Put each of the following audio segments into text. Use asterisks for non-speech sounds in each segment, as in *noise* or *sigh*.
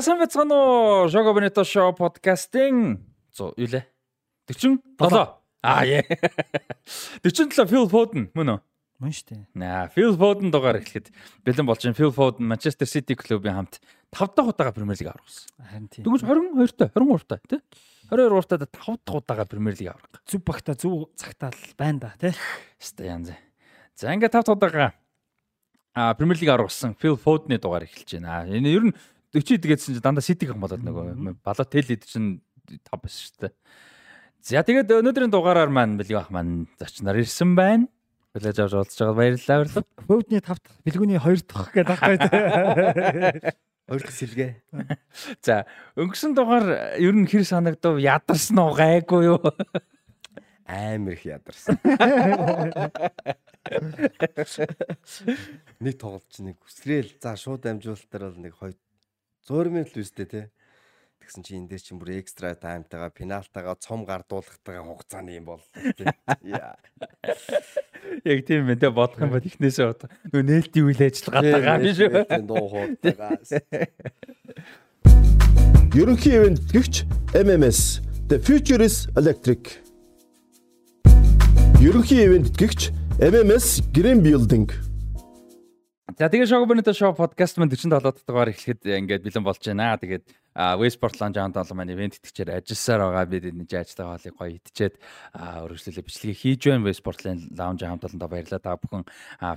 За сайн бацгаана уу? Шого Бенето шоу подкастын 100 юу лээ? 47. Аа яа. 47 Phil Foden мөн үү? Мөн штэ. Наа, Phil Foden дугаар эхлэхэд бэлэн болж байна. Phil Foden Manchester City клубын хамт 5 дахь удаага Премьер лиг аврагсан. Харин тийм. Тэгвэл 22 та, 23 та тий? 22 уртаа 5 дахь удаага Премьер лиг авраг. Зүв багта зүв цагтаал байна да тий. Хаста янз. За ингээд 5 дахь удаага а Премьер лиг аврагсан Phil Foden-ы дугаар эхэлж байна. Энэ ер нь 40 гэдсэн чинь дандаа City гэн болоод нөгөө Балотелли чинь 5 байсан шүү дээ. За тэгээд өнөөдрийн дугаараар маань бэлэг ах маань зочноор ирсэн байна. Хүлээж авч уулзж байгаа баярлалаа баярлалаа. Фөвдний 5 дахь, бэлгүүний 2 дахь гэдэг байхгүй. Хоёр дахь сэлгээ. За өнгөрсөн дугаар ер нь хэр санагдав? Ядарсан уу гайгүй юу? Амар их ядарсан. Нэг тоглолч нэг үсрээл за шууд амжуулалтаар бол нэг 2 100 минут л үстэй те. Тэгсэн чи энэ дээр чинь бүр экстра таймтайгаа пенальтайгаа цом гардуулахтайгаа хугацааны юм бол. Яа. Яг тийм ээ тэ бодох юм бол ихнээсээ бодох. Нөө нээлтийн үйл ажиллагаагаа биш үү? Дуу хуутайгаа. Ерөнхий ивент гэгч MMS The Future is Electric. Ерөнхий ивент гэгч MMS Green Building. За тэгээ шоугбонито шоу подкаст маань 47 дахь дугаар эхлэхэд ингээд бэлэн болж байна. Тэгээд Westport Lounge Ant олон маань ивент итгэжээр ажилласаар байгаа. Бид энэ ажлаа хоолыг гоё идчихэд өргөжлөлөө бичлэгийг хийж байна. Westport Lounge хамт олондоо баярлалаа. Та бүхэн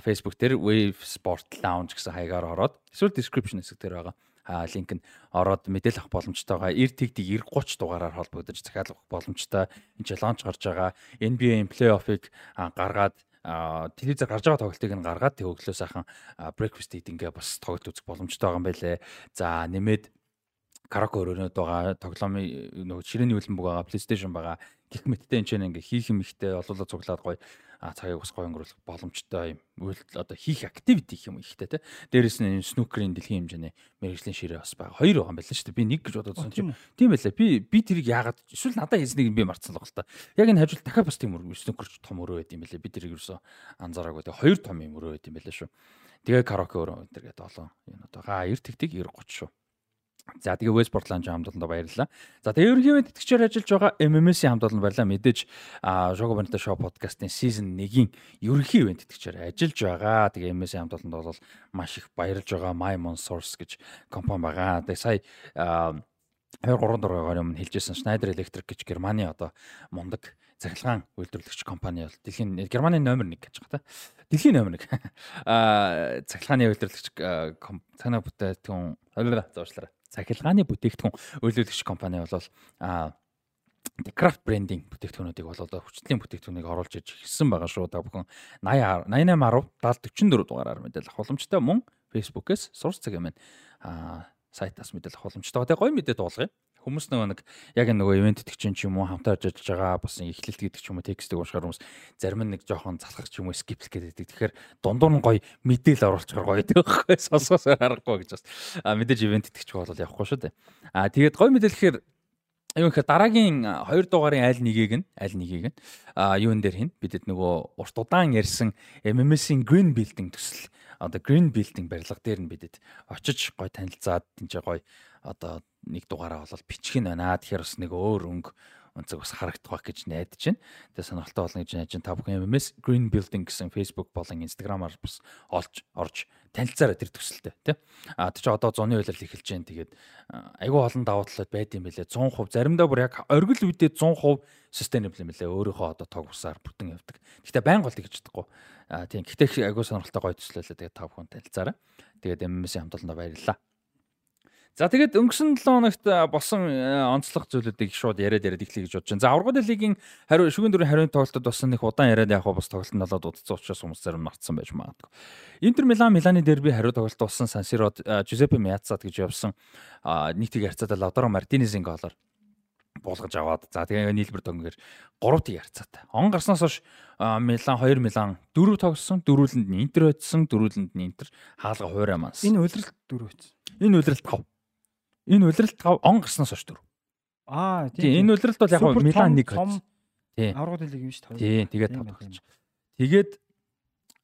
Facebook дээр Wavesport Lounge гэсэн хаягаар ороод эсвэл description хэсэг дээр байгаа а линк нь ороод мэдээлэл авах боломжтой байгаа. 90 тэгдэг 90 30 дугаараар холбогдож захиалах боломжтой. Энд ч лонч гарч байгаа. NBA плей-оффыг гаргаад телевизээр гарч байгаа тоглолтыг нь гаргаад тэг өглөө сайхан breakfast eating-гээ бас тоглолт үзэх боломжтой байгаа юм байлээ. За нэмээд караоке өрөөнөд байгаа тоглоомын нөгөө ширээний хөлбөмбөг байгаа PlayStation байгаа гих мэттэй энэ ч ингээ хийх юм ихтэй олоолаа цуглаад гоё цагийг бас гоё өнгөрүүлэх боломжтой юм. Үйлдэл одоо хийх activity гэх юм ихтэй те. Дээрээс нь snooker-ийн дэлхийн хэмжээний мэрэгжлийн ширээ бас байгаа. Хоёр байгаа юм байна шүү дээ. Би нэг гэж бодоод чинь тийм байлаа. Би би тэрийг яагаад эсвэл надад хийснийг би мартсан л гал та. Яг энэ хажууд дахиад бас тийм snooker том өрөө байд юм байлаа. Би тэрийг ерөөсөө анзаараагүй. Тэгээ хоёр том юм өрөө байд юм байлаа шүү. Тэгээ караоке өрөө энэ гэдэг олон юм одоо га 90 тэгтиг 90 30 шүү. За тэгээ Westport Lounge хамт олондоо баярлалаа. За тэгээ ерөнхийдөө тэтгэгчээр ажиллаж байгаа MMS-ийн хамт олонд баярлалаа. Мэдээж Shogo Bonita Show podcast-ийн season 1-ийн ерөнхий ивент тэтгэгчээр ажиллаж байгаа. Тэгээ MMS-ийн хамт олонд бол маш их баярлж байгаа. My Mon Source гэж компани байгаа. Тэгээ сая 2 3 дургаар өмнө хэлжсэн Schneider Electric гэж Германы одоо мундаг цахилгаан үйлдвэрлэгч компани бол дэлхийн Германы номер 1 гэж байгаа та. Дэлхийн номер 1. *laughs* Аа цахилгааны үйлдвэрлэгч цанаа бүтээтгүн зоочлаарай захилгааны бүтээгдэхүүн үйлдвэрлэгч компани бол а Craft branding бүтээгдэхүүнүүдийг бол хүчлийн бүтээгдэхүүнийг оруулж иж хэлсэн байгаа шүү. Та бүхэн 80 8810 7044 дугаараар мэдээлэл авах боломжтой мөн Facebook-ээс сурц цаг юм байна. Аа сайтаас мэдээлэл авах боломжтой. Тэгээ гоё мэдээ дуулгая. Хүмүүс нөгөө нэг яг нөгөө ивент итгэгч юм уу хамтаа ажиллаж байгаа бас эхлэлт гэдэг ч юм уу текстийг уншихаар хүмүүс зарим нэг жоохон залхах ч юм уу скип гэдэг. Тэгэхээр дундуур нь гоё мэдээлэл оруулчихар гоё гэдэг байхгүй сонсоосоор харахгүй гэж бас мэдээж ивент итгэгч бол явахгүй шүү дээ. А тэгээд гоё мэдээлэл гэхээр юу гэхээр дараагийн 2 дугаарын аль нэгийг нь аль нэгийг нь а юун дээр хин бидэд нөгөө урт удаан ярьсан MMS-ийн green building төсөл одоо green building барилга дээр нь бидэд очиж гой танилцаад тийч гой одоо нэг дугаараа бол бичих нь байна. Тэгэхээр бас нэг өөр өнгө онцог бас харагдах байх гэж найдаж байна. Тэгээ сонирхолтой болно гэж найдаж. Та бүхэн MMS Green Building гэсэн Facebook болон Instagram-аар бас олж орж танилцаарай тэр төсөлтэй тий. А тэр чинь одоо зуны үйлрэл эхэлж байна. Тэгээд айгүй олон давуу талууд байд юм билээ. 100% заримдаа бүр яг оргил үедээ 100% sustainable юм билээ. Өөрийнхөө одоо тог усаар бүтэн явдаг. Гэхдээ байнга бол тэгж чадахгүй. А тийм. Гэхдээ айгүй сонирхолтой гоё төслөлөө тэгээд та бүхэн танилцаарай. Тэгээд MMS-ийн хамт олондоо баярлалаа. За тэгээд өнгөрсөн 7 хоногт болсон онцлог зүйлүүдийг шууд яриад яриад эхлэе гэж бодож байна. За аврагын лигийн хариу шүгэн дөрөв хариуны тоглолтод бас нэг удаан яриад явах бас тоглолт нь болоод удацсан учраас хүмүүс зарим мартсан байж магадгүй. Интер Милан Миланы дерби хариу тоглолт болсон Сан Сирод Жузеппе Миацад гэж явсан нийтийг харьцаад Лаутаро Мартинезийн голоор буулгаж аваад за тэгээ нийлбэр төнгөөр 3 тийг харьцаатай. Он гарснаас хойш Милан 2 Милан 4 тогссон, дөрүүлэнд нь Интер хоцсон, дөрүүлэнд нь Интер хаалга хуурай манс. Энэ үлрэлт 4 байсан. Энэ үлрэлт 5. Энэ улиралт он гарснаас хойш дөрөв. Аа тийм. Энэ улиралт бол яг нь Милан нэг хоц. Тийм. Аврагууд лиг юм шүү дээ. Тийм. Тэгээд тав тоглож. Тэгээд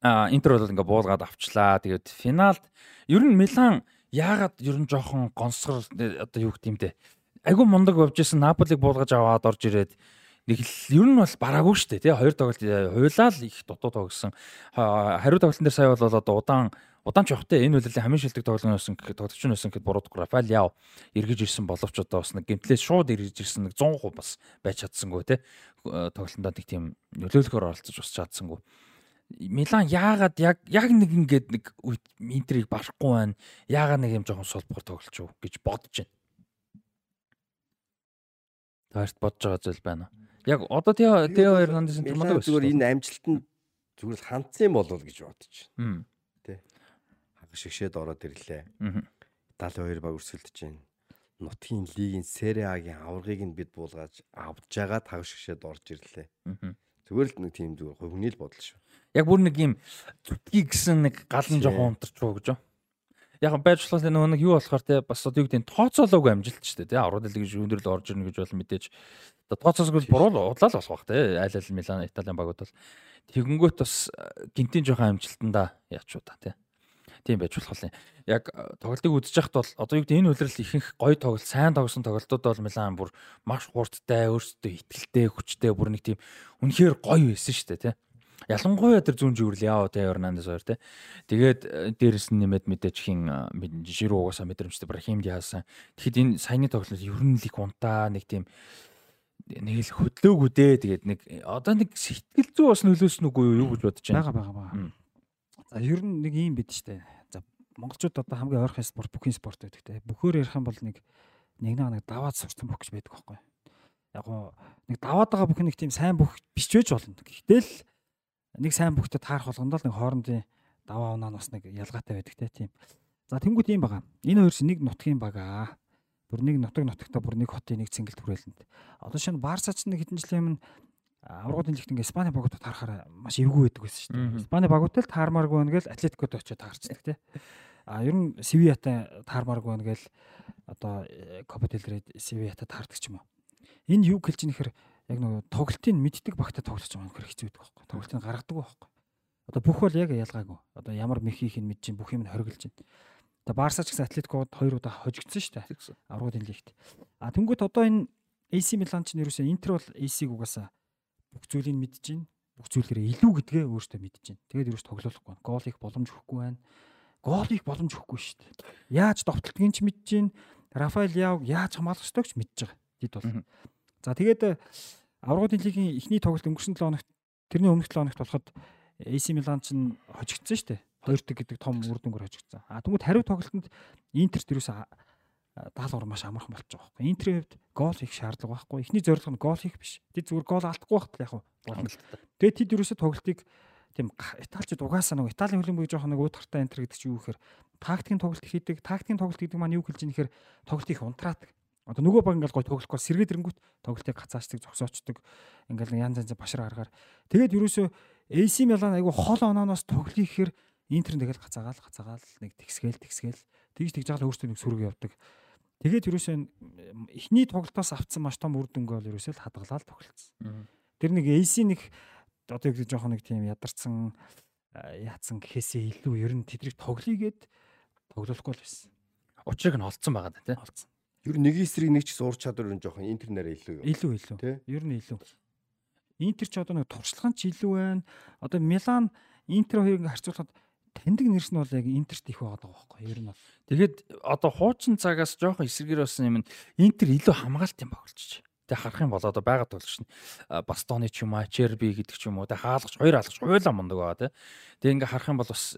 а Интер бол ингээ буулгаад авчлаа. Тэгээд финалд ер нь Милан яагаад ер нь жоохон гонсгор э, одоо юу гэдэм те. Айгу мундаг явж исэн Наполиг буулгаж аваад орж ирээд нэг л ер нь бол бараагүй шүү дээ тий хоёр тоглолт хуйлаа л их дутуу тоглосон хариу тоглолтын дээр сая бол одоо удаан удаан ч явахтай энэ үйлрлийн хамгийн шилдэг тоглоом байсан гэхэд тоглогч нь байсан гэхэд буруудахгүй Рафаэл Яв эргэж ирсэн боловч одоо бас нэг гимтлээс шууд эргэж ирсэн нэг 100% бас байж чадсангүй те. Тоглолтонд нэг тийм нөлөөлөхөөр оролцож бас чадсангүй. Милан яагаад яг яг нэг ингээд нэг интерийг барахгүй байна? Яагаад нэг юм жоохон сулбар тоглолч юу гэж бодож байна? Таарт бодож байгаа зүйл байна. Яг одоо Тео Тео Эрнандес энэ зүгээр энэ амжилтанд зүгээр хандсан юм болов гэж бодож байна шигшээд ороод ирлээ. Итали 2 баг өрсөлдөж байна. Нутгийн лигийн Serie А-гийн аваргыг нь бид буулгаж авдж байгаа тав шигшээд орж ирлээ. Зүгээр л нэг тийм зүгээр хувийн л бодол шүү. Яг бүр нэг юм зүтгий гэсэн нэг галан жоохон унтарчгүй гэж байна яг байршлаас нөгөө нэг юу болохоор те бас одоо юу гэдэг нь тооцоолоогүй амжилт ч те. Аврал лиг гэж өндөрлө орж ирнэ гэж бол мэдээж. Тооцоосгүй буруу удлаа л болох бах те. Айл айл Милан Италийн багууд бол. Тэгэнгүүт бас гинтийн жоохон амжилтанда яачуу та те тийм байж болох юм. Яг э, тоглолтыг үзэж яхад бол одоо юу гэдэг энэ үйлрэл ихэнх гоё тоглолт, сайн тоглосон тоглолтууд бол Милан бүр маш хурдтай, өөрсдөө ихтэлтэй, хүчтэй бүр нэг тийм үнэхээр гоё байсан шүү дээ, тийм. Ялангуяа тэр зүүн жигүүрл яа тэ Эрнандес хоёр тэ. Тэгээд э, дээрэс нь нэмээд мэдээж хин Жиру угаасаа мэдрэмжтэй Брахим Диасан. Тэгэхэд энэ саяны тоглолт ер нь л их унтаа нэг тийм нэг л хөдлөөгүй дээ. Тэгээд нэг одоо нэг сэтгэл зүй бас нөлөөсөн үгүй юу гэж бодож байна. Бага бага бага. За ер нь нэг юм бид штэ. За монголчууд одоо хамгийн ойрхон спорт бүхний спорт байдаг те. Бөхөр ярих юм бол нэг нэг нэг даваад сурсан бүх гэж байдаг байхгүй. Яг гоо нэг даваад байгаа бүх нэг тийм сайн бүх байж болно. Гэхдээ л нэг сайн бүхтэй таарах болгонд л нэг хоорондын даваа унаа бас нэг ялгаатай байдаг те тийм. За тэнгуут юм байгаа. Энэ хоёр нэг нутгийн багаа. Бүр нэг нутаг нутагта бүр нэг хотын нэг цэнгэлт хүрээлэнд. Одоо шинэ Барсач нэг хэдэн жилийн өмнө аврагуудын лигт ингээ Испани багуудад харахаар маш эвгүй байдаг байсан шүү дээ. Испани багуудад таармааргүй байна гээл Атлетикод очиод таарчдаг тий. А ер нь Севиятай таармааргүй байна гээл одоо Копа дель Рей Севиятай таардаг ч юм уу. Энэ юу хэлж ийм ихэр яг нөгөө тоглолтын мэддэг багтаа тоглож байгаа нөхөр хэцүү байдаг байхгүй. Тоглолтыг гаргадаг байхгүй. Одоо бүх бол яг ялгаагүй. Одоо ямар мехийг нь мэдж бүх юм нь хориглож байна. Одоо Барса ч гэсэн Атлетикод хоёр удаа хожигдсон шүү дээ. Аврагуудын лигт. А тэнгуут одоо энэ AC Milan ч нэрөөсөө Интер бол AC-г угаасаа бүх зүйлийг мэдж чинь бүх зүйлээрээ илүү гэдгээ өөртөө мэдж чинь. Тэгээд ч тоглохгүй. Гол их боломж өгөхгүй байна. Гол их боломж өгөхгүй шүү дээ. Яаж довтлтгийг ч мэдж чинь. Рафаэл Яв яаж хамгаалах ёстойг ч мэдж байгаа. Дид бол. За тэгээд э, аврагын лигийн эхний тоглолт өнгөрсөн 7 хоногт тэрний өмнөх 7 хоногт болоход AC Milan ч хожигдсон шүү дээ. Хоёр дэг гэдэг том үр дүнгээр хожигдсон. А тэгмэд хариу тоглолтод Интерт юусэн даалгавар маш амархан болчих байхгүй. Интерийн хувьд гол хийх шаардлага байхгүй. Эхний зорилго нь гол хийх биш. Тэд зүгээр гол алдахгүй байхад яг болно. Тэгээд тэд юусе тоглолтыг тийм италичд угаасаа нэг Италийн хөлбөмбөг жоох нэг уутгартай энтер гэдэг чинь юу гэхээр тактикийн тоглолт хийдэг. Тактикийн тоглолт гэдэг маань юу хэлж ийм гэхээр тоглолт их унтраадаг. Одоо нөгөө баг ингээл гой тоглохгүй сэргээд ирэнгүүт тоглолтыг гацаачдаг, зогсоочдаг. Ингээл янз янз башар гаргаар. Тэгээд юусе AC Milan айгу хол онооноос тоглох гэхээр Интер тэгэл гацаагаал гацаагаал нэг тэгсгээл тэгсгээл тэгж тэгж жаал өөртөө нэг сүрэг явдаг. Тэгээд ерөөсөө эхний тоглолтоос авцсан маш том үр дүнгээ бол ерөөсөө л хадгалаад тоглолцсон. Тэр нэг AC нэг одоо яг жоохон нэг тийм ядарсан яатсан гэхээсээ илүү ер нь тэдрийг тоглоё гэд тоглохгүй л байсан. Учрыг нь олцсон байгаа да тий. Олцсон. Ер нь нэг эсрэг нэг ч уур чадвар ер нь жоохон интер нараа илүү юу? Илүү илүү. Ер нь илүү. Интер ч одоо нэг туршлаган ч илүү байна. Одоо Милан Интер хоёрыг харьцуулахад таньдаг нэрс нь бол яг Интерт их байгаа байхгүй ер нь бол. Тэгэхэд одоо хуучин цагаас жоохон эсэргээр болсон юм Интер илүү хамгаалт юм багулчих. Тэг харах юм бол одоо байгаа тоглогч нь Бастоны ч юм а Черби гэдэг ч юм уу тэг хаалгач хоёр хаалгач хуйлаа мундаг байгаа тий. Тэг ингээ харах юм бол бас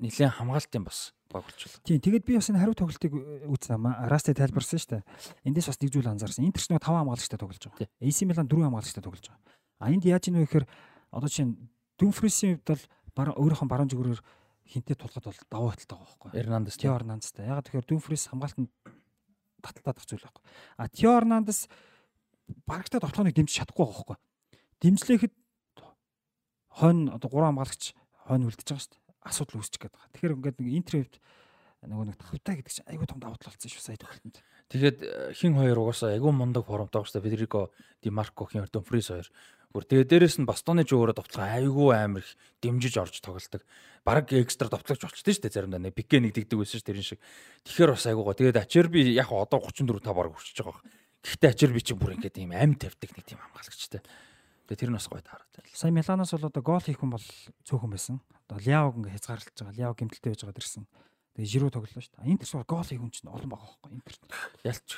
нэлээд хамгаалт юм бас багулчлаа. Тийм тэгээд би бас энэ хариу тоглолтыг үзсэн ама Расти тайлбарсан шүү дээ. Эндээс бас нэг зүйл анзаарсан. Интер ч нэг 5 хамгаалагчтай тоглож байгаа. AC Milan 4 хамгаалагчтай тоглож байгаа. А энд яаж ийм вэ гэхээр одоо чинь Дүнфрисийн хувьд бол баруун өөрийнхөө баруун зүгээрээр хинтээ тулахад бол даваа хэтэлтэй байгаа байхгүй. Эрнандес. Тио Эрнандестай. Ягаад тэгэхээр Дүнфрис хамгаалтанд таталтаад ах зүйл байхгүй. А Тио Эрнандес барагтаа тоглоомыг дэмжиж чадахгүй байгаа байхгүй. Дэмжлэхэд хойно одоо гурван хамгаалагч хойно үлдчихэж байгаа шүү дээ. Асуудал үүсчих гээд байгаа. Тэгэхээр ингээд нэг интервьюд нөгөө нэг тавтай гэдэг чинь айгүй том давуу тал болсон шүү сая тоглолтод. Тэгээд э, хин хоёр угаасаа айгүй мундаг формтой байгаа шүү дээ. Федерико Ди Марко хин Дүнфрис хоёр Гүр тэгээ дээрэс нь Бостоны ч өөрөө товтлого айгүй амар их дэмжиж орж тоглолдог. Бараг экстра товтлогч болчтой шүү дээ заримдаа нэг пикэ нэг дигдэг байсан шүү тэрэн шиг. Тэгэхээр бас айгуугаа. Тэгээд Ачерби яг одоо 34 5 бараг хүрчихэж байгаа. Гэхдээ Ачерби чинь бүр ингээд ийм ам тавьдаг нэг тийм хамгаалагчтай. Тэгээ тэр нь бас гоё таараад байна. Сая Миланоос бол одоо гол хийх хүн бол цөөхөн байсан. Одоо Ляог ингээ хязгаарлаж байгаа. Ляог гэмтэлтэй байж байгаа дэрсэн. Тэгээ Жиру тоглолоо шүү дээ. Интер бол гол хийх хүн чинь олон байгаа байхгүй Интер. Ялч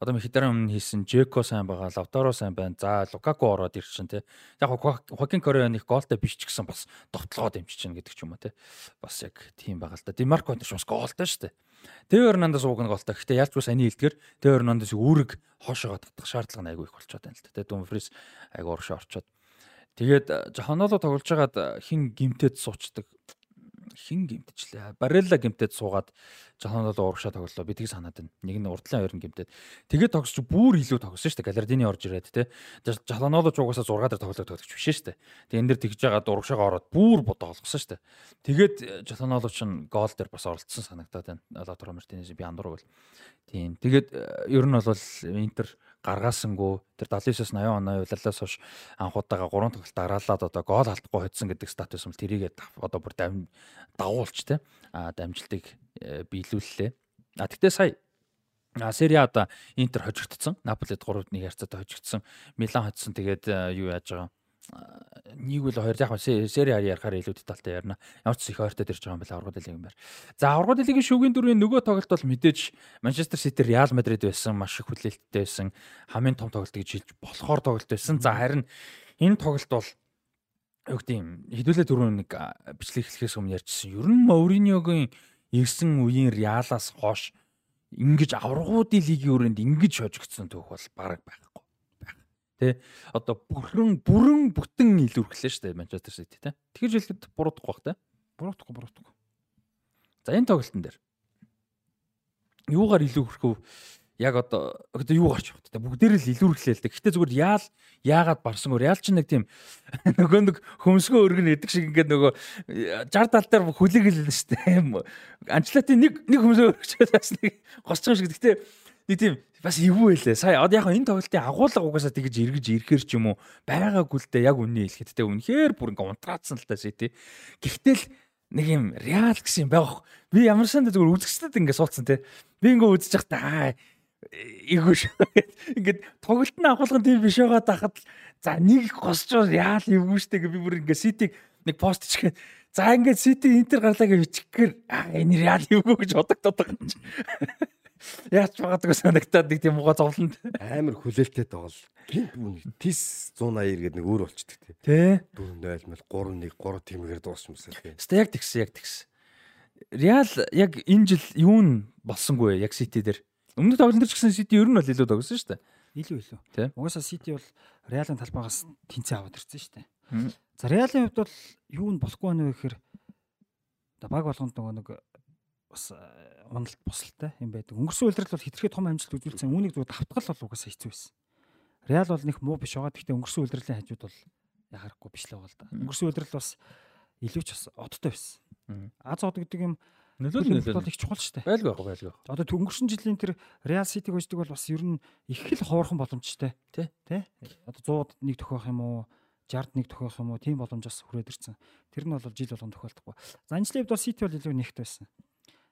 одоо Мхитараа өмнө хийсэн Жеко сайн байгаа, Лавтаро сайн байна. За Лукаку ороод ирчихсэн тий. Яг Хокин Кореаных гоолтой биш ч гэсэн бас довтлогоо дэмжиж чинь гэдэг ч юм уу тий. Бас яг тийм байгаа л да. Димарко энэ шус гоолтой шүү дээ. Тэв Эрнандес ууг нь гоолтой. Гэхдээ ялч бас ани хэлдгэр Тэв Эрнандес үүрэг хоошоогоо татах шаардлага нь айгүй их болчиход байна л да. Тий. Думфрис айгүй урагшаа орчоод. Тэгээд Жохоноло тоглож байгаад хин гимтэд суучдаг хин гимтчлээ. Барелла гимтэд суугаад жоохон бол урагшаа тоглолоо. Би тийг санаад байна. Нэг нь урдлын хоёр нь гимтэд. Тэгээд тогсч бүр илүү тогсон шүү дээ. Галардини орж ирээд те. Жаланоло ч угаасаа 6 дээр тоглоод тоглож биш шүү дээ. Тэгээд энэ дэр тэгж жагаад урагшаага ороод бүр бодоо олгосон шүү дээ. Тэгээд Жаланоло ч гол дээр бас оролцсон санагдаад байна. Лотро Мартинес би андуур бол. Тийм. Тэгээд ер нь бол Интер гаргаасангүй тэр 79-аас 80 оны улирлаас хойш анхудаага 3 тоглолт дараалаад одоо гол алдахгүй хоцсон гэдэг статус юм тэрийгээ одоо бүр дагуулч те а дамжилтыг э, биелүүллээ. А тэгтээ сая А Сери А да Интер хожигдсон. Наполид 3-1 ярцаад хожигдсон. Милан хоцсон. Тэгээд э, юу яаж байгаа нэг үл хоёр яг сери хари ярахаар илүү детальтай ярина. Ямар ч их ойртой дэрж байгаа юм байна аврагууд лиг юм байна. За аврагууд лигийн шүүгийн дөрвийн нөгөө тоглолт бол мэдээж Манчестер Сити Реал Мадрид байсан маш их хүлээлттэй байсан. Хамгийн том тоглолт гэж хэлж болохоор тоглолт байсан. За харин энэ тоглолт бол юу гэдэг юм хэдүүлээ дөрөв нэг бичлэг эхлэхээс өмнө ярьжсэн. Ер нь Мауриньогийн ирсэн үеийн Реалаас хойш ингэж аврагуудын лигийн өрөөнд ингэж хожигдсон түүх бол бараг байхгүй Тэ одоо бүрэн бүрэн бүтэн илүүрхлээ шүү дээ Манчестер Сити тэ. Тэгэж хэлэхэд буруудахгүй бах тэ. Буруудахгүй буруудахгүй. За энэ тоглолтын дээр юугаар илүүрхэх вэ? Яг одоо одоо юу гарч байгаа тэ бүгдээр л илүүрхлээ л дээ. Гэхдээ зүгээр яал яагаад барсангүй яал ч нэг тийм *laughs* нөгөө нэг хөмсгөө өргөн эдэг шиг ингээд нөгөө 60 тал дээр хүлээгэл л шүү дээ. Анчлати нэг нэг хөмсгөө өргөчөөс бас нэг *laughs* госч байгаа шиг. Гэхдээ нэг тийм бас эвгүй байлээ. Сая одоо яг энэ тоглолтын агуулга угаасаа тэгж эргэж ирэхэр ч юм уу байгаагүй л дээ яг үнний хэлэхэд те үнэхээр бүр ингээ унтраацсан л та тий. Гэхдээ л нэг юм реал гэсэн юм байгаа. Би ямар санд зүгээр үзэгчдэд ингээ суулцсан те. Би ингээ үзэж явахдаа аа эвгүй. Ингээд тоглолт нь агуулгын тийм биш байгаа дахад за нэг госч реал эвгүй штэ гэ би бүр ингээ ситиг нэг пост ичгээд за ингээд сити интер гарлаа гэж бичихгээр энэ реал эвгүй гэж бодогдоод байгаа юм. Яаж магадгүй санагтаад нэг тийм угаа зовлонд амар хүлээлттэй тоглол. Гинт тис 180 гэдэг нэг өөр болчдөг тий. Тэ. 4-0 мэл 3-1 3 тиймээр дуусчихсан тий. Хэвээ яг тэгсэн яг тэгсэн. Реал яг энэ жил юу н болсонгүй яг Сити дээр. Өмнөх тоглолт дээр ч гэсэн Сити ер нь бол илүү тогсон шүү дээ. Илүү илүү. Угаасаа Сити бол Реалын талбайгаас тэнцээ аваад ирсэн шүү дээ. За Реалын хувьд бол юу н болохгүй байна вэ гэхээр баг болгонд нөгөө нэг бас уналт бусалтай юм байдаг. Өнгөрсөн үйлрэл бол хитрхээ том амжилт үзүүлсэн. Үүнийг зүгээр давтгал бол угаасаа хэцүү байсан. Реал бол нэг муу биш байгаа. Гэхдээ өнгөрсөн үйлрэлийн хажууд бол яхахгүй биш л байгаа л да. Өнгөрсөн үйлрэл бас илүү ч бас одтой байсан. Аз од гэдэг юм нөлөөлөл бол их чухал шүү дээ. Байлгүй байх байлгүй. Одоо өнгөрсөн жилийн тэр Real City гождөг бол бас ер нь их л хоорхон боломжтой. Тэ? Тэ? Одоо 100-д нэг төхөх юм уу? 60-д нэг төхөх юм уу? Тийм боломж бас хүрээд ирсэн. Тэр нь бол жил болгон тохиолдохгүй. За анжлын хувьд бол City бол илүү нэгт байсан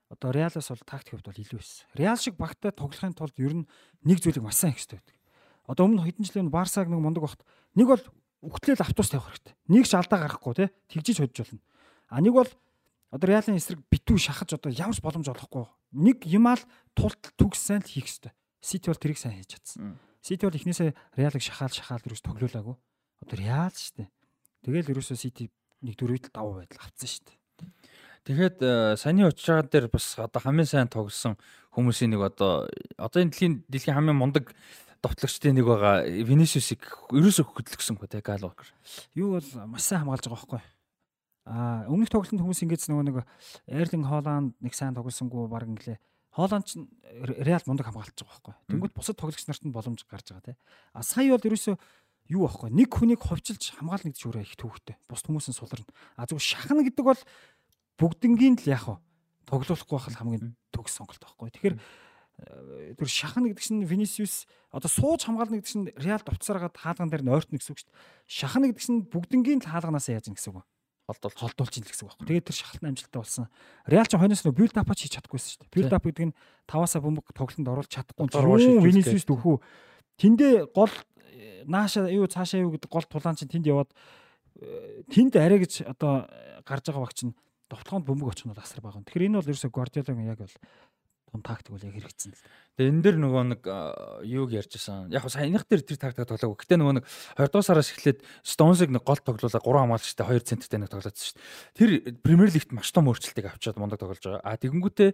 одоо Реалаас бол тактик хувьд бол илүү байсан. Реал шиг багтаа тоглохын тулд ер нь нэг зүйлийг маш сайн хэрэгтэй байдаг. Одоо өмнө хэдэн жилийн Барсаг нэг мундаг багт нэг бол өгтлөл автобус тавих хэрэгтэй. Нэг ч алдаа гарахгүй те тэгжиж hodж болно. А нэг бол одоо Реалын эсрэг битүү шахаж одоо ямар ч боломж олохгүй. Нэг юмал тулт төгссөн л хийх хэрэгтэй. Сити бол тэрийг сайн хийж чадсан. Сити бол эхнээсээ Реалыг шахаал шахаал юус тоглоулаагүй. Одоо Реал шүү дээ. Тэгэл ерөөсөө Сити нэг дөрөвдөл даваа байдал авцсан шүү дээ. Тэгэхэд э, саяны уучраа дээр бас одоо хамгийн сайн тогссон хүмүүсийн нэг одоо одоо энэ дэлхийн дэлхийн хамгийн мундаг довтлогчдын нэг байгаа Винисиусыг ерөөсөө хөдөлгсөн хөө те Гал Вокер. Юу бол маш сайн хамгаалж байгаа байхгүй. Аа өмнөх тоглолтод хүмүүс ингэж нөгөө нэг Эрлинг Холланд нэг сайн тоглосонгүй баг инглээ. Холланд ч Реал мундаг хамгаалж байгаа байхгүй. Тэнгүүт бусад тоглогч нарт нь боломж гарч байгаа те. А сая бол ерөөсөө юу байхгүй. Нэг хүнийг ховчилж хамгаална гэдэг шүүрээ их төвхтэй. Бус хүмүүсийн суларна. А зөв шахна гэдэг бол бүгднгийн л яг тоглоулахгүй байх хамгийн төгс сонголт байхгүй. Тэгэхээр э, тэр шахна гэдэг чинь Vinicius одоо сууж хамгаална гэдэг чинь Real довцсараад хаалган дээр нь ойртно гэсэн үг шүү дээ. Шахна гэдэг чинь бүгднгийн хаалганаас яаж ийн гэсэн үг холдуулж холдуулж ийн гэсэн үг байхгүй. Тэгээд тэр шахалт амжилттай болсон. Реал ч хойноос нь build up-а хийж чадахгүйсэн шүү дээ. Build up гэдэг нь таваасаа бөмбөг тоглолтод оруулж чадахгүй. Зурваа Vinicius дөхөө тэндээ гол э, нааша юу цаашаа юу гэдэг гол тулаан чинь тэнд яваад э, тэнд арай гэж одоо гарч байгаа багч нь довтлоонд бөмбөг очих нь бол асар бага. Тэгэхээр энэ бол ерөөсөө Guardiola-гийн яг бол том тактик бол яг хэрэгцсэн л. Тэгээ энэ дэр нөгөө нэг юуг ярьжсэн. Яг сая энийх дээр тэр тактик тоглоагүй. Гэтэ нөгөө нэг 20 дугаар сараас эхлээд Stones-ыг нэг гол тоглуулаа 3 хамгаалагчтай 2 центртэй нэг тоглоодсон шүү дээ. Тэр Premier League-т маш том өөрчлөлтийг авчиад мундаг тоглож байгаа. А тэгэнгүүтээ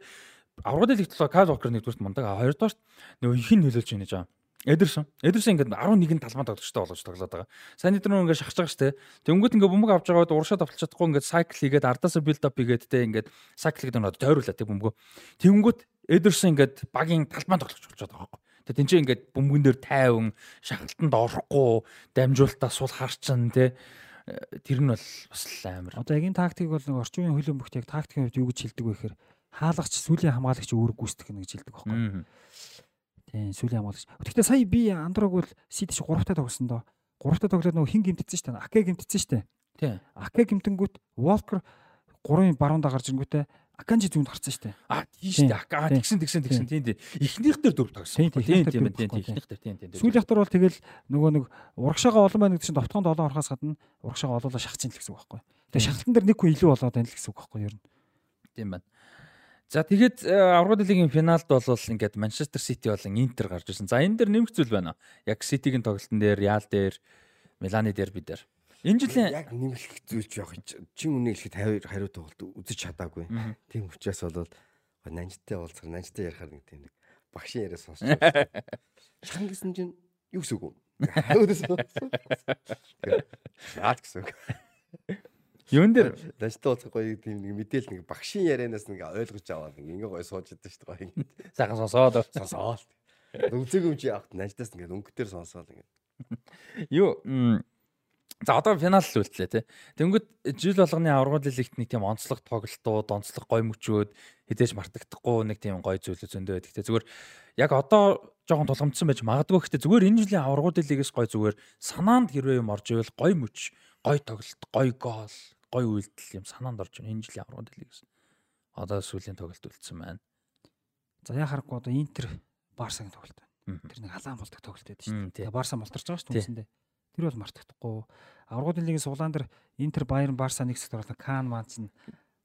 аврагд лигт болохоор Kyle Walker нэгдүгürt мундаг. А хоёрдугаарт нөгөө их нь нөлөөлж байна гэж байгаа. Эдерсон. Эдерсон ингээд 11-ийн талбай тоглогчтой болгож тоглоод байгаа. Сайн дээр нөгөө ингээд шахаж байгаа штэ. Тэнгүүд ингээд бөмбөг авч байгаад урагшаа тавталж чадахгүй ингээд cycle хийгээд ардаасаа build up хийгээд те ингээд cycle гэдэг нь тойруулаа те бөмбөгөө. Тэнгүүд Эдерсон ингээд багийн талбай тоглогч болж байгаа байхгүй. Тэгээ тэнцээ ингээд бөмбөгөн дээр тайван шахалтанд орохгүй дамжуултаа сул харчин те тэр нь бол бас амар. Одоо яг энэ тактик бол нэг орчин үеийн хөлөө мөхт яг тактикийн хувьд юу гэж хэлдэг вэ гэхээр хаалгач сүлийн хамгаалагч үүрэг гүйцэтгэх гэж хэлдэг байхгүй. Сүүлийн хамгаалагч. Гэхдээ сая би андрог бол сид чи 3 таа тогсон доо. 3 таа тоглоод нөгөө хин гимтсэн шүү дээ. Аке гимтсэн шүү дээ. Тийм. Аке гимтэнгүүт Walker 3-ын баруунда гарч ирэнгүүтээ Аканжи зүүнд гарцсан шүү дээ. А тийм шүү дээ. Ака тэгсэн тэгсэн тэгсэн тийм тийм. Эхнийх дээр дөрв тогсон. Тийм тийм тийм эхнийх дээр тийм тийм. Сүүлийн хатар бол тэгэл нөгөө нэг урагшаага олон байна гэдэг чинь довтгонд олон орохоос гадна урагшаага олоолаа шахацсан л гэсэн үг байхгүй. Тэгээ шахалтан дээр нэг хүн илүү болоод байна л гэсэн үг байхгүй юу? Тийм байна. За тэгээд аврагд лигийн финалд бол ингээд Манчестер Сити болон Интер гарч ирсэн. За энэ дэр нэмэх зүйл байна. Яг Ситигийн тоглолтын дээр, Реал дээр, Миланы дээр бид дээр. Энэ жилийн яг нэмэлт зүйлч явах чин үнэ хэлэхэд 50 хариу тоглолт үзэж чадаагүй. Тийм учраас бол нанжтай уулзах, нанжтай ярихаар нэг тийм нэг багшийн яриа сонсч *laughs* байгаа. Шахан гэсэн чинь юу гэсэн үг вэ? Яа гэсэн үг. *laughs* Юун дээр Дажтай уулзах гоё тийм нэг мэдээл нэг багшийн ярианаас нэг ойлгож аваад ингээ гоё сууж идэв шүү дээ гоё. Сайхан сонсоод сонсоод. Үзег юм чи явахт наждаас ингээ өнгөтөр сонсоод ингээ. Юу За одоо финал л үлдлээ тий. Тэнгүүд жил болгоны аврагын лигт нэг тийм онцлог тоглолтууд, онцлог гой мөчөөд хідээж мартагдахгүй нэг тийм гой зүйлүүд зөндөө байдаг. Зүгээр яг одоо жоохон тулгамдсан байж магадгүй гэхдээ зүгээр энэ жилийн аврагын лигээс гой зүгээр санаанд хэрвээ юм орж ивэл гой мөч, гой тоглолт, гой гол, гой үйлдэл юм санаанд орж байна энэ жилийн аврагын лигээс. Одоо сүүлийн тоглолт үлдсэн байна. За яа харахгүй одоо Интер Барсагийн тоглолт байна. Тэр нэг халаан болдог тоглолт байдаг шүү дээ. Тэгээ Барса мултарч байгаа шүү дээ үндсэндээ. Тэр бол мартагдахгүй. Аврагын лигийн суглаан дээр Интер Баерн Барса нэг хэсэгт оруулсан Кан Манц нь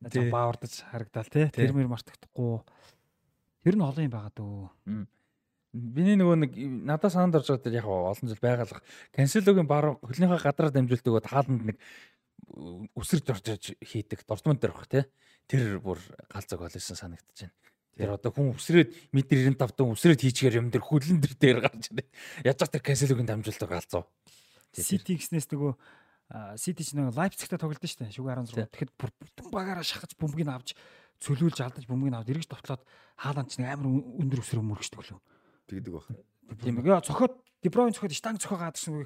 баавардаж харагдал тий. Тэр мөр мартагдахгүй. Тэр нь олон юм байгаа дөө. Биний нөгөө нэг надад санаанд орж байгаа тэр яг олон жил байгалах. Канселогийн бар хөлнийхээ гадраар дамжуулдаг тааланд нэг өсөрж орж хийдэг Дортмунд дээр баг тий. Тэр бүр галзаг болсон санагдаж байна. Тэр одоо хүн өсрөөд метр 95 дун өсрөөд хийчихээр юм тэр хөлн дээр дээр гарч ирээд яаж ч тэр Канселогийн дамжуулдаг галзуу. Сити гэснээс нөгөө Сити ч нөгөө Лайпцигт тоглолт нь шүү дээ. Шүгэ 16. Тэгэхэд бүтэн багаараа шахаж бөмбөгийг авч цөлүүлж алдаж бөмбөгийг аваад эргэж товтлоод хааланд ч нэг амар өндөр өсрөө мөргөждөг лөө. Тэгдэг баг. Тийм ээ. Цохоод Дебройн цохоод штанг цохоо гадагшсан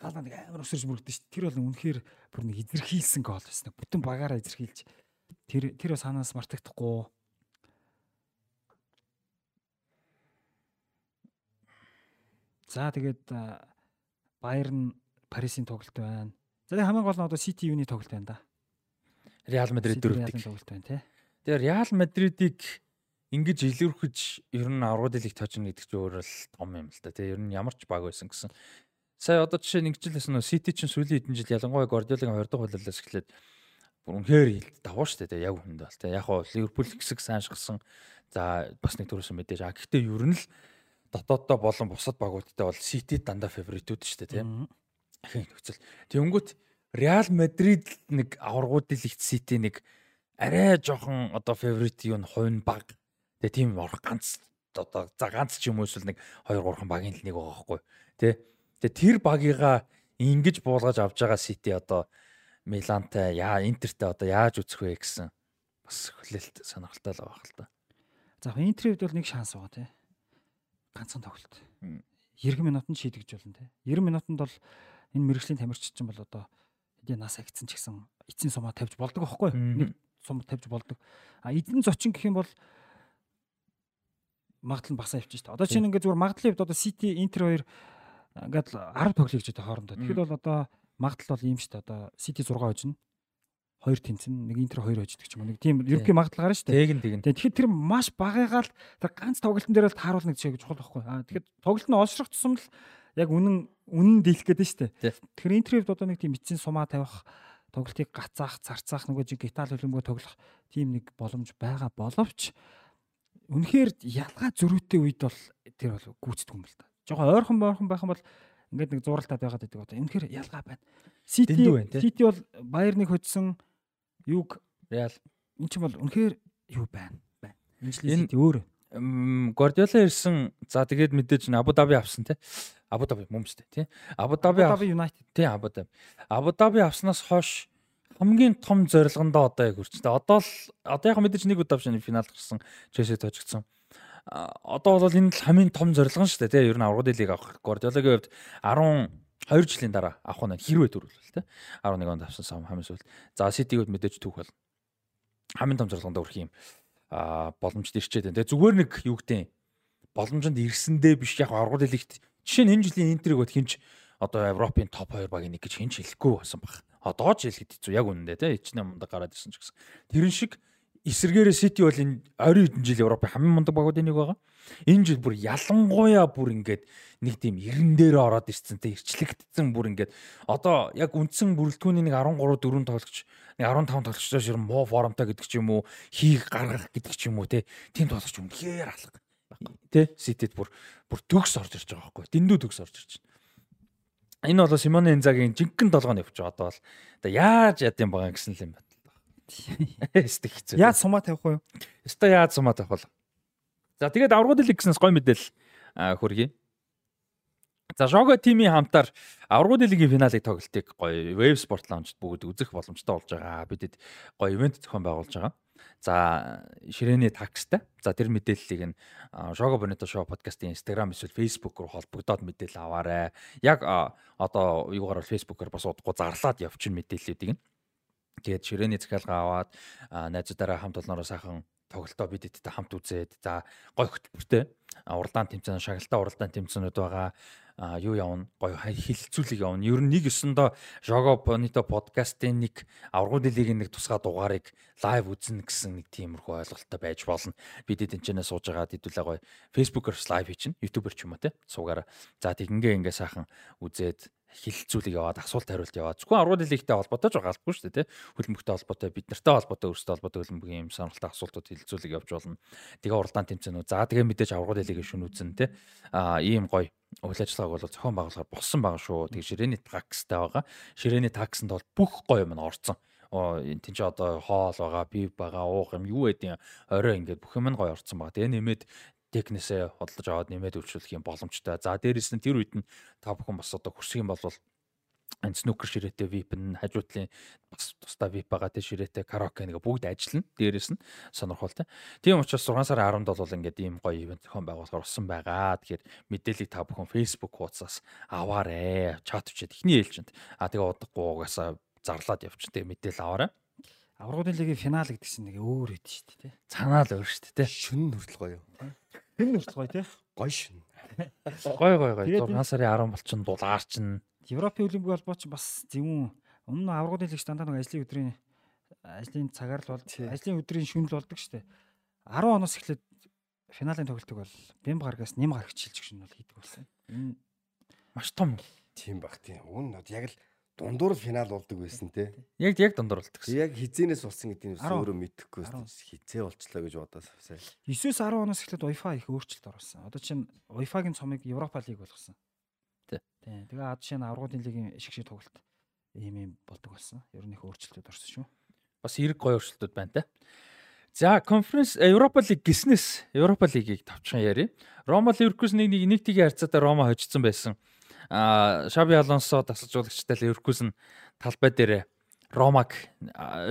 хаалаа нэг амар өсөрж мөрөгдөн шүү. Тэр бол үнэхээр бүр нэг эзэрхийлсэн гол байсан. Бүтэн багаараа эзэрхийлж тэр тэр санаас мартагдахгүй. За тэгээд Баерн Парисын тоглолт байна. За тэгээд хамгийн гол нь одоо юуны тоглолт байна да. Реал Мадрид дөрөвдөг тоглолт байна тий. Тэгээд Реал Мадридыг ингэж илэрхэж ер нь аврагд лиг тоочно гэдэг чинь өөр л том юм л да тий. Ер нь ямар ч баг байсан гэсэн. Сая одоо жишээ нэг жил гэсэн нөө Сити чинь сүүлийн хэдэн жил ялангуяа Гвардиолагийн 2 дахь хулиалаас эхлээд бүр үнэхээр хилд даваа штэ тий. Яг хүнд бол тий. Яг хоо Ливерпул хэсэг сайншгсан. За бас нэг төрөөсөн мэдээж. А гэхдээ ер нь л дотооддоо болон бусад багуудтай бол Сити дандаа фаворитууд шүү дээ тийм. Ахин нөхцөл. Тэнгүүт Реал Мадрид нэг аваргуудын лигт Сити нэг арай жоохон одоо фаворит юу н хувь баг. Тэгээ тийм орох ганц одоо за ганц ч юм уу эсвэл нэг 2 3хан багийн л нэг байгаа байхгүй тий. Тэгээ тэр багийгаа ингэж буулгаж авч байгаа Сити одоо Милантай яа Интертэй одоо яаж үзэх вэ гэсэн бас хүлээлт сонирхолтой л байгаа хэл та. За Интерийн хувьд бол нэг шанс байгаа тий ганцхан тоглолт. 90 минутанд шийдэгж болно те. 90 минутанд бол энэ мэрэгжлийн тамирчид чинь бол одоо хэдий нас агцсан ч гэсэн эцсийн сумаа тавьж болдог байхгүй юу? Нэг сум тавьж болдог. А эзэн зочин гэх юм бол магадлал нь басаа явчих дээ. Одоо чинь ингээд зүгээр магадлалын хувьд одоо City Inter хоёр ингээд 10 тоглоё гэж хоорондоо. Тэгэхээр бол одоо магадлал бол ийм шүү дээ. Одоо City 6 хожно. Хоёр тэнцэн, нэг Интер 2 хождог ч юм уу. Нэг тийм ерөнхий магадлал гарна шүү дээ. Тэгин тэгин. Тэгэхээр тэр маш багыгаа л тэр ганц тоглолтын дээр л тааруулна гэж чухал байхгүй. Аа тэгэхээр тоглолт нь олшрох тусам л яг үнэн үнэн дийлэх гээд шүү дээ. Тэгэхээр Интер хувьд одоо нэг тийм эцсийн сумаа тавих тоглолтыг гацаах, зарцаах нөгөө жиг гитал хөлбөмбөгөө тоглох тийм нэг боломж байгаа боловч үнэхээр ялгаа зөрүүтэй үед бол тэр бол гүйцэтгэв юм л да. Жохоо ойрхон бойрхон байх юм бол ингээд нэг зуралтаад байгаад байдаг одоо. Үнэхээр ялгаа байна. Сити Сити бол Баерныг хоцсон юг Реал эн чинь бол үнэхээр юу байна байна. Энэ Сити өөр. Гвардиола ирсэн. За тэгээд мэдээж Абу Даби авсан те. Абу Даби мөмстэй тий. Абу Даби Абу Даби Юнайтед. Тий Абу Даби. Абу Даби авснаас хойш хамгийн том зорилгондоо одоо яг хүрчтэй. Одоо л одоо яг мэдээж нэг удаа шинэ финал гарсан Челси тожигдсон. Одоо бол энэ л хамгийн том зорилго нь шүү дээ тий. Ер нь аврагын лиг авах. Гвардиолагийн хувьд 12 жилийн дараа авах нь хэрвээ төрүүлвэл тий. 11 онд авсан сам хамгийн сүүлд. За Ситиг мэдээж түүх бол хамгийн том зорилгондоо хүрэх юм а боломжд ирчээд байна. Тэгээ зүгээр нэг юу гэдэг боломжинд ирсэндээ биш яг аргууд лигт Жишээ нь энэ жилийн Интерийг бод хинч одоо Европын топ 2 багийн нэг гэж хинч хэлэхгүй байсан баг. Одоо ч хэлэхэд хэцүү яг үнэндээ те ичнэ мундаг гараад ирсэн ч гэсэн. Тэрэн шиг эсэргээрээ Сити бол энэ 20 хэдэн жил Европын хамгийн мундаг багуудын нэг байгаа. Энэ жил бүр ялангуяа бүр ингээд нэг тийм эрен дээр ороод ирсэн те ирчлэгдсэн бүр ингээд одоо яг үндсэн бүрэлдэхүүний нэг 13 4 тоглогч нэг 15 тоглогчдоо шир муу формтой гэдэг ч юм уу хийх гаргах гэдэг ч юм уу те тийм тоглогч үнэхээр алга Тэ Ситэд бүр бүр төгс орж ирж байгаа байхгүй. Дэндүү төгс орж ирж байна. Энэ бол Симоне Инзагийн жинхэнэ толгойн явж байгаа одоо бол яаж яд юм байгаа гэсэн л юм байна. Эсвэл хэцүү. Яаж сумаа тавих вэ? Эсвэл яаж сумаа тавих вэ? За тэгээд аврагууд лиг гэснээс гой мэдээлэл хүргэе. За Жого тимийн хамтаар аврагууд лигийн финалыг тоглолтыг гоё Wave Sport Lounge бүгд үзэх боломжтой болж байгаа. Бидэд гоё ивент зохион байгуулж байгаа. За ширээний такстай. За тэр мэдээллийг нь Шого Бонито шоу подкастын Instagram эсвэл Facebook руу холбогдоод мэдээлэл аваарай. Яг одоо юугаар бол Facebook-оор бас удахгүй зарлаад явчин мэдээллүүдийг нь. Тэгээд ширээний захиалга аваад найзуудаараа хамт олноороо сайхан тоглолтоо бид эдтэй хамт үзээд за гой хөтөлбөртэй уралдаан тэмцээн шагналтаа уралдаан тэмцээнүүд байгаа юу явна гоё хилцүүлэг явна. Ер нь нэг өсөндөө Жого Bonito подкастын нэг аврагын дэлхийн нэг тусгай дугаарыг лайв үзнэ гэсэн нэг тиймэрхүү ойлголттой байж болно. Бид эдэнчнээ сууж байгаа хэдүүлээ гоё Facebook-оор лайв хийчин, YouTube-оор ч юм уу те. Суугаараа. За тэгингээ ингээ сайхан үзээд хилцүүлэг яваад асуулт хариулт яваад зөвхөн аргууд хэлхтэй холбоотой ч галбгүй шүү дээ тий хөлбөмбөгтэй холбоотой бид нартай холбоотой өөрсдөө холбоотой хөлбөмбөгийн юм сонирхолтой асуултууд хилцүүлэг явж болно. Тэгээ уралдаан тэмцээнүүд. За тэгээ мэдээж аргууд хэлхийг шүн үзэн тий а ийм гоё үйл ажиллагааг бол зохион байгуулахаар болсон байгаа шүү. Тэгээ ширээний такстай байгаа. Ширээний таксанд бол бүх гоё юм орцсон тэн чи одоо хоол байгаа, бив байгаа, уух юм юу гэдэг орой ингээд бүх юм нь гоё орцсон байгаа. Тэгээ нэмээд технээсээ хөдөлж аваад нэмээд үйлчлүүлэх юм боломжтой. За дээрэс нь тэр үед нь та бүхэн бас одоо хүсэх юм бол энэ снукер ширээтэй VIP нь хажуутлын бас тусдаа VIP байгаа тий ширээтэй караоке нэг бүгд ажиллана. Дээрээс нь сонирхолтой. Тийм учраас 6 сарын 10-нд бол ингээд ийм гоё ивент зохион байгуулахар болсон байгаа. Тэгэхээр мэдээллийг та бүхэн Facebook хуудасаас аваарэ. Чат бичээд ихний ээлжинд. А тэгээ удахгүй угаасаа зарлаад явчих. Тэгээ мэдээлэл аваарай. Аврагын лигийн финал гэдэг чинь нэг өөр хэд шүү дээ. Цанаа л өөр шүү дээ. Шүн хүртэл гоё. Хэн хүртэл гоё тий. Гоё шин. Гой гой гой. 6 сарын 10 болчин дулаар чин. Европын Олимпик холбоо ч бас зөвүүн. Өмнө аврагын лиг дандаа нэг ажлын өдрийн ажлын цагаар л бол ажлын өдрийн шүнэл болдог дээ. 10 оноос эхлээд финалийн тоглолтог бол бямб гаргаас нэм гарагч шилжих шин бол хийдэг болсон. Энэ маш том. Тийм баг тийм. Үн яг л дундуур финал болдог байсан те. Яг яг дундуур болдог гэсэн. Яг хизэнээс болсон гэдэг нь өөрөө мэдэхгүй хизээ болчлоо гэж бодоод сайн. 9-өөс 10 оноос эхлээд UEFA их өөрчлөлт орсон. Одоо чинь UEFA-гийн цомыг Европа лиг болгосон. Тий. Тэгээ ад нь аврагын лигийн шиг шиг тоглолт ийм юм болдог болсон. Ер нь их өөрчлөлтүүд орсон шүү. Бас эрг гоё өөрчлөлтүүд байна те. За конференс Европа лиг гиснээс Европа лигийг тавчхан яри. Рома Ливеркус нэг нэг тигийн харьцаатай Рома хожицсан байсан Шаби Алонсо тасалжуулагчтай Ливеркузен талбай дээр Ромаг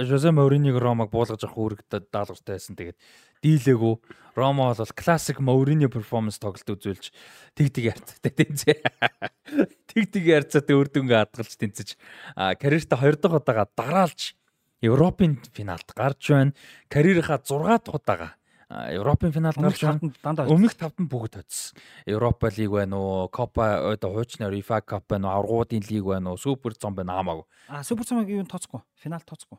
Жозе Моуриниг Ромаг буулгаж авах үүрэг даалгавартай байсан. Тэгээд дийлээгүү. Рома бол классик Моурини перформанс тоглолт үзүүлж тэг тэг ярцтай тэнцээ. *laughs* Тэг тэг ярцаатай үр дүнгээ хадгалж тэнцэж карьертаа 2 дахь удаага дараалж Европын финалд гарч байна. Карьерийнхаа 6 дахь удаага Европын финал гарч тавтанд Өмнөх тавд нь бүгд хоцсон. Европа лиг байна уу, Копа одоо хуучнаар UEFA Cup байна уу, аврагуудын лиг байна уу, Супер цом байна хамаагүй. А супер цомог юу тооцохгүй. Финал тооцохгүй.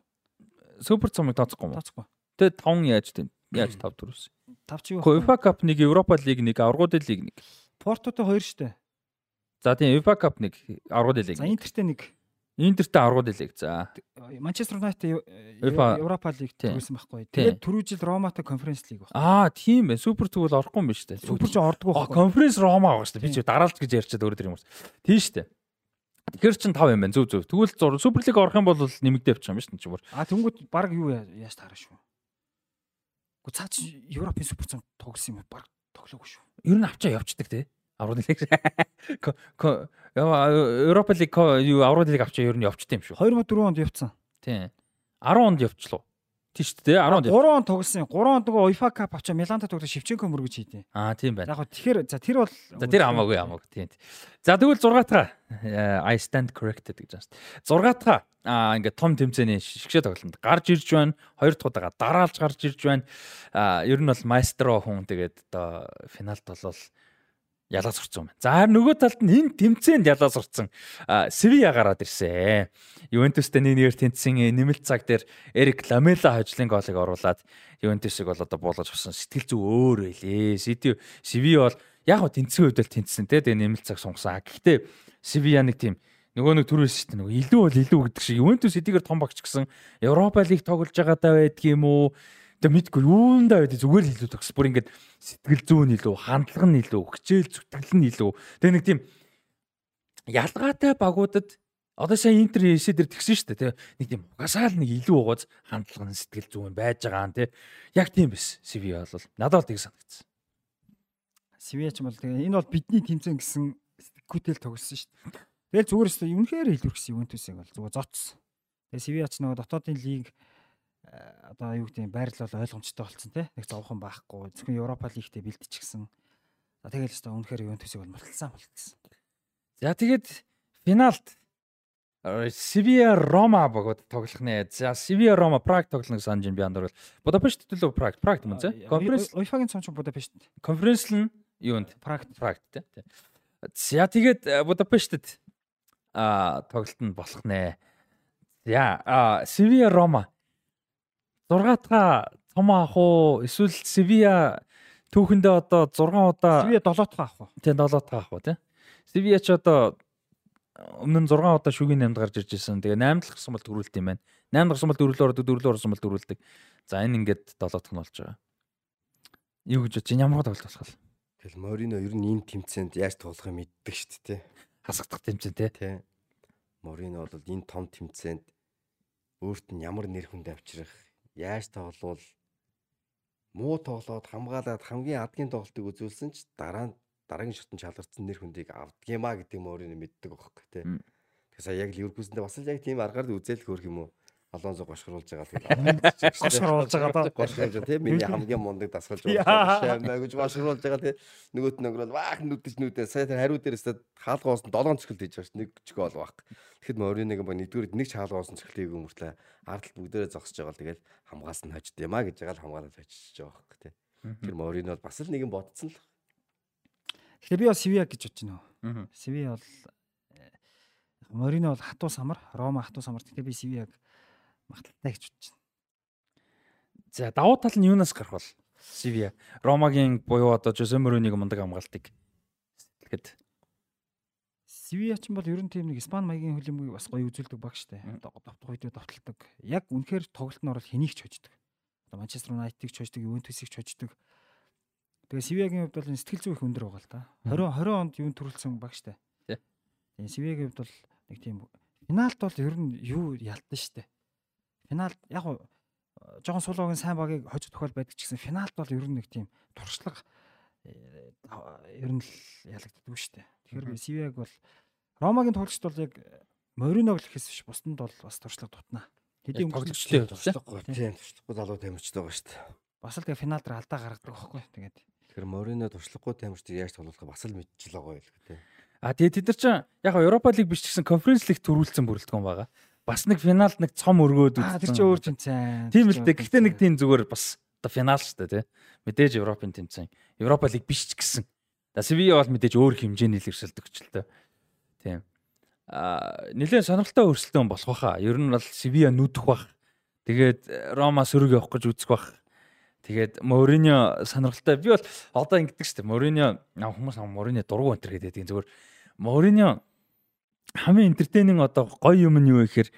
Супер цомыг тооцохгүй юм. Тооцохгүй. Тэгээ 5 яаж тийм яаж 5 дөрөс. Тав чи юу? UEFA Cup нэг, Европа лиг нэг, аврагуудын лиг нэг. Портотой хоёр штэ. За тийм UEFA Cup нэг, аврагуудын лиг. За Интертэй нэг Интертэй аврагуудын лиг. За. Манчестер Юнайтед Европа лиг төрүүлсэн байхгүй. Тэгээд түрүү жил Роматай конференц лиг баг. Аа, тийм ээ. Супер тэгвэл орохгүй юм байна шүү дээ. Супер ч ордгоо А байхгүй. конференс Рома байгаа шүү дээ. Би ч дараалж гэж ярьчаад тэр юм уу. Тийм шүү дээ. Тэгэхээр чин 5 юм байна. Зүг зүг. Тэгвэл зур Супер лиг орох юм бол нэмэгдээ авчих юм байна шүү дээ. Чимэр. А тэнгууд баг юу яа- яаж таараа шүү. Гэхдээ цаа чи Европын супер цом тоглосон юм баг тоглоогүй шүү. Ер нь авчаа явцдаг те. Аврал лиг. Европа лиг юу аврал лиг авчаа ер нь явчтай юм шүү. 2004 онд явцсан. Тийм. 10 онд явчлаа. Тийм шүү дээ. 10 онд. 3 он тоглосон. 3 онд нөгөө UEFA Cup авчаа Миланта тоглож Шевченко мөргөж хийдیں۔ Аа, тийм байна. Яг тэгэхээр за тэр бол За тэр хамаагүй хамаагүй тийм. За тэгвэл 6 дахь I stand corrected гэж байна шүү дээ. 6 дахь аа ингээд том тэмцээний шигшээ тоглолтод гарч ирж байна. Хоёр дахь удаага дараалж гарч ирж байна. Аа ер нь бол маэстро хүн тэгээд одоо финалд болвол ялаа сурцсан байна. За нөгөө талд нь энэ тэмцээнд ялаа сурцсан Севиа гараад ирсэн. Ювентустэй нэг нэгээр тэнцсэн нэмэлт цаг дээр Эрик Ламела хожлын голыг оруулад Ювентусыг бол одоо буулгаж авсан. Сэтгэл зүй өөр байлээ. Севиа бол яг хөө тэнцсэн үед л тэнцсэн те тэгээ нэмэлт цаг сунгасан. Гэхдээ Севиа нэг тийм нөгөө нэг төрөөс шүү дээ нөгөө илүү бол илүү гэдэг шиг Ювентус эдгээр том багч гэсэн Европа лиг тоглож байгаадаа байдгийм үү Тэг мэдгүй юундаа байдгийг зүгээр л илүү төгс. Бүр ингээд сэтгэл зүйн илүү, хандлага нь илүү, хичээл зүтгэл нь илүү. Тэг нэг тийм ялгаатай багуудад одоо сая интер эсэ дээр тэгсэн шүү дээ. Тэг нэг тийм угасаал нэг илүү угаас хандлага нь сэтгэл зүйн байж байгаа юм те. Яг тийм биш. CV бол надад бол тийг санагдсан. Севиа ч юм бол тэгээ энэ бол бидний тэмцээн гэсэн сэтгэхүйтэл тоглосон шүү дээ. Тэгэл зүгээр өстө үнэхээр илүүрхсэн Ювентусыг бол зүгээр зоцсон. Тэгээ Севиа ч нөгөө дотоодын лиг одоо юу гэдэг юм байрлал бол ойлгомжтой болсон тий. Нэг зовхон байхгүй. Зөвхөн Европа лигтэй бэлтчихсэн. За тэгэл өстө үнэхээр Ювентусыг бол марталсан марталсан. За тэгээд финалд Севиа Рома богод тоглох нэ. За Севиа Рома Праг тоглох санаж байна би андуурвал. Будапешт төлөө Праг, Праг юм зэ. Конференс Уефагийн цомч Будапешт конференс нь юунд? Прагт Праг тий. За тэгээд э, Будапештэд а тоглолт нь болох нэ. За а Севиа Рома 6 дахь том ах уу эсвэл Севиа түүхэндээ одоо 6 удаа Севиа 7 дахь авах уу? тий 7 дахь ах уу тий. Севиа ч одоо өмнө нь 6 удаа шүгийн 8-д гарч ирж байсан. Тэгээ 8 дахь гарсан бол төрүүлт юм байна. 8 дахь гарсан бол дөрвөлөөр ордог, дөрвөлөөр орсон бол төрүүлдэг. За энэ ингээд 7 дахь нь болж байгаа. Юу гэж бодож байна? Ямар тоглолт болох вэ? Тэгэл Морино ер нь энэ тэмцээнд яаж тоглохыг мэддэг шүү дээ тий. Хасагдах тэмцээн тий. Тий. Морино бол энэ том тэмцээнд өөрт нь ямар нэр хүнд авчрах, яаж тоглолвол муу тоглоод хамгаалаад хамгийн адгийн тоглолтыг үзүүлсэн ч дараа нь дараагийн шатнд шалгарсан нэр хүндийг авдгиймаа гэдэг Морино мэддэг байхгүй тий. Тэгэхээр сая яг Ливерпулсэндээ бас л яг тийм аргаар үзэл хөөх юм уу? Алонзо гошгоруулж байгаа тэгээд *laughs* Гошгоруулж байгаа даа. гошгоруулж байгаа тийм миний хамгийн мундаг дасгалж байгаа шамаа гэж гошгоруулж байгаа тийм нөгөөт нь өнгөрөөл баах нүдэж нүдэн сая тэр хариу дээрээс хаалгоос нь 7 цэцгэлт хийж байгаа ш нэг ч гол баг. Тэгэхэд Мориныг баг нэгдүгээр нэг ч хаалгоос нь цэцгэлтийг өмөртлээ ардл бүгдээрээ зогсож байгаа л тэгэл хамгаас нь хожд юмаа гэж байгаа л хамгаалаад хожиж байгаа баг тийм. Тэр Морин бол бас л нэгэн бодцсон л Тэгэхээр би бас Севиа гэж бодож байна. Мгм. Севиа бол э, Морино бол хатуу самар, Рома хатуу самар. Тэгэхээр би Севиаг магталтай гэж бодож байна. За давуу тал нь юунаас гарах бол? Севиа. Ромагийн буюу одоо Жозе Мориниг мундаг хамгаалтыг сэтгэхэд Севиа ч юм бол ер нь тийм нэг Испани маягийн хөлбөмбөгийг бас гоё үзүүлдэг баг штэ. Давтах үйдээ давталдаг. Яг үнэхээр тоглолт нь орол хэнийг ч хождог. Одоо Манчестер Юнайтыг ч хождог, Ювентусыг ч хождог. Тэгээ Севиагийн хувьд бол сэтгэл зүй их өндөр байгаа л да. 20 20 онд юунд төрүүлсэн баг штэ. Тий. Тэгээ Севиагийн хувьд бол нэг тийм финалд бол ер нь юу ялдан штэ. Финалд яг гоо жоохон суулгагийн сайн багийг хожих тохиол байдаг ч гэсэн финалд бол ер нь нэг тийм туршлага э, ер нь л ялагддаг шүү дээ. Тэгэхээр би Севиаг бол Ромагийн тоглогчд бол яг Мориног л гэхээс биш бусдад бол бас туршлага дутнаа. Хэдийн тоглогчтой туслахгүй тийм туслахгүй залуу тамирчтай байгаа шүү дээ. бас л тэгээ финал дээр алдаа гаргадаг байхгүй. Тэгээд Тэгэхээр Морино туршлахгүй тамирчдыг яаж тоглохыг бас л мэдчихэл байгаа юм л тийм. А тэгээ тэд нар ч яг Европа лиг биш ч гэсэн конференц лиг төрүүлсэн бүрэлдэхүүн байгаа. Бас нэг финалд нэг цом өргөөд аа тэр үзсэн. чинь өөр тэмцээн. Тийм л дээ. Гэхдээ нэг тийм зүгээр бас одоо финал шүү дээ тий. Мэдээж Европын тэмцээн. Европа лиг биш ч гэсэн. За Севиа бол мэдээж өөр хэмжээний л өрсөлдөг ч л дээ. Тийм. Аа нэлээд сонирхолтой өрсөлдөөн болох байхаа. Ер нь бол Севиа нүдэх бах. Тэгээд Рома сөрөг явах гэж үзэх бах. Тэгээд Мориньо сонирхолтой. Би бол одоо ингэдэг шүү дээ. Мориньо хүмүүс Мориньо дургу өнтер гэдэг. Зүгээр Мориньо хамгийн энтертейнинг одоо гоё юм нь юу гэхээр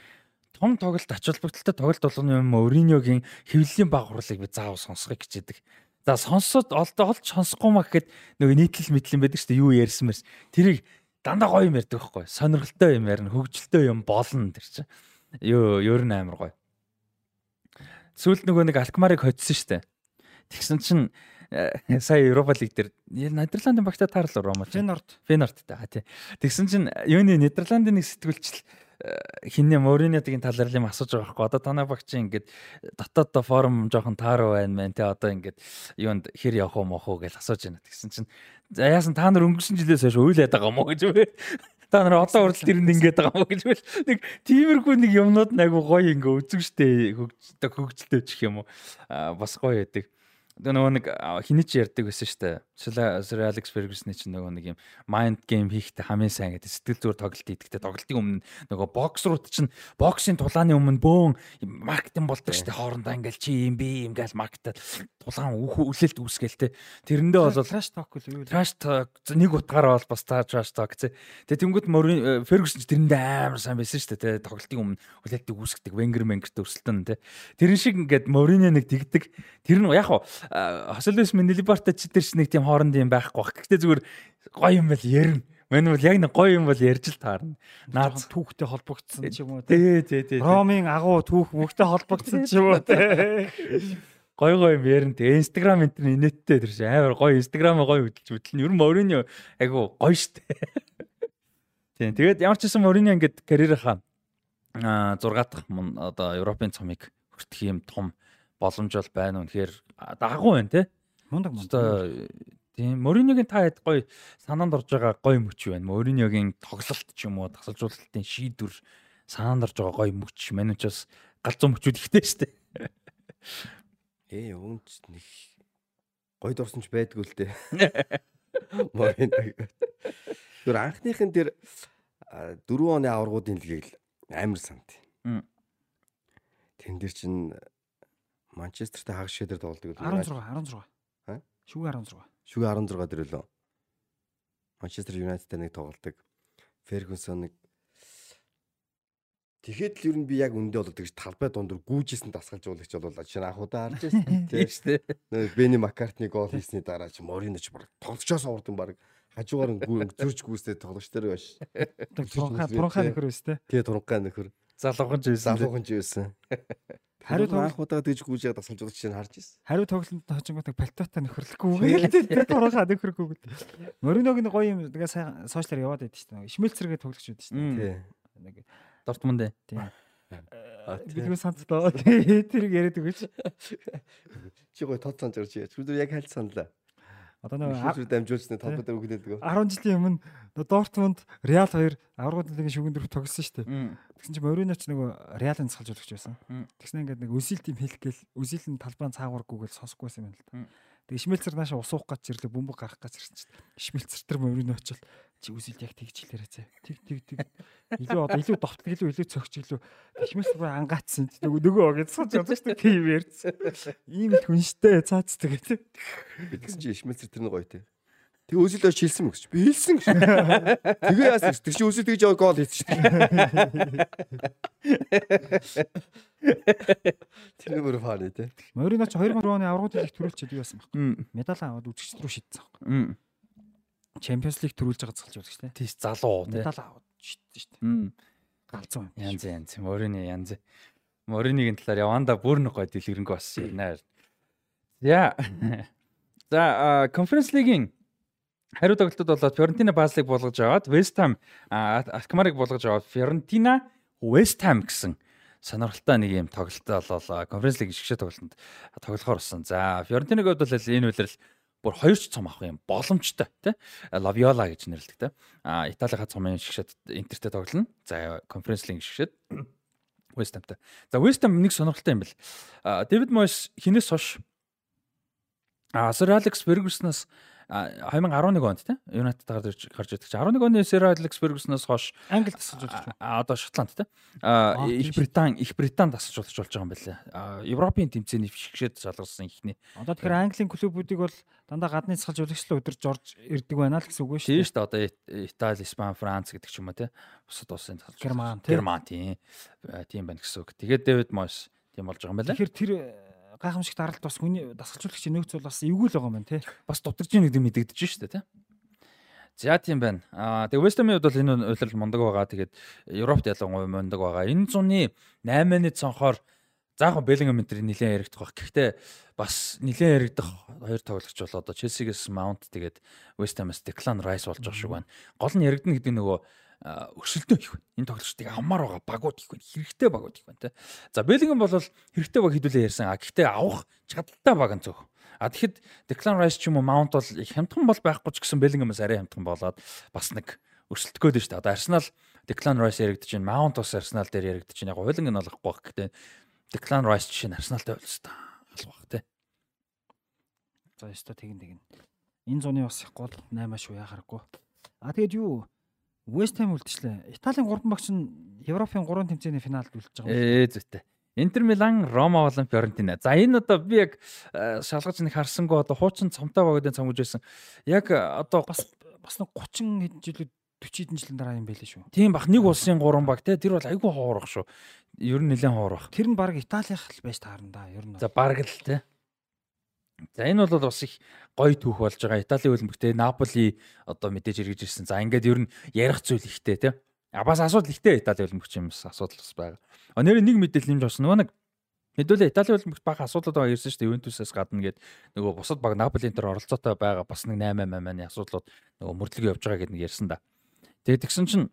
том тоглолт ач холбогдолтой тоглолт болгоно юм Мориньогийн хэвлэлийн багварлыг би заавал сонсхийг хичээдэг. За сонсоод олдоо олж сонсохгүй маа гэхэд нөгөө нийтлэл мэтлэн байдаг шүү дээ. Юу ярьсан мэрс. Тэрийг дандаа гоё юм ярьдаг байхгүй. Сонирхолтой юм ярина, хөгжилтэй юм болно тэр чинь. Юу, ер нь амар гоё. Сүүлд нөгөө нэг Алкмарыг хоцсон дээ. Тэгсэн чинь сая Европа лиг дээр Нидерландын багтаа таарлаа Рома. Фенорд. Фенорд та тий. Тэгсэн чинь юуны Нидерландын нэг сэтгүүлчл хинэ Мориньотгийн талаар юм асууж байгаа байхгүй. Одоо танай багч ингээд дотоод форум жоохон тааруу байна мэн те одоо ингээд юунд хэр явах уу мох уу гэж асууж байна. Тэгсэн чинь за яасан та нар өнгөрсөн жилээс хойш уйлаад байгаа мó гэж үү? Та нар одоо уралд тэрэнд ингээд байгаа мó гэж үү? Нэг тиймэрхүү нэг юмнууд айгу гоё ингээ үзэг штэ хөгжөлтэй хөгжөлтэй чих юм уу? Бас гоё байдаг нөгөө нэг хиний ч ярьдаг байсан шүү дээ. Сэр Алекс Фергюсны чинь нөгөө нэг юм майнд гейм хийхдээ хамгийн сайн гэдэг сэтгэл зүйр тоглолт хийдэгтэй тоглолтын өмнө нөгөө боксрууд чинь боксын тулааны өмнө бөөн маркетинг болдог шүү дээ. Хоорондоо ингээл чи юм би юм гээл маркетад тулаан үлээлт үүсгээл те. Тэрэндээ бол trash talk л юу trash talk нэг утгаараа бол бас trash talk те. Тэгээ тэнгууд Морин Фергюсон ч тэрэндээ амар сайн байсан шүү дээ те. Тоглолтын өмнө үлээлтийг үүсгдэг Венгер Менгерт өрсөлдөн те. Тэрэн шиг ингээд Морино нэг тэгдэг. Тэр нь яг Хосолос Минилибарта ч тэр ч нэг тийм хоорондын юм байхгүй бах. Гэхдээ зүгээр гоё юм байл ярина. Мань бол яг нэг гоё юм бол ярьж л таарна. Наад түүхтэй холбогдсон ч юм уу тий тий тий. Ромын агуу түүх мөгтэй холбогдсон ч юм уу тий. *laughs* Гоё гоё юм ярина. Тэгээ Instagram энэ төр инээдтэй тэр чинь амар гоё Instagram-аа гоё хөдөлж хөдлөн. Ер нь Мориньо айгу гоё штэ. *laughs* Тийм. Тэгээд ямар ч юм Мориньо ингээд карьерийнхаа а 6 дахь одоо Европын цомыг хүртэх юм том боломж бол байна. Үнэхээр дагуу байна те. Мундаг мундаг. Тийм Мориньогийн та хэд гоё санаанд орж байгаа гоё мөч байна. Мориньогийн тоглолт ч юм уу, тасалжуулалтын шийдвэр санаанд орж байгаа гоё мөч. Манайч бас галзуу мөчүүд ихтэй штэ. *laughs* Ээ өөнд нэг гойд орсон ч байдгүй л дээ. *laughs* Мориньо. Тэр анхныхын тэр 4 оны аваргуудын лигийг амар санд. Тэн дээр чин Манчестертэй хагас шидэр тоглодог. 16 16. Аа? Шүгэ 16. Шүгэ 16 дээр лөө. Манчестер Юнайтедтэй нэг тоглодог. Фергюсон нэг Тэгэхэд л ер нь би яг үндэ болоод тэгж талбай дундуур гүүжсэн дасгалжуулагч болол жишээ нь анхудаа харж байсан. *laughs* Тийм шүү дээ. Нэг Бени Маккартны гол хийсний дараа ч баг тоглолцоос урдан баг хажуугаар нь зөрж гүйстэй тоглогч дээр байж. Туранхаа туранхаа нөхөр өс тээ. Тэгээ туранхаа нөхөр. Залуухан ч байсан. Залуухан ч байсан. Хариу Хариу анхудаа тэгж гүйжээ дасгалжуулагч чинь харж байсан. Хариу тоглолтод хожингуудыг палтатаа нөхөрлөхгүй гээл тэр туранхаа нөхөргүй гэл. Мориногийн гоё юм тэгээ сайн сошиалар яваад байдаг шүү дээ. Шмэлцэргээ тоглогч байдаг шүү дээ. Нэг Дортмунд ээ. тийм. Бидгүй санцлаа. Тэр яриад өгөөч. Чи гой тод санаж орж яа. Чүр яг хальт саналаа. Одоо нэг Шүүсрүү дамжуулсны талбай дээр үгнээд өгөө. 10 жилийн өмнө Дортмунд Реал 2 аврагууд лигийн шүгэн дөрөв тогссон шүү дээ. Тэгсэн чинь Морино ч нөгөө Реалын засгалжуулагч байсан. Тэгснэ ингээд нэг Үзил тим хэлгээл нь талбайн цаагааргүйгээл сонсохгүй байсан юм байна л да. Тэгээ Шмэлцэр наашаа ус уух гэж ирлээ бөмбөг гарах гэж ирсэн чинь Шмэлцэр тэр Морино очил чи Үзил яг тэгж хэлээрээ зэ. Тэг тэг тэг. Илүү одоо илүү довтлог илүү илүү цогч илүү Шмэлцэр бүр ангаацсан. Нөгөө нөгөө гэж сууж байгаа шүү дээ. Тийм ярьсан. Ийм л хүн штэ цаац тэгээд. Тэгсэн чи ишмэцэр тэр нь гоё те. Тэг өзөл очиж хэлсэн мөкс. Би хэлсэн гэж. Тэгээ яасан гэж. Тэг чи өзөл тэгж яваа гол хийсэн шүү. Тэр нэг бүр фаны те. Морино ч 2010 оны аврагууд лиг төрүүлчихэд юу байсан бэ? Медаль аваад үзэгч рүү шийдсэн байхгүй. Champions League төрүүлж байгаа засгалж байдаг шүү дээ. Тийш залуу тий. Шийдсэн шүү дээ. Галзуу юм. Янз янз. Морины янз. Мориныгийн талаар яванда бүр нэг гой дэлгэрэнгүй бас ярина. За. За, конференц лигийн хариу тоглолтод болоод Фьорентина Базлыг болгож аваад West Ham Алкмарыг болгож аваад Фьорентина West Ham гэсэн сонирхолтой нэг юм тоглолт болоо конференц лиг шигшээ тоглолтод тоглохоор болсон. За, Фьорентиныг хувьд бол энэ үйлрэл бүр хоёр ч цом авах юм. Боломжтой тий Лавиола гэж нэрлэдэг тий а Италийнхаа цомын шигшээд Интертэй тоглоно. За конференц лиг шигшээд West Hamтай. За West Ham нэг сонирхолтой юм бэл. Дэвид Мойс хинээс хойш? А Sir Alex Ferguson-аас а, 2011 онд тийм United гарч гарч ирдэг чинь 11 оны Sir Alex Ferguson-аас хойш Англид тасалж болж байна. а одоо Шотланд тийм Их тийм. Британь Их Британь тасалж болж болж байгаа юм байна лээ. А Европын тэмцээний фишгшээд шалгарсан ихний. Одоо тэгэхээр Английн клубүүдийг бол дандаа гадны цахал жуулчлал өдөрж орж ирдэг байна л гэсэн үг шүү Тийм дээ. шүү дээ одоо Ит- Итали, Испани, Франц гэдэг ч юм уу тийм бусад улсын тасалж Герман, тий. Герман тийм А, тийм байна гэсэн үг. Тэгээд Дэвид Мойс тийм болж байгаа юм байна. Тэгэхээр тэр э, гайхамшигт даралт бас хүний дасгалжуулагчийн нөөц бол бас эвгүй л байгаа юм байна тий. бас дутагдж ийн гэдэг мэдэгдэж шүү дээ тийм. За тийм байна. Аа тэгээ Ham-ийн хувьд бол энэ үйлрэл мундаг байгаа. Тэгээд Европт ялангуяа мундаг байгаа. Энэ зуны 8-ны цонхоор заах Беллингем энэ нэлээд яригдах баг. Гэхдээ бас нэлээд яригдах хоёр тоглогч бол одоо Челсигээс Mount тэгээд Ham-аас Declan Rice болж байгаа шиг байна. Гол нь яригдана гэдэг нөгөө аа, өрсөлдөө их байна. Энэ тоглогчдыг амар байгаа багууд их байна. Хэрэгтэй багууд их байна те. За Беллингем бол хэрэгтэй баг хэдүүлээ ярьсан. А гэхдээ авах чадaltaй баг нь зөв. А тэгэхэд Declan Rice ч юм уу Mount бол хямдхан бол байхгүй ч гэсэн Bellingham-аас арай хямдхан болоод бас нэг өрсөлдөхөөд шүү дээ. Одоо Arsenal Declan Rice яригдаж байна. Mount бас Arsenal дээр яригдаж байна. Яг хуулинг нь олохгүй байх гэхдээ Declan Rice жишээ нь Arsenalтай байлс та. Албах те. За ёстой тэгин тэгин. Энэ зуны бас их гол 8 шүү яхахгүй. А тэгээд юу West Ham үлдчихлээ. Италийн 3 багч нь Европын 3 тэмцээний финалд үлдэж байгаа. Ээ зүйтэй. Интер Милан, Рома болон Фиорентина. За энэ одоо би яг э, шалгаж нэг харсангүй одоо хуучин цомтой багуудын цомгож байсан. Яг э, одоо Бас бас нэг 30 хэдэн жилүүд 40 хэдэн жилийн дараа юм байлээ шүү. тийм бах нэг улсын 3 баг те тэр бол айгүй хоорох шүү. Ер нь нэлээд хоорох. Тэр нь баг Италих л байж таарна да. Ер нь. За бараг л те. За энэ бол бас их гоё түүх болж байгаа. Италийн хөлбөмбөгтэй Наполи одоо мэдээж эргэж ирсэн. За ингээд ер нь ярих зүйл ихтэй те. А бас асуудал ихтэй Италийн хөлбөмбөгч юм бас асуудал бас байгаа. А нэр нэг мэдээлэл нэмж авсан. Нөгөө нэг хэдүүлээ Италийн хөлбөмбөгт бага асуудал байгаа ирсэн шүү дээ. Ювентусаас гадна гээд нөгөө бусад баг Наполи энэ төр оролцоотой байгаа бас нэг 8 8-ны асуудлууд нөгөө мөрдлөг явж байгаа гэдэг нэг ярьсан да. Тэгээд тэгсэн чинь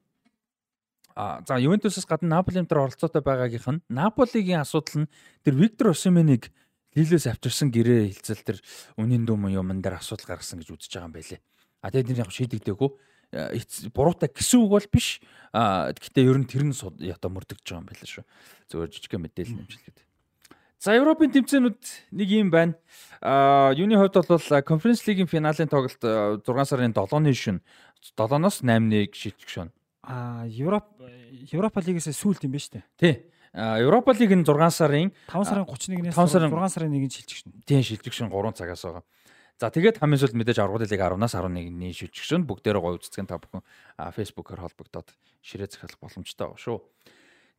А за Ювентусаас гадна Наполи энэ төр оролцоотой байгаагийнх нь Наполигийн асуудал нь тэр Виктор Осименыг Лилээс авчирсан гэрээ хилцэл тэр үнийн дүм юм дээр асуудал гаргасан гэж үзэж байгаа юм байлээ. А тэгээд энэ яг шийдэгдээгүй э, буруутай гэсэн үг бол биш. А гэхдээ ер нь тэр нь одоо мөрдөгж байгаа юм байлаа шүү. Зөвөр жижиг мэдээлэл нэмжлэхэд. За Европын тэмцээнүүд нэг юм байна. А юуны хувьд бол конференц лигийн финалийн тоглолт э, 6 сарын 7-ны шөнө 7-оос 8-ыг шилжих шөнө. А Европ Европа лигээс сүүлт юм байна шүү дээ. Тий. А Европа лиг нь 6 сарын 5 сарын 31-ээс 5 сарын- 6 сарын 1-нд шилжих шин. тийм шилжих шин 3 цагаас байгаа. За тэгээд хамгийн сүүлд мэдээж аргууд лиг 10-аас 11-ний шилжих шин бүгдээрээ гоё үзцгэн та бүхэн Facebook-оор холбогдоод ширээ захиалах боломжтой байгаа шүү.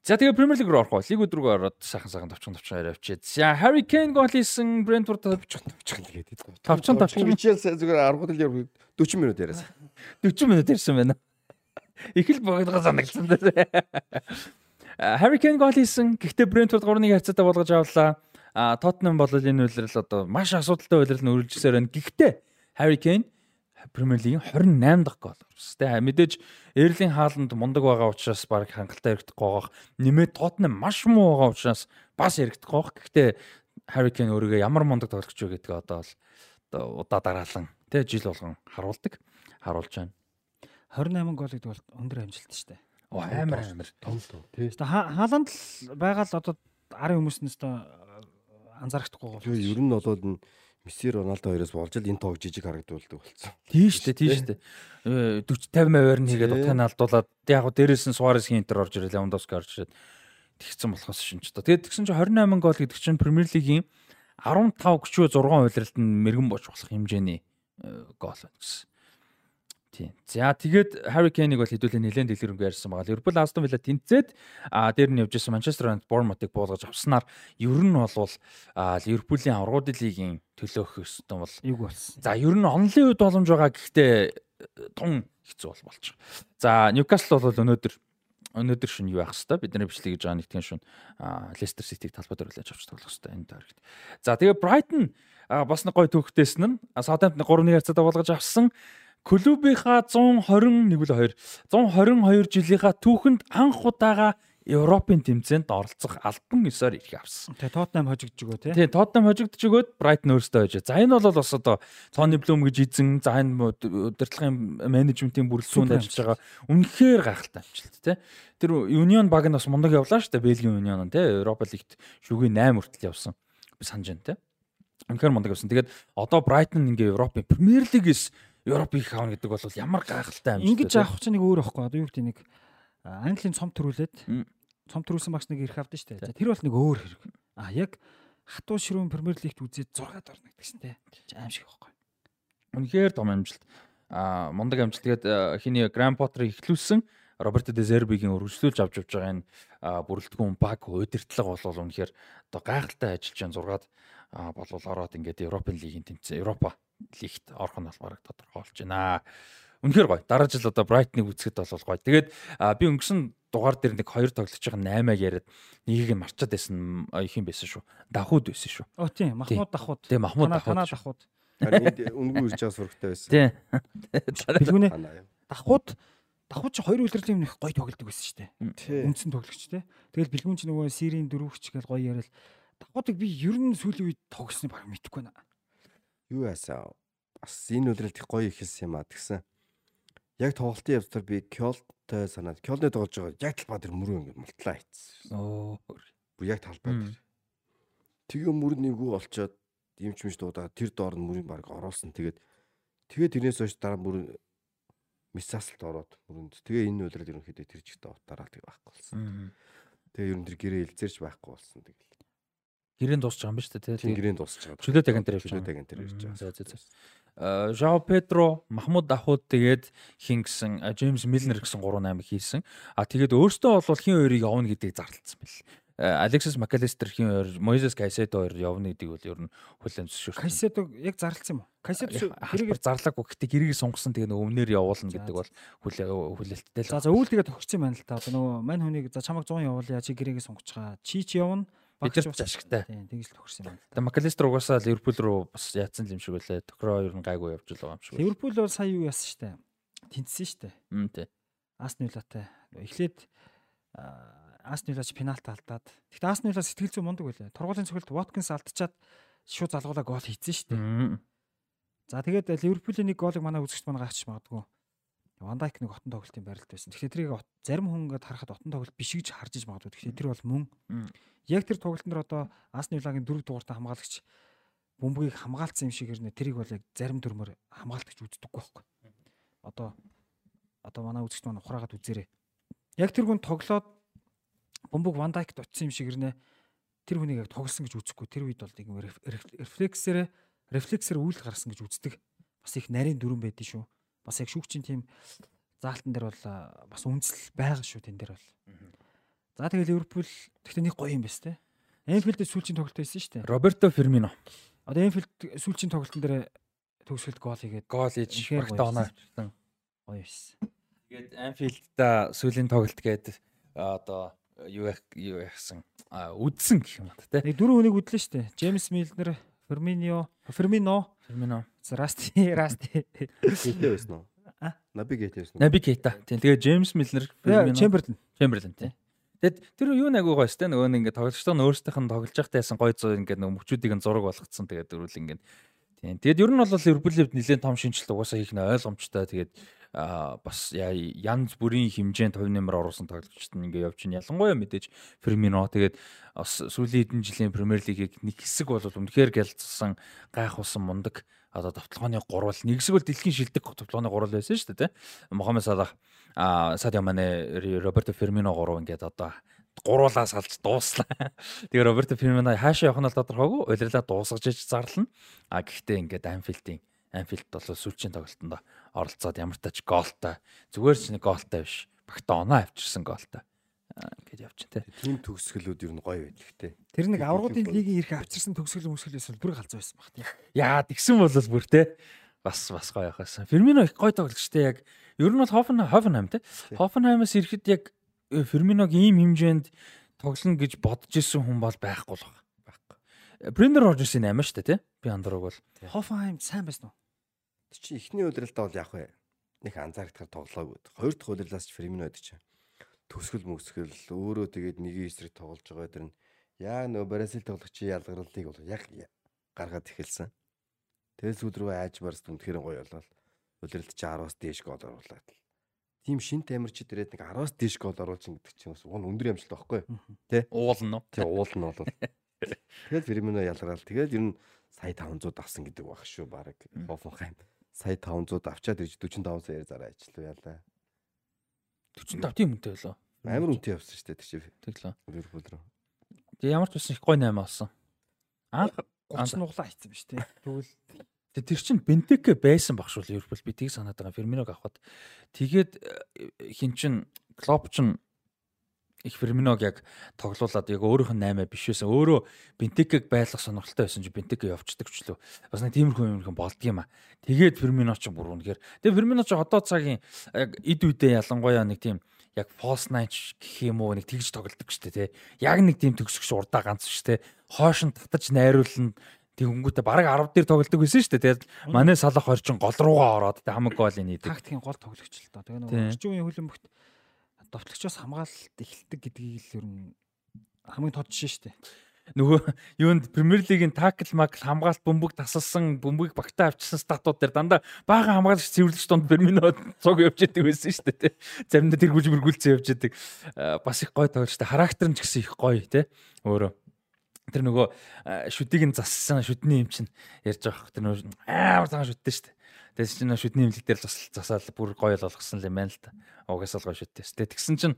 За тэгээд Премьер лиг рүү орох бол лиг өдрөгөө ороод сайхан сайхан товчхон товчхон яриа авчиад. За Harry Kane гол хийсэн Brentford товчхон товчхон тэгээд. Товчхон товчхон Хичээл зүгээр аргууд л 40 минут яриасан. 40 минут ирсэн байна. Их л богдгоо санагдсан дээр. Harry Kane гол хийсэн. Гэхдээ Brentford 3-1 харьцаатай болгож авлаа. А Tottenham бол энэ үйлрэл одоо маш асуудалтай үйлрэл нь үргэлжсээр байна. Гэхдээ Harry Kane Премьер лигийн 28 дахь гол оруулсан. Тэ мэдээж Эрлийн хааланд мундаг байгаа учраас баг хангалттай хэрэгдэхгүй байгаа. Нэмээд Tottenham маш муу байгаа учраас бас хэрэгдэхгүй байгаа. Гэхдээ Harry Kane өөрийгөө ямар мундаг тоглогч вэ гэдгээ одоо одоо удаа дараалан тэ жил болгон харуулдаг. Харуулж байна. 28 гол гэдэг бол өндөр амжилт шүү дээ. Оо амар амар. Том том тий. Өөртөө хааланд л байгаа л одоо арын хүмүүс нь өөртөө анзаарахдаггүй гол. Тэгээ ер нь болоод н Месси Роналдо хоёроос болж л энэ тоог жижиг харагдуулдаг болсон. Тийм шүү дээ, тийм шүү дээ. Э, 40 50 аваар нь хийгээд Тий. утганы алдуулаад яг гоо дээрээс нь Суарес хинтер орж ирэл Левандовски орж ирээд тэгсэн болохоос шинж та. Тэгээд тэгсэн чинь 28 гол гэдэг чинь Премьер лигийн 15 гүчөө 6 хувирлалт нь мэрэгэн бож болох хэмжээний э, гол байна гэсэн. Тийм. За тэгээд Harry Kane-ыг бол хэдүүлээ нэлээд дэлгэрэнгүй ярьсан байгаа. Ливерпул Астон Вилла тэнцээд а дээр нь явж исэн Манчестер Юнайтед Bournemouth-ыг буулгаж авснаар ер нь бол а Ливерпулийн аврагууд лигийн төлөөх өстөн бол Эйг болсон. За ер нь онлын үед боломж байгаа гэхдээ тун хэцүү бол болж байгаа. За Ньюкасл бол өнөөдөр өнөөдөр шин юу яах хэвээр бидний бичлэг гэж байгаа нэгтгэн шин Лестер Ситиг талбай дээр үлээж авч тоглох хэвээр энэ таарагт. За тэгээ а, бас нэг гой түүхтэйсэн нь Саутгемптон 3-1 харьцаатай болгож авсан клубийнхаа 121 үл 2 122 жилийнхаа түүхэнд анх удаага Европын тэмцээнд оролцох альбан ёсоор ирэх авсан. Тэгээ Тотнам хожигдж өгөө тий. Тийм, Тотнам хожигдож өгөөд Брайтон өөрсдөө хожоо. За энэ бол бас одоо Тони Блум гэж эзэн, за энэ удирдлагын менежментийн бүрэлдэхүүнд ажиллаж байгаа. Үнэхээр гайхалтай амжилт тий. Тэр Union баг нь бас мундаг явлаа шүү дээ. Бельгийн Union нь тий. Европа лигт шүгийн 8 хүртэл явсан. Би санаж байна тий. Үнэхээр мундаг явсан. Тэгээд одоо Brighton ингээ Европын Премьер Лигээс Европыг авна гэдэг бол ямар гайхалтай амжилт. Ингэж авах чинь нэг өөр байхгүй. Одоо юу гэдэг нэг а, Английн цом төрүүлээд цом төрүүлсэн багш нэг ирэх авдаа штэ. За тэр бол нэг өөр хэрэг. А яг хатуу ширүүн Премьер Лигт үзээд 6 дор нэгдсэн те. Аим шиг байхгүй. Үнэхээр том амжилт. Аа мундаг амжилт. Тэгээд а, хиний Гранд Поттерыг ихлүүлсэн Роберто де Зербигийн өргөжлүүлж авч явж байгаа энэ а, бүрэлдэхүүн баг удирдлага бол үнэхээр одоо гайхалтай ажиллаж байгаа зургаад а, болвол ороод ингээд Европын лигийн тэмцээн Европа лигт орох нь бол бараг тодорхой болж байна. Үнэхээр гоё. Дараа жил одоо Брайтныг үзэхэд бол гоё. Тэгээд би өнгөрсөн дугаар дээр нэг хоёр тоглож байгаа 8-аг яриад нэгийг нь марчаад байсан их юм байсан шүү. Дахууд байсан шүү. Оо тийм Махмуд Дахууд. Тэгээ Махмуд Дахууд Танаа. Дахууд. Харин үнгүй ирж байгаа сурагтай байсан. Тий. Бэлгүнэ Танаа юу? Дахууд Дахууд чи хоёр үлрэлийн нэг гоё тоглодог байсан шүү дээ. Үндсэн тоглогч те. Тэгэл бэлгүн чи нөгөө сирийн дөрөвч гэж гоё яриад Дахуудыг би ер нь сүүлийн үед тогсныг баг мэдэхгүй байна. Юу яасан? Бас энэ үлрэлт их гоё ихэлсэн юм а тэгсэн. Яг тоглолтын явцдаар би Кёлтой санаад Кёлны тоглож байгаа яг талбай дээр мөрөө ингэ мултлаа хийцсэн. Оо. Бүр яг талбай дээр. Тэгээ мөр нэггүй олцоод юмч мэж дуудаад тэр доор нь мөрийг баг оруулсан. Тэгээд тэгээд тэрнээс хойш дараа мөр мисасалт ороод мөрөнд. Тэгээ энэ үлрэл ерөнхийдөө тэр жигтэй утаараа тэг байхгүй болсон. Тэгээ ерөн тэр гэрээ илзэрч байхгүй болсон. Тэгэл. Гэрээнд байгаа юм ба шүү дээ. Тийм гэрээнд дуусч байгаа. Чөлөөт агент дээр явж байгаа. Чөлөөт агент дээр Мм, За байгаа. за за. Э, Жао Педро, Махмуд Дахууд тэгээд хин гэсэн э, Джеймс Милнер гэсэн 3-8 хийсэн. А тэгээд өөртөө бол хин хоёрыг явна гэдгийг зарлцсан бэл. Алексис Макалистер хин хоёр, Мойзес Кайседо хоёр явна гэдгийг бол ер нь хүлээн зөвшөөрсөн. Кайседо яг зарлцсан юм уу? Кайседо хэрэг зарлаагүй гэхдээ гэрийг сунгасан тэгээд өмнөр явуулна гэдэг бол хүлээ хүлээлттэй л. За за үүл тэгээ тогтсон юм байна л та. Одоо нөгөө мань хүнийг за чамайг 100 явуулъя чи гэрээгээ сунгацгаа. Чи чи явна. Бид нар ч ашигтай. Тийм тэгж л тохирсон юм. Тэгээд Макалистер угаасаа Ливерпул руу бас яатсан юм шиг байлаа. Тохироо ер нь гайгүй явж л байгаа юм шиг. Ливерпул бол сая юу яасан штэ. Тэнцсэн штэ. Мм тий. Астон Виллатай. Эхлээд Астон Виллач пенальт алдаад. Гэхдээ Астон Вилла сэтгэл зүй мундаг байлаа. Тургуулийн цогцолт Воткинс алдчихад шууд залгуулаа гол хийцэн штэ. За тэгээд Ливерпулийн нэг голыг манай үзэгч манай гаач магадгүй. Ван Дайк нэг отон тоглолтын байралд байсан. Тэгэхээр тэрийг зарим хүн ингээд харахад отон тоглолт биш гэж харж иж магадгүй. Тэгэхээр тэр бол мөн. Яг тэр тоглолтын дээр одоо Астон Виллагийн дөрөв дугаартай хамгаалагч бөмбөгийг хамгаалцсан юм шиг ирнэ. Тэрийг бол яг зарим дүрмээр хамгаалт гэж үздэггүй байхгүй. Одоо одоо манай үзэгч маань ухраагаад үзээрэй. Яг тэр хүн тоглоод бөмбөг Ван Дайкт очсон юм шиг ирнэ. Тэр хүнийг яг тоглосон гэж үзэхгүй. Тэр үед бол нэг рефлексээр рефлексээр үйл гаргасан гэж үздэг. Бас их нарийн дүрэн байдэн шүү. Бас яг шүүгчийн тим заалтан дээр бол бас үндэслэл байгаа шүү тэн дээр бол. За тэгээ Ливерпул гэхдээ нэг гоё юм байна те. Энфилд сүүлчийн тоглолт байсан шүү дээ. Роберто Фермино Одоо Энфилд сүүлчийн тоглолтын дээр төгсгөлд гол хийгээд гол хийж багтаа оноо авчихсан. гоё байсан. Тэгээд Анфилдта сүүлийн тоглолт гээд одоо юу яах юу яахсан а үдсэн гэх юм байна те. Нэг дөрөв хүнийг үдлээ шүү дээ. Джеймс Милнер, Ферминио, Фермино, Фермино, Расти, *laughs* Расти. Гейтэй байсан уу? А? Наби гейтэй байсан уу? Наби Кейта. Тийм тэгээд Джеймс Милнер, Фермино, Чемберлен. Чемберлен тий. Тэгэд тэр юу нэг агуу гоёс те нөгөө нэг ингээд тоглогчтой нь өөрсдийнх нь тоглож байхдаа гоё зүй ингээд нөгөө мөчүүдийг нь зураг болгоцсон тэгээд дөрүүл ингээд тийм. Тэгээд ер нь бол Ливерпулийн нэлээд том шинжилт угаасаа хийх нь ойлгомжтой тэгээд бас янз бүрийн хэмжээнд хувь нэмэр оруулсан тоглогчд нь ингээд явж байна. Ялангуяа мэдээж Фермино тэгээд бас сүүлийн хэдэн жилийн Премьер Лигийг нэг хэсэг бол үнэхээр гялцсан гайхуулсан мундаг одоо товтлооны гурвал нэг хэсэг бол дэлхийн шилдэг товтлооны гурвал байсан шүү дээ тий. Мохаммед Салах Садио Мане Роберто Фермино гурав ингээд одоо гуруулаа салж дууслаа. *laughs* Тэгээ Роберто Фермино хаашаа явах нь тодорхойгүй. Улирлаа дуусгаж иж зарлана. А гэхдээ ингээд Анфилдийн Анфилд бол сүүлчийн тоглолтод оролцоод ямар ч тач гоолтой зүгээр ч нэг гоолтой биш. Багта оноо авчирсан гоолтой. А, Ингээд явж тэ. Тим төгсгөлүүд ер нь гоё байдаг те. Тэр нэг аврагын лигийн ирэх авчирсан төгсгөл мөсгөлээс бүр галзуу байсан баг тийм. Яа тэгсэн бол бүр тэ бас бас гоё яхасан. Фермино их гоё тоглогчтой яг ер нь бол Хофен Хофенхайм тэ. Хофенхаймаас ирэхэд яг э, Ферминог ийм хэмжээнд тоглоно гэж бодож исэн хүн бол байхгүй л байна. Байхгүй. Брендер Рожерсын 8 шүү дээ тий. Би андрууг бол. Хофенхайм сайн байсан уу? Чинь эхний удирдалтаа бол яг вэ. Нэг анзаарахтаар тоглоогүй. Хоёр дахь удирдалтаас ч Фермино байдаг чинь. Төсгөл мөсгөл өөрөө тэгээд нэгэн эсрэг тоглож байгаа тэр нь яг нөө Бразил тоглогчийн ялгарлыг бол яг гаргаад эхэлсэн. Тэгээд сүүл рүү айж барс үнэхээр гоё болол. Удирдалт чи 10-аас дээш гол оруулаад. Тим шин тамирчид ирээд нэг 10-аас дээш гол оруулж ин гэдэг чинь бас уг нь өндөр амжилт байхгүй. Уулна уу? Тий уул нь бол Тэгээд Фермино ялгаал. Тэгээд ер нь сая 500 авсан гэдэг баг шүү баг. Хофенхайм сая 500 авчаад ирж 45 саяар зараа ажиллав яалаа. 45 тийм үнэтэй болоо. Амар үнэтэй явсан шүү дээ тэр чинь Тэглээ. Ливерпул руу. Тэгээ ямар ч байсан их гой 8 авсан. Анх 30 нуглаа хийцэн биз тээ. Тэгвэл Тэгээ тэр чин Бентеке байсан баг шүү Ливерпул би тийг санаад байгаа Ферминог авахад тэгээд э, хин чин Клоп чин их Ферминог яг тоглуулад яг өөрийнх нь 8 биш байсан. Өөрөө Бентекег байлгах сонирхолтой байсан чи Бентеке явцдаг ч лөө. Бас нэг тиймэрхүү юм болдго юм а. Тэгээд Фермино ч бүр үнэхээр. Тэгээд Фермино ч одоо цагийн яг эд үедээ ялангуяа нэг тийм яг false nine гэх юм уу нэг тэгж тоглолдог дээ тий. Яг нэг тийм төгсгч урдаа ганц шүү дээ. Хоош нь татаж найруулна Тэгэнгүүтээ бараг 10 дээр тоглолдог байсан шүү дээ. Тэгээд манай салах орчин гол руугаа ороод тэ хамаг голын нийдэг. тактикийн гол тоглогч л доо. Тэгээ нөгөө орчин үеийн хөлбөмбөгт довтлогчоос хамгаалалт эхэлдэг гэдгийг л ер нь хамгийн тод жишээ шүү дээ. Нөгөө юунд Премьер лигийн такл макл хамгаалт бөмбөг тасалсан бөмбөгийг багтаа авчирсан статууд дээр дандаа баахан хамгаалагч цэвэрлэгч донд Фермино цуг явж яадаг байсан шүү дээ. Заримдаа тэргүүлж мөргүүлцэн явж яадаг. Аа, Бас их гой тоглолчтой. Характер нь ч гэсэн их гоё те. Өөрөө тэр нөгөө аа, шүдийг нь зассан шүдний юм чинь ярьж байгаа хөх тэр нөгөө амар цагаан шүдтэй шүү дээ. Тэгээс чинь шүдний имлэг дээр засал засаал бүр гоё болгосон юм байна л та. Угасаал гоё шүдтэй. Тэ тэгсэн чинь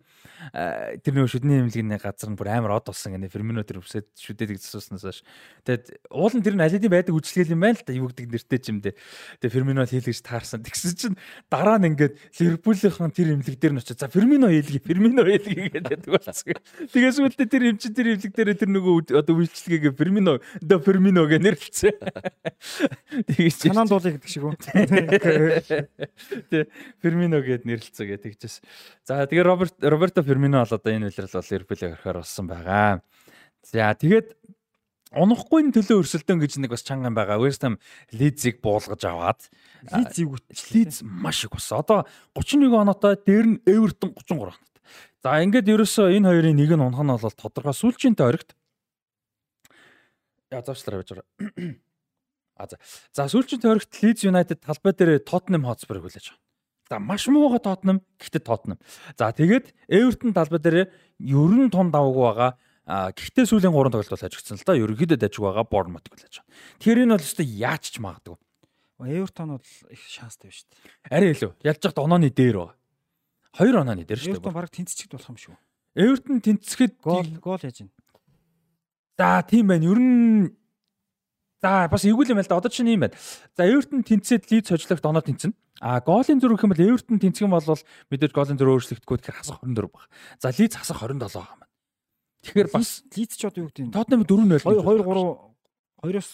тэр нөгөө шүдний имлэгний газар нь бүр амар од болсон гэнэ Фермино тэр үсэд шүдээд засууснаас хойш. Тэгээд уул нь тэр нь алидийн байдаг үйлчлэгэл юм байна л та. Юу гэдэг нэртэй ч юм дээ. Тэгээд Фермино хийлгэж таарсан. *laughs* Тэгсэн чинь дараа нь ингээд Ливерпулийн тэр имлэг дээр нь очиж за Фермино хийлгээ, Фермино хийлгээ гэдэг болсон. Тэгээс үлдээ тэр им чинь тэр имлэг дээр тэр нөгөө одоо үйлчлэгээ Фермино, до Фермино гэж нэрлэлцээ. *laughs* Тэгээд чи- Санаан дуулыг гэдэг шиг үү? Тэ Фермино гэд нэрлэлцээ гэж тэгжээс. За тэгээ Роберт Роберто Фермино бол одоо энэ үйлрэл бол Ливерпулийг орхиор болсон байгаа. За тэгээд унахгүй төлөө өрсөлдөөн гэж нэг бас чанга юм байгаа. West Ham Leeds-ийг буулгаж аваад зэвгүүт. Leeds маш их болсон. Одоо 31 оноотой дээр нь Everton 33 оноотой. За ингээд ерөөсөө энэ хоёрын нэг нь унах нь бол тодорхой сүүлчийн тойрогт яа заачлаарай байж байгаа. *clears throat* А за. За сүүлчийн тойрогт Leeds United талбай дээр Tottenham Hotspur-ыг хүлээж байгаа. За маш мууга Tottenham гэхдээ Tottenham. За тэгээд Everton талбай дээр ерөн тун даваагүй байгаа. А гэхдээ сүүлийн 3 тоглолт бол ажигдсан л да. Ерөнхийдөө дажиг байгаа Bournemouth хүлээж байгаа. Тэгэхээр энэ бол өстой яач ч магадгүй. Эвертон бол их шанстай байна шүү дээ. Арай илүү. Ялж яхад онооны дээр байгаа. Хоёр онооны дээр шүү Эвертон дээ. баг тэнцчихэд болох юм шүү. Эвертон тэнцэхэд Гол гол яаж ийн. За тийм байна. Ер нь За бас эвгүй юм л да. Одоо чинь юм байна. За Эвертон тэнцээд лид сожлогт оноо тэнцэнэ. А голын зөрүү гэх юм бол Эвертон тэнцэх юм бол мэдээж голын зөрөө өөрчлөгдөхгүй тэгэхээр хасах 24 баг. За лид хасах 27 байгаа юм. Тэгэхээр бас Лиз ч одоо юу гэдэг нь Тотнам 4-0 2 2 3 2-оос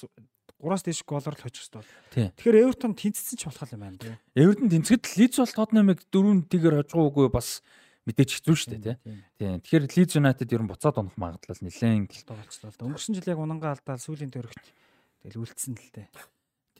3-аас дээш голоор л хожих. Тийм. Тэгэхээр Эвертон тэнцсэн ч болох юм байна. Эвертон тэнцэхэд лид бол Тотнамыг 4-1-ээр хожгоогүй бас мэдээж хэцүү шүү дээ тий. Тийм. Тэгэхээр Leeds United ер нь буцаад унах магадлал нэлээд л да. Өнгөрсөн жил яг унангаа алдаал сүүлийн төрөгт тэгэл үлдсэн л дээ.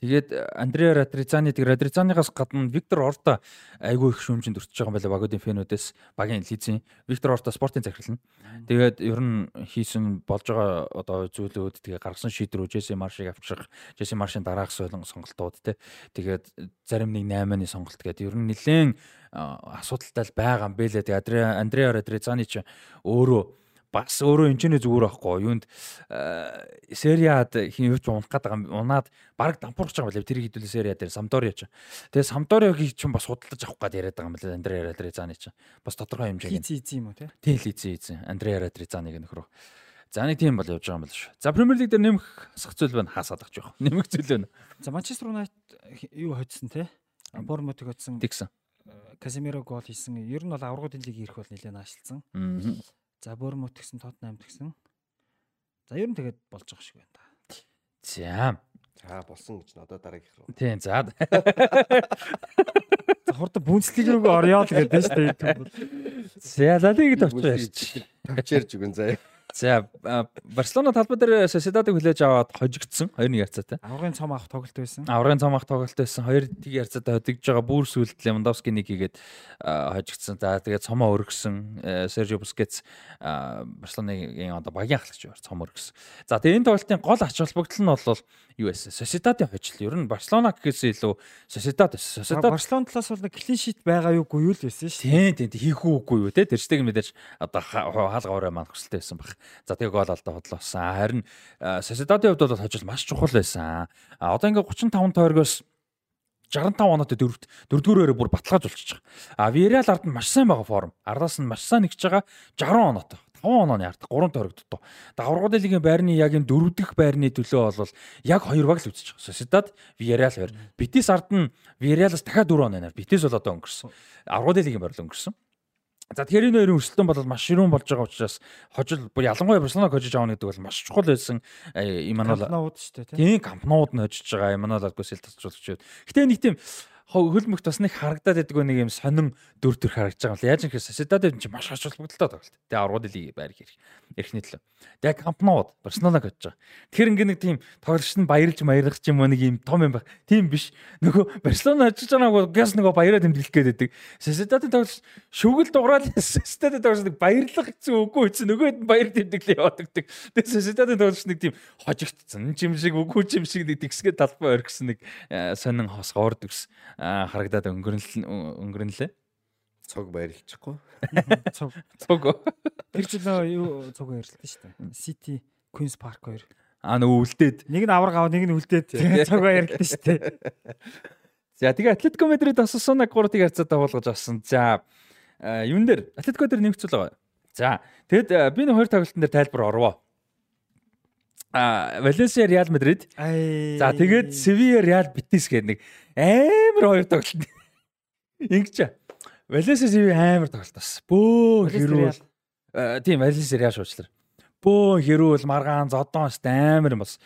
Тэгээд Андреа Радрицани тэг Радрицаныгаас гадна Виктор Орта айгүй их шүүмжинд өртөж байгаа юм байна багуудын фэнүүдээс багийн лизийн Виктор Орта спортын захирал нь. Тэгээд ер нь хийсэн болж байгаа одоо зүйлүүд тэгээ гаргасан шийдвэрүүд Джеси Маршиг авчрах, Джеси Маршийн дараах солон сонголтууд те. Тэгээд зарим нэг 8-ны сонголт гэдэг ер нь нэлээд асуудалтай л байгаа юм бэлээ. Тэгээд Андреа Радрицани ч өөрөө бас өөрөө энэчнээ зүгээр байхгүй. Юунд сериад хин юу ч унах юм. Унаад баг дампуурч байгаа юм байна тэр хэдүүлээ сериа дээр самдориа ч. Тэгээ самдориагийн ч бас худалдаж авах гээд яриад байгаа юм байна андреа радризаны ч. Бас тодорхой хэмжээг Лиз эзэн юм уу тий? тий лизэн эзэн андреа радризаныг нөхрөө. За нэг тийм бол явж байгаа юм байна шүү. За премьер лиг дээр нэмэх хасах зүйл байна. Хаасаад авч явах. *laughs* Нэмэх зүйл байна. За Манчестер Юнайтед юу хоцсон тий? Бормутыг хоцсон. тэгсэн Каземиро гол хийсэн. Ер нь бол аврагуудын лиг ирэх бол нэлээд наашилсан. За Бормут гэсэн Тотнам гэсэн. За ер нь тэгээд болж байгаа шиг байна да. за За болсон гэж н одоо дараагийнх руу. тийм за За хурдан бүнцлэг рүү орё л гэдэг нь шүү дээ. за за лигд очиж ярьч Тавчаарж үгэн заяа. За Барселона талбай дээр Sociedad-ыг хүлээж аваад хожигдсон 2-1 ярцаатай. Аврагын цом авах тоглолт байсан. Аврагын цомох тоглолт байсан. Хоёр тийг ярцаатай хөдөгж байгаа бүр сүлд Левандовски нэг хийгээд хожигдсон. За тэгээд цомоо өргөсөн. Э, Бускетс а, Барселонагийн одоо багийн ахлагч байр цом өргөсөн. За тэгээд энэ тоглолтын гол ач холбогдол нь бол юу байсан? Sociedad-ийн хожил. Ер нь Барселона гэхээс илүү Sociedad байсан. Sociedad Барселона талаас бол нэг клин шит байгаа юугүй юу л байсан шүү. Тийм тийм хийх үгүй юу те тэр чигийг мэдээж одоо хаалга орой маань хөсөлтэй байсан баг. За тэгээ гол алдаа бодлоосон. Харин Sociedad-ийн хувьд бол хожил маш чухал байсан. А одоо ингээ 35 тойргоос 65 оноотой дөрөвт дөрөвдүгээрээ бүр баталгааж байгаа. А Villarreal ард нь маш сайн байгаа форм. Ардаас нь маш сайн нэгж байгаа 60 оноотой. 5 онооны ард 3 тойрогдтоо. Даврагууд лигийн байрны яг энэ дөрөв дэх байрны төлөө бол яг хоёр баг л байгаа. Sociedad, Villarreal хоёр. Betis ард нь Villarreal-аас дахиад 4 оноо нэр. Betis бол одоо өнгөрсөн. Аврагууд лигийн байр л өнгөрсөн. За тэгэхээр энэ хоёрын өрсөлдөөн бол маш ширүүн болж байгаа учраас хожил бүр ялангуяа Барселоног хожиж авах гэдэг бол маш чухал байсан юм аа. Кампнууд шүү дээ тийм кампнууд нь хожиж байгаа юм аа л алгүйсэл тасчлуулагч. Гэтэ нэг тийм хөлмөгт бас нэг харагдаад байдаг нэг юм сонин дүр төр харагдаж байгаа юм л. Яаж юм хэрэг Sociedad юм чи маш ач холбогдолтой тоглолт. Тэгээ аргууд лиг байр хэрэг. Эрхний төлөө. Тэгээ Кампнууд Барселоног очиж байгаа. Тэгэхээр ингээ нэг тийм тоглогч нь баярлж маярах ч юм уу нэг юм том юм байх. Тийм биш. Нөгөө Барселона очиж байгааг гэс нөгөө баяраа тэмдэглэх гээд байдаг. Sociedad-ын тоглогч шүгэл дуграал Sociedad-ын *laughs* тоглогч нэг баярлах гэсэн үгүй хэвчээ нөгөөд нь баяр тэмдэглээ яваад өгдөг. Тэгээ Sociedad-ын тоглогч нэг тийм хожигдсон юм шиг үгүй юм шиг нэг тэгсгээ талбай орхисон нэг сонин хос гоорд өгс харагдаад өнгөрнөл өнгөрнөлээ. Цог баярлчихгүй. *laughs* Цуг. Цуг. Тэр жил нөө юу цуг ярьлаа шүү дээ. City Queen's Park хоёр. Аа нөгөө үлдээд. Нэг нь авраг аваа, нэг нь үлдээд цуг ярьлаа шүү дээ. За тэгээ Атлетико Мадрид Осасуна 3-ыг харьцаа дагуулгаж авсан. За юун дээр Атлетико дээр нэмэгцүүл байгаа. За тэгэд би нэг хоёр тоглолтын дээр тайлбар орвоо. А Валенсиа Реал Мадрид. За тэгээд Севиа Реал Битис гэдэг нэг амар хоёр тоглолт. Ингэж. Валенсиа Севиа амар тоглолт бас. Бөө хэрүүл. Тийм Валенсиа Реал шуучлаар. Бөө хэрүүл маргаан зодоон ст амар юм бас.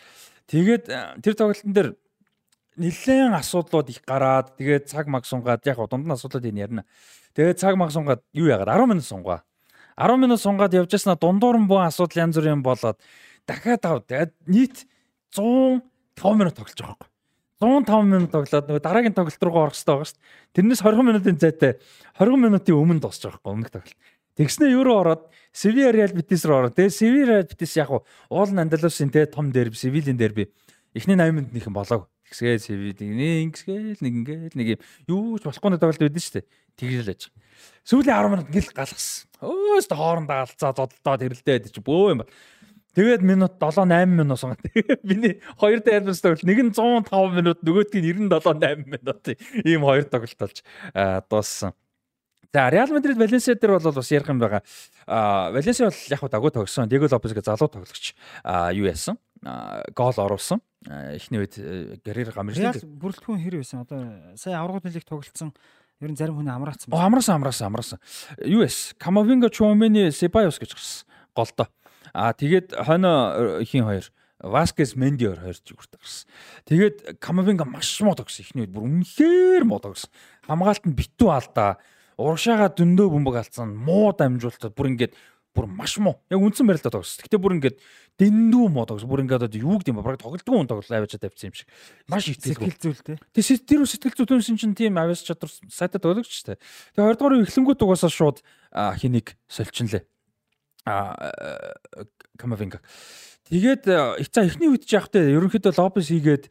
Тэгээд тэр тоглолтын дээр нэлээд асуудлууд их гараад тэгээд цаг маг сунгаад яг дунд нь асуудлууд энэ ярина. Тэгээд цаг маг сунгаад юу яагаад 10 минут сунгаа. 10 минут сунгаад явж яснаа дундуур нь бүх асуудал янз бүрийн болоод дахиад ав. Тэгээд нийт 105 минут тоглож байгаа байхгүй. 105 минут тоглоод нөгөө дараагийн тоглолт руугаа орох хэрэгтэй байгаа шүү дээ. Тэрнээс 20 минутын зайтай 20 минутын өмнө дуусах байхгүй өмнөх тоглолт. Тэгснэ юу руу ороод Sevilla Real Betis руу ороод тэгээ Sevilla Betis яг уул Андалусын тэгээ том дерби Sevilla-ийн дерби эхний 80 минут нэхэн болоог. Тэгсгээ Sevilla нэг ингэсгээл нэг ингээл нэг юм юу ч болохгүй нэг тоглолт байдсан шүү дээ. Тэглэл аж. Сүүлийн 10 минут гэл галгасан. Өөст хоорондоо алцаа зодолдоод хэрэлдээд чи бөө юм ба. Тэгээд минут 7 8 минут сунгаа. Миний хоёр тайлбарс тоглолт нэг нь 105 минут нөгөөдг нь 97 8 минут ийм хоёр тоглолт болж дууссан. За Реал Мадрид Валенсиа дээр бол бас ярих юм байгаа. А Валенсиа бол яг дагуу тогсон. Лопес гэ залуу тоглогч юу яасан? гол оруулсан. Эхний үед Гарьер гамэрсэн. Реал бүрэлдэхүүн хэр байсан? Одоо сая аврагууд нэлийг тоглолцсон. Ер нь зарим хүн амраацсан. Амраасан амраасан амраасан. Юу эс? Камавинга Чомени Себайос гэж гарсан. Голдоо. Аа тэгээд хойно ихийн хоёр Васкес Менди хоёр хоёр зүгүрт гарсан. Тэгээд Камавинга маш муу тогсон. Эхний үед бүр үнэхээр муу тогсон. Хамгаалт нь битүү алдаа. Урагшаага дөндөө бөмбөг алдсан. Муу дамжуултад бүр ингээд бүр маш муу. Яг үндсэн барилдаа тогсон. Гэтэ бүр ингээд дэндүү муу тогсон. Бүр ингээд одоо юу гэдэг юм бэ? Бараг тоглолтгүй хүн тоглол аваачаад тавьсан юм шиг. Маш ихтэй сэтгэл зүйлтэй. Тэгээ тэр сэтгэл зүйн чинь тийм авиас чадвар сайтад тоглогч штэ. Тэгээ 20 дугаар эхлэнгүүт угаасаа шууд хэнийг сольчихнлээ Камавинга. Тэгээд за эхний үед ч яг тэ ерөнхийдөө Лопес хийгээд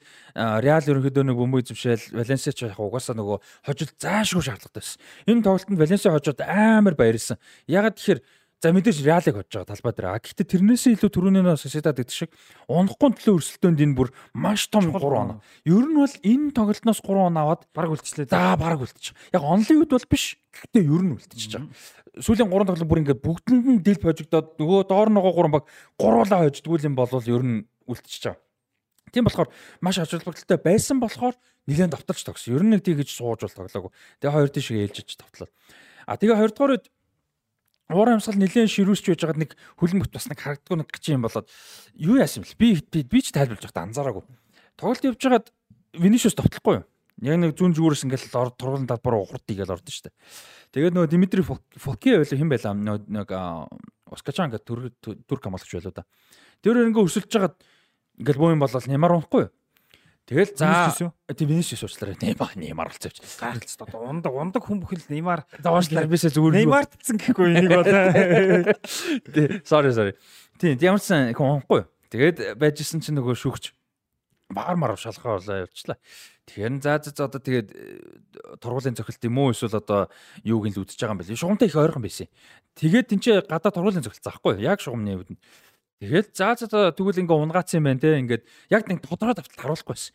Реал ерөнхийдөө нэг бөмбөг эзэмшээл Валенсиа ч яг угаасаа нөгөө хожил заашгүй шаардлагатай байсан. Энэ тоглолтод Валенсиа хожоод амар баярлсан. Ягаад тэгэхээр За мэдээж Реалыг hodж байгаа талбай дээр. Гэхдээ тэрнээсээ илүү түрүүний Sociedad гэдэг шиг унахгүй төлөө өрсөлдөөнд энэ бүр маш том 3 оноо. Ер нь бол энэ тоглолтноос 3 оноо аваад баг үлдчихлээ. За баг үлдчих. Яг онлын үед бол биш. Гэхдээ ер нь үлдчихэж байгаа. Сүүлийн 3 тоглолт бүр ингээд бүгдэнд нь дэл хожигдоод нөгөө доор нөгөө 3 баг гуруулаа хождгүүл юм бол ер нь үлдчихэж байгаа. Тийм болохоор маш холбогдолтой байсан болохоор нэлээд давталж тогсон. Ер нь нэг тийгэж сууж бол тоглоагүй. Тэгээ хоёр тийшээ ээлжиж давтлаа. А тэгээ хоёрдугаар үед уур амьсгал нэлээд ширүүсч байж байгаад нэг хөлбөмбөт бас нэг харагддаг нэг гэж юм болоод юу яасан бэл би би ч тайлбарлаж байхдаа анзаараагүй. Тоглолт явж байгаад Винишиус товтлохгүй юу? Яг нэг зүүн зүгээрс ингээл орд тургуулын талбараа ухард игээл ордон штэ. Тэгээд нөгөө Димитри Фоки байлаа хэн байлаа нэг Оскачан гэдэг түрк хамгаалагч байлаа да. Тэр ингээ өсөлж жагаад ингээл боо юм болол Неймар унахгүй юу? Тэгэл за тийм Винишиус уучлаарай. Неймар Неймар болцоо явчих. Гарч одоо ундаг ундаг хүн бүхэл Неймар уучлаарай бисээ зүгээр. Неймар тцэн гэхгүй энийг болоо. Sorry sorry. Тийм ямар ч сан унахгүй. Тэгээд байжсэн чинь нөгөө шүүгч Баар мар шалхаа болоо явчлаа. Тэгэхээр за за одоо тэгээд э, тургуулийн цохилт юм уу эсвэл одоо юуг нь л үдчихэж байгаа юм бэл. Шугамтай их ойрхон байсан. Тэгээд тэнцээ гадаа тургуулийн цохилт заахгүй яг шугамны үүдэн. Тэгээд за за тэгвэл ингээ унгаацсан юм байна те. Ингээд яг нэг тодорхой давталт харуулахгүй байсан.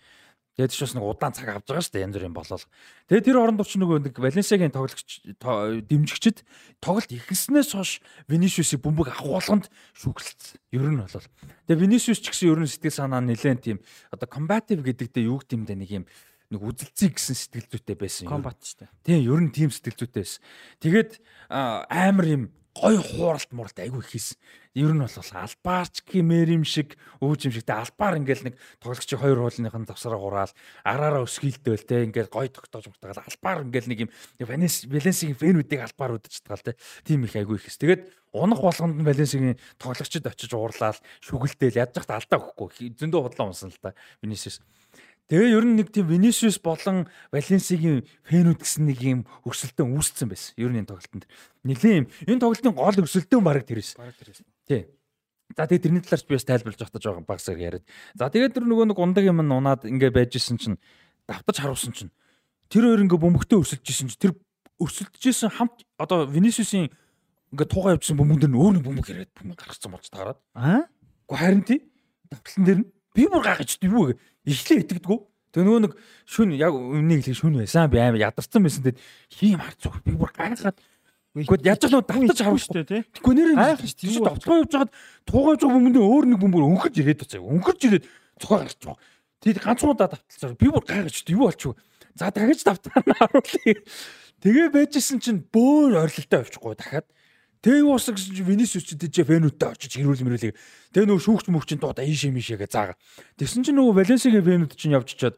Тэгээд ч бас нэг удаан цаг авч байгаа шүү дээ янз бүрийн болол. Тэгээд тэр оронд ч нөгөө нэг Валенсиагийн тоглогч дэмжигчд тоглолт ихснээс хойш Винишиусыг бөмбөг авахулганд шүүгсэлсэн. Ер нь болол. Тэгээд Винишиус ч гэсэн ер нь сэтгэл санаа нэлээд тийм одоо combative гэдэгтээ юу гэдэм дэ нэг юм нэг үзэлцээ гэсэн сэтгэл зүйтэй байсан. Комбат шүү дээ. Тийм ер нь тийм сэтгэл зүйтэй байсан. Тэгээд амар юм гой хууралт муралт айгүй хийсэн. Ер нь бол албаарч гэмээр юм шиг өвж юм шигтэй албаар ингээл нэг тоглогчийн хоёр хуулныхын завсараа хураал араараа өсгийлдээл те ингээл гой тогтоож мутагаал албаар ингээл нэг юм Валенс Валенсигийн фэнүүдийг албаар үдэж тагаал те. Тим их айгүй хэс. Тэгээд унах болгонд нь Валенсигийн тоглогчид очиж уурлаад шүгэлдээл ядж захт алдаа өгөхгүй. Зөндөө худлаа унсан л та. Винисиус. Тэгээ ер нь нэг тийм Vinicius болон Valencia-гийн фэнүүд гэсэн нэг юм өрсөлдөөн үүсцэн байсан. Ер нь энэ тоглолтод. Нилийн юм. Энэ тоглолтын гол өрсөлдөөн бараг тэрээс. Бараг тэрээс. Тий. За тэгээ тэрний талаарч би бас тайлбарлаж явах жоохон багсаар яриад. За тэгээд тэр нөгөө нэг ундаг юм нь унаад ингээ байж исэн чинь давтаж харуулсан чинь тэр хоёр ингээ бөмбөгтөө өрсөлдөж исэн чинь тэр өрсөлдөж исэн хамт одоо Vinicius-ийн ингээ туугаа явуулсан бөмбөг дээр өөр нэг бөмбөг ирээд бөмбөг гаргацсан болж таарад. Аа? Гэхдээ харин тий давтлан дээр нь би бүр гайхаж юу эхлээ итгэдэггүй. Тэгээ нөгөө нэг шүн яг өмнө хэлэх шүн байсан. Би амар ядарсан байсан. Тэгэд хийм харц зүг би бүр гайхаад Гэхдээ яаж нөө давтаж харах шүү дээ тий. Тэгэхгүй нэр Гайхах шүү, тийм давталгаа явж хагаад туугаж байгаа бөмбөнд өөр нэг бөмбөр өнгөрч ирээд байгаа. Өнгөрч ирээд цохоо гарч байгаа. Тэгээд ганцуудаа давталцаар би бүр гайхаж шүү. Юу болчих вэ? За дахиж давтаа харуулъя. Тэгээ байжсэн чинь бөөр орилолтой авчихгүй дахиад. Тэгээ юу болсон гэсэн чинь Винисиус ч тийж фэнүүттэй очиж хэрүүл мөрүүлээ. Тэгээ нөгөө шүүгч мөвчин дуудаа ийшээ мишээгээ заага. Тэгсэн чинь нөгөө Валенсигийн фэнүүд чинь явж чаад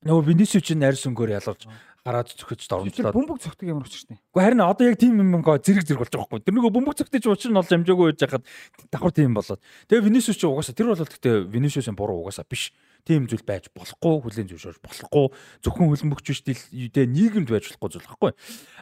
нөгөө Винисиус чинь арьс өнгөөр ялгарч гараад зөхөж Тэр дормжлоо. бөмбөг цогтөг ямар учиртай. Гэхдээ харин одоо яг тийм юм гоо зэрэг зэрэг болж байгаа байхгүй. Тэр нөгөө бөмбөг цогтөж учир нь олж амжаагүй байж хахад давхар тийм болоод. Тэгээ Винисиус ч угаасаа тэр бол гэхдээ Винисиусын буруу угаасаа биш. Тийм зүйл байж болохгүй, хүлэн зөвшөөрж болохгүй. Зөвхөн хөлбөмбөгч биш дэ нийгэмд байж болохгүй зүйл байхгүй.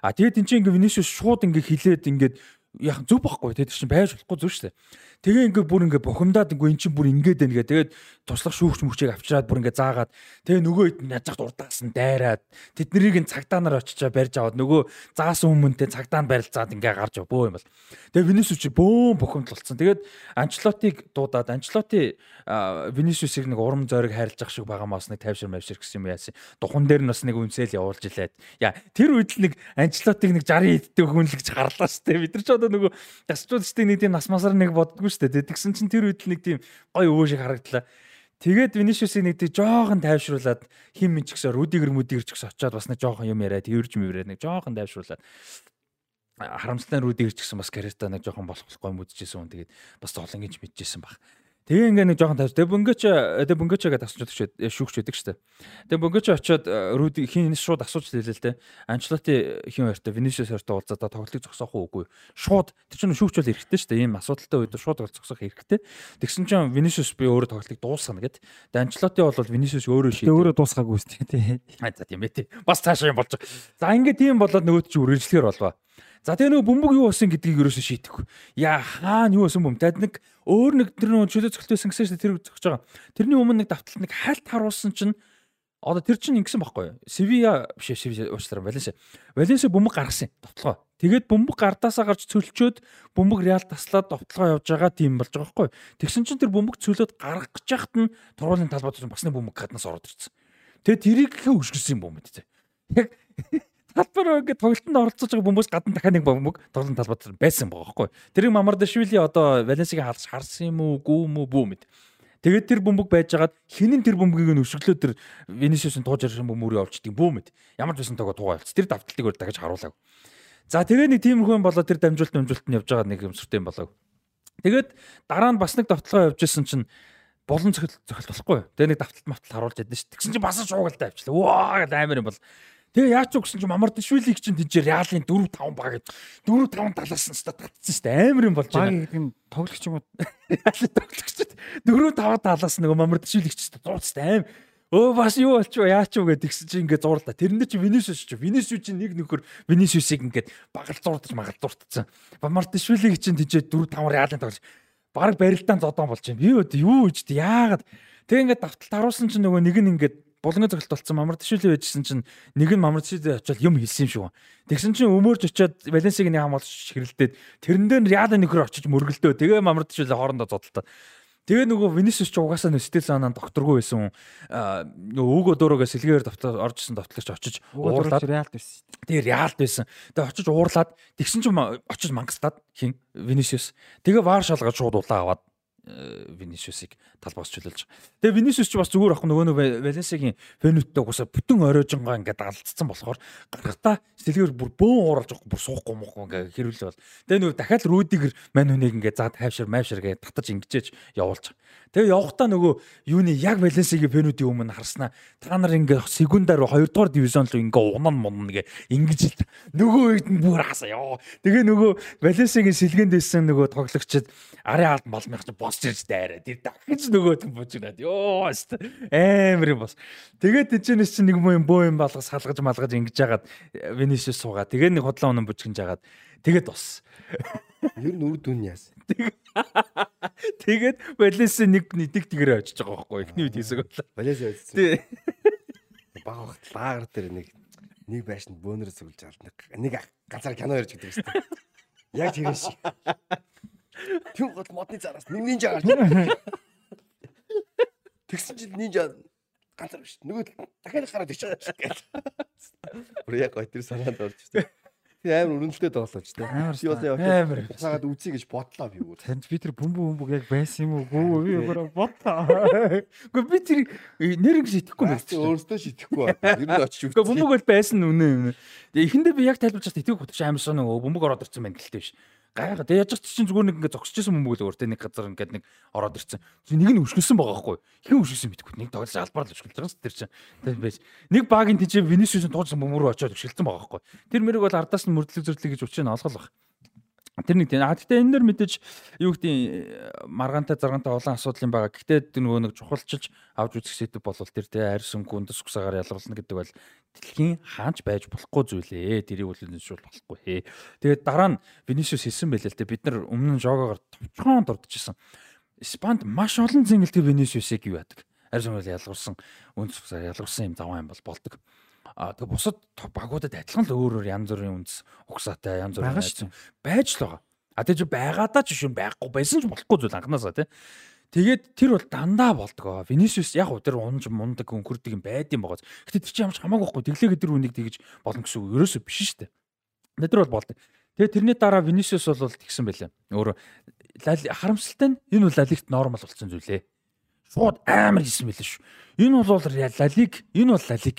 А тэгээд энэ чинь ингээ Винисиус шууд ингээ хилээд ингээд яг зөв байхгүй те тэр чинь байж болохгүй шүү дээ. Тэгээ ингээ бүр ингээ бухимдаад ингээ эн чинь бүр ингээд байна гэ. Тэгээд туслах шүүгч мөчийг авчираад бүр ингээ заагаад тэгээ нөгөө хэд урдаас нь дайраад тэднийг нь цагтаа нар очичаа барьж аваад нөгөө заасан хүмүүнтэй цагтаа нь барилзаад ингээ гарч бөө юм бол. Тэгээ Винисиус чи бөөн бухимдалцсан. Тэгээд Анчлотиг дуудаад Анчлоти Винисиусыг нэг урам зориг хайрлаж ах шиг байгаамаас нэг тайвшир мавшир гэсэн юм яасан. Духан дээр нь бас нэг үнсэл явуулж илээд. Яа тэр үед л нэг Анчлотиг нэг 60 эдтэй хүнлэгч гарлаа штэ. Бид нар ч одоо нөгөө тасчуудчдыг нэг тийм нас масар нэг боддгоо штэ. Тэгсэн чинь тэр үед л нэг тийм гой өвөө шиг харагдлаа. Тэгээд Винишиусыг нэг тийм жоохон тайвшруулад хим минь ч гэсэн Рудигер мүдигер ч гэсэн очиад бас нэг жоохон юм яриад тэрж мөврээд нэг жоохон тайвшруулад харамсалтай Рудигер ч гэсэн бас карьертаа нэг жоохон болох болохгүй мэдчихсэн хүн тэгээд бас золон гэж мэдчихсэн баг. Тэгээ ингээ нэг жоохон тайвш. Тэгээ бөнгөч тэгээ бөнгөчгээ тасч шүү дээ шүүгч байдаг шүү дээ. Тэгээ бөнгөч очиод Руди хин шууд асууж хэлээ л дээ. Анчлоти хин хоёртой Винишиус хоёртой уулзаад тоглолтыг зогсоох уугүй. Шууд тэр чинь шүүгч бол эрэхтэй шүү дээ. Ийм асуудалтай үед шууд тоглолт зогсоох эрэхтэй. Тэгсэн чинь Винишиус би өөрөө тоглолтыг дуусгана гэд. Тэгээ Анчлоти бол Винишиус өөрөө шийдээ. өөрөө дуусгаагүй үстэй тий. Аа за тийм ээ тий. Бас цаашаа юм болж. За ингээ тийм болоод нөгөөд чи үргэлжлэхээр болваа. За тэгээ нөгөө бөмбөг юу болсон гэдгийг ерөөсөө шийдэхгүй. Яа хаана юу болсон бөм. Тэгэд нэг өөр нэг тэр нөгөө чөлөө цогт байсан гэсэн чинь тэр зогсож байгаа. Тэрний өмнө нэг давталт нэг хальт харуулсан чинь одоо тэр чинь ингэсэн байхгүй юу? Севиа биш Севиа уучлаарай Валенсиа. Валенсиа бөмбөг гаргасан давталгаа. Тэгээд бөмбөг гардаасаа гарч цөлчөөд бөмбөг реал таслаад давталгаа явж байгаа тийм болж байгаа байхгүй юу? Тэгсэн чинь тэр бөмбөг цөлөөд гаргах гэж яхад нь тургуулын талбайд бас нэг бөмбөг гаднаас ороод ирсэн. Тэгээд тэрийг ихэ өшгөсөн юм бөмбөд тий. Яг талбар ингээд тоглолтод оролцож байгаа бөмбөс гадна дахиад нэг бөмбөг тоглолтын талбайд байсан байгаа байхгүй. Тэрийг Мамардашвили одоо Валенсигийн халж харсан юм уу, гүү юм уу, бүү мэд. Тэгээд тэр бөмбөг байжгаад хинэн тэр бөмбөгийг нь өшөглөө тэр Винисиусын тууж ирсэн бөмбөрийг овчдгийг бүү мэд. Ямар ч байсан тоогоо тугаа болц. Тэр давталтыг өөр дахиж харуулаг. За тэгээ нэг тиймэрхүү юм болоо тэр дамжуулт дамжуулт нь явж байгаа нэг юм сүртэй юм болоо. Тэгээд дараа нь бас нэг давталгаа явж исэн чинь болон цохилт цохилт болохгүй. Тэгээ нэг давталт мавтал харуулж ядсан шүү. Тэгсэн чинь бас шуугалтай авчлаа. Ваа гэдэг амар юм бол. Тэгээ яач уу гэсэн чинь Мамардашвилиг чинь тийж Реалын 4 5 баг 4 5 талаас нь ста татсан шүү дээ. Амар юм болж Баг байна. гэдэг нь тоглогч юм уу? *laughs* Реалын тоглогчд 4 5 талаас нөгөө Мамардашвилиг ч зурцтай аим. Өө бас юу болчих вэ? Яач уу гэдэг тэгсэн чинь ингээд зурлаа. Тэрэндээ чи Винисиус чи Винисиус чинь нэг нөхөр Винисиусыг ингээд багал зурдаж магал зуртцсан. Мамардашвилиг чинь тийж 4 5 Реалын тоглогч баг барилдаан зодон болж байна. Би өөд юу гэж яагаад Тэгээ ингээд давталт харуулсан чинь нөгөө нэг нь ингээд булангийн цогцолт болсон мамар тишүүлээ байжсэн чинь нэг нь мамар тишүүлээ очиод юм хэлсэн юм шиг. Тэгсэн чинь өмөрж очиод Валенсиг нэг хамгаалж хэрэлдээд тэрэн дээр яада нөхөр очиж мөргөлдөө. Тэгээ мамар тишүүлээ хоорондоо зодтолтой. Тэгээ нөгөө Винисиус ч угаасаа нөстэл санаанд докторгүй байсан. нөгөө өгөө дөөрөөгөө сэлгээр давтал оржсэн давтлагч очиж уурлаад реалт байсан. Тэгээ реалт байсан. Тэгээ очиж уурлаад тэгсэн чинь очиж мангастаад хин Винисиус. Тэгээ вар шалгаад шууд улаа аваад Винисиусыг талбаас чөлөөлж. Тэгээ Винисиус ч бас зүгээр ах нөгөө нөгөө Валенсигийн фэнүттэй угаасаа бүтэн оройжонгаа ингээд алдцсан болохоор гаргатаа сэлгээр бүр бөөн ууралж байгаа бүр суухгүй муухгүй ингээд хэрүүлээ бол. Тэгээ нөгөө дахиад Рүдигер мань хүнийг ингээд заа тайвшир майвшир гэж татаж ингэжээж явуулж. Тэгээ явхдаа нөгөө юуны яг Валенсигийн фэнүтийн өмнө харснаа та нар ингээд секундаар 2 дугаар дивизион руу ингээд унан мунна гэ ингэж нөгөө үед нь бүр хасаа ёо. Тэгээ нөгөө Валенсигийн сэлгээнд байсан нөгөө тоглогчид арын алд малмих чи босч ирж дайраа. Тэр дахиж нөгөөд нь бужигнаад. Йоо амар юм бас. Тэгээд тийчнээс чи нэг юм бөө юм балгаж салгаж малгаж ингэж яагаад Венисиус суугаа. Тэгээ нэг худлаа унан бужигнж яагаад тэгээд бос. Ер нь үр дүн яас. *laughs* Тэгээд Валенси нэг нэг тэгэрээ очиж байгаа байхгүй. Эхний үед хийсэг боллоо. Валенси очсон. Тий. Баг багт лагер дээр нэг нэг байшинд бөөнөр зүгэлж авдаг. Нэг ганцаар кино ярьж гэдэг шүү дээ. *laughs* Яг тэр шиг. Тэр гол модны зараас нэг нинжа гарч. Тэгсэн чинь нинжа ганцаар биш. Нөгөө дахиад гараад ич байгаа шүү. Бүр яг тэр санаанд орж шүү. Би амар өрнөлтөд тоглож тэ. Амар Би бас амар. цагаад үзье гэж бодлоо би өөр. Танд би тэр бөмбөг бөмбөг яг байсан юм уу? Гүү би өөрөө бодлоо. Гэхдээ би тэр нэр ингэ шитгэхгүй байсан. өөртөө шитгэхгүй байна. Ер нь очиж Гэхдээ бөмбөг бол байсан үнэ. Тэгээ эхэндээ би яг тайлбарч байгаа итгэв хөтөч амар сонь нөгөө бөмбөг ороод ирсэн байна гэлтэй биш. Гайга. Тэгээ яж чинь зүгээр нэг ингээ зогсчихсан бөмбөг л өөр тэ нэг газар ингээд нэг ороод ирсэн. Тэг нэг нь өшгөлсөн байгаа байхгүй. Хэн өшгөлсөн мэдгүй. Нэг тоглож албаар л өшгөлж байгаа тэр чинь. Тэр байж. Нэг багийн тийч Винисиус туулсан бөмбөг рүү очиод өшгөлсөн байгаа байхгүй. Тэр мэрэг бол ардаас нь мөрдлөг зөрлөг гэж учрыг нь олгол баг. Тэр нэг тийм. А гэхдээ энэ дэр мэдээж юу гэдэг маргаантай заргаантай олон асуудал юм байгаа. Гэхдээ нөгөө нэг чухалчилж авч үзэх сэдв бол тэр тэ арьс өнгө үндэс үсгээр ялгарлна гэдэг бол дэлхийн хаанч байж болохгүй зүйл ээ. Тэрийг үл үндэшүүл болохгүй ээ. Тэгээд дараа нь Винисиус хэлсэн байлээ л дээ. Бид нар өмнө нь жогоогоор товчхон дурдчихсан. Испанд маш олон зингэлтэй Винисиусыг юу яадаг. Арьс өнгө ялгарсан үндэс үсгээр ялгарсан юм заваа юм бол болдог. А тэгээ бусад багуудад адилхан л өөр өөр янз бүрийн үндэс угсаатай янз бүрийн шүү. байж л байгаа. А тэгээ чи байгаадаа ч шин байхгүй байсан ч болохгүй зүйл анханасаа тий. Тэгээд тэр бол дандаа болдгоо. Винисиус яг уу тэр унж мундаг өнгөрдөг юм байд юм байгаа. Гэтэ тэр чи ямарч хамаагүй байхгүй. Тэглээгээ тэр үнийг тэгж болно гэсэн үг ерөөсөө биш шүү дээ. Тэр бол болдог. Тэгээд тэрний дараа Винисиус бол тэгсэн байлаа. Лали- харамсалтай нь энэ бол Лалигт нормал болсон зүйлээ. Шууд амар хийсэн байлаа шүү. Энэ бол Лалиг, энэ бол Лалиг.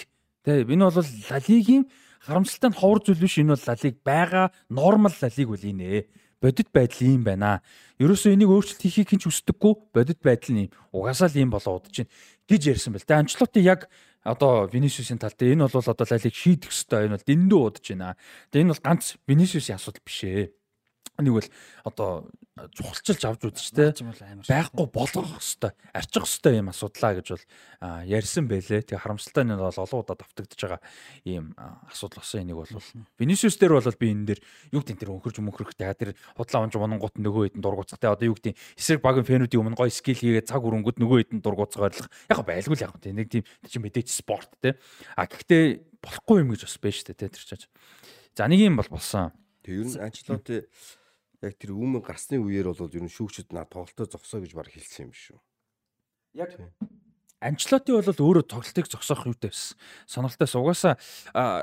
Тэгээ энэ бол Лалигийн харамсалтай нь ховор зүйл биш. Энэ бол Лалиг байгаа нормал Лалиг үл инэ. Бодит байдал ийм байна. Ерөөсөө энийг өөрчлөлт хийхийг хинч хүсдэггүй. Бодит байдал нь ийм. Угаасаа л ийм болоо удаж чинь гэж ярьсан байл. Тэгээ Анчлоти яг одоо Винисиусийн тал дээр энэ бол одоо Лалиг шийдэх ёстой. Энэ бол дэндүү удаж байна. Тэгээ энэ бол ганц Винисиусийн асуудал биш ээ. Нэг бол одоо чухалчилж авч үзэж тэ байхгүй болгох хэвээр арчих хэвээр юм асуудлаа гэж бол а, ярьсан байлээ. Тэгээ харамсалтай нь бол олон удаа давтагдж байгаа ийм асуудал болсон энийг бол Винисиус дээр бол би энэ дээр юу гэдэг тэр өнхөрж мөнхөрхтэй тэр худлаа унж унгууд нөгөө хэд нь дургуцах. Тэгээ одоо юу гэдэг эсрэг багийн фэнүүдийн өмнө гой скил хийгээд цаг өрөнгөд нөгөө хэд нь дургуцах ойрлох. Яг байлгүй л яг тийм нэг тийм тэр чинь мэдээж спорт те. А гэхдээ болохгүй юм гэж бас байна шүү дээ те тэр чинь. За нэг юм бол болсон. Тэг ер нь Анчлоти яг тэр өмнө гарсны үеэр бол ер нь шүүгчд наа тоглолтоо зогсоо гэж баг хэлсэн юм шүү. Яг Анчлоти бол өөрөө тоглолтыг зогсоох юутай байсан. Сонирхолтой угаасаа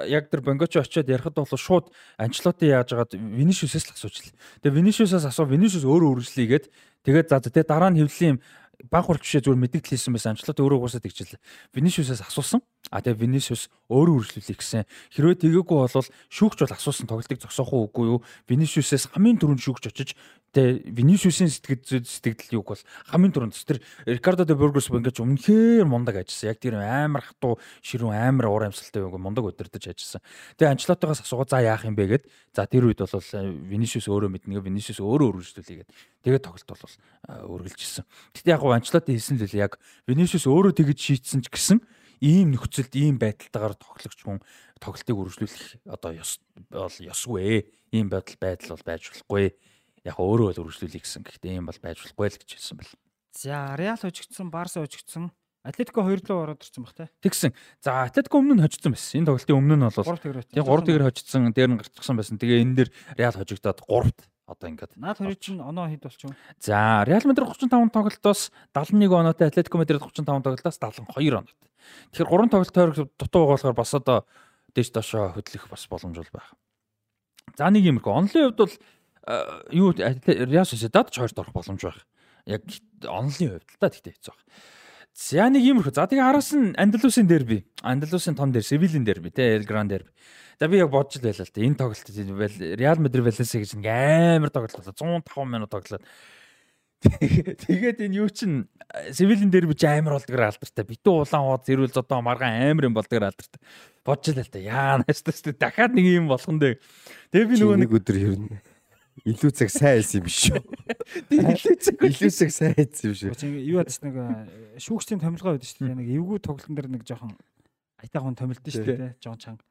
яг тэр Бонгочо очиод ярихад бол шууд Анчлоти яаж агаад Винишиусээс л асууж л. Тэгээ Винишиусаас асуу Винишиус өөрөө үргэлжлэгээд тэгээд за тэгээ дараа нь хэвлэлийн баг хурц бишээ зүгээр мэдээлэл хийсэн байсан Анчлоти өөрөө угаасаа тэгчихлээ. Винишиусаас асуусан. А тэгээ Винишиус өөрөө үргэлжлүүлэх гэсэн. Хэрвээ тэгээгүй бол шүүгч бол асуусан тоглолтыг зогсоох уу үгүй юу? Винишиусээс хамгийн түрүүнд шүүгч очиж тэгээ Винишиусийн сэтгэл сэтгэл юг бол хамгийн түрүүнд тэр Рикардо де Бургос ингэж өмнөхөр мундаг ажилласан. Яг тэр амар хатуу ширүүн амар уур амьсгалтай юм мундаг өдөрдөж ажилласан. Тэгээ Анчлотогоос асуугаа за яах юм бэ гэд. За тэр үед бол Винишиус өөрөө мэднэ. Винишиус өөрөө үргэлжлүүлээгээд тэгээ тоглолт бол үргэлжилсэн. Гэтэ яг Анчлоти хэлсэн л яг Винишиус өөрөө тэгж шийтсэн ч гэсэн ийм нөхцөлд ийм байдалтайгаар тоглогч хүн тоглолтыг үргэлжлүүлэх одоо ёс бол ёсгүй ээ. Ийм байдал байдал бол байж болохгүй. Яг өөрөө л үргэлжлүүлэх гэсэн. Гэхдээ ийм бол байж болохгүй л гэж хэлсэн бэл. За Реал хожигдсон, Барса хожигдсон. Атлетико 2 руу ороод ирсэн баг те. Тэгсэн. За Атлетико өмнө нь хожигдсон байсан. Энэ тоглолтын өмнө нь бол 3 тэгэр тийм 3 тэгэр хожигдсон, дээр нь гарчихсан байсан. Тэгээ энэ дээр Реал хожигдоод 3-т одоо ингээд. Наад хоёр чинь оноо хэд болчих вэ? За Реал Мадрид 35 тоглолтоос 71 оноотой, Атлетико Мадрид 35 тоглолтоос 72 оноотой. Тэгэхээр 3 тоглолт тойрог дутуу байгаа болохоор бас одоо дэж доошоо хөдлөх бас боломж бол байх. За нэг юм их онлын хувьд бол юу Реал Сосидад ч хоёрт орох боломж байх. Яг онлын хувьд л та тэгтээ хэцүү байх. За нэг иймэрхүү. За тэгээ араас нь Андалусын дерби. Андалусын том дерби, Севилийн дерби, тэ Эл Гран дерби. За би яг бодож л байлаа л та. Энэ тоглолт Реал Мадрид Валенсиа гэж нэг амар тоглолт болоо. 105 минут тоглоод. *laughs* Тэгээд энэ юу чин Севилийн дерби ч амар болдгоор алдартай. Битүү улаан хууд зэрүүл зодоо маргаан амар юм болдгоор алдартай. Бодож л л та. Яа наастас дахиад нэг юм болох нь. Тэгээ би нөгөө нэг өдөр хэрнэ. Илүү цаг сайн байсан юм биш үү? *laughs* илүү цаг Илүү цаг сайн байсан юм шүү. Юу ядс нэг э, шүүгчдийн томилгоо байдаг шүү дээ. Нэг эвгүй тоглолтын дээр нэг жоохон айтаа хүн томилдсон шүү дээ. Жон чанга.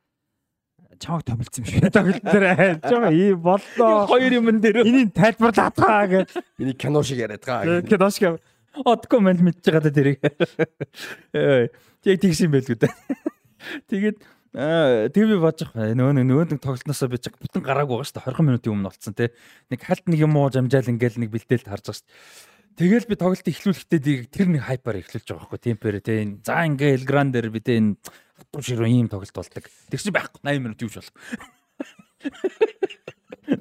Чамаг томилсон юм шүү. Тоглолтын дээр жоохон ийм боллоо. хоёр юм дээр Энийг тайлбарлаад байгаа гэж. Энийг кино шиг яриад байгаа. Ингээд ашиг одко мэл мэдчихэж байгаа да тэрийг. Яг тэгс юм байлгүй да. Тэгээд тэг би бодож байгаа. Нөгөө нэг нөгөө нэг тоглолтноосоо би чиг бүтэн гараагүй байгаа шүү дээ. 20 минутын өмнө болцсон тий. Нэг хальт нэг юм уу жамжаал ингээл нэг бэлдээлд харж байгаа шүү дээ. Тэгэл би тоглолтыг эхлүүлэхдээ тэр нэг хайпаар эхлүүлж байгаа байхгүй темпэр тий. За ингээл гран дээр би тий энэ хатуу ширүү ийм тоглолт болдог. Тэр чинь байхгүй 80 минут юуш болох.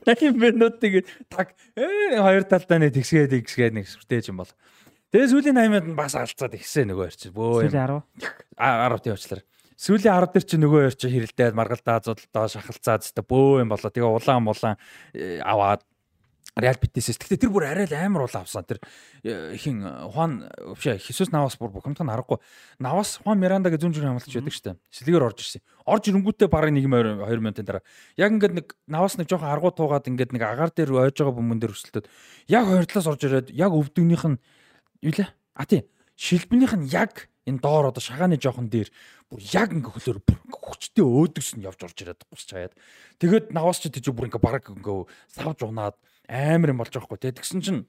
80 *laughs* минут тэгээд таг ээ хоёр талдаа нэг тэгсгээд тэгсгээд нэг сүртээж юм бол. Тэгээ сүүлийн 80 минут бас алцаад ихсэн нөгөө хэрч. Бөө. Сүүлийн 10. 10 тий уучлаарай. Сүүлийн 10 дээр чи нөгөө хоёр чи хэрэлдээд маргалдаа зодолдоо шахалцаад өстө бөө юм болоо. Тэгээ улаан улаан э, аваад Реал Битисээс. Гэхдээ тэр бүр арай л амар уул авсан. Тэр э, хин Хуан вообще Хисус Навас бүр бухимдах нь харахгүй. Навас Хуан Миранда гэж зүүн зүрх хамгаалч байдаг шүү дээ. Сэлгээр орж ирсэн. Орж ирэнгүүтээ барыг нэг 2 минутын дараа. Яг ингээд нэг Навас нэг жоохон аргуу туугаад ингээд нэг агаар дээр ойж байгаа бөмбөн дээр өсөлтөд яг хоёр талаас орж ирээд яг өвдөгнийх нь юу лээ? А тий. Шилбэнийх нь яг энэ доор одоо шагааны жоохон дээр бүр яг ингээ хөлөөр бүр хүчтэй өөдөгс нь явж орж ирээд гусч хаяад. Тэгээд наваас ч тийж бүр ингээ бараг ингээ савж унаад амар юм болж байгаа хгүй тэгсэн чинь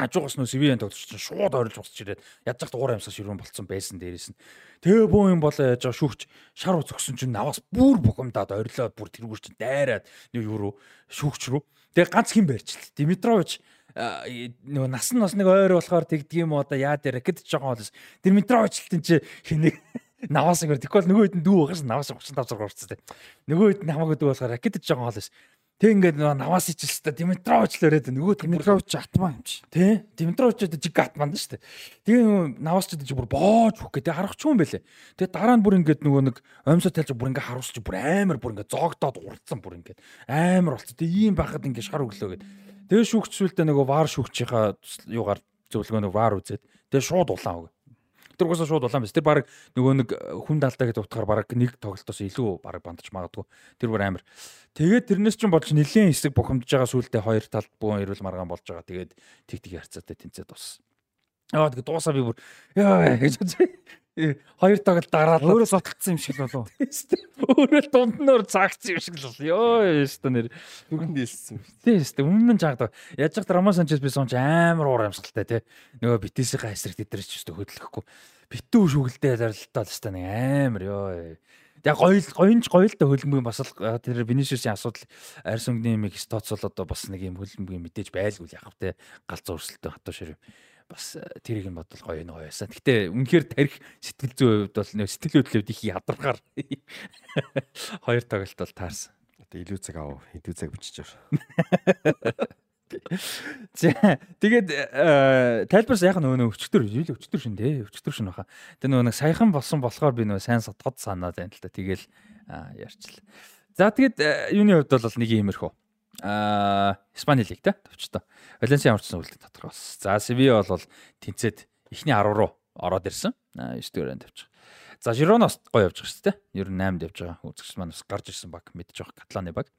ажуугаас нөө Севиан тогтч чинь шууд ойрлж босч ирээд ядж захт уур амьсгал ширүүн болцсон байсан дээрээс нь. Тэгээ бөө юм болоо яаж шүүгч. Шар үзгсэн чинь наваас бүр бухимдаад ойрлоод бүр тэргүүр чинь дайраад нэг юу руу? Шүүгч рүү. Тэгээ ганц хин барьчихл Димитрович нөгөө нас нь бас нэг ойр болохоор тэгдэг юм уу да яа дээр ракет жоохон болс Димитровичлтэн чи хэнийг наваас гэр тэгвэл нөгөө хэд дүү байгаас наваас 35 зург те нөгөө хэд хамаагүй дүү болохоор ракет жоохон болс Тэг ингээд нөгөө наваас ичэлстэй Димитрович л өрөөд нөгөө Димитрович атмаа юм чи. Тэ Димитрович одоо жиг атмаа шүү дээ. Тэгээ нөгөө наваас ч бүр боож хөх гэдэг харах ч юм бэлээ. Тэгээ дараа нь бүр ингээд нөгөө нэг оймсоо тайлж бүр ингээд харуулж бүр амар бүр ингээд зоогдоод уралцсан бүр ингээд амар болцсон. Тэгээ ийм байхад ингээд шар өглөө гэдэг. Тэгээ шүүгч сүлдээ нөгөө вар шүүгчийнхаа юугаар зөвлөгөөнөөр вар үзээд тэгээ шууд улаан өг. Тэр угаасаа шууд улаан биз. Тэр баг нөгөө нэг хүн даалдаа гэж утгаар баг нэг тоглолтоос илүү баг бандаж магадгүй. Тэр бүр амар. Тэгээд тэрнээс ч бодож нэлийн хэсэг бухимдж байгаа сүлдээ хоёр талд буун ирүүл маргаан болж байгаа. Тэгээд тэг тэг харцаатай тэнцээд боссон. Яа тэгээ дуусаа би бүр яа гэж хоёр тоглолт дараад өөрөө сотолцсон юм шиг л болов. Өөрөө дундноор цаагцсан юм шиг л бол. Йоо ёстой нэр. Түргэн дийлсэн. Тийм ёстой. Өмнө нь жаадаг. Яаж ч Рамон Санчес би сонч амар уур амьсгалтай тий. Нөгөө битээсийн эсрэг тэдрэж ч ёстой хөдлөхгүй. Битүү шүгэлдээ зарилтаа л ёстой нэг амар ёо. Яг гоё гоёнч гоё л да хөлбөмбөгийн бас л тэр Винишиусийн асуудал арьс өнгөний миг стоцол одоо бас нэг юм хөлбөмбөгийн мэдээж байлгүй яах вэ галзуу өрсөлтөө хатуу ширв бас тэрийг нь бодвол гоё нэг байсан. Гэтэ үнэхээр тарих сэтгэл зүйн хувьд бол нэг сэтгэл хөдлөлд их ядаргаар *laughs* хоёр тоглолт бол таарсан. Одоо илүү цаг аав, хэдүү цаг байгаа. *laughs* За тэгээд тайлбарс яг нөгөө өчтөр юу өчтөр шин тий өчтөр шин баха. Тэгээ нөгөө нэг саяхан болсон болохоор би нөгөө сайн содгод санаа байна л та. Тэгэл ярьчлаа. За тэгээд юуны хувьд бол нэг иймэрхүү аа Испани лиг те товчтой. Валенсиа орсон үлдэх тодорхой болсон. За Севиа бол тэнцээд эхний 10 руу ороод ирсэн. 9 дээрээ тавьчих. За Жироноос гоё явж байгаа шүү дээ. Ер нь 8-д явж байгаа. Үзэгч маань бас гарч ирсэн баг мэдж байгаа Каталаны баг.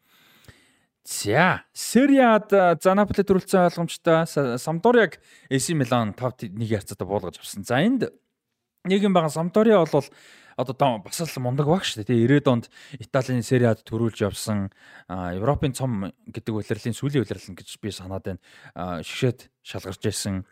За, Сериад за Наполи төрүүлсэн ойлгомжтой Самдориаг AC Милан 5-1 ярцаатай буулгаж авсан. За энд нэг юм байгаа Самдориа бол одоо бас л мундаг баг шүү дээ. 90-ад онд Италийн Сериад төрүүлж явсан Европын цом гэдэг улирлын сүүлийн улирлан гэж би санаад байна. Шгшээд шалгарч байсан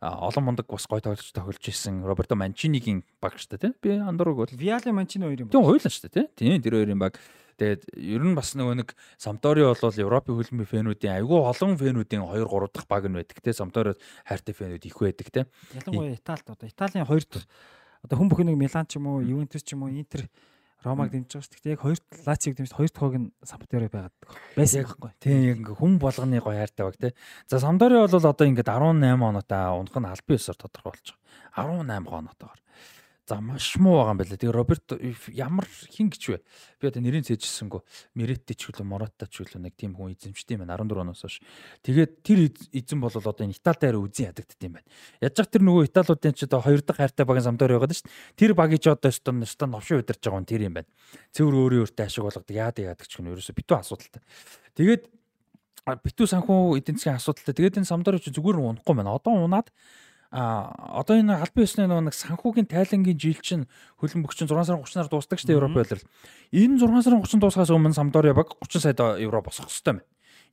олон мундаг бас гой тоглож тоглож исэн Роберто Манчинигийн баг шүү дээ. Би андуур бол Виале Манчини хоёр юм. тийм хоёулаа шүү дээ тий. Тийм тэр хоёрын баг. Тэгээд ер нь бас нөгөө нэг Самдори бол Европын хөлбөмбөгийн фэнүүдийн айгүй олон фэнүүдийн 2 3 дахь баг нь байдаг те. Самдори хайртай фэнүүд их байдаг те. Ялангуяа Италид одоо Италийн хоёр дахь одоо хүн бүхэн нэг Милан ч юм уу, Ювентус ч юм уу, Интер Ромаг дэмжиж байгаа шүү дээ. Яг хоёр Лациог дэмжиж хоёр хог нь Самдори байгаад байсан байхгүй. Тийм яг ингээ хүн болгоны гоё хайртай баг те. За Самдори бол одоо ингээд 18 оноотой унах нь албан ёсоор тодорхой болж байгаа. 18 оноотойгоор. За маш муу байгаа юм байна. Тэгээ Роберт ямар хин гэж вэ? Би одоо нэрийг цээжсэнгүү. Меретти ч үлээ Моратта ч үлээ нэг тийм хүн эзэмшдэг юм байна 14 оноос хойш. Тэгээд тэр эзэн бол одоо энэ Итали дээр үзэн ядагддаг юм байна. Яаж ч тэр нөгөө Италиудын ч одоо хоёр дахь хайртай багийн самдаар байгаад шүү дээ. Тэр багийг ч одоо өстон өстон новшин удирж байгаа хүн тэр юм байна. Цэвэр өөрөө өөртөө ашиг болгодог яадаг яадаг ч гэнэ ерөөсө битүү асуудалтай. Тэгээд битүү санхүү эдийн засгийн асуудалтай. Тэгээд энэ самдаар ч зүгээр унахгүй байна. Одоо унаад А одоо энэ албан ёсны нэг санхүүгийн тайлангийн жил чинь хөлбөмбөг чинь 6 сарын 30-наар дуусдаг шүү дээ Европ байлрал. Энэ 6 сарын 30 дуусахаас өмнө Самдория баг 30 сая евро босох хэрэгтэй байна.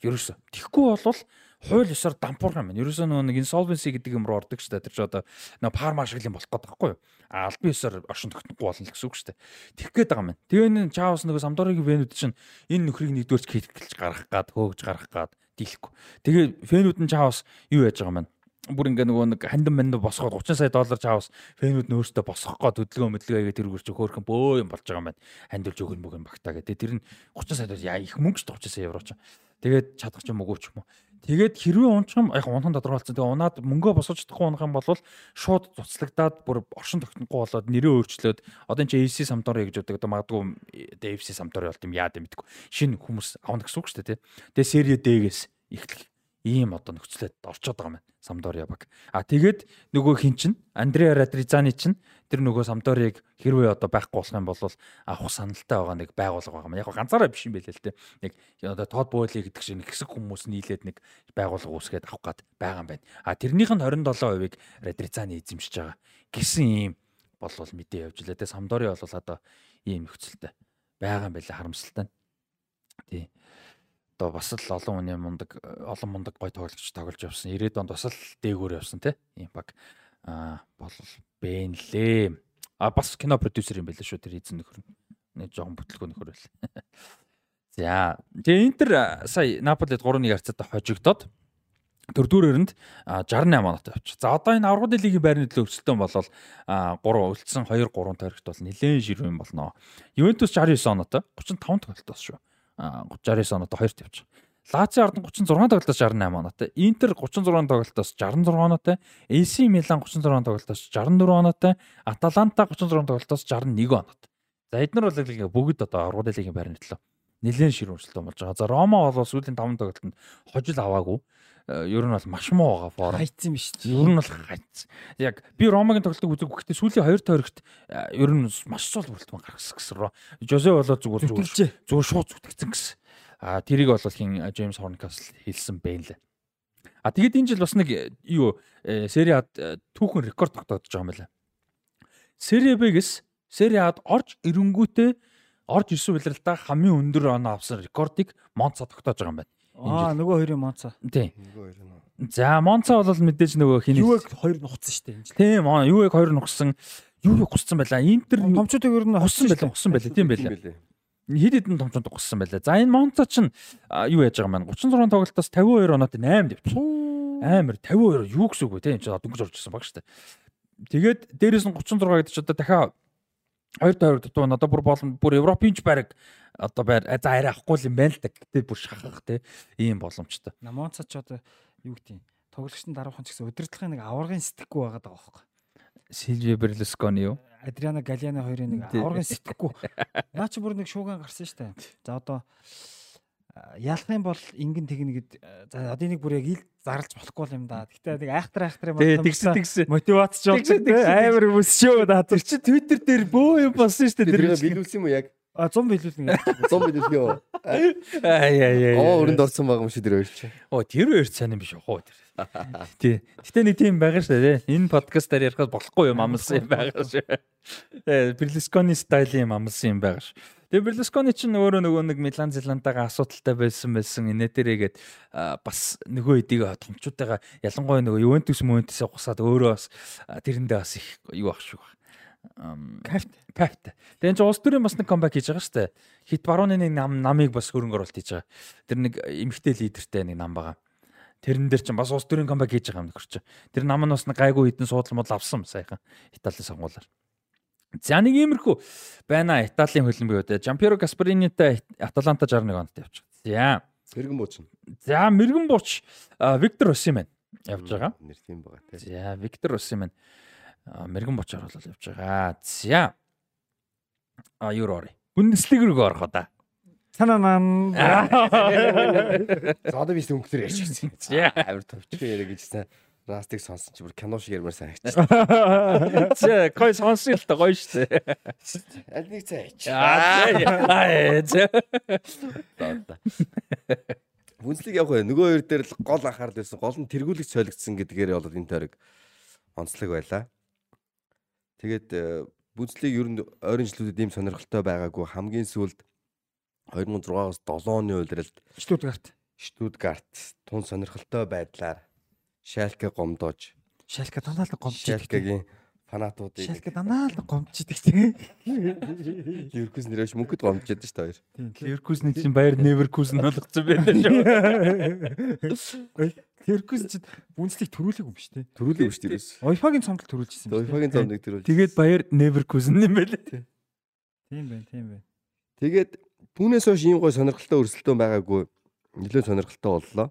Ерөөсө. Тэгэхгүй бол хууль ёсоор дампуурх юм байна. Ерөөсөө нөгөө нэг insolvency гэдэг юм руу ордог шүү дээ. Тэр чинь одоо нөгөө парма шиг юм болох байгаа байхгүй юу? А албан ёсоор оршин тогтнохгүй болно л гэсэн үг шүү дээ. Тэгэх гээд байгаа юм. Тэгээ энэ Чаус нөгөө Самдоригийн фэнүүд чинь энэ нөхрийг нэгдүгээрч хийлгэлж гаргах гад, хөөгж гаргах гад дийлэхгүй. Тэгээ фэнүүд нь Чаус юу яаж байгаа юм бэ? Бүр ингээ нөгөө нэг хандин манд босгоод 30 сая доллар чаавс фэнүүд нь өөртөө босгох гоо хөдөлгөөн мэдлэгээ тэр үрч хөөрхөн бөө юм болж байгаа юм байна. Хандилж өгөн мөгөн багтаа гэдэг. Тэр нь 30 сая доллар яа их мөнгө ч 30 сая евро ч. Тэгээд чадах ч юм уу ч юм уу. Тэгээд хэрвээ унчхам яг унхан тодорхойлцсон. Тэгээд унаад мөнгөө босгож чадахгүй унах юм бол шууд цуцлагдаад бүр оршин тогтнохгүй болоод нэрээ өөрчлөөд одоо энэ чи AC самтор гэж үүдэг одоо магадгүй DFC самтор болт юм яа гэдэг. Шинэ хүмүүс авна гэсэн үг шүү дээ. Тэгээд серие D-гээс эхлэх ийм одоо нөхцөлөд орчод байгаа юм. Самдория баг. А тэгээд нөгөө хин чин Андреа Радризани чин тэр нөгөө Самдорийг хэрвээ одоо байхгүй болох юм бол авах саналтай байгаа нэг байгууллага байгаа юм. Яг ганцаараа биш юм байлээ л дээ. Нэг одоо Тод Боли гэдэг шиг нэг хэсэг хүмүүс нийлээд нэг байгууллага үүсгээд авах гад байгаа юм байна. А тэрнийх нь 27%-ыг Радризани эзэмшиж байгаа гэсэн ийм болвол мэдээ явж лээ. Тэгээ Самдори бол одоо ийм нөхцөлтэй байгаа юм байлаа харамсалтай. Тий одоо бас л олон хүний мундаг олон мундаг гой тоглогч тоглож явсан. 90-ад онд бас л дээгүүр явсан те. Ийм баг аа бол бэн лээ. А бас кино продюсер юм байлаа шүү тэр эзэн нөхөр. Нэг жоохон бүтлгөө нөхөр байл. *laughs* За. Тэгээ Интер сая Наполид 3-1 харьцаатай хожигдоод дөрөвдүрэнд 68 оноотой явчих. За одоо энэ аврагын лигийн байрны төлөө өрсөлдөөн болол 3 үлдсэн 2 3 тойрогт бол нэлээд ширвэн болно. Ювентус 69 оноотой 35 тоглолтоос шүү. 69 оноотой хоёрт явж байгаа. Лацио Ардан 36 тоглолтоос 68 оноотой. Интер 36 тоглолтоос 66 оноотой. AC Милан 36 тоглолтоос 64 оноотой. Аталанта 36 тоглолтоос 61 оноотой. За эднэр бол бүгд одоо аргууд лигийн байрны төлөө нэлээд ширүүрсэлтэй болж байгаа. За Рома бол сүүлийн 5 тоглолтод хожил аваагүй. Ер нь бол маш муу байгаа форм. Хайцсан дээ. Ер нь бол хайц. Яг би Ромагийн тоглолтыг үзэг гэхдээ сүүлийн 2 тойрогт ер нь маш цол бүрэлдэхүүн гаргасан гэсэн. Жозе болоо зүгээр зүгээр зүгээр шууд зүтгэцэн гэсэн. А тэрийг бол хин Джеймс Хорнкасл хэлсэн байна лээ. А тэгэд энэ жил бас нэг юу Сери А түүхэн рекорд тогтоодож байгаа юм байна. Сери Б-гээс Сери А-д орж ирэнгүүтээ орж ирсэн удирдалтаа хамгийн өндөр оноо авсан рекордыг Монца тогтоож байгаа юм байна. Аа нөгөө хоёрын Монца. Тийм. Нөгөө хоёр нь. За Монца бол мэдээж нөгөө хин Юуэг хоёр нухсан шүү дээ. Тийм Юуэг хоёр нухсан. Юу гуссан байла. Интер томчуудыг ер нь хуссан байла. Хуссан байла. Тийм байла. Хэд хэдэн томчууд гуссан байла. За энэ Монца чинь юу яаж байгаа юм бэ? 36 тоглолтоос 52 оноотой 8 дэвчих. Амар 52 юу гэсэн үг вэ? Тийм ч дөнгөж орж ирсэн баг шүү дээ. Тэгээд дээрээс нь 36 гэдэг чинь одоо дахиад хоёр тойрог дутуу надад бүр болно бүр европынч байраг одоо байр за арай авахгүй юм байна л да гэтээ бүр шахах те ийм боломжтой. Намонца ч одоо юу гэдэг юм тоглогчдын дараахан ч гэсэн удирдлагын нэг аваргын сэтгэхгүй байгаа байхгүй. Сильвио Берлускони юу? Адриана Галиана хоёрын нэг аваргын сэтгэхгүй. Наа чи бүр нэг шууган гарсан штэ. За одоо ялах юм бол ингэн тэгнэ гэд за одоо энийг бүр яг ил зарлж болохгүй юм да. Гэтэ нэг айхтар айхтар юм байна. Тэгсэн тэгсэн. Мотивац жолч амар хүмүүс шүү да. Тэр чи Twitter дээр бөө юм болсон шүү дээ. Тэр билүүлсэн юм уу яг? А 100 билүүлнэ. 100 билүүлнэ юу? Аа яа яа. Оо өрөнд орсон байгаа юм шиг тэр хоёр чи. Оо тэр хоёр сайн юм биш үү? Тэр Тий. Гэтэ нэг тийм байгаа шүү дээ. Энэ подкастаар ярихад болохгүй юм амлсан юм байгаа шүү. Э Берлусконы стилийн юм амлсан юм байгаа шүү. Тэгээ Берлусконы чинь өөрөө нөгөө нэг Милан Зелантагаа асуудалтай байсан байсан инээдэрээгээд бас нөгөө эдийг томчуудаа ялангуяа нөгөө Ювентус Мөнтесээ гусаад өөрөө бас тэрэндээ бас их юу ах шүү. Кайфт кайфт. Тэгээ энэ улс төрийн бас нэг камбэк хийж байгаа шүү дээ. Хит барууны нэг нам намыг бас хөрөнгө оруулалт хийж байгаа. Тэр нэг эмхтэй лидертэй нэг нам байгаа. Тэрэн дээр чинь бас улс төрийн камбэк хийж байгаа юм нөхөрч. Тэр нам нь бас нэг гайгүй хитэн суудлын мод авсан сайхан Италийн сонгуулаар. За нэг иймэрхүү байна Италийн хөлбөмбөг үү. Жампиро Гаспаринитай Аталанта 61 онд байгаа. За. Мэргэн бууч. За мэрэгэн бууч Виктор Осимен явж байгаа. Нэр тийм байгаа тий. За Виктор Осимен мэрэгэн бочоор бол явж байгаа. За. А Юрори. Бундеслиг рүү орох удаа. Сананан. *laughs* За одоо би өнгөлөр ярьж байсан. Амар товчхон яриа гэжсэн. Растыг сонсон чи бүр кино шиг ярмаар санагч. За, *laughs* кой сонсон л та гоё шүү дээ. *laughs* Аль нэг цай яач. Аа. Бүнслийг явах бай. Нөгөө хоёр дээр л гол анхаарал байсан. Гол нь тэргүүлэг солигдсон гэдгээр бол энэ тойрог онцлог байлаа. Тэгээд бүнслийг ер нь ойрын жилүүдэд ийм сонирхолтой байгаагүй хамгийн сүүлд 2006-аас 7 оны үеэрэлд Штутгарт. Штутгарт тун сонирхолтой байдлаар Шалке гомдоож Шалка дандаа л гомдчихдаг. Шалкегийн фанатуудыг Шалка дандаа л гомдчихдаг тийм. Ливеркус нэрэж мөнгөд гомдчихдаг шүү дээ. Ливеркузны чинь баяр Неверкузн болгоцсон байна шүү. Ливеркус ч бүнслийг төрүүлэг юм шүү дээ. Төрүүлээ биш тэрээс. Ойфагийн цомдол төрүүлжсэн юм. Ойфагийн зомныг төрүүл. Тэгээд баяр Неверкузн юм байлаа. Тийм байна, тийм байна. Тэгээд түүнээс хойш ийм гой сонирхолтой өрсөлдөөн байгаагүй. Нилээн сонирхолтой боллоо.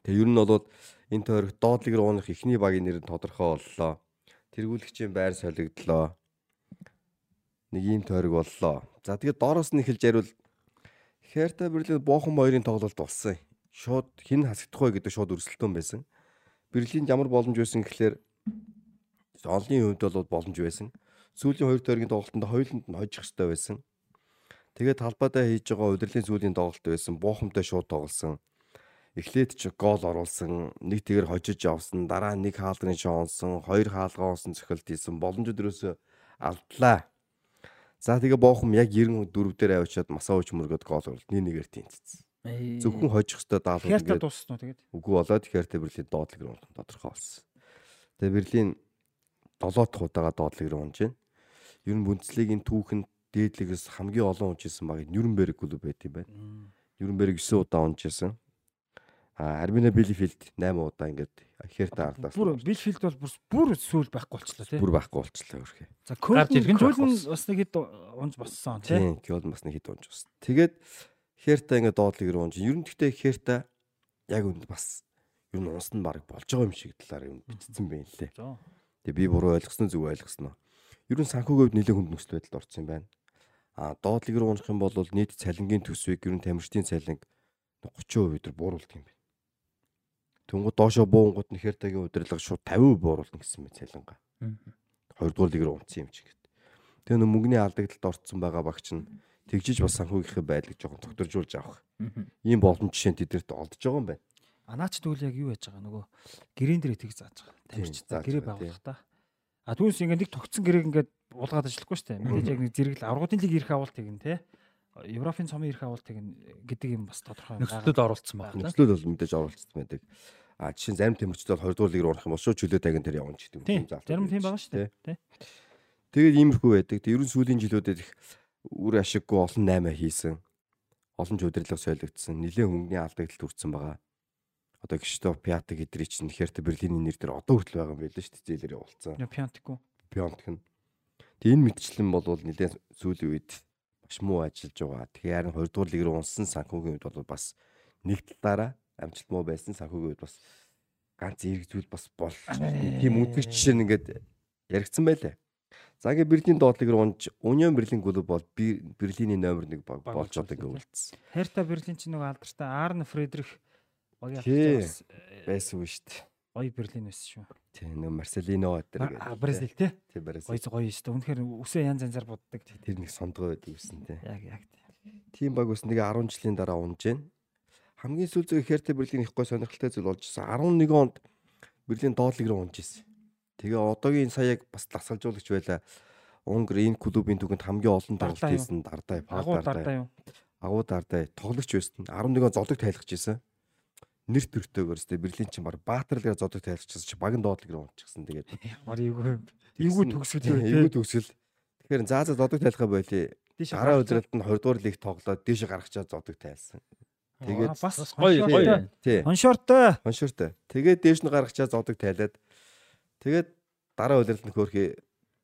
Тэгээ ер нь бол энэ тойрог доотлыг рууных эхний багийн нэр нь тодорхой боллоо. Тэргүүлэгчийн байр солигдлоо. Нэг ийм тойрог боллоо. За тэгээд доороос нь эхэлж ярил Херта Берлин боохон хоёрын тоглолт болсон. Шууд хин хасагдах вэ гэдэг шууд өрсөлдөөн байсан. Берлинд ямар боломж байсан гэхлээр олонний хувьд бол боломж байсан. Сүүлийн хоёр тойргийн тоглолтод хоёуланд нь хожих хэрэгтэй байсан. Тэгээд талбайдаа хийж байгаа удирлын сүүлийн тоглолт байсан. Боохомтой шууд тоглосон эхлээд ч гол оруулсан, нэг тэгэр хожиж явсан, дараа нэг хаалганы шоонсон, хоёр хаалгаа онсон цохилт хийсэн. Боломжууд өрөөсө алдлаа. За тэгээ боохом яг 94 дээр авчиад масаа ууч мөргөд гол оруулт. Нэг нэгээр тэнцсэн. Зөвхөн хожих хөстө даалгавар Херта ингээд дууссан уу тэгээд? үгүй болоод Херта Берлин доотлог руу унах тодорхой болсон. Тэгээ Берлин 7 дахь удаага доотлог руу унж байна. Ер нь Бундслигийн түүхэнд дээдлэгээс хамгийн олон унжсэн баг Нюрнберг клуб байт юм байна. Нюрнберг 9 удаа унжсэн. А Армина Билифилд 8 удаа ингээд Херта ардаас Бүр Билфилд бол бүр бүр сүүл байхгүй болчлоо тий. бүр байхгүй болчихлоо өрхөө. За байхгүй бас нэг хэд унж боссон тий. Тийм, Кёл бас нэг хэд унж бас. Тэгээд Херта ингээд доотлыг руу унж. Ер нь гэхдээ Херта яг үнд бас ер нь унсан баг болж байгаа юм шиг талаар юм бичсэн байна лээ. Тэгээ би буруу ойлгосноо зөв ойлгосноо. Ер нь санхүүгийн хувьд нэлээд хүнд нөхцөл байдалд орсон юм байна. А доотлыг руу унах юм бол нийт цалингийн төсвийг ер нь тамирчдын цалин 30% өдр бууруулдаг юм байна. Тэнгууд доошоо буунгууд нь Хертагийн удирдлага шууд 50% бууруулна гэсэн мэт цалингаа. Хоёрдугаар лиг рүү унтсан юм чи гэт. Тэгээ нөө мөнгөний алдагдлалд орцсон байгаа багч нь тэгжиж бас санхүүгийнхээ байдлыг жоохон тогтворжуулж авах. Ийм боломж жишээ нь тэднэрт олдож байгаа юм байна. Анаач тэгвэл яг юу яаж байгаа нөгөө гэрэн дээр тийг зааж байгаа. Тамирч зааж гэрээ байгуулах та. А түүнээс ингээд нэг тогтсон гэрээг ингээд уулгаад ажиллахгүй шүү дээ. Мэдээж яг нэг зэрэгл аврагын лиг ирэх авалт гин те. Европын цомын ирэх авалт гин гэдэг юм бас тодорхой байгаа. Нөхцөлд оролцсон байна. Нөхцөл бол мэдээж оруулцсан байдаг. А жишээ нь зарим бол 20 дугаар лиг рүү орох юм бол шууд чөлөө тагин тэр явна ч гэдэг Тийм. Зарим тийм байгаа шүү дээ. Тий. Тэгээд иймэрхүү байдаг. Тэг ерөн сүүлийн жилүүдэд их үр ашиггүй олон 8 хийсэн. Олон ч удирдлага солигдсон. Нилээн хөнгөний алдагдлалд хүрсэн байгаа. Одоо гişтөө Пятаг эдрий чинь Херт Берлиний нэр дээр одоо хүртэл байгаа юм байл шүү дээ. Зээлэр явуулсан. Я Пиантику. Пионтх нь. Тэг энэ мэдчлэн бол нилээн сүүлийн үед маш муу ажиллаж байгаа. Тэгэхээр харин 20 дугаар лиг рүү унсан санхүүгийн үед бол бас нэг талаараа амжилт муу байсан санхүүгийн үед бас ганц эрг зүйл бас бол тийм үнэтгэж жишээ нь ингээд яригдсан байлаа. За ингээд Берлин доотлыг руу унж Union Berlin клуб бол Берлиний номер 1 баг Баг болж одоо ингээд үлдсэн. Херта Берлин ч нөгөө алдартай Арн Фредрих Тий. алдартай бас, э, Байсан үү шүү дээ. гоё Берлин байсан шүү. Тийм нэг Марселино өдр А Бразил тий. Тийм Бразил. Гоё гоё шүү. Үнэхээр үсээ янз янзаар буддаг. Тэр нэг сондгоо байдаг гэсэн тийм. Яг яг. Тийм баг ус нэг 10 жилийн дараа унж जैन. хамгийн сүүл зэрэг Херте Берлин их гой сонирхолтой зүйл болж ирсэн. 11 онд Берлин доотлыг руу унж ирсэн. Тэгээ одоогийн саяг бас дасгалжуулагч байла. Унгар энэ клубын түгэнд хамгийн олон тоглолт хийсэн Дардай, Пал Дардай? Агуу Дардай тоглогч байсан. 11 зодог тайлгч байсан. Нэр төртөөгөр өстэй Берлин чинь баг Баатарлаар зодог тайлгчсан чи багийн доотлыг руу унчихсан. Тэгээд Ямар эйгүү. Эйгүү төгсгөл үү Эйгүү те. төгсгөл. Тэгэхээр заа заа зодог тайлхаа байли. Дээш Дараа өдрөлд нь 20 дугаар лиг тоглоод дээш гаргачаад зодог тайлсан. Тэгээд бас гоё гоё. тий. Хоншортой. Хоншортой. Тэгээд дээш нь гаргачаад зодог тайлаад тэгээд дараа өдрөлд нь хөөрхий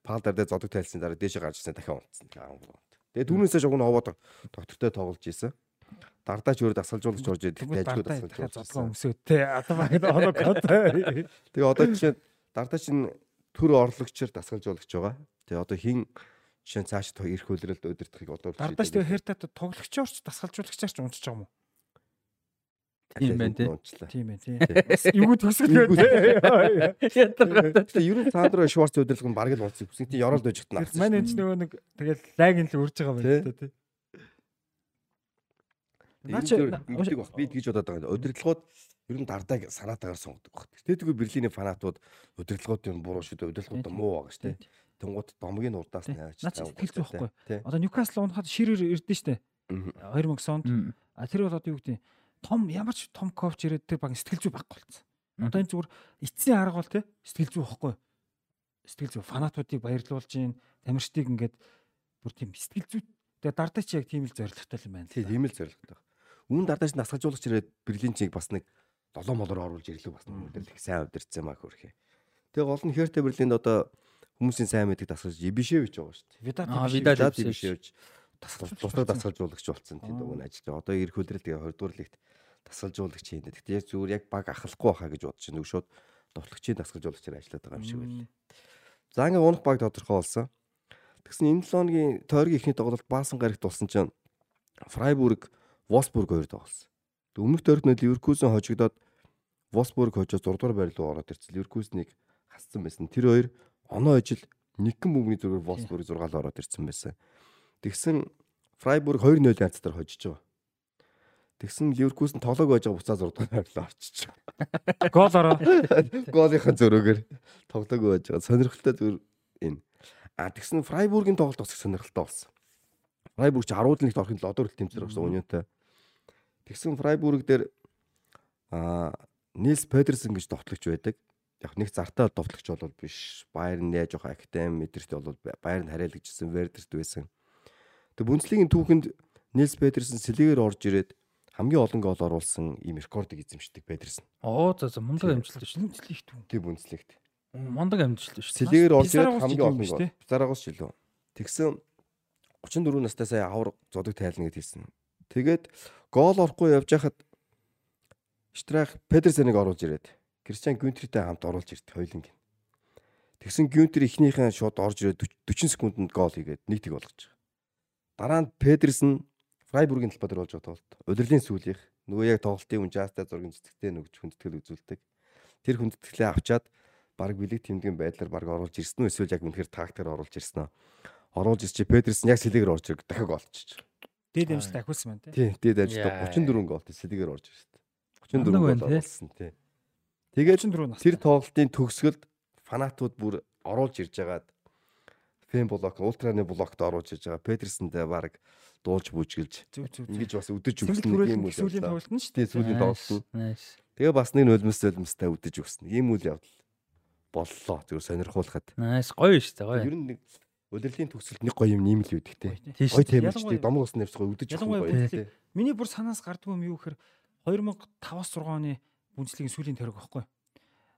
пал дээр зодог тайлсан дараа дээш гарч ирсэн дахин унтсан. Тэгээд түүнээсээ шугн овоод доктортой тоглож исэн. Дардаач өөр дасгалжуулагч орж Тэгвэл дайжгүй дасгалжуулагч. зодгоо өмсөөтэй. Одоо баг оног одоо. Тэгээ одоо жишээ дардаа чинь төр орлогчор дасгалжуулагч байгаа. Тэгээ одоо хин жишээ нь цааш ирэх үлрэлд өдөртөхийг одоо Дардаач тэгээ хертат тоглогчоорч дасгалжуулагчаарч унтж байгаа юм уу? Тийм байна, тий. Тийм ээ тий. Эйгүү төгсгөл байна. Ядаргатай. Тэгээ ер нь Сандро Шварц өдөрлөг нь бараг л унцсан. Тийм ёроолд. Тэгэл манай энэ ч нөгөө нэг тэгэл лагийн л үрж байгаа байна л да тий. Наа чи ингэдэг баг. Би тэгж бодоод байгаа. Өдөрлөгүүд ер нь дардааг санаатаагаар сонгодог баг. Тэгтээгүй Берлиний фанатууд өдөрлөгүүдийн буруу шүү дээ. Өдөрлөгүүд муу байгаа шүү дээ. Тэнгууд домгийн урдаас. Наа чи сэтгэл зүйхгүй. Тий. Одоо Ньюкасл унахад ширээр ирдэ штэ. Мгм. 2000 онд. А тэр бол одоо юу гэдэг том ямар ч том коуч ирээд тэр баг сэтгэл зүй байхгүй болсон. Одоо энэ зүгээр эцсийн арга бол те сэтгэл зүй байхгүй. Сэтгэл зүй фанатуудыг баярлуулж гин тамирчдыг ингээд бүр тийм сэтгэл зүй тэгээ дардаа чи яг тийм л зоригтой юм байна. тийм л зоригтой. Үүн дардааш насгажуулагч ирээд Берлин чиг бас нэг 7 молоор оруулж ирлээ бас өдөр их сайн удирцсан маа хөрхий. Тэгээ гол нь Херте Берлинд одоо хүмүүсийн сайн мэддэг дасгалж Ибишевич байгаа шүү дээ. Видат Аа? Дад Ибишевич. Ибишевич тусгай дасгалжуулагч болсон тийм нь ажиллаж. Одоо ирэх хөдрөл тэгээ 20 дугаар лигт дасгалжуулагч юм. Гэхдээ яг зүгээр яг баг ахлахгүй байхаа гэж бодож байна. Шууд довтлогчийн дасгалжуулагчаар ажиллаад байгаа юм шиг байна. За ингээ унах баг тодорхой болсон. Тэгсэн энэ 7 хоногийн тойргийн ихний тоглолт Баасан гарагт болсон чинь Фрайбург Wolfsburg хоёр тоглосон. Өмнөх тойрогт нь Ливеркузен хожигдоод Wolfsburg хожоо 6 дугаар байр руу ороод ирсэн. Ливеркузнийг хассан байсан. Тэр хоёр оноо ижил нэгэн бөмбөгийн зүргээр Wolfsburg 6 л ороод ирсэн байсан. Тэгсэн Фрайбург 2-0 янцтар хожиж байгаа. Тэгсэн Ливеркузен тоглоог байж байгаа буцаа 6 дугаар байр руу орчиж байгаа. Гол ороо. Голынхаа зөрөөгөр тоглоог байж байгаа. Сонирхолтой зүр энэ. А тэгсэн Фрайбургийн тоглолт бас их сонирхолтой болсон. Фрайбург ч 10-д нэгт орохын 7 дугаар тэмцээр болсон өнөөтэй. Тэгсэн Фрайбург дээр а Нилс Петерсен гэж товтлогч байдаг. Яг нэг зартаа товтлогч бол биш. Байерн яаж жоох академи мэдэрт бол Байерн харьяалагчсан Вердерт байсан. Тэг Бүнцлигийн түүхэнд Нилс Петерсен сэлгээр орж ирээд хамгийн олон гол оруулсан ийм рекордыг эзэмшдэг Петерсен. Оо за за мундаг амжилт шүү. Шүнцлэх түн. Тэг Бүнцлигт. Мундаг амжилт шүү. Сэлгээр орж ирээд хамгийн олон гол. тий? Пизарагос жилөө. Тэгсэн 34 настай сая авар зодог тайлна гэд хэлсэн. Тэгээд гол орохгүй явж хахад Штрах Педерсеныг оруулж ирээд Кристиан Гюнтертэй хамт оруулж ирд хоёуланг. Тэгсэн Гюнтер эхнийхэн шууд орж ирээд 40 секундэд гол хийгээд нэг тэг болгож байгаа. Дараа нь Педерсен Фрайбургийн талбай дээр болж байгаа тоглолт. Удирлын сүүлийнх нөгөө яг тоглолтын үнжаастай зургийн цэцэгтэй нөгж хүндэтгэл үзүүлдэг. Тэр хүндэтгэлээ авчаад баг билег тэмдгийн байдлаар баг оруулж ирсэн үү эсвэл яг үнэхээр тактикаар оруулж ирсэн үү? Оруулж ирч Педерсен яг сэлэгээр орж ирэг дахиад голчиж. Дээд амжилт ахиулсан байна тий. Тий, дээд ажилтаа Яа. 34 голт сэлэгээр орж ирсэн. 34 Мундаг гол байна, тий. тий. Тэгээд 34 нас. тэр тоглолтын төгсгөлд фанатууд бүр оруулж ирж байгаад фэн блок, ультраны блокт оруулж ирж байгаа Педерсэндээ баг дуулж бүжгэлж ингэж бас өдөж өгсөн юм үйл сүүлийн тоглолт нь шүү. Тий, сүүлийн тоглолт нь. Тэгээ бас нэг нулимс нулимстай өдөж өгсөн. Ийм үйл явдал боллоо. Зүгээр сонирхуулахад. Nice. Гоё шүү дээ. Гоё. Ер нь нэг удирлын төгсөлд нэг гоё юм ниймэл үүдэг те. Тийш. Гоё Ялангуяа- домог ус өдөж өгөх Ялангуяа гоё те. Миний бүр санаас гардгүй юм юу гэхээр 2005-6 оны бүнцлигийн сүүлийн төрөг байхгүй.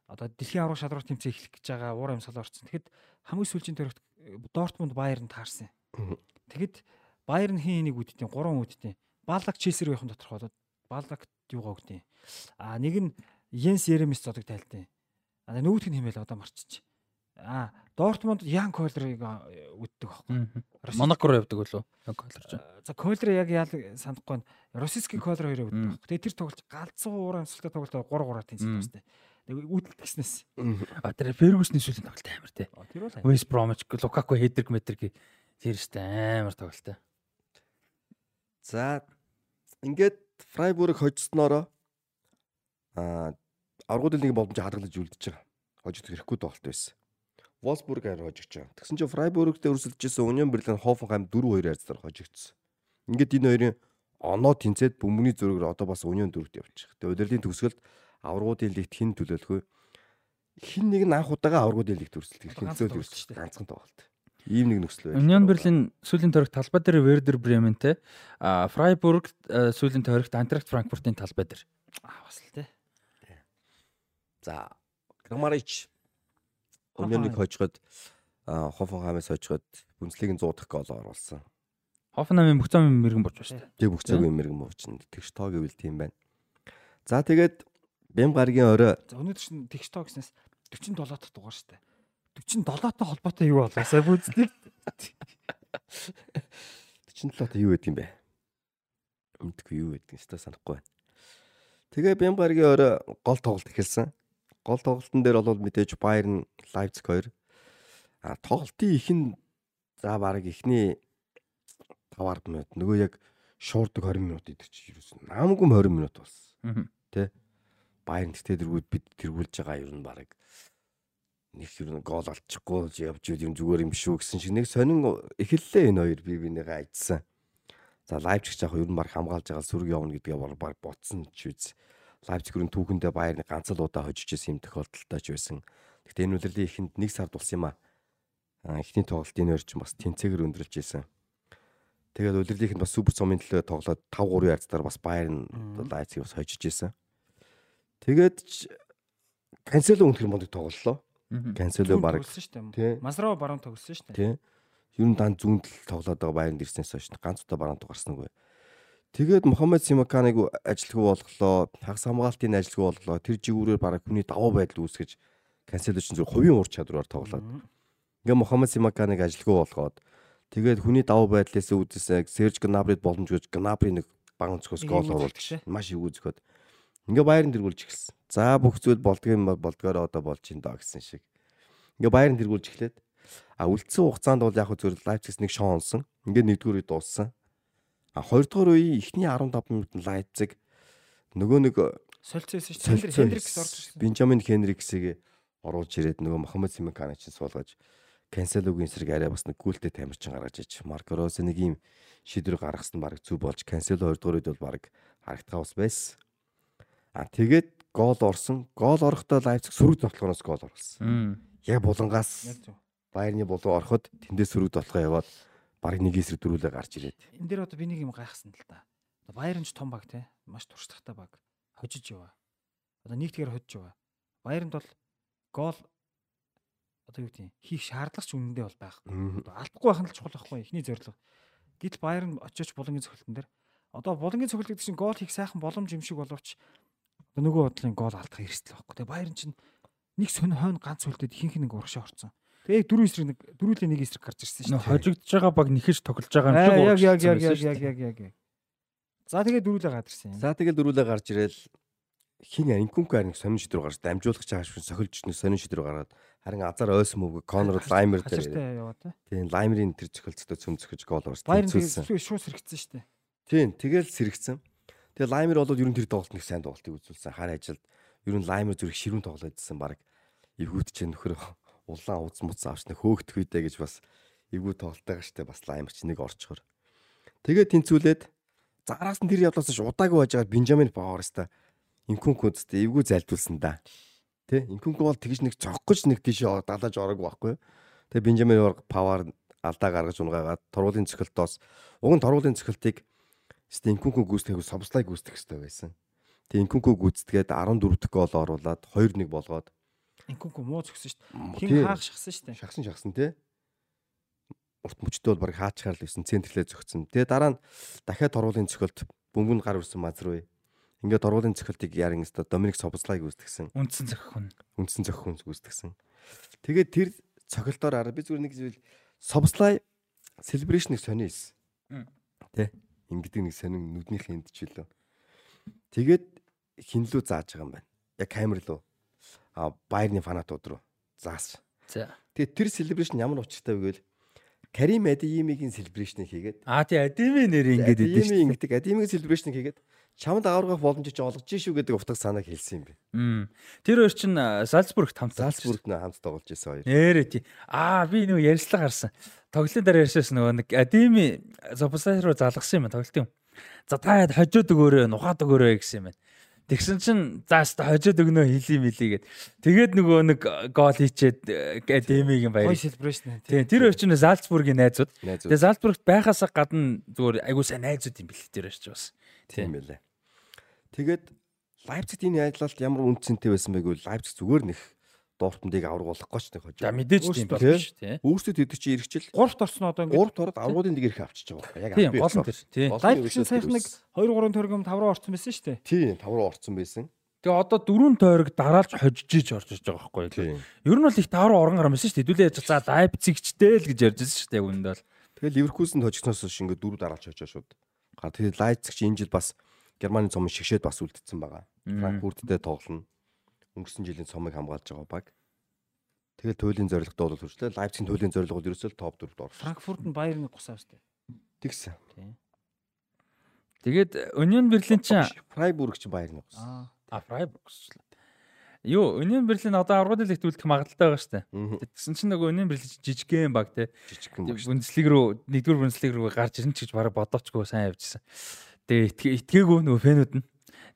Одоо дэлхийн аврах шалрах тэмцээн эхлэх гэж байгаа уур амьсгал орсон. Тэгэхэд хамгийн сүүлийн төрөгт Дортмунд Баерн таарсан. Тэгэхэд Баерн хин энийг үдтiin 3 үдтiin. Баллаг Челсиг явахын доторх болоод Баллаг юугаа үгтiin. А нэг нь Йенс Еремис зодог тайлтын. А нөгөөх нь хэмээл одоо марччих. А Дортмунд Ян Койлерыг үддэг байхгүй. Мгм. Монако руу явдаг болов. Яг колорч. За Койлер яг яа санахгүй байна. Росиски Койлер хоёроо Мм. үддэг. Тэгээ тэр тоглолт галзуу уур амьсгалтай тоглолт 3 3-аар тэнцсэн бастай. Тэгээ үүдэлт гиснээс. А тэр Фергюсны сүүлийн тоглолт амар те. Тэр бол West Bromwich, Lukaku хедрэг метрэг тэр ихтэй амар тоглолт. За ингээд Фрайбург хожсноороо аа аргуудын нэг боломж хадгалж үлдэж байгаа. Хожих хэрэггүй тоглолт байсан. Wolfsburg харин хожигч байгаа. Тэгсэн чинь Freiburg-тэй өрсөлдөжсэн Union Berlin Hoffenheim 4-2 харьцаар хожигдсон. Ингээд энэ хоёрын оноо тэнцээд бөмбөний зөрөөр одоо бас Union дөрөвт явчих. Тэгээ удирдлийн төгсгөлд аваргуудын лигт хин төлөөлөхөө хин нэг нь анх удаага аваргуудын лигт өрсөлдөх шүү дээ. ганцхан тоглолт. Ийм нэг нөхцөл байна. Union Berlin сүүлийн тойрогт талбай дээр Werder Bremen-тэй а Freiburg сүүлийн тойрогт Eintracht Frankfurt-ийн талбай дээр. Аа бас л те. За Крамарич Унионыг хожиход Хофенхаймаас хожиход Бүнцлигийн 100 дахь гол оруулсан. Hoffenheim-ийн бүх замын мэрэгэн болж байна шүү дээ. Тэг бүх цагийн мэрэгэн мовчин тэгш тоо гэвэл тийм байна. За тэгээд Бэм гаргийн орой За өнөөдөр чинь тэгш тоо гэснээс 47 дахь дугаар штэ. 47 та холбоотой юу болоо сая бүздэг. 47 та юу гэдэг юм бэ? Мэдгүй юу гэдэг юм ста санахгүй байна. Тэгээ Бэм гаргийн орой гол тоглолт эхэлсэн. Гол тоглолтын дээр бол мэдээж Bayern Leipzig 2 а тоглолтын ихэнд за баг ихний 5 минут нөгөө яг шуурдаг 20 минут идэх чи юусэн. Наамгүй 20 минут болсон. Мгм. Bayern тэргүүд бид тэргүүлж байгаа юм баг нэг нь гол олчихгүй явж юм зүгээр юм шүү гэсэн шиг нэг сонин эхэллээ энэ хоёр бие бинийгээ ажсан. За Лайпциг яг ер нь баг хамгаалж байгаа сүрэг явна гэдгээ бол баг ботсон ч үз. Лайпциг нь түүхэндээ Bayern ганц л удаа хожиж исэн юм тохиолдолтой ч байсан. Гэхдээ энэ үлрэлийн ихэнд нэг сар дулсан юм аа. Эхний тоглолт энэ хоёр ч бас тэнцээгээр өндөрлж исэн. Тэгээд үлрэлийн ихэнд бас супер цомын төлөө тоглоод 5-3 ярцдаар бас Bayern Лайпциг бас хожиж исэн. Тэгээд ч- Кансело өнөхөр мондөг тоглолоо. Кансело баг. Масроо баруун төлсөн штэ. тий. Ер нь дан зүүнд л тоглоод байгаа байранд ирснээс хойш ганц удаа бараанд гарснаггүй. Тэгээд Мохаммед Симаканыг ажилтгүй болголоо, хагас хамгаалтын ажилтгүй болголоо. Тэр жигүүрээр бараг хүний даваа байдал үүсгэж Кансело ч зөв хувийн ур чадвараар тоглоод. Ингээ Мохаммед Симаканыг ажилтгүй болгоод тэгээд хүний даваа байдлаас үүдсэн Серж Гнабрид боломж өгч Гнабри нэг баг өнцгөөс гол оруулж маш эвгүй зөхөд. Ингээ байранд тэргүүлж эхэлсэн. За бүх зүйл болдгийн болдгоор одоо болж ин доо гэсэн шиг. Ингээ байранд тэргүүлж эхлээд а үлдсэн хугацаанд бол яг зөв Лайпцигс нэг шон онсон. Ингээ нэгдүгээр дууссан. А хоёрдугаар үеийн эхний 15 минутанд Лайпциг нөгөө нэг Солилцсон штэ. Хендрик Хендрикс орж ирсэн. Бенжамин Хенриксийг оруулж ирээд нөгөө Мохаммед Симаканыг чинь суулгаж Канселогийн эсрэг арай бас нэг гүйлтэй тамирчин гаргаж ич. Марко Росе нэг юм шийдвэр гаргасан баг зүг болж Кансело 2 дугаар үед бол баг харагдгаа бас байсан. А тэгээд гол орсон. Гол орохдоо Лайпциг сөрөг тоглохоноос гол оруулсан. Яг булангаас. Байерны булан ороход тэндээс сөрөг тоглохоо яваад баг нэг эсрэг дөрүүлээ гарч ирээд. Энэ дээр одоо би нэг юм гайхсан л та. Баярын ч том баг те. Маш туршлагатай баг. Хожиж яваа. Одоо нэгтгэр хожиж яваа. Баяранд бол гол одоо юу гэдэг хийх шаардлага ч үнэндээ бол байхгүй. Одоо алдахгүй байх нь л чухал байхгүй эхний зорилго. Гэтэл Баяр нь очиж булангийн цохилтон дээр одоо булангийн цохилт гэдэг чинь гол хийх сайхан боломж юм шиг боловч одоо нөгөө бодлын гол алдах эрсдэл байхгүй. Тэгээ Баяр нь чинь нэг сонь хойно ганц үлдээд ихэнх нэг урагшаа орцсон. Тэгээ яг дөрөв эсрэг нэг дөрүүлээ нэг эсрэг гарч ирсэн шүү дээ. хожигдож байгаа баг нэхэж тоглож байгаа юм шиг яг яг яг яг яг яг яг. За тэгээ дөрүүлээ гадарсан юм. За тэгэл дөрүүлээ гарч ирээл хин анкункаар нэг сонин шийдвэр гарч дамжуулагч ааш сохилж нэг сонин шийдвэр гаргаад харин азар ойсон мөвг Конор Лаймер дээр тийм Лаймерийн тэр цохилцтой цөм зөхөж гол орсон. Тэгээ шууд сэрэгцсэн шүү дээ. Тийм тэгэл сэрэгцэн. Тэгээ Лаймер бол ер нь тэр тоглолт нэг сайн тоглолтыг үзүүлсэн. Хар ажилд ер нь Лаймер зүрх ширүүн тоглоод идсэн баг эвгүүд чинь нөхөр улаан уз муц авч нэг хөөгдөх үедээ гэж бас эвгүй тоглолтойгаа штэ бас Лаймер чи нэг орчхор. Тэгээ тэнцүүлээд зараас нь тэр явдлаас ш удаагүй байж байгаа Бенжамин Пауэрста инкункудтэй эвгүй зайлдуулсан да. Тэ инкунку бол тэгж нэг цоггож нэг тийш далааж ороог байхгүй. Тэгээ Бенжамин Пауэр алдаа гаргаж унгаагаад тургуулын цохилтоос уг нь тургуулын цохилтыг Стинкунку гүйцэтгэх совслай гүйцэтгэх хэрэгтэй байсан. Тэгээ инкунку гүйцэтгээд 14 дэх гол оруулаад 2-1 болгоод Инкунку муу зөксөн шүү дээ. Хин хаах шахсан шүү дээ. шахсан шахсан тий. Урт мөчтөө бол баг хаачгаар л байсан центрлээ зөгцсөн. Тэгээ дараа нь дахиад тургуулын цохилт бөмбөнд гар үрсэн мазар үе. Ингээд тургуулын цохилтыг ярин өстө Доминик Собслай гүйцэтгсэн. Үндсэн зохион. үндсэн зохион гүйцэтгсэн. Тэгээд тэр цохилтоор араа би зүгээр нэг зүйл Собслай celebration-ыг сониос. Мм. Тэ ингэдэг нэг сонин нүднийх энд ч үлээ. Тэгээд хинлүү зааж байгаа юм байна. Яг камер лөө. Байерны фанатууд руу зааш. За. Тэгээд тэр celebration ямар учиртай вэ гэвэл Карим Адимигийн celebration-ыг хийгээд Аа тий Адими нэр ингэж Адими шүү. ингэдэг Адимигийн celebration-ыг хийгээд чамд аваргах боломжийг чи олгож шүү гэдэг утга санааг хэлсэн юм бэ. Тэр хоёр чинь Зальцбургт хамт Залцбургт нэ хамт тоглож исэн хоёр. Нэрээ тий. Аа би нөгөө ярьслага гарсан. Тоглолтын дараа ярьсаас нөгөө нэг Адими Зопсай руу залгасан юм тоглолт юм. За та хожоод өгөөрэй, нухаад өгөөрэй гэсэн юм байна. Тэгсэн чинь заast хожоод өгнө хийлий милий гэд. Тэгээд нөгөө нэг гол хийчээд Адимигийн баяр. Гой celebration. Тий, тэр хоёр чинь Зальцбургийн найзууд. Найзууд. Тэгээ Зальцбургт байхасаа гадна зүгээр айгуу сайн найзууд юм бэл тэр ч бас. Тийм байлаа. Тэгээд Лайпцигт энэ ажиллалт ямар үнцэнтэй байсан байг вэ? Лайпциг зүгээр нэх Дортмундыг аврагуулахгүй ч нэг хожоо. За мэдээж тийм Өөрсдөө байна шүү тий. Өөрсдөө тэдэг чи иргэжил Гуравт орсон одоо ингээд 3 тород аврагуудын дэг ирэх авчиж байгаа. Яг Тийм албан гол нь ёсоор. тэр тий. Олон лайв ерөөсөө чинь саяхан нэг тэр 2 3 төгрөг юм 5 руу орсон байсан шүү дээ. Тийм, тав руу орцсон байсан. Тэгээ одоо дөрөв тойрог дараалж хожиж иж орж иж байгаа байхгүй юу? Тийм. Ер нь бол их тав руу орон гарсан шүү дээ. Хэдүүлээ яж за Лайпцигчтэй л гэж ярьж байсан шүү дээ үүнд бол. Тэгээд Ливеркузенд хожигсноос хойш ингээд дөрөв дараалж хожоо шууд. Га тэгээд Лайпциг чи энэ жил бас Германы цомын шигшээд бас үлдсэн байгаа. Франкфурттэй тоглоно. Өнгөрсөн жилийн цомыг хамгаалж байгаа баг. Тэгээд туйлын зорилготой бол хүрчлээ. Лайпцигийн туйлын зорилго бол ерөөсөө топ 4-д орсон. Франкфурт нь Байерны гусаа дээ. Тэгсэн. Тэгээд Union Berlin чинь Фрайбург чи баярны ус. Аа. Freiburg шүү. Юу, Union Berlin одоо аврагын лигт үлдэх магадaltaй байгаа дээ. Тэгсэн чинь нөгөө Union Berlin жижигхэн баг те. Жижигхэн. Бундслиг руу нэгдүгээр бундслиг руу гарч ирэн ч гэж бараг бодоочгүй сайн явжсэн. Тэгээ итгэ итгээгүй нөгөө фэнүүд нь.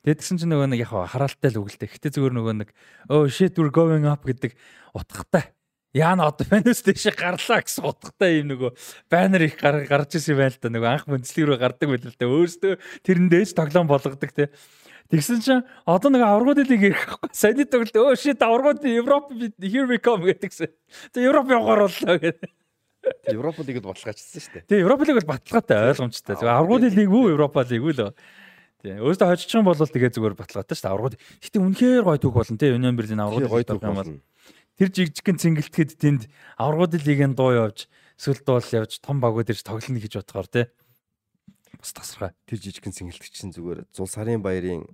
Тэгээд тэгсэн чинь нөгөө нэг яг хараалтай л үгэлтэй. Гэтэ зүгээр нөгөө нэг oh shit we're going up гэдэг утгатай. Яана одоо фэнэс дэше гарлаа гэсэн утгатай юм нөгөө баннер их гар гарч ирсэн юм байна л да. Нөгөө анх бүнцлэг рүү гардаг байл л да. Өөрөөсөө тэрэндээс тоглоом болгодог те. Тэгсэн чинь одоо нэг аврагуудыг ирэх байхгүй. Саяны тоглолт өө shit аврагууд Европ here we come гэдэгсэн. Тэгээ Европ явахаар боллоо гэдэг. Европ лигэд бодлогачсан шүү дээ. Тэгээ Европ лиг бол баталгаатай ойлгомжтой. Аврагуудын лиг үү Европ лиг үү л. Тэгээ өөрөөсөө хожчих юм бол тэгээ зүгээр баталгаатай шүү дээ. Аврагууд. Гэтэ үнэхээр гоё түүх болно те. Union Berlin аврагууд Гоё түүх юм бол. Тэр жигжигэн цэнгэлтгэд тэнд аврагуудын лигийн дуу явж эсвэл дуул явж том багууд ирж тоглоно гэж бодохоор те. Бас тасархай. Тэр жижигхэн сэнгэлтч чинь зүгээр зул сарын баярын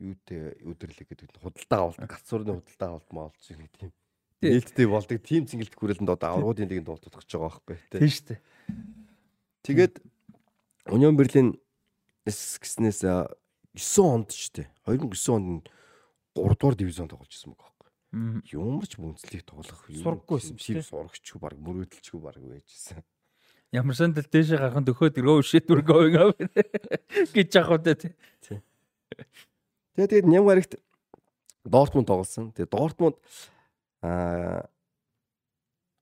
юутэй өдөрлөг гэдэг худалдаа авалт гацуурны худалдаа авалт маалч нэг тийм Тий. нээлттэй болдог тийм цэнгэлт хүрээлэнд одоо аврагуудын лигэнд дуулдах гэж байгаа байхгүй тий. Тийм шүү дээ. Тэгээд Union Berlin гэснээс 9 онд шүү дээ. 2009 онд 3 дугаар дивизион тоглож ирсэн байгаа байхгүй. Ямар ч бүнцлийг тоглох юм. Тийм тий. сурагчгүй баг мөрөөдөлчгүй баг байжсэн. Ямар сандал дээшээ гарахын дөхөөд өргөө шийдвэр going up *laughs* гэж яах вэ те. Тэгээд тэгээд Нямгарагт Дортмунд тоглосон. Тэгээд Дортмунд аа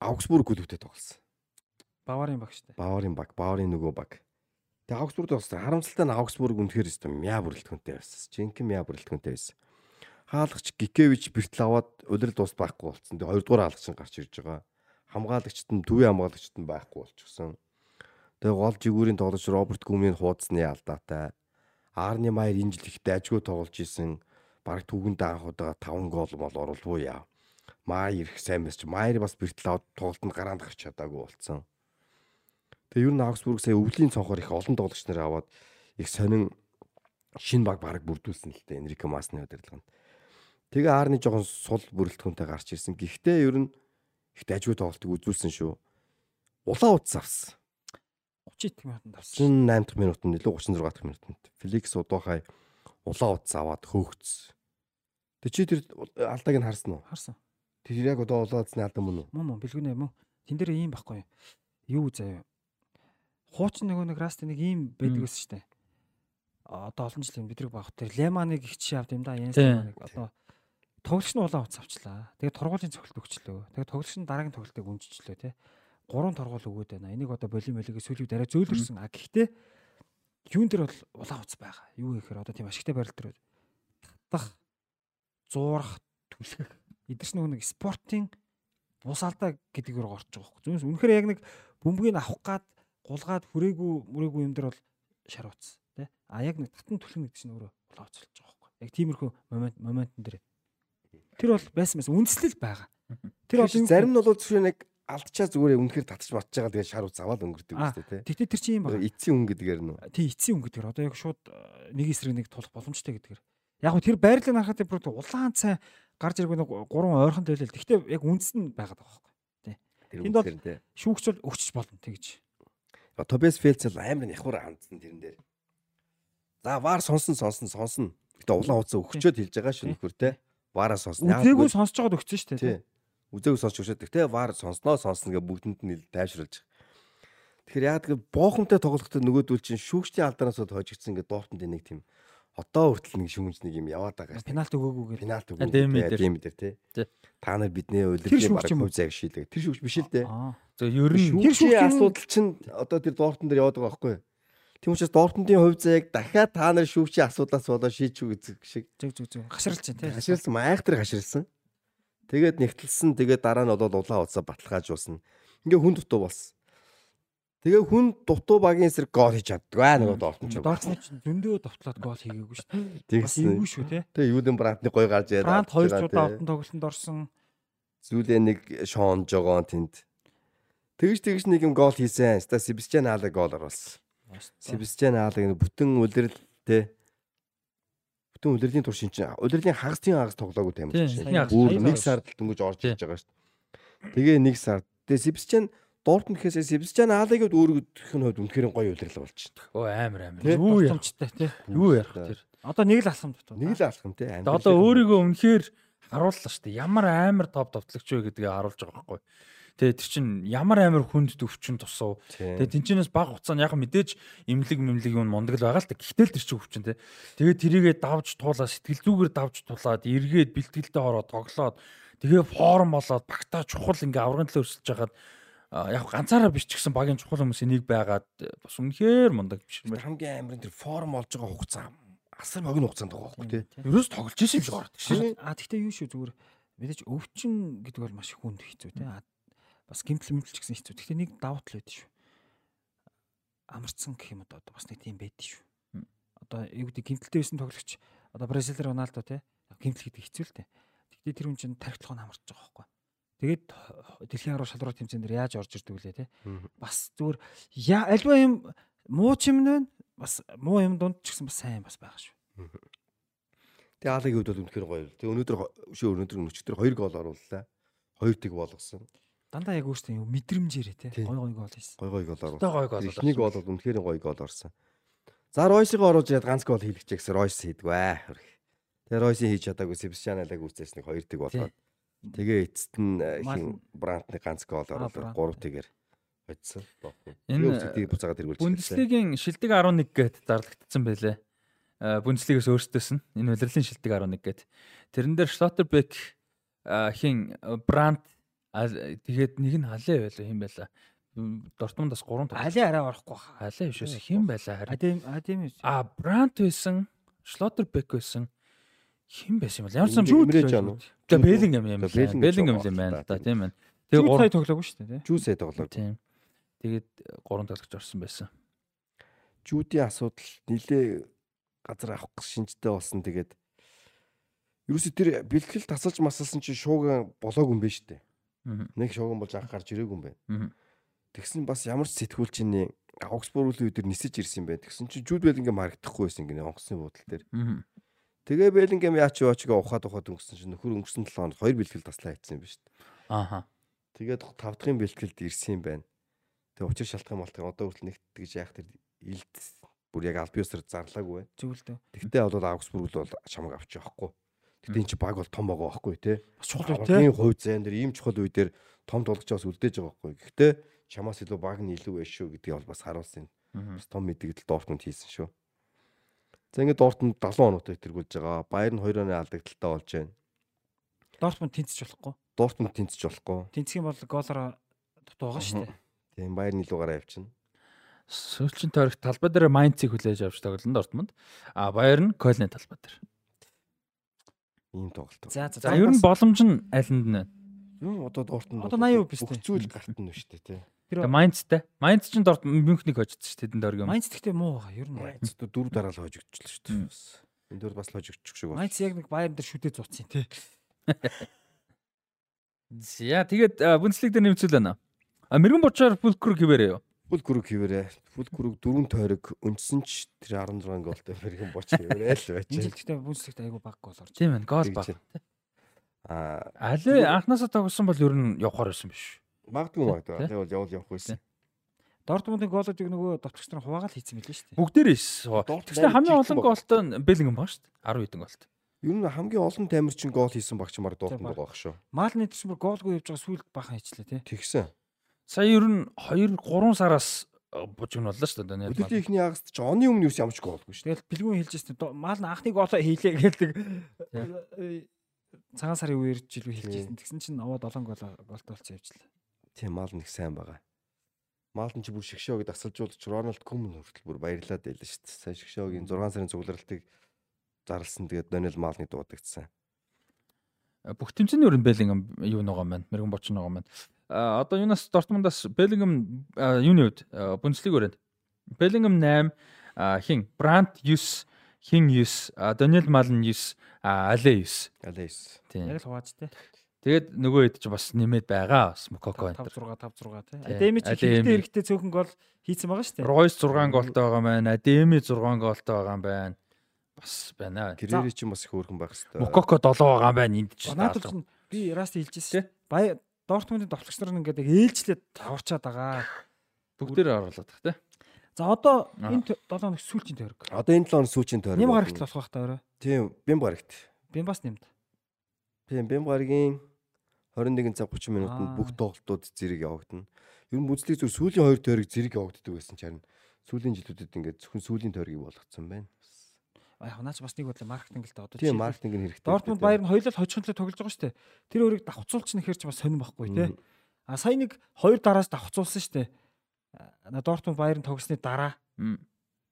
Аугсбург клубтэй тоглосон. Баварын баг шүү дээ. Баварын баг, Баварын нөгөө баг. Тэгээ Аугсбург тоглосон. Харамсалтай нь Аугсбург үнэхээр өстө мяа бүрэлдэхүүнтэй байсан. Жинхэнэ мяа бүрэлдэхүүнтэй байсан. Хаалгач Гикевич бэртэл аваад улирал дуус байхгүй болцсон. Тэгээ хоёрдугаар хаалгач нь гарч ирж байгаа. Хамгаалагчт нь төвийн хамгаалагчт нь байхгүй болчихсон. Тэгээ гол жигүүрийн тоглогч Роберт Гүмийн хуудасны алдаатай. Арны Майер энэ жил их дайжгүй тоглож исэн. Бараг түүхэнд анх удаа 5 гол мол оруулгүй яа. Майер их сайн байсан Майер бас бэртэл аваад тоглолтод гараанд гарч чадаагүй болцсон. Тэгээ ер нь Аугсбург сая өвлийн цонхоор их олон тоглогч нар аваад их сонин шин баг бараг бүрдүүлсэн л дээ Энрико Масны удирдлаганд. Тэгээ Арны жоохон сул бүрэлдэхүүнтэй гарч ирсэн. Гэхдээ ер нь их дайжгүй тоглолтыг үзүүлсэн шүү. Улаан утас авсан. 30 минутанд авсан. 38 дахь минутанд илүү 36 дахь минутанд Феликс Удуухай улаан утас аваад хөөгц. Тэг чи тэр алдааг нь харсан уу? Харсан. Тэр яг одоо улаан утасны алдан мөн үү? Мөн мөн бэлгүнэ мөн. Тэн дээр ийм байхгүй юу? Юу заяа. Хуучин нөгөө нэг раст нэг ийм байдаг гэсэн. А, Одоо олон жилийн бидрэг баг тэр Леманыг их чи авд юм да. Янс. Леманыг одоо тоглогч нь улаан утас авчлаа. Тэгээд тургуулийн цогцолт өгчлөө. Тэгээд тоглогч нь дараагийн тоглолтыг үнжичлөө те. Гурван тургуул өгөөд байна. Энийг одоо болим болигээ сүлийг дараа зөөлөрсөн. А гэхдээ юун дээр бол улаан утас байгаа. Юу гэхээр одоо тийм ашигтай байрал дээр татах, зуурах, түлхэх. Эдгэрч нөгөө нэг спортын ус алдаа гэдгээр орж байгаа хөөх. Зүгээс үнэхээр яг нэг бөмбөгийг авах гад гулгаад хүрээгүй мөрөөгүй юм дээр бол шар утас тий. А яг нэг татан түлхэн гэдэг чинь өөрөө улаан утас болж байгаа хөөх. Яг тиймэрхүү момент моментн дээр тэр бол байсан байсан үндэслэл байгаа. Тэр бол зарим нь бол зөвхөн нэг алдчаа зүгээр үнэхээр татчих матж байгаа тэгээ шар аваад өнгөрдөг Аа, үстэй тий. Тэгтээ тэр чинь юм байна. Эцсийн хүн гэдгээр нь Тий эцсийн өнгө гэдгээр одоо яг шууд э, нэг эсрэг нэг тулах боломжтой гэдгээр. Яг хөө тэр байрлалыг харахад бүр улаан цай гарч ирэх нэг гурван ойрхон төлөөл. Тэгтээ яг үндэс нь байгаад байгаа хөөх. тэр Энд бол- тий. Шүүгч бол өгчж болно тэгж. Тобиас Фелц л амар нэхвар хандсан тэрэн дээр. За вар сонсон сонсон сонсон. Гэтэ улаан хуцаа өгчөөд хэлж байгаа шүү нөхөр те. Вараа сонсон. Үзээгүй сонсож байгаад өгсөн шүү дээ. Тий. Үзээгүй сонсч өгчөөд. Гэтэ вар сонсноо сонсно гэ бүгдэнд нь тайвшруулж. Тэгэхээр яа гэдэг боохомтой тоглохдод нөгөөдөл чинь шүүгчдийн алдараас бол хожигдсан ингээд Дортмунд нэг тийм одоо хүртэл нэг шүүмж нэг юм яваад байгаа шүү. Пенальт өгөөгүй гэдэг. Пенальт А, Деми дээр. Тий. Та нар бидний шүүгч баг юм уу? хөв зайг шийдэг. Тэр шүүгч биш л дээ. Зөв ер нь Тэр шүүгчийн- асуудал чинь одоо тэр Дортмунд дээр яваад байгаа байхгүй юу? Тийм учраас Дортмундын хувь заяаг дахиад та нар шүүгчийн асуудлаас болоо шийдчихв гэдэг шиг Зүг зүг зүг. Гашралж чинь тий. хаширсан майхтар хаширсан. Тэгээд нэгтэлсэн. Тэгээд дараа нь бол улаан уцаа баталгаажуулсан. Ингээ хүн дутуу болсон. Тэгээ хүн дутуу багийн эсрэг гол хийж чаддаг аа нөгөө Дортмунд ч. Дортмунд ч зөндөө довтлоод гол хийгээгүй шүү дээ. Бас эвгүй шүү тий. Тэгээ Юден Брантны гой гарч яриад. Брант хоёр удаа байгаа алтан тоглолтод орсон. Зүйлээ нэг шоон жогоон тэнд. Тэгж тэгж нэг юм гол хийсэн. Ста Себастьян Аалаг гол оруулсан. Себастьян Аалаг нэг бүтэн үлрэл тэ бүтэн үлрэлийн тур шинж. Үлрэлийн хагас тийм хагас тийм хагас. Бүр нэг сард дөнгөж орж ирж байгаа шүү. Тэгээ нэг сард. Тэгээ Себастьян Дортмунд гэхээсээ Себастьян Аалагд өөрөөх нь хувьд үнэхээр гоё үлрэл болчихно. Оо амар амар. Тий. Юу Томчтой тий. юу яах тэр. Одоо нэг л алхам дутуу. Нэг л алхам. Тэгээ одоо өөрийгөө үнэхээр харууллаа шүү дээ. Ямар амар топ товтлогч вэ гэдгийг харуулж байгаа байхгүй. Тэгээ тэр чин ямар амар хүнд төвчин тусуу. Тэгээ тэнчнээс баг хуцаа яг мэдээж имлэг мэмлэг юм мундаг л байгаа л та. Гэхдээ л тэр чин өвчин те. Тэгээ тэрийгээ давж туулаа сэтгэл зүгээр давж тулаад эргээд бэлтгэлтэй ороод тоглоод тэгээ форм болоод багтаа чухал ингээ аврагын төлөө өрсөлдөж хагаад яг ганцаараа биш ч гэсэн багийн чухал хүмүүсийн нэг байгаад э, бас үнэхээр мундаг биш юм хамгийн амарын тэр форм олж байгаа хугацаа асар богино хугацаанд байгаа байхгүй те. Ерөөс тоглож исэн юм шиг гардаг шээ. А тэгтээ юу шүү зүгээр мэдээж өвчин гэдэг бол маш их хүнд хэцүү тий. Бас гимтэл мэмтэл ч гэсэн хэцүү. Тэгтээ нэг давуу тал байдаг шүү. Амарцсан гэх юм одоо бас нэг тийм байдаг шүү. Одоо юу гэдэг гимтэлтэй байсан тоглогч одоо Бразил Роналдо тий. Гимтэл гэдэг хэцүү л дээ. Тэгтээ тэр хүн чинь тархитлогоо амарч байгаа байхгүй. Тэгээд дэлхийн арга шалруу тэмцээн дээр яаж орж ирдэг вүлээ тий. Бас зүгээр альва юм муу ч юм нэ бас муу юм дунд ч гэсэн бас сайн бас байгаа шүү. Тэгээ Аалагийн хувьд бол үнэхээр гоё. Тэгээ өнөөдөр шүү өнөөдөр өчтөр 2 гол орууллаа. 2 тэг болгосон. Дандаа яг өөртөө юм мэдрэмжээрээ. Тий. Гой гой гол хийсэн. Гой гой гол оруулсан. Тэ гой гол. Эхний гол бол үнэхээр гоё гол орсон. За Ройсыг оруулж яд ганц гол хийлгэж гэсэн Ройс хийдгүү аа. Тэгээ Ройсыг хийж чадаагүй Себастьян Алагийг үүсээс нэг 2 тэг болоод. Тэгээ эцэст нь э, хин Брантны ганц гол оруулаад Брант. 3 тэгээр хоцсон. Энэ, Энэ үсгтийг буцаагаад тэргүүлж. Бундслигийн шилдэг 11 гээд зарлагдсан байлээ. Э, Бундслигээс өөртөөс нь энэ удирлын шилдэг 11 гээд. Тэрэн дээр Schlotterbeck хин э, Бранд тэгээд нэг нь халаа байлаа хин байлаа. М, Дортмундаас 3 тоо. Али арай орохгүй хаа. Халаа биш үс хин байлаа харин. Адем адем А Бранд байсан, Schlotterbeck байсан. Хин байсан юм бол ямар ч юм Эмрэ Жан уу? Тэгээ Беллингем юм байна. Ч юм байна да тийм байна. Тэгээ Тэгээ гурав 3 тоглоогүй шүү дээ тий. Жүүсээ тоглоо. тийм. Тэгээд 3 тоглогч орсон байсан. Жүүдийн асуудал нилээ газар авах гэж шинжтэй болсон. Тэгээд ерөөсө тэр бэлтгэл тасалж масалсан чинь шууган болоогүй юм байна шүү дээ. Нэг шууган болж анх гарч ирээгүй юм байна. Тэгсэн бас ямар ч сэтгүүл чинь Аугсбург үеийн өдөр нисэж ирсэн юм байна. Тэгсэн чинь Жүүд Беллингем харагдахгүй байсан гинэ онгоцны буудлын дээр. Мгм. Тэгээ Беллингем яач яачгаа ухаад ухаад өнгөсөн чинь нөхөр өнгөрсөн 7 хоног хоёр бэлтгэл таслаа хийсэн юм ба шүү дээ. Ааха. Тэгээд тав дахьын бэлтгэлд ирсэн юм байна. Тэгээ учир шалтгаан малтгаан одоо хүртэл нэгтгэж гэж яах тэр илд бүр яг альбиусэр зарлаагүй байна. Зүйл дээ. Тэгтээ бол Аугсбург л бол чамаг авчих واخгүй. Тэгтээ энэ ч баг бол том байгаа واخгүй те. Чухал үү те. Ийм хувь зайн дээр ийм чухал үе дээр том толгоч бас үлдээж байгаа واخгүй. Гэхдээ чамаас илүү баг нь илүү байж шүү гэдгийг бол бас харуулсан. Бас том мэдээлэл Дортмунд хийсэн шүү. За ингээд Дортмунд 70 оноотой тэргүүлж байгаа. Баер нь 2 оны алдагдaltaа болж байна. Дортмунд тэнцэж болохгүй. Дортмунд тэнцэж болохгүй. Тэнцэх юм бол голоор дутуу байгаа шүү дээ. Тийм Баер нь илүү гараа явчихна. Сүүлчийн тойрог талбай дээр Майнцыг хүлээж авч тоглоно Дортмунд. А Баер нь Кольны талбай дээр. Ийм тоглолт. За за. Ер нь боломж нь алинд нь байна? Юу одоо Дортмунд Одоо 80% биш зүйл гарт нь шүү дээ тий. Тэр Майнцтэй. Майнц ч дорд Мюнхнийг хожидсон шүү тэдэнд оргиом. Майнц гэхдээ муу байгаа. Ер нь Майнц дөрв дараа л хожигдчихлээ шүү дээ. Энд дөр бас л хожигдчих шиг байна. Майнц яг нэг Баерн дээр шүдээ зуцсан тий. За тэгээд бүнцлэг дээр нэмцүүлэнэ. А мэрэгэн бочоор Фулкруг хിവэрээ юу? Фулкруг хിവэрээ. Фулкруг дөрвөн тойрог өндсөн ч тэр 16 голтой мэрэгэн боч хിവэрээ л байж. Энэ жилдээ бүнцлэгт айгүй баг гол орж. Тийм байна. Гол баг. А аль анханасаа тоглосон бол ер нь явхаар байсан биш магадгүй магадгүй. Бол явал явах байсан. Дортмундын гоолуудыг нөгөө товчлогч нар хуваагаал хийсэн мэлээ шүү дээ. Бүгдээр ис. Тэгвэл хамгийн олон голтой нь Беллингем баг шүү дээ. 10 хэдэн голтой. Ер нь хамгийн олон тамирчин гол хийсэн багч мар Дортмунд байгаа шүү. Маалны төсмөр гоолгүй явж байгаа сүүлд бахан хийчлээ тий. Тэгсэн. Сая ер нь 2 3 сараас бужигнууллаа шүү дээ. Өдөртийн ихний агаст ч оны өмнө юус ямарч гоолгүй шүү. Тэгэл бэлгүүн хэлжсэн маал нь анхны гоолоо хийлээ гэдэг цагаан сарын үеэр жилүү хэлжсэн. Тэгсэн чинь аваа 7 гол голтой болчихсон явжлаа. Тийм маал нэг сайн байгаа. Маалтан чи бүр шгшөөг дасалжуулж Рональд Кумн хүртэл бүр баярлаад байлаа шүү дээ. Сайн шгшөөгийн 6 сарын цугларалтыг зарлсан. Тэгээд Донел Маалны дуудагдсан. Бүх тэмцээний өрн Беллингем юу нөгөө маань мэрэгэн боч нөгөө маань. А одоо юунаас Дортмундаас Беллингем юуны үед Бундслиг өрөөнд. Беллингем 8 хин Брант 9 хин 9 Донел Маалн 9 Але 9. Але 9. Тийм. Яг л хувааж тий. Тэгээд нөгөө хэд ч бас нэмээд байгаа бас Мококо энэ 5 6 5 6 тий. Адеми чи Адеми. хэрэгтэй цөөхөн гол хийцэн байгаа шүү дээ. Ройс 6 голтой байгаа маань, Адеми 6 голтой байгаа юм байна. Бас байна. Гэрээри ч бас их хөөрхөн байх хэвээр. Мококо 7 байгаа юм байна энд ч. Надад ч би Раст хэлжсэн. Бая Дортмундын товчлогч нар ингээд яг ээлжлээд таварчаад байгаа. бүгдээр оруулаад тах тий. За одоо энэ 7 хоног сүүлчийн тойрог. Одоо энэ 7 хоног сүүчийн тойрог. Нэм гарагт болох байх та өөрөө. Тийм, бим гарагт. Би бас нэмд. Тийм, бим гарагийн 21 цаг 30 минутанд бүх тоглолтууд зэрэг явагдана. Ер нь бүзлийг зөв сүүлийн хоёр тойрог зэрэг явагддаг байсан ч харин сүүлийн жилүүдэд ингээд зөвхөн сүүлийн тойргийг болгоцсон байна. Аа наач бас нэг бодлоо маркетингэлтэй одоо Тийм, маркетинг нь хэрэгтэй. Дортмунд Баерн хоёулаа хожихонтой тоглож байгаа шүү дээ. Тэр хоёрыг давхцуулч нэхэр ч бас сонирн байхгүй тий. А сая нэг хоёр дараас давхцуулсан шүү дээ. Дортмунд Баерн тогсны дараа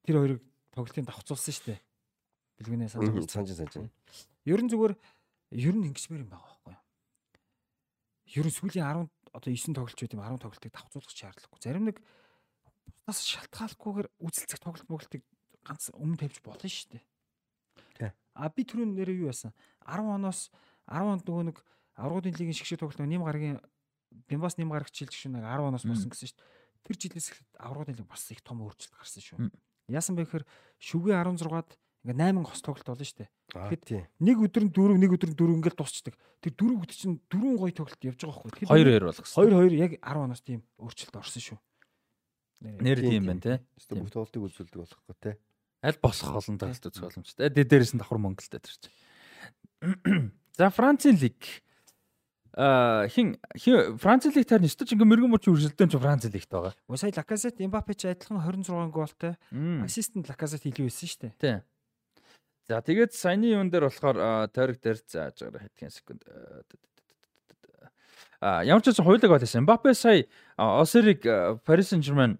тэр хоёрыг тоглолтын давхцуулсан шүү дээ. Билгэнээ санаж Санаж байна. санаж. Ер нь зүгээр ер нь ингэсмээр юм байгаа байхгүй юу? Ер нь сүүлийн 10 одоо 9 тоглолч байт юм 10 тоглолтыг давхцуулах шаардлагагүй. Зарим нэг бусдаас шалтгааллахгүйгээр үзэлцэх тоглолт моглолтыг ганц өмнө тавьж болно шүү дээ. Тий. А би түрүүн нэрээ юу яасан? 10 оноос 10 онд нөгөө нэг аврагын лигийн шгшээ тоглолт нэм гарагийн Бимбас нэм гарагч жилж шүү нэг 10 оноос болсон гэсэн шүү дээ. Тэр жилээс эхлээд аврагын лиг бас их том өөрчлөлт гарсан шүү. Яасан бэ гэхээр шүгэ 16-ад ингээ 8 хос тоглолт болно шүү дээ. Тэгэхэд тийм. нэг өдөр нь дөрөв нэг өдөр нь дөрөв ингээл дуусчдаг. Тэр дөрөв өдөр чинь дөрвөн гоё тоглолт явж байгаа байхгүй. Тэгэхээр 2 2 болгосон. 2 2 яг 10 оноос тийм өөрчлөлт орсон шүү. Нэр тийм байна. Өстө бүх тоглолтыг үзүүлдэг болохгүй те. Аль болох олон тоглолт үзэх боломжтой. Дэ дээрээс нь давхар Монголд чинь. За Францын лиг. Аа хин хин- Францын лиг тань өстөж ингээ мэрэгэн мөч үржилтэн ч Францын лигт байгаа. Сая Лаказет, Эмбапе ч адилхан 26 гоолтой. Ассистент Лаказет илүү байсан шүү дээ. Тий. За тэгээд саяны юун дээр болохоор тойрог дээр зааж байгаа хэдхэн секунд. А ямар ч байсан хуйлаг байсан. Мбаппе сая Осериг Paris Saint-Germain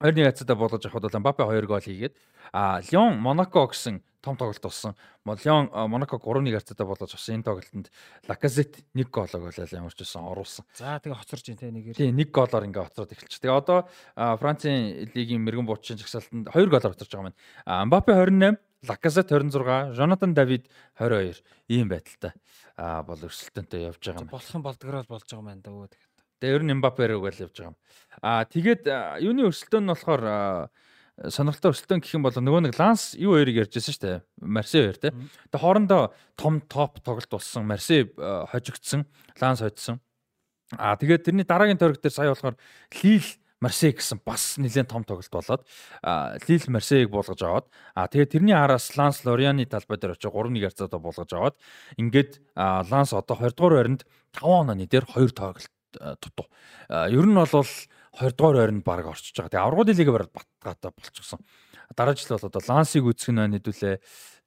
2-1 хацаа болгож авахд бол Мбаппе 2 гол хийгээд а Лион Монако гэсэн том тоглолт болсон. Лион Монако 3-1 хацаа болгож авсан энэ тоглолтод Лаказет 1 голог болоо ямар ч байсан оруулсан. За тэгээ хоцорж ин тэ нэгээр. Тийм нэг голоор ингээ хоцроод эхэлчих. Тэгээ одоо Францын лигийн мэрэгэн буучийн жагсаалтанд 2 голоор хоцорж байгаа маань. Мбаппе 28, Лаказет 26, Жонатан Давид 22 ийм байдалтай а бол өрсөлдөөнтэй явж байгаа юм. болох юм болдгороо болж байгаа юм байна да өө. Тэгээ ер нь Мбаппе рүү л явж байгаа юм. А тэгээд юуны өрсөлдөөн нь болохоор сонирхолтой өрсөлдөөн гэх юм бол нөгөө нэг Ланс юу хоёрыг ярьжсэн шүү дээ. Марсе хоёр те. Тэгээ хоорондоо том топ тоглолт болсон. Марсе а, хожигдсон, Ланс хоцсон. А тэгээд тэрний дараагийн тойрог дээр сая болохоор Лил Марсе гэсэн бас нэлээд том тоглолт болоод Лил Марсеийг буулгаж аваад а тэгээд тэрний араас Ланс Лорианы талбай дээр очиж 3-1 ярцаадаа буулгаж аваад ингээд Ланс одоо 20 дугаар байранд 5 онооны дээр 2 тоглолт а, дутуу. А, Ер нь бол 20 дугаар байранд баг орчиж байгаа. Тэгээ аврагын лигээ бараг батгаатай болчихсон. Дараа жил бол одоо Лансыг үзэх нь хэдүүлээ.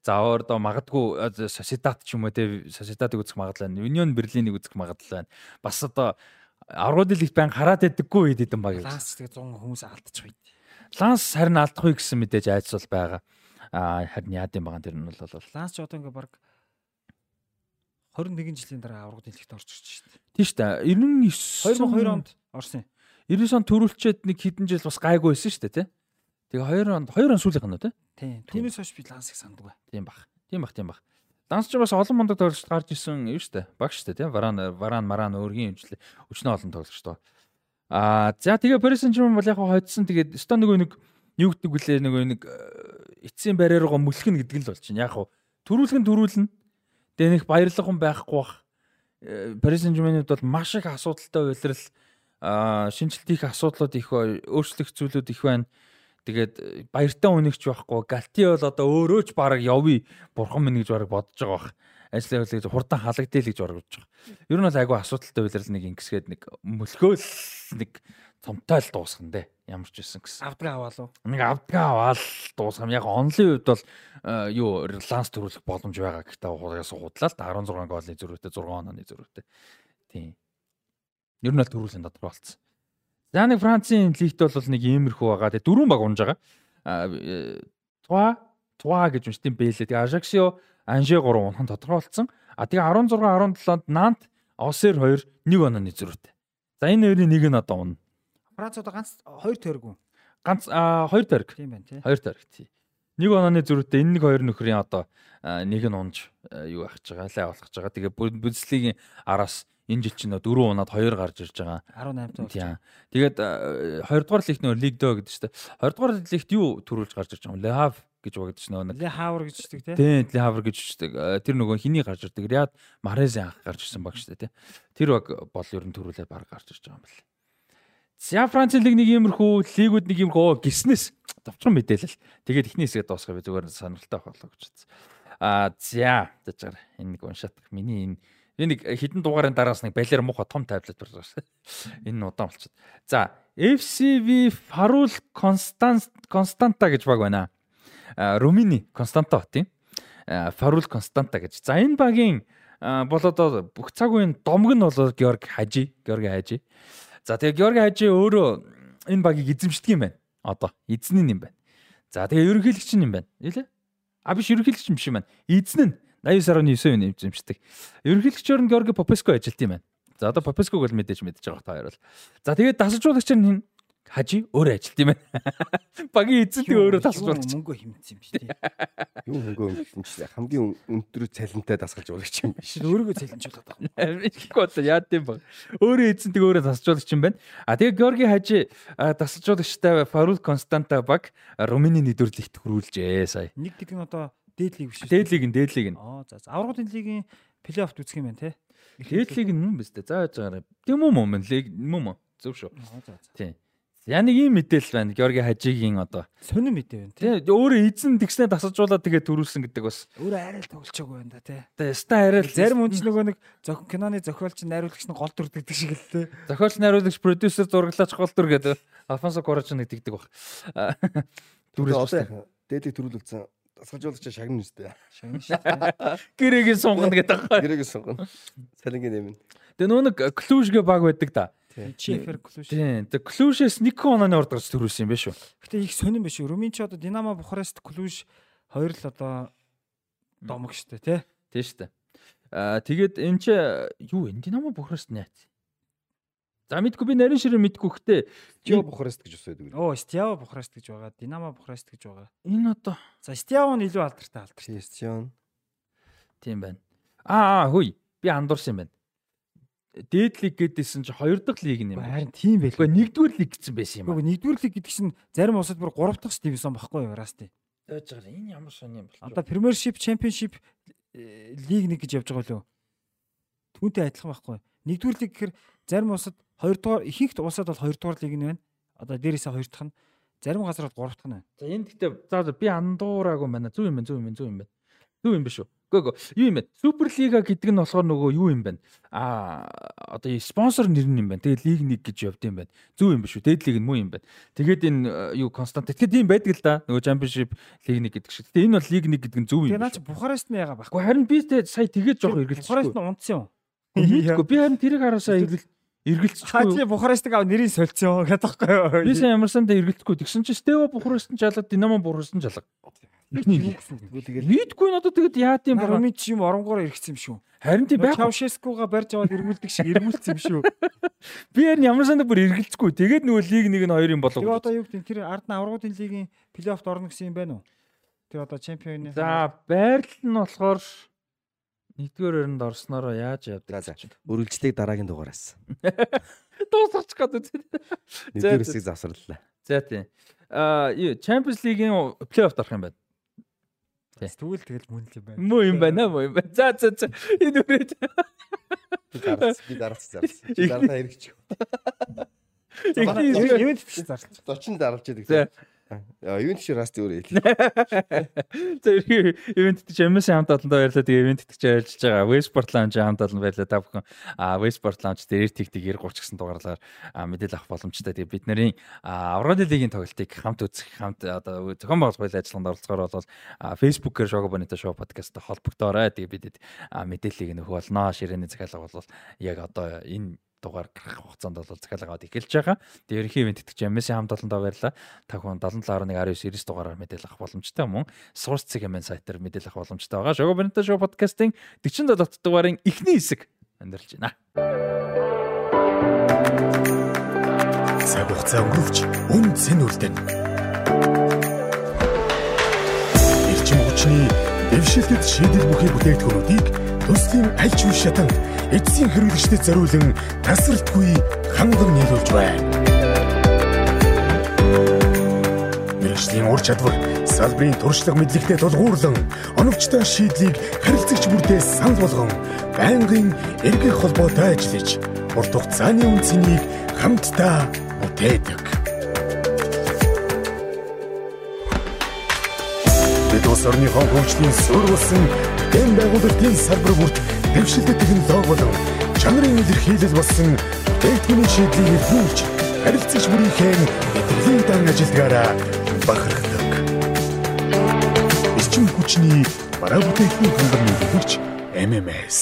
За одоо магадгүй Сосидат ч юм уу те Сосидатыг үзэх магадлал байна. Union Берлинийг үзэх магадлал байна. Бас одоо аврагын лигт байн хараад байдаггүй үед хэдэн баг юм. Ланс тэгээ 100 хүмүүс алдчих байд. Ланс харин алдахгүй гэсэн мэдээж айц бол байгаа. Аа харин яад юм байгаа тэр нь бол Ланс ч одоо ингээ баг 21 жилийн дараа аврагын дэлгт орж ирж шүү дээ. тийм шүү дээ. 99 2002 онд орсон. 99 он төрүүлчээд нэг хэдэн жил бас гайгүй байсан шүү дээ тий. Тэгээ 2 онд 2 он сүүлийнх нь үү тий. Тийм. Тиймээс хойш би Лансыг санддаг бай. Тийм бах. Тийм бах, тийм бах. Данс ч бас олон мундаг тоглогч гарч исэн юм шүү дээ. Баг шүү дээ, тийм. Варан Варан Маран өөргийн хэмжлээ өчнөө олон тоглогч тоо. Аа, за тэгээ Paris Saint-Germain бол яг хоцсон тэгээд өстө нөгөө нэг юу гэдэг вүлээ нөгөө нэг э, эцсийн барьаар гоо мүлхэн гэдэг л бол чинь яг хаа төрүүлгэн төрүүлнэ. Тэгээ нэг баярлах хүн байхгүй бах. Э, Paris Saint-Germain-д бол маш их асуудалтай үйлрэл Аа шинжилт их асуудлууд их бай, өөрчлөх зүйлүүд их байна. Тэгээд э, баяртай үнэгч байхгүй. Галти бол одоо өөрөө ч баг явъя. Бурхан минь гэж баг бодож байгаа бах. Ажлаа хөлөж хурдан халагдъя л гэж баг бодож байгаа. Ер нь бол айгүй асуудалтай үйлрэл нэг ингэсгээд нэг мөлхөөл нэг цомтой л дуусгана дээ. Ямар ч байсан гэсэн. Авдгаа аваалуу. Нэг авдгаа аваад дуусгам. Яг онлын үед бол э, юу реланс төрүүлэх боломж байгаа гэхдээ угаас худлаа л да 16 голын зөрүүтэй 6 онооны зөрүүтэй. Тийм. Ер нь л төрүүлэн тодорхой болсон. За нэг Францын лигт бол нэг иймэрхүү байгаа. Тэгээ дөрвөн баг унж байгаа. Туа Туа гэж үнэтэй бэлээ. Тэгээ Ажаксио Анже 3 унхан тодорхой болсон. А тэгээ 16 17-нд Нант Осер 2 нэг онооны зөрүүтэй. За энэ хоёрын нэг нь одоо унна. Франц одоо ганц хоёр тойрог. Ганц а, хоёр тойрог. Тийм байна тий. Хоёр тойрог тий. Нэг онооны зөрүүтэй энэ нэг хоёр нөхрийн одоо нэг нь унж юу ахиж байгаа, лай болох гэж байгаа. Тэгээ бүслэгийн араас энэ жил чинь дөрөв унаад хоёр гарч ирж байгаа. 18 тоо. Тийм. Тэгээд а, хоёрдугаар лигт нөр лиг дөө гэдэг чинь хоёрдугаар лигт юу төрүүлж гарч ирж байгаа юм? Лехав гэж багдаг чинь нөө. Ле хавар гэж чдэг тий. Тийм, Лехавр гэж үчдэг. Тэр нөгөө хиний гарч ирдэг. Риад Марезын анх гарч ирсэн баг дээ, тий. Тэр баг бол ер нь төрүүлээд баг гарч ирж байгаа юм байна. За Францын лиг нэг иймэрхүү лигүүд нэг иймэрхүү гиснээс давчхан мэдээлэл. Тэгээд ихний хэсгээ дуусгая би зүгээр сонирхолтой болоо гэж бодсон. Аа за зажгаар энэ нэг уншаад миний энэ энэ нэг хідэн дугаарын дараас нэг балер муха том таблет байна. *laughs* Энэ нь удаан болчиход. За FCV Farul Constant Constanta гэж баг байна. Румыни Константо тийм. Farul Constanta гэж. За энэ багийн бол одоо бүх цаг үеийн домг нь бол Георг Хажи, Георги Хажи. За тэгээ Георги Хажи өөрөө энэ багийг эзэмшдэг юм байна. Одоо эзэн нь юм байна. За тэгээ ерөнхийлөгч нь юм байна. Илээ? А биш ерөнхийлөгч юм биш юм байна. Эзэн нь 89.9 үн эзэмшдэг. Ерөнхийлөгчөөр нь Георги Попеско ажилт юм байна. За одоо Попеског бол мэдээж мэдэж байгаа та хоёр бол. За тэгээд дасалжуулагч нь Хажи өөрөө ажилт юм байна. *laughs* Багийн эзэнтэй өөрөө дасалжуулагч. мөнгө хэмтсэн юм биш тий. Юу хөнгөө өнгөлтөн ч хамгийн өндөр цалинтай дасгалж урагч юм биш. Өөрийгөө цалинжуулаад байгаа. Ихгүй одоо яад юм баг. Өөрөө эзэнтэй өөрөө дасалжуулагч юм байна. А тэгээ Георги Хажи дасалжуулагчтай Фарул Константа баг Румыны нэдвэрлэгт хүрүүлжээ сая. Нэг гэдэг нь одоо дээд лиг биш үү? Дээдлиг нь дээдлиг нь. Аа за. Аврагын лигийн плей-оффт үзэх юм байна тий. Дээдлиг нь мөн биз дээ. За яаж байгаарай. Тийм үү мөн лиг мөн мөн. Зөв шүү. Аа за за. Тийм. За нэг ийм мэдээлэл байна. Георги Хажигийн одоо Сонин мэдээ байна тий. өөрөө эзэн тэгснэ дасалжуулаад тэгээ төрүүлсэн гэдэг бас Өөрөө арай л тоглолцоогүй байна да тий. одоо яста арай л Зарим хүн ч нөгөө нэг зохион киноны зохиолч найруулагч нь гол дүр гэдэг шиг л тий. зохиолч найруулагч продюсер зураглаач гол дүр гэдэг Алфонсо Корочч нэг тэгдэг баг. Дүрээс дээдийг төрүүлүүлсэн дасгалжуулагч шагнана үстэй. Шагнаш тий. гэрээгийн сунгана гэдэг байгаа. Гэрээгээ сунгана. Цалингийн нэмэн. Тэгээ нөө нэг клүүшгэ баг байдаг да. Чифер клуш. Тийм. Тэгээ клүүшээс нэг онооны урд гарч төрүүлсэн юм байна шүү. Гэтэ их сонирн биш? Румын ч одоо Динамо Бухарест клуш хоёр л одоо домог штэ тий. Тийм шүү дээ. Аа тэгээд эн чи юу вэ? Динамо Бухарест найц. За мэдгүй би нарийн ширээ мэдгүй хтээ. Жио Бухарест гэж ус байдаг. Оо Стиаво Бухарест гэж байгаа. Динамо Бухарест гэж байгаа. Энэ одоо За Стиаво нь илүү алдартай алдартай. Кристиан. тийм байна. Аа аа хөөе. Би андуурсан юм байна. Дээд лиг гэдээсэн чи хоёр дахь лиг юм. Харин тийм байл. Гэхдээ нэгдүгээр лиг гэсэн байсан юм байна. нэгдүгээр лиг гэдэг чинь зарим улсад бүр 3 дахь дивизион багхгүй юу Расти. Дэж байгаа. Энэ ямар сони юм бол. Одоо Premiership, Championship э, лиг нэг гэж явж байгаа лөө. Түүнтэй адилхан байхгүй. Нэгдүгээр лиг гэхээр зарим улсад 2 дугаар ихэнх улсад бол 2 дугаар лиг нь байна. Одоо дээрээсээ 2 дахь нь зарим газар бол 3 дахь нь байна. За энэ гэхдээ за би андуураагүй байна. Зүг юм байна, зүг юм байна, зүг юм байна. Зүг юм биш үү? Гөө юу юм бэ? Суперлига гэдэг нь болохоор нөгөө юу юм бэ? Аа одоо спонсор нэр нь юм байна. Тэгээ лиг 1 гэж явд юм байна. Зүг юм биш үү? Дээд лиг нь муу юм байна. Тэгээд энэ э, юу констант. Тэгэхээр тийм байдаг л да. Нөгөө championship лиг 1 гэдэг шиг. Тэгээ энэ бол лиг 1 гэдэг нь зүг юм. Тэгээ наа биш чи үү? Бухарест нь яага. Гэхдээ харин би тэ сая тэгээд жоох Бухарест эргэлцчихгүй. нь унтсан юм. Мэдгүй би харин тэрийг *laughs* хараасаа эргэл Хаа эргэлцчихгүй. чи Бухарестыг ав нэрийг солилцсон гэдэг байхгүй Би юу? сайн ямарсандаа эргэлдэхгүй. Тэгсэн чи Стево Бухарест нь жалаад Динамо Бухарест нь жалаа. Тэгвэл тэгээд Нийтгүй надад тэгэд яат юм Нар бэ? өмнө чи юм оронгоор иргэсэн юм шүү. Харин тийм байх. Чавшескуга барьж аваад эргүүлдэг шиг эргүүлсэн юм шүү. *laughs* Би харин ямарсандаа бүр эргэлцэхгүй. Тэгээд нөгөө лиг нэг нь хоёр юм болов. Тэгээ одоо юу гэдэг тэр ард нь аврагын лигийн плей-оффт орно гэсэн юм байна уу? Тэр одоо чемпионы За байрлал нь болохоор нэгдүгээр өрөнд орсноороо яаж явдаг? За. өргөлжлийг дараагийн дугаараас. Дуусгачих гээд үзээ. Нэгдүгээр хэсгийг завсарлаа. За тийм. Аа юу Champions League-ийн плей-офф орох юм байна. Тэгвэл тэгэл мөн л юм байна. Муу юм байна муу юм байна. За за за. Энэ үрээд. Би дараач зарласан. Чи дараа хэрэгч. Ихний Юу ч зарлаа. 40 даралж яадаг. За. Яа, юу ч расти өөрөө хэл. За ивент гэж MS хамт олондоо баярлалаа. Тэгээ ивент гэж ажиллаж байгаа. Westport Lounge хамт олон баярлалаа. Та бүхэн Westport Lounge дээр тэгтиг 90 30 гэсэн дугаарлаар мэдээлэл авах боломжтой. Тэгээ бид нарын Аврали лигийн тоглолтыг хамт үзэх, хамт одоо зохион байгуулах ажиллагаанд оролцохоор бол Facebook-ээр Shogo Bonito Show podcast-тай холбогдоорой. Тэгээ бидэд мэдээллийг нөхөх болно. Ширээний захиалга бол яг одоо энэ дугаар гарах хугацаанд бол захиалга аваад эхэлж байгаа. Тэгээ ерөнхий ивент итгэж MS хамт олондоо баярлаа. Та бүхэн 77.19 99 дугаараар мэдээлэл авах боломжтой мөн Source CGM сайтаар мэдээлэл авах боломжтой байгаа. Shogo Bonito Show podcast-ийн 47 дахь дугаарын эхний хэсэг өндөрлж байна. Цаг хугацаа өнгөрөвч үн цэн үлдэн. Эрчим хүчний дэвшилтэд шийдэл бүхий бүтээгдэхүүнүүдийг төслийн аль ч үе шатанд эцсийн хэрэглэгчдэд зориулан тасралтгүй ханган нийлүүлж байна. Мэргэжлийн ур чадвар салбарын туршлага мэдлэгтэй тулгуурлан оновчтой шийдлийг харилцагч бүртээ санал болгон байнгын эргэх холбоотой ажиллаж урт хугацааны үнцнийг хамтдаа бүтээдэг. Бид улс орныхон хөгжлийн суурь болсон дэм байгуулалтын салбар бүрт дэвшилтэй технологи болон чанарын илэрхийлэл болсон бүтээгдэхүүний шийдлийг эргүүлж харилцагч бүрийнхээ мэдрэлийн дан ажилдгаараа бахархдаг. Эрчим хүчний бараа бүтээгдэхүүн хангамж нийлүүлэгч MMS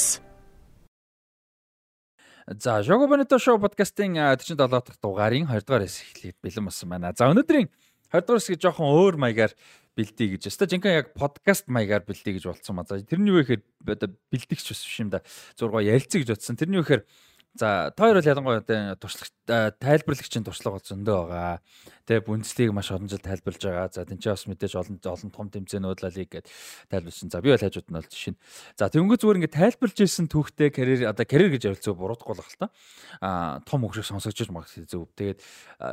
За Shogo Bonito Show podcast-ийн а, 47 дахь дугаарын 20 дугаар хэсэг эхлээд бэлэн болсон байна. За өнөөдрийн 20 дугаар хэсгийг жоохон өөр маягаар бэлдээ гэж. Өстой жинхэнэ яг подкаст маягаар бэлдээ гэж болцсон ба. За тэрний юу гэхээр одоо бэлдэгч бас биш юм да. Зургаа ярилцъя гэж бодсон. Тэрний юу гэхээр за та хоёр бол ялангуяа одоо туршлага тайлбарлагчийн туршлага бол зөндөө байгаа. Тэгээ бүнцлийг маш олон жил тайлбарлаж байгаа. За тэнцээ бас мэдээж олон олон том тэмцээнүүд ла лиг гэд тайлбарлсан. За би бол хажууд нь бол жишээ. За тэнгүү зүгээр ингээд тайлбарлаж ирсэн түүхтэй карьер одоо карьер гэж ярилцгаа буруудахгүй л хэл та. Аа том хөгжих сонсогч магад зөв. Тэгээд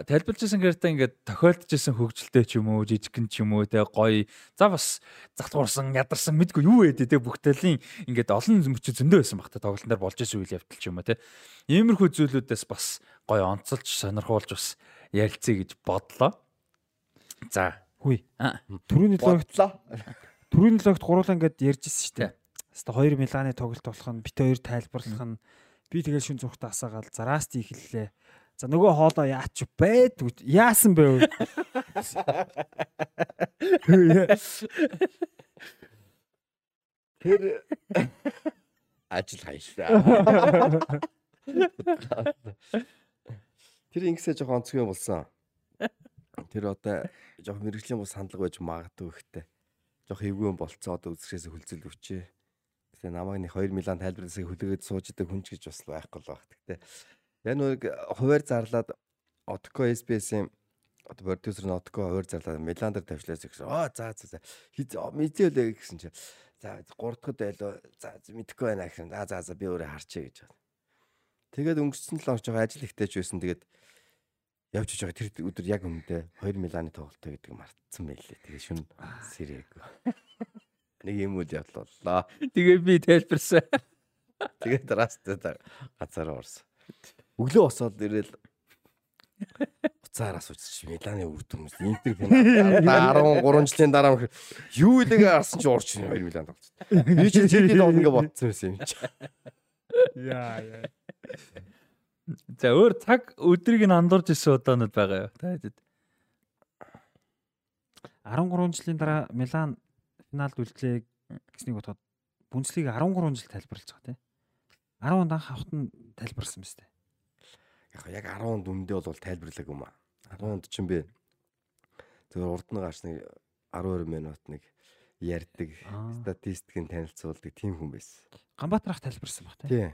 тайлбарлаж ирсэн карьертаа ингээд тохиолдож ирсэн хөгжилтэй ч юм уу, жижигхэн ч юм уу те гоё. За бас затгуурсан, ядарсан мэдгүй юу ээ те бүгдээлийн ингээд олон зөмч зөндөө байсан баг та тоглолтын дээр болж исэн үйл явдал ч юм уу те. Иймэрхүү зүйлүүдээс бас гоё онцолж сонирхуулж бас ярилцъя гэж бодлоо. За. Хүй. Төрөний логт Бодлоо. төрөний логт гуруулаа ингээд ярьж ирсэн шүү дээ. Хаста 2 Миланы тоглолт болох нь бит хоёр тайлбарлах нь би тэгэл шин зүрхтээ асаагаал зараст ихэллээ. За нөгөө хоолоо яач байдгүй яасан бэ? Тэр *laughs* ажил хайшаа. *laughs* *laughs* Тэр ингэсээ жоохон онцгой болсон. *laughs* Тэр одоо жоохон мэрэгжлийн бус хандлага байж магадгүй ихтэй. Жоохон эвгүй юм болцоо одоо үзэхээс хөлзөл өвчээ. Тэгээ намайг нэг 2 милан тайлбарласыг хүлээгээд сууж идэг хүн ч гэж бас байхгүй л баг. Гэтэ яг нэг хуваар зарлаад Отко SBS-ийн одоо продюсер нь Отко хуваар зарлаад Милан дээр тавьчлаас гэсэн. Аа за за за. Мэдээлээ гэсэн чинь за 3 дахь байлоо. За мэдэхгүй байна гэхээр. Аа за за би өөрөө харчээ гэж байна. Тэгээд өнгөрсөн 7 хоног ажил ихтэй ч байсан. Тэгээд явж иж байгаа тэр өдөр яг өмнөдөө 2 Миланы тоглолттой гэдэг мартсан байлээ. Тэгээд шүн сэрэг. Нэг юм үйл явдал боллоо. Тэгээ би тайлбарсан. Тэгээд дараастай газар орсон. Өглөө босоод ирээл уцаараа суучих Миланы үр дүнс Интер финал 13 жилийн дараа юу илээгээ арсан чи уурч 2 Милан тоглож. Би чи Сити тоглоно гэж бодсон байсан юм чи. Яа яа. За өөр цаг өдрийг нь андуурж исэн удаанууд байгаа юу? Та хэд 13 жилийн дараа Милан финалд үлдлээ гэснийг бодоход Бүнцлийг 13 жил тайлбарлаж байгаа тийм. 10 онд анх авахт нь тайлбарсан биз дээ. Яг яг 10 дүндээ бол тайлбарлаг юм аа. 10 ч юм бэ. зөвөр урд нь гарч нэг 12 минут нэг ярьдаг, статистикийн танилцуулдаг тийм хүн байсан. Ганбаатарах тайлбарсан баг тийм. Тий.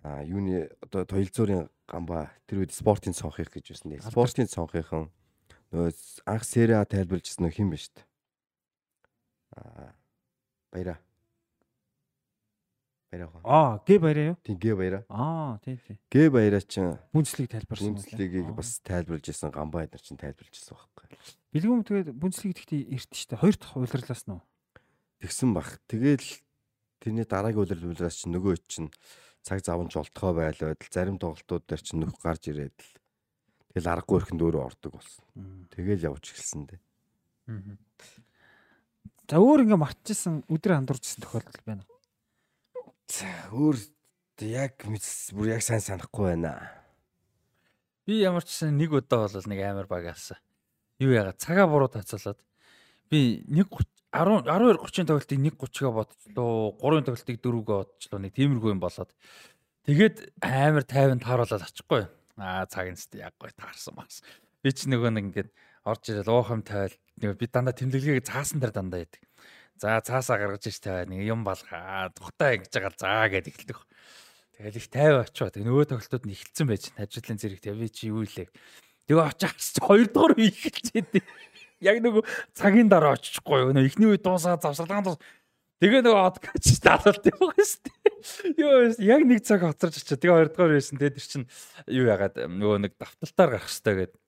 А юуны одоо тойлзуурын гамба тэр үед спортын цонхих гэж байсан. дээ. Спортын цонхийнхан нөгөө анх Сери А тайлбарлажсэн нөх юм ба штт. А баяра. Баяраа хаа. Аа, гэ баяраа юу? Тийм гээ баяраа. Аа, тий, тий. Гээ баяраа чинь Бүнцлийг тайлбарсан. Бүнцлигийг бас тайлбарлаж исэн гамбай нар чинь тайлбарлаж исэн байхгүй. Бэлгүүм тэгээд бүнцлийг гэхдээ эрт штэ. Хоёр дахь улирлаас нь. Тэгсэн бах. Тэгэл тэрний дараагийн улирал улираас чинь нөгөө чинь цаг заван жолтгоо байлаад л зарим тоглолтууд дээр чинь нөх гарч ирээд л тэгэл аргагүй өрхөнд өөрөө ордог болсон. Тэгэл явж эхэлсэн дээ. За өөр ингээ мартчихсан өдрөө андуурчсан тохиолдол байна. За өөр яг бүр яг сайн санахгүй байна. Би ямар ч нэг удаа бол нэг амар багаасан. Юу яагаад цагаа буруу тацаалаад би 1 10 12 30-ын тоглолтыг 1:30-га бодчихлоо. 3-ын тоглолтыг 4-га бодчихлоо. Нэг тиймэрхүү юм болоод. Тэгээд амар тайван тааруулаад очихгүй. Аа цаг нь сте яг гоё таарсан бас. Би ч нөгөө нэг ингээд орж ирэл уухам тавиал нөгөө би дандаа тэмдэглэгээ цаасан дээр дандаа яадаг. За цаасаа гаргаж ич тавиа нэг юм болгоо. Тухтай ингэж байгаа заа гэд эхэлдэг. Тэгэл их тайван очоо. Тэг нөгөө тоглолтууд нь эхэлсэн байж. Ажлын зэрэг би чи юу илээ. Тэгээ очиж хоёр дахь үе эхэлчихэд яг нөгөө цагийн дараа очихгүй юу. Эхний үед дуусаа завсарлагаан дуус. Тэгээ нөгөө откач даалт байгаа шүү дээ. Юу яг нэг цаг хоцорч очив. Тэгээ хоёр дахь үеэс нь тэр чинь юу ягаад нөгөө нэг давталтаар гарах хэрэгтэй гэдэг.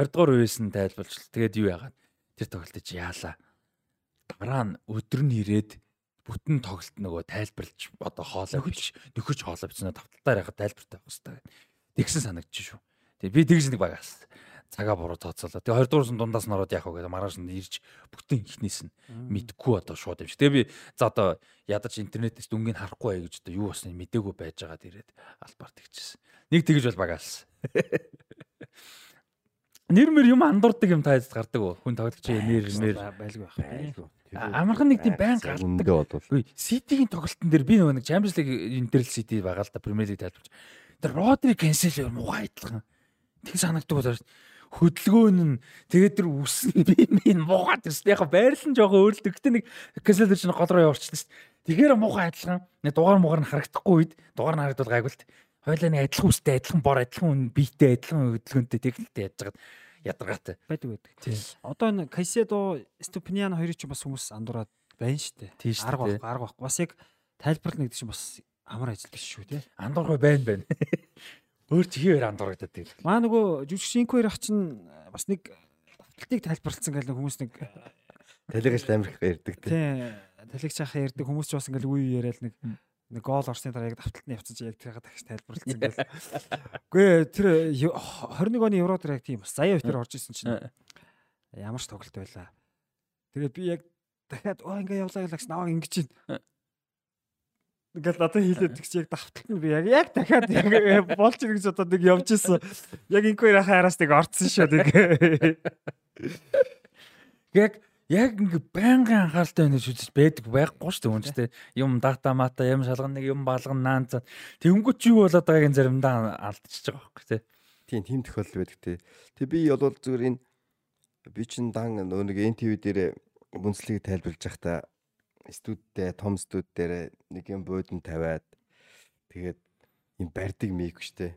Хоёр дахь үеэс нь тайлбарлаж. Тэгээд юу ягаад тэр тоглолтыг яалаа. Дараа нь өдөр нь ирээд бүтэн тоглолт нөгөө тайлбарлаж одоо хоолой биш нөхөж хоолой бичнэ давталтаар яхад тайлбартай байх хэрэгтэй. Тэгсэн санагдчих шүү. Тэгээ би тэгж нэг багаас цагаа буруу тооцоолоо. Тэгээ 20 дуурсан дундаас нь ороод яах вэ гэдэг маргааш нь ирж бүтэн ихнээс нь мэдгүй одоо шууд юм шиг. Тэгээ би за одоо ядаж интернетээс дүнгийг харахгүй бай гэж одоо юу басныг мдээгүй байж байгаад ирээд албаар тэгчихсэн. Нэг тэгж бол багаас. *laughs* Нэр мэр юм андуурдаг юм тайлд гардаг уу? Хүн тоглогч нэр нэр байлгүй байх. Амархан нэг тийм байн гардаг. Ситигийн тоглолтын дээр би нөгөө нэг Champions League энэ төр л Сити байгаа л да Premier League тайлбарч. Тэр Родри Cancelo муухай адилхан. Тэг санагддаг болоо хөдөлгөөн нь тэгээд тэр үс *laughs* нь би минь муугаад ирсэн. Яг байрлал нь жоохон өөрлөлт. Гэтэ нэг Cancelo чинь гол руу явуулчихсан шүү дээ. Тэгэхээр муухай адилхан. Нэг дугаар муугаар нь харагдахгүй үед дугаар нь харагдвал гайгүй л. Хойлоо нэг адилхан үстэй, адилхан бор, адилхан биетэй, адилхан хөдөлгөөнтэй техниктэй яаж байгаа ядаргаатай. Байдаг байдаг. Одоо энэ Кайседо, Ступниан хоёрыг ч бас хүмүүс андуураад байна шүү Арга дээ. байхгүй, арга байхгүй. Бас яг тайлбарлах нэг чинь бас амар ажилтдаг шүү те. Андуургүй байна байна. *laughs* Өөр чи хийвэр андуурагдаад тийм. Маа нөгөө жүжигчинко хоёр ах чинь бас нэг давталтыг тайлбарлалцсан гэл хүмүүс нэг Талигч амирх ярьдаг те. тий талигч ахаа ярьдаг хүмүүс ч бас ингээл үе яриад нэг нэг гол орсны дараа яг давталтны явцсан чи яг тэрийг дахиж тайлбарлалцсан гэл. Үгүй тэр 21 оны евро дээр яг тийм бас заяа тэр орж исэн чинь ямар ч тоглолт байлаа. Тэгээд би яг дахиад оо ингээ явлаа гэлэгс наваа ингэж чинь. Ингээл надад хийлээд тэгч яг давталт нь би яг яг дахиад яг болж ирэх гэж одоо нэг явж исэн. Яг инквер хаараас нэг орцсон шүү нэг. Яг яг ингээ байнгын анхааралтай байна гэж үзэж байдаг байхгүй шүү дээ үнэтэй. Юм дата мата юм шалган нэг юм балган наанцаа. Тэнгүү чи юу болоод байгааг нь заримдаа алдчихж байгаа байхгүй тий. Тийм тийм тохиолдол байдаг те. Тэг би бол зүгээр энэ би чин дан нөгөө нэг NTV дээр бүнцлийг тайлбарлаж байхдаа студидтэй том студ дээр нэг юм буудан тавиад тэгээд юм барьдаг мик штэ.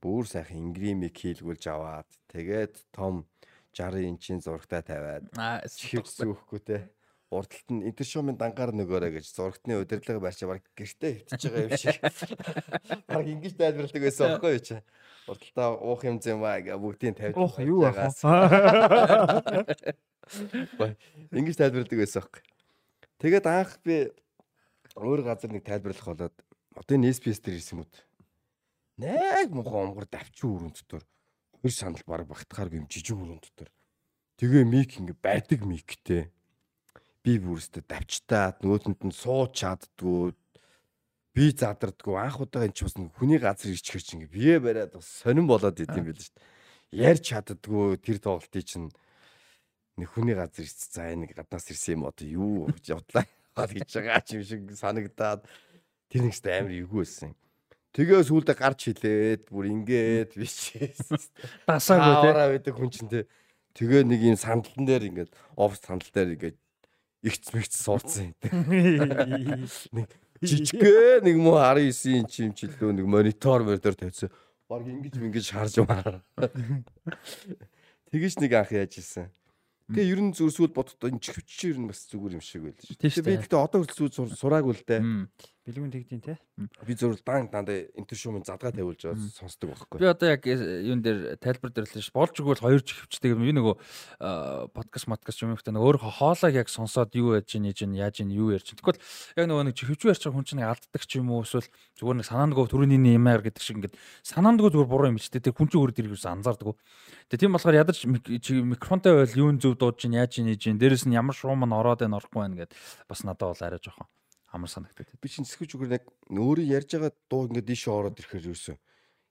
Бүр сайхан ингримик хийлгүүлж аваад тэгээд том 60 инчийн зурагтай тавиад зүүхгүй те. Урдталт нь интершумын дангаар нөгөөрэй гэж зурагтны удирдлага барьчаа баг гэртээ хөвтөж байгаа юм шиг. *laughs* Баг ингэж тайлбарладаг байсан байхгүй юу чи? Урдталтаа уух юм зэм аа гэ бүгдийг тавьж. Уух юу аа. *laughs* Ингэж тайлбарладаг байсан байхгүй. Тэгээд анх би өөр газар нэг тайлбарлах болоод одоо энэ SPS дээр ирсэн уу? Нэг муухай омгор давчуу өрөн дотор хоёр санал баг багтахаар юм жижиг өрөн дотор. Тэгээ мик ингэ барьдаг миктэй. Би бүрстэ давчтаад нөгөөдөнд нь сууж чаддгүй. Би задардгүй анх удаа энэ ч бас хүний газар ирчихэр чинь ингэ бие бариад бас сонирн болоод идэм байл шүү дээ. Ярьж чаддгүй тэр тоглолтыг чинь нэг хүний газар ирсэн. За энэ нэг гаднаас ирсэн юм одоо юу гэж явдлаа *laughs* гэж байгаа ч юм шиг санагдаад тэр нэгстэй амар эвгүй байсан. Тэгээ сүүлдээ гарч хилээд бүр ингээд бичээсэн. Дасаагүй *laughs* тий. Аваараа байдаг хүн чинь те. Тэгээ нэг юм сандалтан дээр ингээд офс сандал дээр ингээд ихц мэгц суудсан юм. *laughs* Нэг жижигхэн нэг муу 19 инч юм жилөө нэг монитор монитор тавьсан. Баг ингэж ингэж харж байгаа. Тэгэж нэг анх яаж исэн. Тэгээ ер нь зүрсүүл бодоход энэ чивч ер нь бас зүгээр юм шиг байл шүү. Тэгээ би дээ. гэхдээ одоо хүртэл сүү сураагүй л дээ. Мм. Би Бэлгүүн тэгдیں۔ те. Би зөвхөн дан дандаа интер шуумын задгаа тавиулж байгаа сонсдог байхгүй. Би одоо яг э, юун дээр тайлбар дэрлээ ш. Болж өгвөл хоёр жиг хөвчтэй би нөгөө подкаст маткаст юм ихтэй өөр хоолойг яг сонсоод юу яаж ийн ийн яаж ийн юу ярьж. Тэгвэл яг нөгөө нэг хөвч ярьж байгаа хүн чинь алддаг ч юм уу эсвэл зүгээр нэг санаандгөө төрөний юмар гэдэг шиг ингээд санаандгөө зүгээр буруу юм чтэй. Тэр хүн чинь өөрөө тэргээс анзаардаг. Тэгээ тийм болохоор ядаж микрофонтой байл юун зөв дуудаж ийн яаж ийн яаж ийн дээрэс нь ямар шуум нь ороод байна орохгүй байна гэд бас надад бол арай жоохон амар санагдаад. Би чинь сэхэж үгээр яг өөрөө ярьж байгаа дуу ингээд дийшээ ороод ирэхээр юусэн.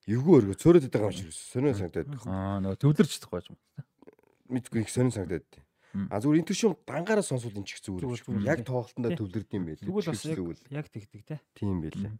Эвгүй өргө цөөрөд байгаа юм шиг юусэн. Сонио санагдаад. Аа нөгөө төвлөрч чадахгүй юм. Мэдгүй их сонио санагдаад. А зүгээр энэ төшөө дангаараа сонсвол энэ ч их зүгээр. Яг тоглолтондоо төвлөрд юм байл. Тэгвэл бас яг тэгдэг те. Тийм байлээ.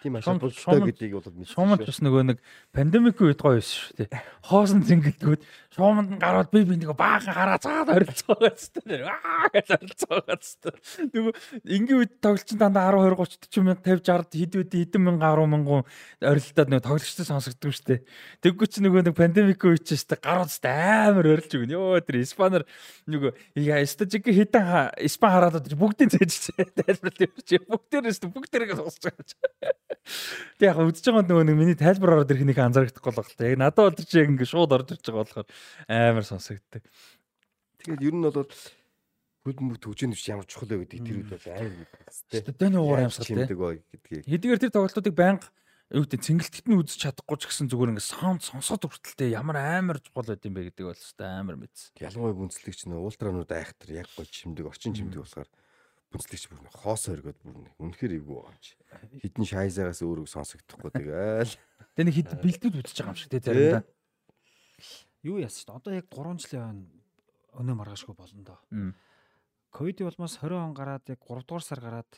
Тийм ашиг болтой гэдгийг бол мэдсэн. Шуумд бас нөгөө нэг пандемикийн үед гоё байсан шүү дээ. Хоосон зингэлдгүүд шуумд нь гараад би би нэг баахан хараа цаад орилцоо гэжтэй. Аа гэж орилцоо гэжтэй. Нөгөө энгийн үед тоглолчин дандаа 10 20 30 40 мянга 50 60 хэд үүд хэдэн мянга 10 мянган орилдоод нөгөө тоглолчтой сонсогддог шүү дээ. Тэггүй чи нөгөө нэг пандемикийн үед ч шүү дээ гарууд шүү дээ амар орилж өгнө. Йоо тэр испанаар нөгөө яа стажиг хэдэн испан хараад бүгдийн цээжч тайлбарлаа. Бүгдээрээс бүгдээрээ сонсож байгаа. Тэг яг үдж байгаа нөгөө нэг миний тайлбар ороод ирэх нэг анзаарахгүй л байна. Яг надад бол чи яг ингэ шууд орж ирж байгаа болохоор амар сонсогддог. Тэгээд ер нь бол хөл мөг төгжин биш ямар чухал вэ гэдэг тэр үед бол амар гэдэг. Дэний уур амьсгал гэдгийг. Хэдийгээр тэр тоглолтуудыг байнга юу гэдэг цэнгэлтэд нь үзэж чадахгүй ч гэсэн зүгээр ингээ саунд сонсоод хүртэлтэй ямар амар чухал байд юм бэ гэдэг бол өстой амар мэдсэн. Ялангуяа гүнзлэгч нөө ультранууд айхтар яг гол чимдэг орчин чимдэг болохоор бүнцлэгч бүр хоос өргөд бүр үнэхээр эвгүй байгаа юм чи. Хитэн шайзаагаас өөрөг сонсогдохгүй тэгэл. Тэгээ нэг хит бэлдүүд үзэж байгаа юм шиг тий заримдаа. Юу яасан ч одоо яг 3 жилийн өнөө маргаашгүй болно доо. Ковид болмоос 20 он гараад яг 3 дугаар сар гараад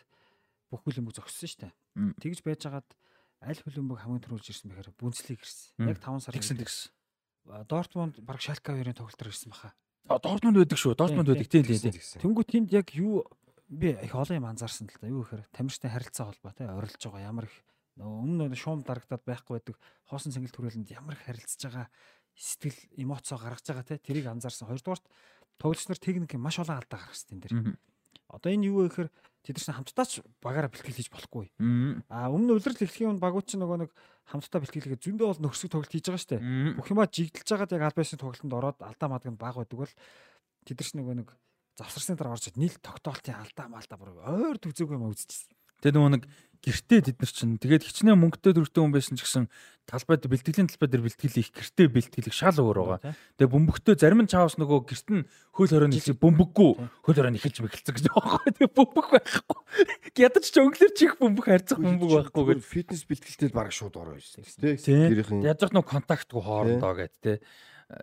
бүх хөлбөмбөг зогссон дээ. Тэгж байж хагаад аль хөлбөмбөг хамгийн түрүүлж ирсэн бэхээр бүнцлийг ирсэн. Яг 5 сар тэгсэн тэгсэн. Дортмунд баг Шалка 2-ын тоглолтоор ирсэн баха. Дортмунд байдаг шүү. Дортмунд байдаг тийм тийм. Тэнгүү тэнд яг юу би их олон юм анзаарсан л да. Юу гэхээр тамирчтай харилцаа холбоо те орилж байгаа ямар их өмнө шуум дарагдаад байхгүй байдаг хоосон цэнгэл төрөлөнд ямар их харилцаж байгаа сэтгэл эмоцоо гаргаж байгаа те тэрийг анзаарсан. Хоёрдугаарт тоглогч нар техник маш олон алдаа гаргасан тэн дээр. Одоо энэ юу вэ гэхээр тэд нар хамттаач багаараа бэлтгэл хийж болохгүй. А өмнө улирал эхлэхийн багууд ч нөгөө нэг хамтдаа бэлтгэлгээ зөндөө бол нөхсөг тоглолт хийж байгаа шүү дээ. Бүх юмаа жигдэлж байгаад яг аль байсан тоглолтод ороод алдаа мадаг нь баг байдаг бол тэд нар ч нөгөө нэг завсарсны дараа орж нийл тогтоолтын алдаа малдаа бүр ойр төгзөөгүй юм үзчихсэн. Тэгээ нөгөө нэг гэртээ тэд нар чинь тэгээд хичнээн мөнгөтэй төрөлтэй хүн байсан ч гэсэн талбайд бэлтгэлийн талбай дээр бэлтгэл их гэртээ бэлтгэлэг шал өөр байгаа. Тэгээ бөмбөгтөө зарим нь чаавс нөгөө гэрт нь хөл хоройн хэлсэг бөмбөггүй хөл хоройн эхэлж мэгэлцэн гэж байгаа байхгүй. Тэгээ бөмбөг байхгүй. Ядаж ч өнгөлөр чих бөмбөг харьцах бөмбөг байхгүй гэж фитнес бэлтгэлтэй баг шууд ороо байсан. Тий. Ядаж нөгөө контактгүй хоорондоо гэдэг тий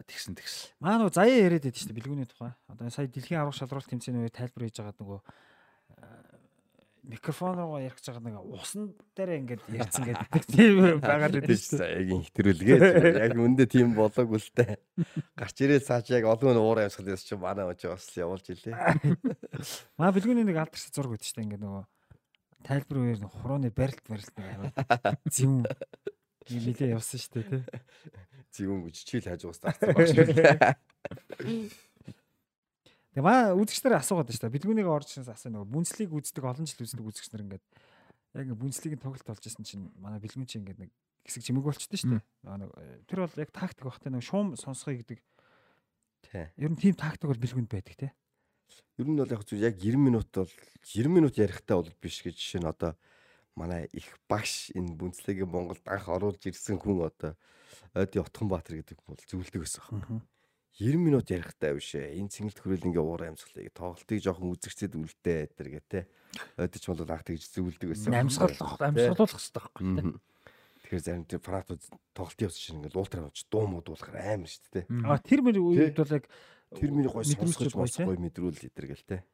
тэгсэн тэгсэн. Маа нөгөө заяа яриад байдаг шүү дээ бэлгүүний тухай. Одоо сая дэлхийн аврах шалралт тэмцээний үе тайлбар хийж байгаа нөгөө микрофон руу ярих гэж байгаа нэг усан дээр ингээд ярьсан гэдэг *laughs* тийм байгаад байдаг шүү дээ. Яг ихтрүүлгээ. Яг үндэ тийм болоог үлтэй. Гарч ирээ цааш яг олон уур амьсгал яс чи манай очиж бас явуулж илээ. *laughs* Маа бэлгүүний нэг алдарсан зураг байдаг шүү дээ. Ингээд нөгөө тайлбар үеэр хурууны барилт барилт нэг *laughs* зэм нилээ явсан шүү дээ тий. *laughs* Зэвүүн гэж чийл хайж уус таарсан баг шүү дээ. *laughs* Тэгээ маа үзэгчнэр асуугаад шүү дээ. Бэлгүүнийг орж ирсэн асуу нөгөө бүнцлийг үздэг олон жил үздэг үзэгчнэр ингээд яг ингээд бүнцлийг тоглолт болж исэн чинь манай бэлгүүн чинь ингээд нэг хэсэг чимэг болчтой шүү дээ. Тэр бол яг тактик багтай нэг шуум сонсхой гэдэг. Тий. Ер нь тийм тактик бол бэлгүүнд байдаг тий. Ер нь бол яг яг 90 минут бол 90 минут ярихтай бол биш гэж жишээ нь одоо манай их багш энэ бүнцлэгийн Монголд анх оруулж ирсэн хүн одоо Ойди Утганбаатар гэдэг бол зөвлөдөг байсан байна. 90 минут ярихтай биш ээ. Энэ цэнгэлт хөрөл ингээ уур амьсгалыг тоглолтыг жоохон үзэгчдэд үлдээ гэтэр гэ тэ. Ойдч бол анх тэгж зөвлөдөг байсан. Амьсгал амьсгалуулах хэрэгтэй байхгүй тэ. Тэгэхээр зарим тийм фанатууд тоглолт явуулж чинь ингээ ультра нууч дуу модуулахаар амар шүү дээ. А тэр мөр үед бол яг тэр миний гой сонсгож гой мэдрүүл итэр гэл тэ.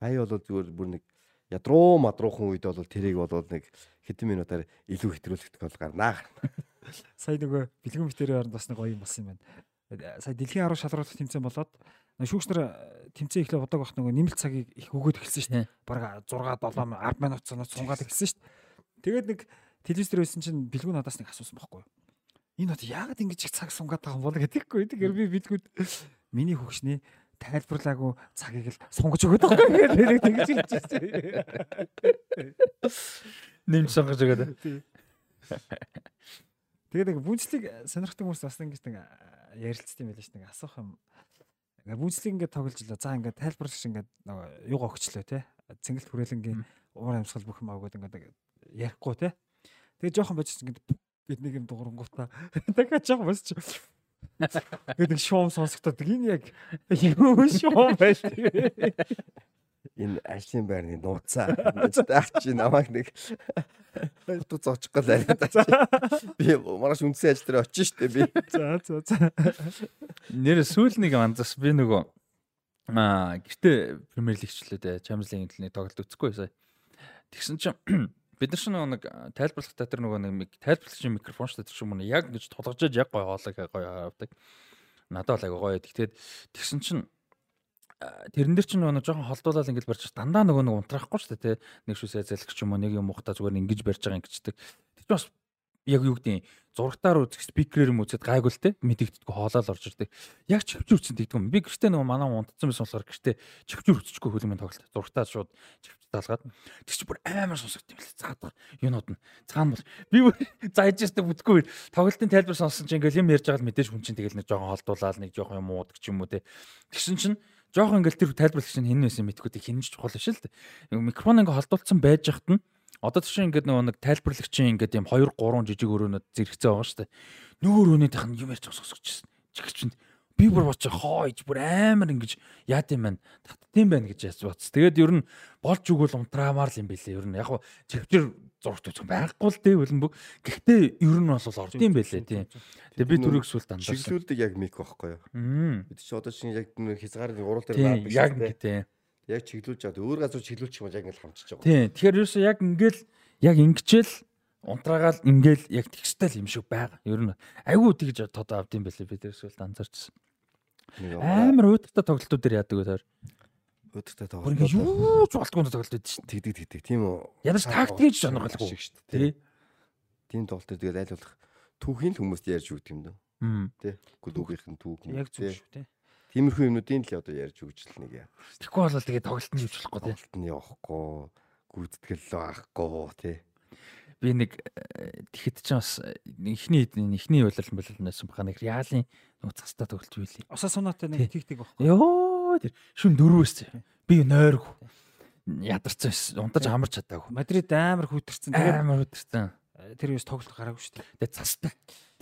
Ай бол зүгээр бүр нэг ядруу мадруухан үед бол тэрийг бол нэг хэдэн минутаар илүү хэтрүүлэхтэй бол гарнаа. Сая нөгөө бэлгэн битэрийн оронд бас нэг гоё юм болсон юм байна. Сая дэлхийн 10 шалралт тэмцээн болоод шүүгчнэр тэмцээн эхлэх удааг бах нөгөө нэмэлт цагийг их өгөөд эхэлсэн шүү дээ. Бараг 6 7 10 минут цанаас сунгаад эхэлсэн шүү дээ. Тэгээд нэг телевизээр байсан чинь бэлгүүн надаас нэг асуусан байхгүй юу? Энэ одоо яагаад ингэж их цаг сунгаад байгаа юм бол гэдэггүй. Тэгэхээр би бэлгүүд миний хөгшний тайлбарлаагүй цагийг л сунгаж өгöd байгаа юм. Тэгээд тэгж хэлж байсан. Нэмж сонгож өгöd. Тэгээд нэг бүнцлийг сонирхдаг хүмүүс бас ингэж нэг ярилцсан юм байл ш нэг асуух юм. Ингээ бүнцлийг ингээ тоглож лөө. За ингээ тайлбарлагч ингээ нөгөө юугаа өгчлөө те. Цэнгэлт хүрээлэнгийн уур амьсгал бүх юм аваад ингээ ярихгүй те. Тэгээд жоохон байж ингээ бид нэг юм дуурангуудаа *laughs* дахиад жоохон босч. Тэгээд нэг шуум сонсогдоод энэ яг юу шуум байж Энэ ажлын байрны нууцаа. Аач намайг нэг хутга зоочих гал ариад аач. Би маргааш үндсэн ажил дээр очиж штэ би. За за за. Нэр сүүл нэг анзаас би нөгөө аа гэртээ премьер лигчлээд Champions League төлний тоглолт үзэхгүй сая. Тэгсэн чинь бид нар чинь нэг тайлбарлах театр нөгөө нэг тайлбарлагчийн микрофон шүү дээ тэр чинь яг гэж тулгажж яг гоё хоолой гоё авдаг. Надад л аяга гоё. Тэгтээд тэгсэн чинь тэрэн дээр чинь нөгөө жоохон холдуулаад ингэж барьж дандаа нөгөө нэг унтраахгүй шүү дээ тий. Нэг шүсээ зэлэх ч юм уу нэг юм ухтаа зүгээр ингэж барьж байгаа ингэждэг. Тэр чинь бас яг юу гэдэг зургатаар үзэх спикерээр юм үзээд гайгүй л те мэдэгдэхгүй хоолоол орж ирдэг. Яг чивчүүрцэн гэдэг юм. Би гэртээ нөгөө манай унтцсан байсан болохоор гэртээ чивчүүр өцөхгүй хөлмөнд тоглолт. Зургатаа шууд чивч талгаад. Тэг чи бүр амар сонсогд юм л цаадаг. Юунууд нь цаана бол би бүр *laughs* зааж ястаа бүтггүй тоглолтын тайлбар сонссон чинь ингээл юм ярьж байгаа л мэдээж хүн чинь тэгэл нэг жоохон холдуулаад нэг жоохон юм уудаг ч юм уу те. Тэгсэн чинь жоохон ингээл тэр тайлбарлагч нь хэн байсан мэдгүй тэг хинж чухал биш л дээ. Микрофон ингээ холдуулсан байж хат нь одоо тийш ингээд нөгөө нэг тайлбарлагчийн ингээд юм 2 3 жижиг өрөөнөд зэрэгцээ байгаа шүү дээ. Нүүр өнөдийнх нь юм ярьж. Чихч чинь би бүр боч хойж бүр амар ингэж яад юм байна. Татдсан байна гэж яц бац. Тэгээд ер нь болж өгвөл унтраамаар л юм бэлээ. Ер нь яг хуу чивчэр зургт үзэх байхгүй л дээ хөлбөмбөг. Гэхдээ ер нь бол орд юм бэлээ тийм. Тэгээ би түрүүг сүл дандаа. Чиглүүлдэг яг мик байхгүй юу? Бид чи одоо чинь яг хязгаар урал дээр баадаг. Яг ингэ тийм. Яг чиглүүлж аваад өөр газар чиглүүлчих юм яг ингэ хамчиж байгаа. Тийм. Тэгэхээр ерөөсөө яг ингээл яг ингэчээл унтраагаал ингээл яг тэгстэл юм шиг байгаа. Ер нь айгүй тэгж тодоо авд юм бэлээ би тэр сүлд анзаарчсан. Амар уйдтай тоглолтууд дээр яадаг тэр? Өдөртөө тоглолт. Юу ч болтгоо тоглолт байдаг шин. Тэгдэг тэгдэг. Тийм үү. Ядаж тактикийн сонирхолгүй шүү дээ. Тийм тоглолт тэгээд аль болох түүхийн л хүмүүст ярьж өгдөг юм дөө. Тэ. Гүлүүгийнх нь түүх. Яг зөв шүү дээ. Тиймэрхүү юмнуудын л одоо ярьж өгч л нэг яа. Тэгэхгүй бол тэгээд тоглолт нь болохгүй тий. Тоглолт нь явахгүй, гүйтгэл байхгүй тий. Би нэг тэгэхэд ч бас ихний ихний уйлал болол нээсэн баха нэг реалын нууц хастаа тоглолт байлээ. Осоо сунаатай нэг тиг тиг байхгүй. Йоо тэр шүн дөрвөөс би нойрог ядарсан унтаж амарч чадаагүй. Мадрид амар хүйтэрсэн. Амар хүйтэрсэн. Тэр юус тоглолт гараагүй шүү дээ. Тэгээ цастай.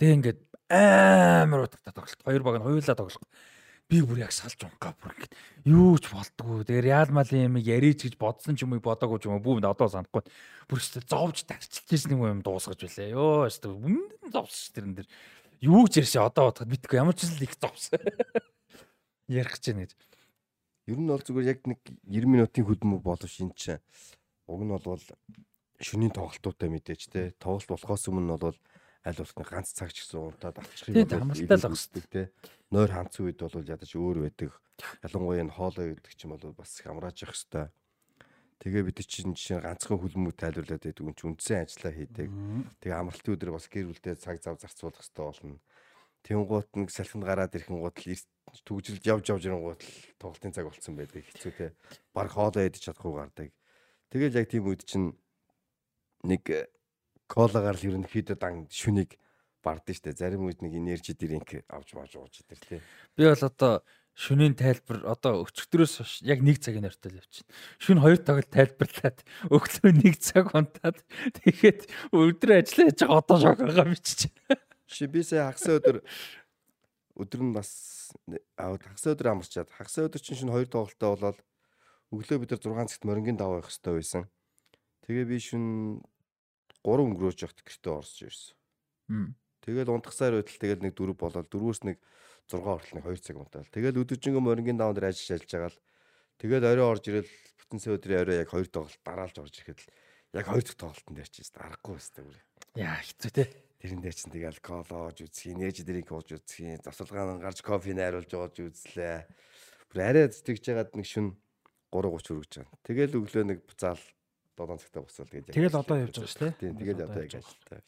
Тэгээ ингээд амар утгатай тоглолт. Хоёр баг нь хоёулаа тоглох би бүр яг салж унгаа бүр ингэ юу ч болдгоо. Тэгээ Реал Малын юм яриж гэж бодсон ч юм уу бодоогүй ч юм уу бүүнд одоо санахгүй. Бүр өстө зовж тарчилж ирсэн юм дуусгаж байлаа. Йоо өстө өмнө зовсон ш тэрэн дээр. Юу ч ярьшээ одоо бодоход битгүй ямар ч л их зовсон. *laughs* Ярих гэж байна гэж. Ер нь бол зүгээр яг нэг 90 минутын хөдөлмөр болов шин ч уг нь бол шөнийн тоглолтуудаа мэдээж те тоглолт болохоос өмнө бол аль болох ганц цаг ч гэсэн унтаад авчихыг бол хамталтай л агсдаг те. Нойр ханцсан үед бол ядаж өөр байдаг. Ялангуяа энэ хоолой гэдэг ч юм бол бас их амрааж явах хэвээр. Тэгээ бид чинь жишээ ганцхан хүлмүү тайлбарлаад байдаг юм чи үндсэн ажиллаа хийдэг. Тэгээ амралтын өдөр бас гэр бүлдээ цаг зав зарцуулах хэрэгтэй болно. Тэнгуут нэг салхинд гараад ирэхэн гутал төгжилд явж явж ирэнгუут л тоглолтын цаг болцсон байдаг хэцүү те. Баг хоолоо идэж чадахгүй гардаг. Тэгэл яг тийм үед чинь нэг колагаар л ерөнхийдөө дан шүнийг бардсан штэ. Зарим үед нэг энержи дринк авч мааж ууж идэр тий. Би бол одоо шүнийн тайлбар одоо хойш яг нэг цагийн ойртол явчихна. Шүн хоёр тоглолт тайлбарлаад өглөө нэг цаг унтаад тэгэхэд өдөр ажиллаж байгаа одоо шок байгаа бичиж. Ши би сая хагас өдөр өдөр нь бас хагас өдөр амарчаад хагас өдөр чинь шүн хоёр тоглолтоо болоод өглөө бид нар 6 цагт морингийн даваа явах хэрэгтэй байсан. Тэгээ би шүн 3 өнгөрөөж явахт гэртээ орсож ирсэн. Тэгэл унтахсаар байтал тэгэл нэг дөрөв болоод дөрвөөс нэг 6 хүртэл нэг 2 цаг унтаал. Тэгэл өдөржингөө морингийн даун дээр ажиллаж ажиллаж байгаа л тэгэл орой орж ирэл бүтэн сая өдрийн орой яг хоёр тоглолт дараалж орж ирэхэд л яг хоёр дахь тоглолтын дээр чийс дарахгүй байсан бүр. Яа хэцүү те. Тэрэн дээр чинь тэгэл ууж үзэх, нээж дринк ууж үзэх, засвалгаан гарч кофе найруулж ууж үзлээ. Бүр арай тэгж жагаад нэг шүн 3:30 хүрэж байгаа. Тэгэл өглөө нэг буцаал 7 цагтаа буцвал тэгээд яг Тэгэл одоо явж байгаа шүү дээ. Тийм тэгэл одоо яг ажилтаа.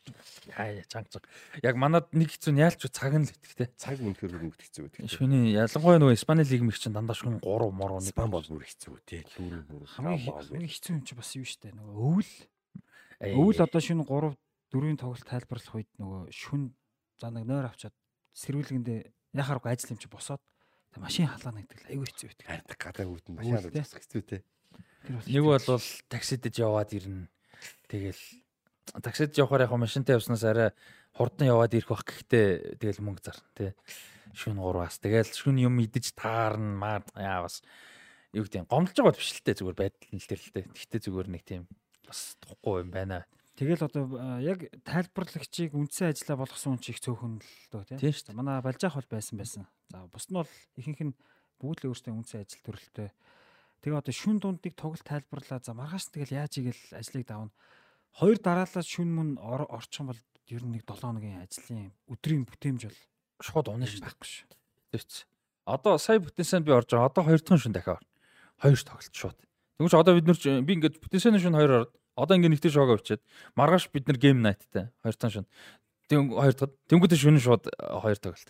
Яа яа чанга чанга. Яг манад нэг хэцүү нь яалч цаг нь л идэх те. Цаг үнэхээр хөрөнгө хэцүү гэдэг. Шүний ялангуяа нөгөө Испани лиг мэг чинь дандаа шүн 3 мороо нэг Спан бол бүр хэцүү тий. Дүүрэн бүр хамгийн хэцүү юм чи бас юу штэ нөгөө өвөл өвөл одоо шинэ 3 4-ийн тоглолт тайлбарлах үед нөгөө шүн за нэг нойр авчаад сэрүүлгэндээ яхааргүй ажил юм чи босоод машин халаана гэдэг л айгүй хэцүү байдаг. гадаа хүүтэн машин Өвөл, тий. авах хэцүү тий. Нэг бол таксидэж яваад ирнэ. Тэгэл таксид явахаар яг машинтай явснаас арай хурдан яваад ирэх бах гэхдээ тэгэл мөнгө зарна тий. Шүн 3-аас тэгэл шүн юм идэж таарна маа яа бас юу гэдэг нь гомдож байгаа биш л дээ зүгээр байдал нь л тэр л дээ. Гэхдээ зүгээр нэг тийм бас тухгүй юм байна. Тэгэл одоо яг тайлбарлагчийг үндсэн ажиллаа болгосон хүн чих цөөхөн л дөө тий. Тийм шүү дээ. Манай балжаах бол байсан байсан. За бус нь бол ихэнх нь бүгд л өөрсдөө үндсэн ажил төрөлтэй. Тэгээ одоо шүн дундыг тоглолт тайлбарлаа. За маргааш нь тэгэл яаж игээл ажлыг давна. Хоёр дараалал шүн мөн ор- орчих юм бол ер нь нэг 7 хоногийн ажлын өдрийн бүтээмж бол Шууд унаа шүү байхгүй шүү. Тэвч. Одоо сая бүтэнсэн би орж байгаа. Одоо хоёр дахь шүн дахиад орно. Хоёр тоглолт шууд. Тэгвэл одоо бид нар ч- би ингээд бүтэнсэн шүн хоёр ороод одоо ингээд нэгтэй шоог авчиад маргааш бид нар гейм найттай хоёр дахь шүн. Тэг хоёр дахь тэнгуүтэ шүн шууд э, хоёр тоглолт.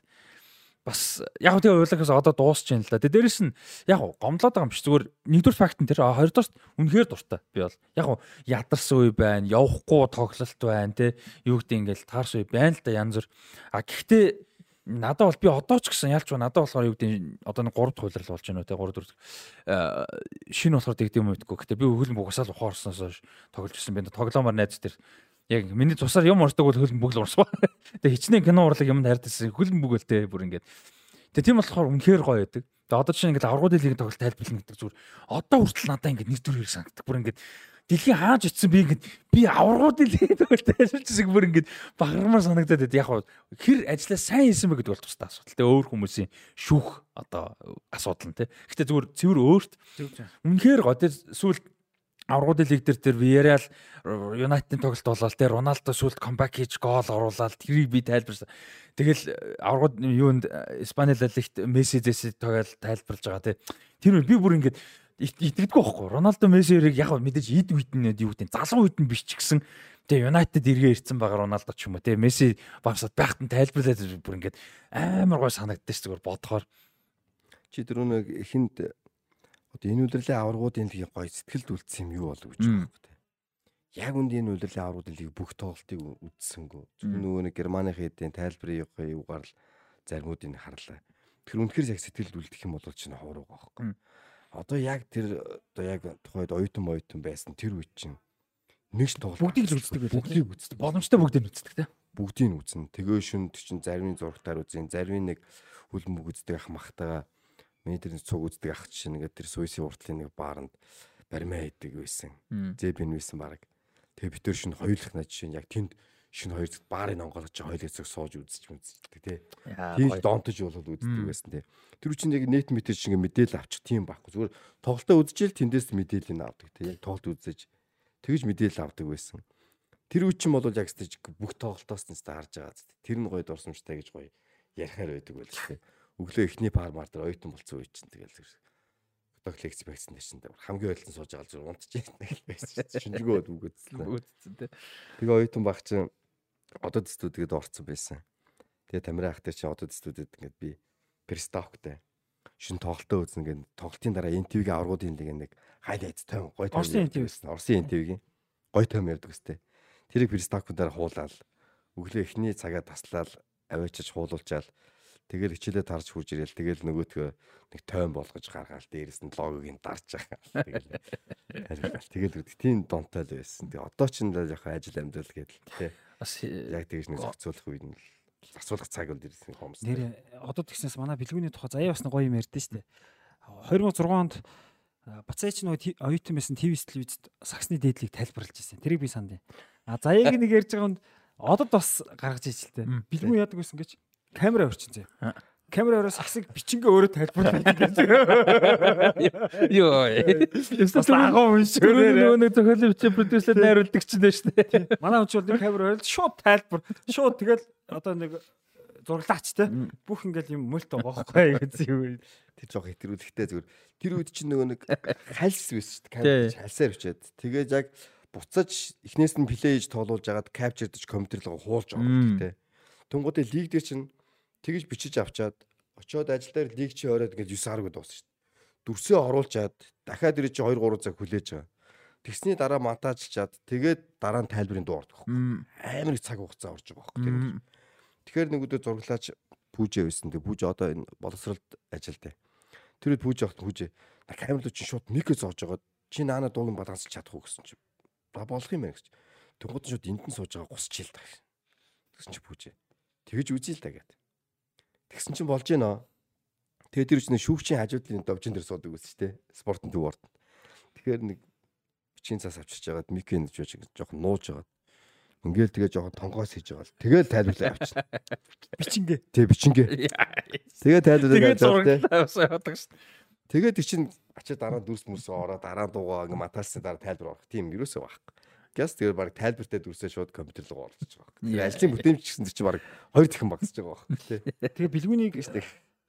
Бас яг тэгээ уйлахаас одоо дуусч байна л да. Тэгээ дээрэс нь яг гомдлоод байгаа юм биш. Зүгээр нэгдүгээр факт нь тэр хоёрдоорт үнэхээр дуртай. Би бол яг ядарсан үе байна явахгүй тоглолт байна те юу гэдэг ингээл таарс үе байна л да янз бүр. А гэхдээ надад бол би одоо ч гэсэн ялч надад болохоор юу гэдэг одоо нэг 3 дахь хуйлрал болж байна үү те 3 4 шинэ болохоор тэгдэм юм гэдэггүй. Гэхдээ би хөлн бугасаал ухаарснаас хойш тоглож ирсэн. Би тоглоомоор найз тэр яг миний цусаар юм урсдаг бол хөлн бүг л урсваа тэгээ хичнээн кино урлаг юмд хайртайсан хөлн бүг л те бүр ингээд. Тэгээ тийм болохоор үнэхээр гоё байдаг. Тэгээ одоо чинь ингээд аврагууд лигийн тоглолт тайлбарлана гэдэг зүгээр. Одоо хүртэл надад ингээд нэг төр хэрэг санагддаг. Бүр ингээд дэлхийн хааж очсон би ингээд би аврагуудын лигийн тоглолт тайлбарлажсэн бүр ингээд багармаар санагдаад байд яг хэр ажиллаа сайн хийсэн бэ гэдэг бол тустай асуудал те. Өөр хүмүүсийн шүүх одоо асуудал нь те. Гэхдээ зүгээр цэвэр өөрт. Үнэхээр гоо тэр сүүлд аврагуудын лиг дээр тэр Villarreal United-ийн тоглолт болоод тэр Роналдо сүүлд камбэк хийж гол оруулаад тэрийг би тайлбарсан. Тэгэл аврагууд юунд Испани ла лигт Месси дэс тоглол тайлбарлаж байгаа тий. Тэр би бүр ингээд ит- итгэдэггүй байхгүй. Роналдо Месси-ийг яг мэдээж ид үйт нь юу гэдэг залуу үйт нь биш ч гэсэн Тэгээ United эргээ ирсэн байгаа Роналдо ч юм уу тэгээ Месси багсаад байхад нь тайлбарлаад бүр ингээд амар гой санагддаг ш зүгээр бодохоор Чи дөрөв нэг эхэнд одоо энэ удирлын аваргуудын лиг гоё сэтгэлд үлдсэн юм юу болов гэж юм те. Яг үнд энэ удирлын аваргуудын лиг бүх тоглолтыг үзсэнгүү. Зөвхөн нөгөө нэг Германы хэдийн тайлбарын юугаар л заримуудыг харлаа. Тэр үнэхээр яг сэтгэлд үлдэх юм бол чинь хуурга байхгүй. Одоо яг тэр одоо яг тухайд оюутан оюутан байсан тэр үе чинь нэг ч тоглолт Бүгдийг л үздэг байлаа. Бүгдийг үздэг. боломжтой бүгдийг үздэг тий. бүгдийг нь үзнэ. Тэгээ шүнд чинь зарим зургатаар үзэн, зарим нэг хөлн бүг үздэг ах махтагаа миний тэр цуг үздэг ах чинь ингээд тэр суйси уртлын нэг бааранд баримаа хийдэг байсан. Зэбэн байсан баг. Тэгээ бид тэр шүнд хоёулах жишээ нь яг тэнд шүнд хоёр зүг баарыг онгоолгож хоёр хэсэг сууж үзэж үздэг тий. Тийм донтож болоод үздэг байсан тий. Тэр үчин яг нет мэтэр шиг мэдээлэл авчих тийм байхгүй. Зүгээр тоглолтоо үзчихэл тэндээс мэдээлэл нь авдаг тий. Тоглолт үзэж тэгж мэдээлэл авдаг байсан. Тэр үчин бол яг стэж бүх тоглолтоос нь харж байгаа зү. Тэр нь гоё дурсамжтай гэж гоё ярихаар байдаг байл шүү дээ. Өглөө эхний пармар дээр оюутан болцсон үе чинь тэгэл. Док лекц байсан дээр чинь хамгийн ойлсон сууж байгаа зүр унтж яана байсан. Шинжгөө үгөөдсөн. Үзсэн тий. Тэгээ оюутан баг чинь одод студиуд орцсон байсан. Тэгээ Тамира ах дээр чинь одод студиуд ингээд би перстоктэй шин тоглолтоо үзнэ гэн тоглолтын дараа NTV-гийн аврагуудын нэг нэг хайлайт тойм гой тойм Орсын NTV. байсан. Орсын NTV-гийн гой тойм ярьдаг өстэй. Тэрийг перстокуудаар хуулаад өглөө эхний цагаа таслаад аваачиж хуулуулчаал тэгэл хичээлээ тарж хурж ирэл тэгэл нөгөөтгөө нэг тойм болгож гаргаал дээрэс нь логогийн дарж байгаа. Тэгэл харилгаал тэгэл үүд тийм донтой л байсан. Тэгээ одоо ч энэ яг ажил амьдрал гэдэл тий. Бас Яг тэгж нэг зохицуулах үед нь л асуулах цаг бол ирсэн хүмүүс. Нэр одоо тэгснээс манай бэлгүүний тухай заяа бас нэг гоё юм ярьдэн штэ. 2006 онд Бацаач нөгөө ти- оюутан байсан ТV телевизэд саксны дээдлийг тайлбарлаж ирсэн. Тэрийг би санд. А заяаг нэг ярьж байгаа нь одод бас гаргаж ижэлтэй. Мм. Бэлгүүн яадаг байсан гэж камера өрчин зэ. Камера өрөө саксыг бичингээ өөрөө тайлбарлаад *laughs* гэж. Йоо. Бас агуу юм шиг нөгөө нэг зохиолын бичээ продюсер найруулдаг ч дээ шүү дээ. Манай ч бол камера өрөөл шууд тайлбар. Шууд тэгэл одоо нэг зурлаач те. Бүх ингээл юм мөлт байгаа байхгүй гэсэн юм. Тэр жоо хэтрүүлэхтэй зүгээр тэр үед чинь нөгөө нэг хальс байсан шүү дээ. Камер хальсаар бичээд. Тэгээд яг буцаж эхнээс нь плейж тоолуулж агаад капчердж компьютер руу хуулж байгаа гэдэг те. Тунгуудын лиг дээр чинь тэгж бичиж авчаад очиод ажил дээр лиг чи ороод ингээд 9 сарг дуусна шүү дээ. Дүрсээ оруулчаад дахиад ирээ чи 2 3 цаг хүлээж байгаа. Тэгсний дараа монтажлчаад тэгээд дараа нь тайлбарын дуу ордог байхгүй. Амар их цаг хугацаа орж байгаа байхгүй. Тэгэхээр нэг өдөр зурглаач пүүжээ байсан. Тэг пүүж одоо энэ боловсролд ажилдаа. Тэр үед пүүж явахт пүүжээ. Камер руу чинь шууд микро зоож байгаа. Чи наана дуугийн балансч чадах уу гэсэн чи. Ба болох юм байна гэж. Тэнгууд шууд энд нь сууж байгаа гусч ил та. Тэгсэн чи пүүжээ. Тэгэж үзье л та гэд. Тэгсэн чинь болж гинэ. Тэгээд тэр чинь шүүгчийн хажуудлын довжин дээр суудаг гэсэн чи тэ. Спортын төв орд. Тэгэхээр нэг бичгийн цаас авчирч байгаад микэн гэж жоохон нууж байгаад ингээл тэгээ жоохон тонгоос хийж байгаа л тэгэл тайлбарлаа авчихна. Бичингээ. Тэг бичингээ. Тэгээ тайлбарлаа явдаг шүү. Тэгээд тий чин ачаа дараа дүрс мөрсөө ороо дараа дуугаа ингээ матаасны дараа тайлбар авах тийм юусоо байхгүй. Гэс тэгээ баг тайлбартай дүрсээ шууд компьютер руу оруулж байгаа. Тэгээ ажлын бүтээмж гэсэн чинь баг хоёр дахин багасж байгаа тий. Тэгээ бэлгүүнийг